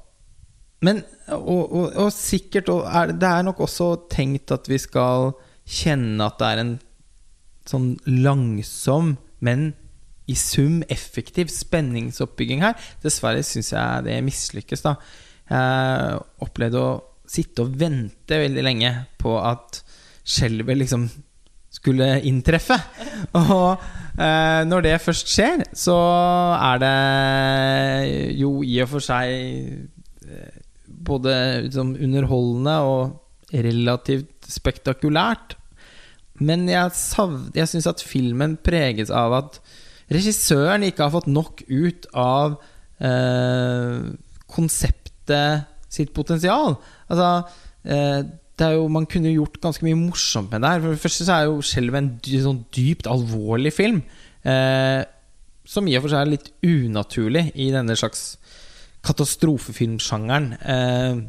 Men og, og, og sikkert og er, Det er nok også tenkt at vi skal kjenne at det er en sånn langsom, men i sum effektiv spenningsoppbygging her. Dessverre syns jeg det mislykkes, da. Jeg opplevde å sitte og vente veldig lenge på at skjelvet liksom skulle inntreffe. Og eh, når det først skjer, så er det jo i og for seg eh, både liksom, underholdende og relativt spektakulært. Men jeg, savn, jeg syns at filmen preges av at regissøren ikke har fått nok ut av eh, konseptet sitt potensial. Altså eh, jo, Man kunne gjort ganske mye morsomt med det her. For det første så er jo skjelvet en dy, sånn dypt alvorlig film. Eh, som i og for seg er litt unaturlig i denne slags katastrofefilmsjangeren. Eh,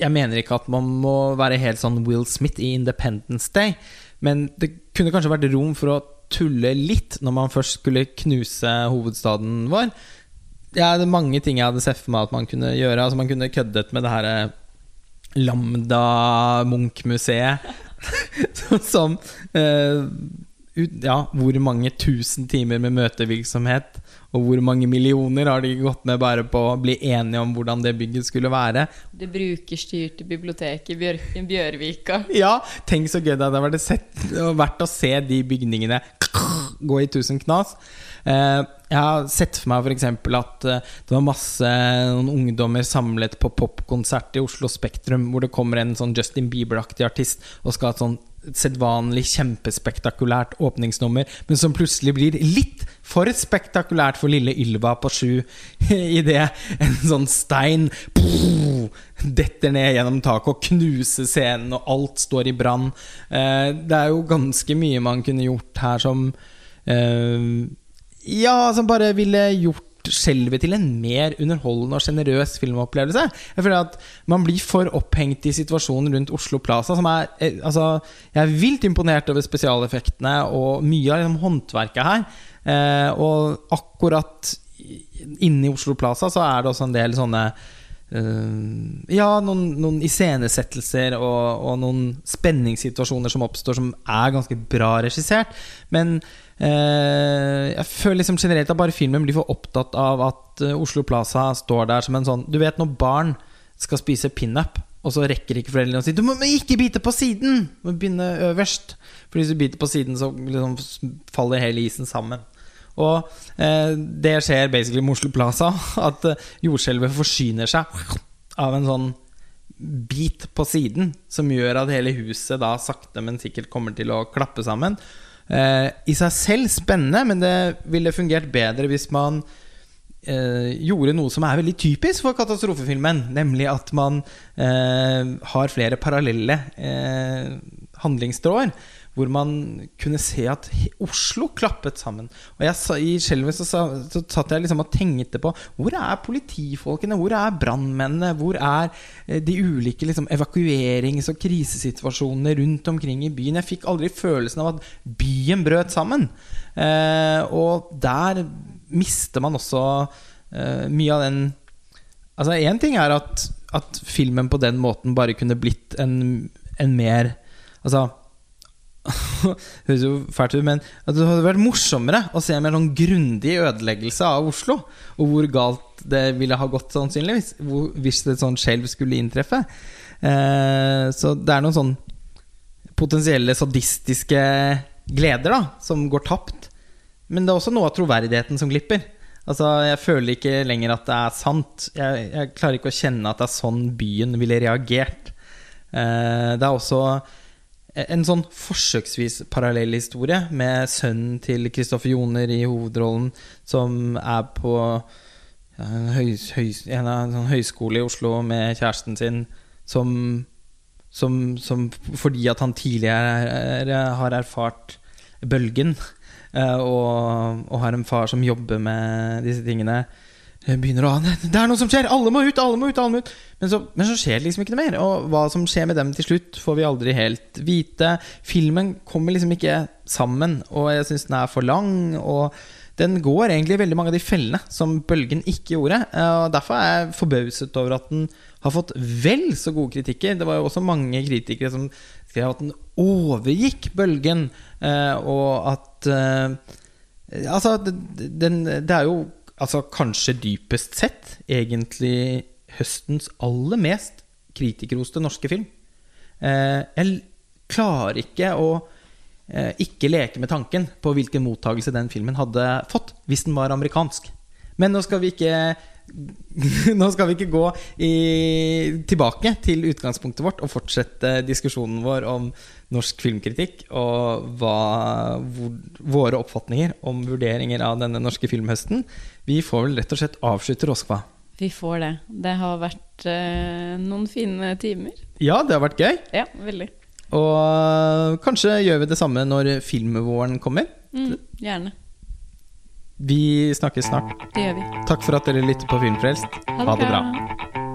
jeg mener ikke at man må være helt sånn Will Smith i Independence Day, men det kunne kanskje vært rom for å tulle litt når man først skulle knuse hovedstaden vår. Ja, det er mange ting jeg hadde sett for meg at man kunne gjøre. Altså Man kunne køddet med det her eh, Lambda Munch-museet. som eh, Ja, hvor mange tusen timer med møtevirksomhet og hvor mange millioner har de gått med bare på å bli enige om hvordan det bygget skulle være? Det brukerstyrte biblioteket i Bjør Bjørvika. Ja, tenk så gøy det hadde vært, sett, vært å se de bygningene gå i tusen knas. Eh, jeg har sett for meg f.eks. at eh, det var masse noen ungdommer samlet på popkonsert i Oslo Spektrum, hvor det kommer en sånn Justin Bieber-aktig artist og skal ha et sånn sedvanlig kjempespektakulært åpningsnummer, men som plutselig blir litt for spektakulært for lille Ylva på sju idet en sånn stein detter ned gjennom taket og knuser scenen, og alt står i brann. Eh, det er jo ganske mye man kunne gjort her som Uh, ja, som bare ville gjort skjelvet til en mer underholdende og sjenerøs filmopplevelse. Jeg føler at Man blir for opphengt i situasjonen rundt Oslo Plaza. Som er, eh, altså, jeg er vilt imponert over spesialeffektene og mye av liksom, håndverket her. Eh, og akkurat inni Oslo Plaza så er det også en del sånne Uh, ja, noen, noen iscenesettelser og, og, noen spenningssituasjoner som oppstår, som er ganske bra regissert. Men jeg føler liksom generelt at bare filmen blir for opptatt av at uh, Oslo Plaza står der som en sånn Du vet når barn skal spise pinup, og så rekker ikke foreldrene å si 'Du må ikke bite på siden!' Du må begynne øverst. For hvis du biter på siden, så liksom faller hele isen sammen. Og uh, det skjer basically med Oslo Plaza. At jordskjelvet forsyner seg av en sånn bit på siden, som gjør at hele huset da sakte, men sikkert kommer til å klappe sammen. Eh, I seg selv spennende, men det ville fungert bedre hvis man eh, gjorde noe som er veldig typisk for katastrofefilmen. Nemlig at man eh, har flere parallelle eh, handlingstråder hvor man kunne se at Oslo klappet sammen. Og jeg, I skjelvet så, så, satt jeg liksom og tenkte på hvor er politifolkene, hvor er brannmennene, hvor er eh, de ulike liksom, evakuerings- og krisesituasjonene rundt omkring i byen? Jeg fikk aldri følelsen av at byen brøt sammen. Eh, og der mister man også eh, mye av den Altså Én ting er at, at filmen på den måten bare kunne blitt en, en mer Altså høres jo fælt ut, men at det hadde vært morsommere å se en mer sånn grundig ødeleggelse av Oslo. Og hvor galt det ville ha gått, sannsynligvis, hvis et sånt skjelv skulle inntreffe. Eh, så det er noen sånn potensielle sadistiske gleder da som går tapt. Men det er også noe av troverdigheten som glipper. Altså, Jeg føler ikke lenger at det er sant. Jeg, jeg klarer ikke å kjenne at det er sånn byen ville reagert. Eh, det er også en sånn forsøksvis parallell historie med sønnen til Kristoffer Joner i hovedrollen, som er på en, høy, høy, en, en sånn høyskole i Oslo med kjæresten sin, som, som, som fordi at han tidligere har erfart bølgen, eh, og, og har en far som jobber med disse tingene, begynner å Det er noe som skjer! Alle må ut! alle må ut, alle må ut men så, men så, skjer det liksom ikke noe mer. Og hva som skjer med dem til slutt, får vi aldri helt vite. Filmen kommer liksom ikke sammen, og jeg syns den er for lang. Og den går egentlig i veldig mange av de fellene som Bølgen ikke gjorde. Og Derfor er jeg forbauset over at den har fått vel så gode kritikker. Det var jo også mange kritikere som skrev at den overgikk Bølgen, eh, og at eh, Altså, den, det er jo altså kanskje dypest sett egentlig høstens aller mest kritikerroste norske film. Eh, jeg klarer ikke å eh, ikke leke med tanken på hvilken mottagelse den filmen hadde fått hvis den var amerikansk. Men nå skal vi ikke nå skal vi ikke gå i, tilbake til utgangspunktet vårt og fortsette diskusjonen vår om norsk filmkritikk og hva, hvor, våre oppfatninger om vurderinger av denne norske filmhøsten. Vi får vel rett og slett avslutte Roskva. Vi får det. Det har vært eh, noen fine timer. Ja, det har vært gøy. Ja, veldig. Og kanskje gjør vi det samme når filmvåren kommer. Mm, gjerne. Vi snakkes snart. Det gjør vi. Takk for at dere lytter på Filmfrelst. Ha det bra.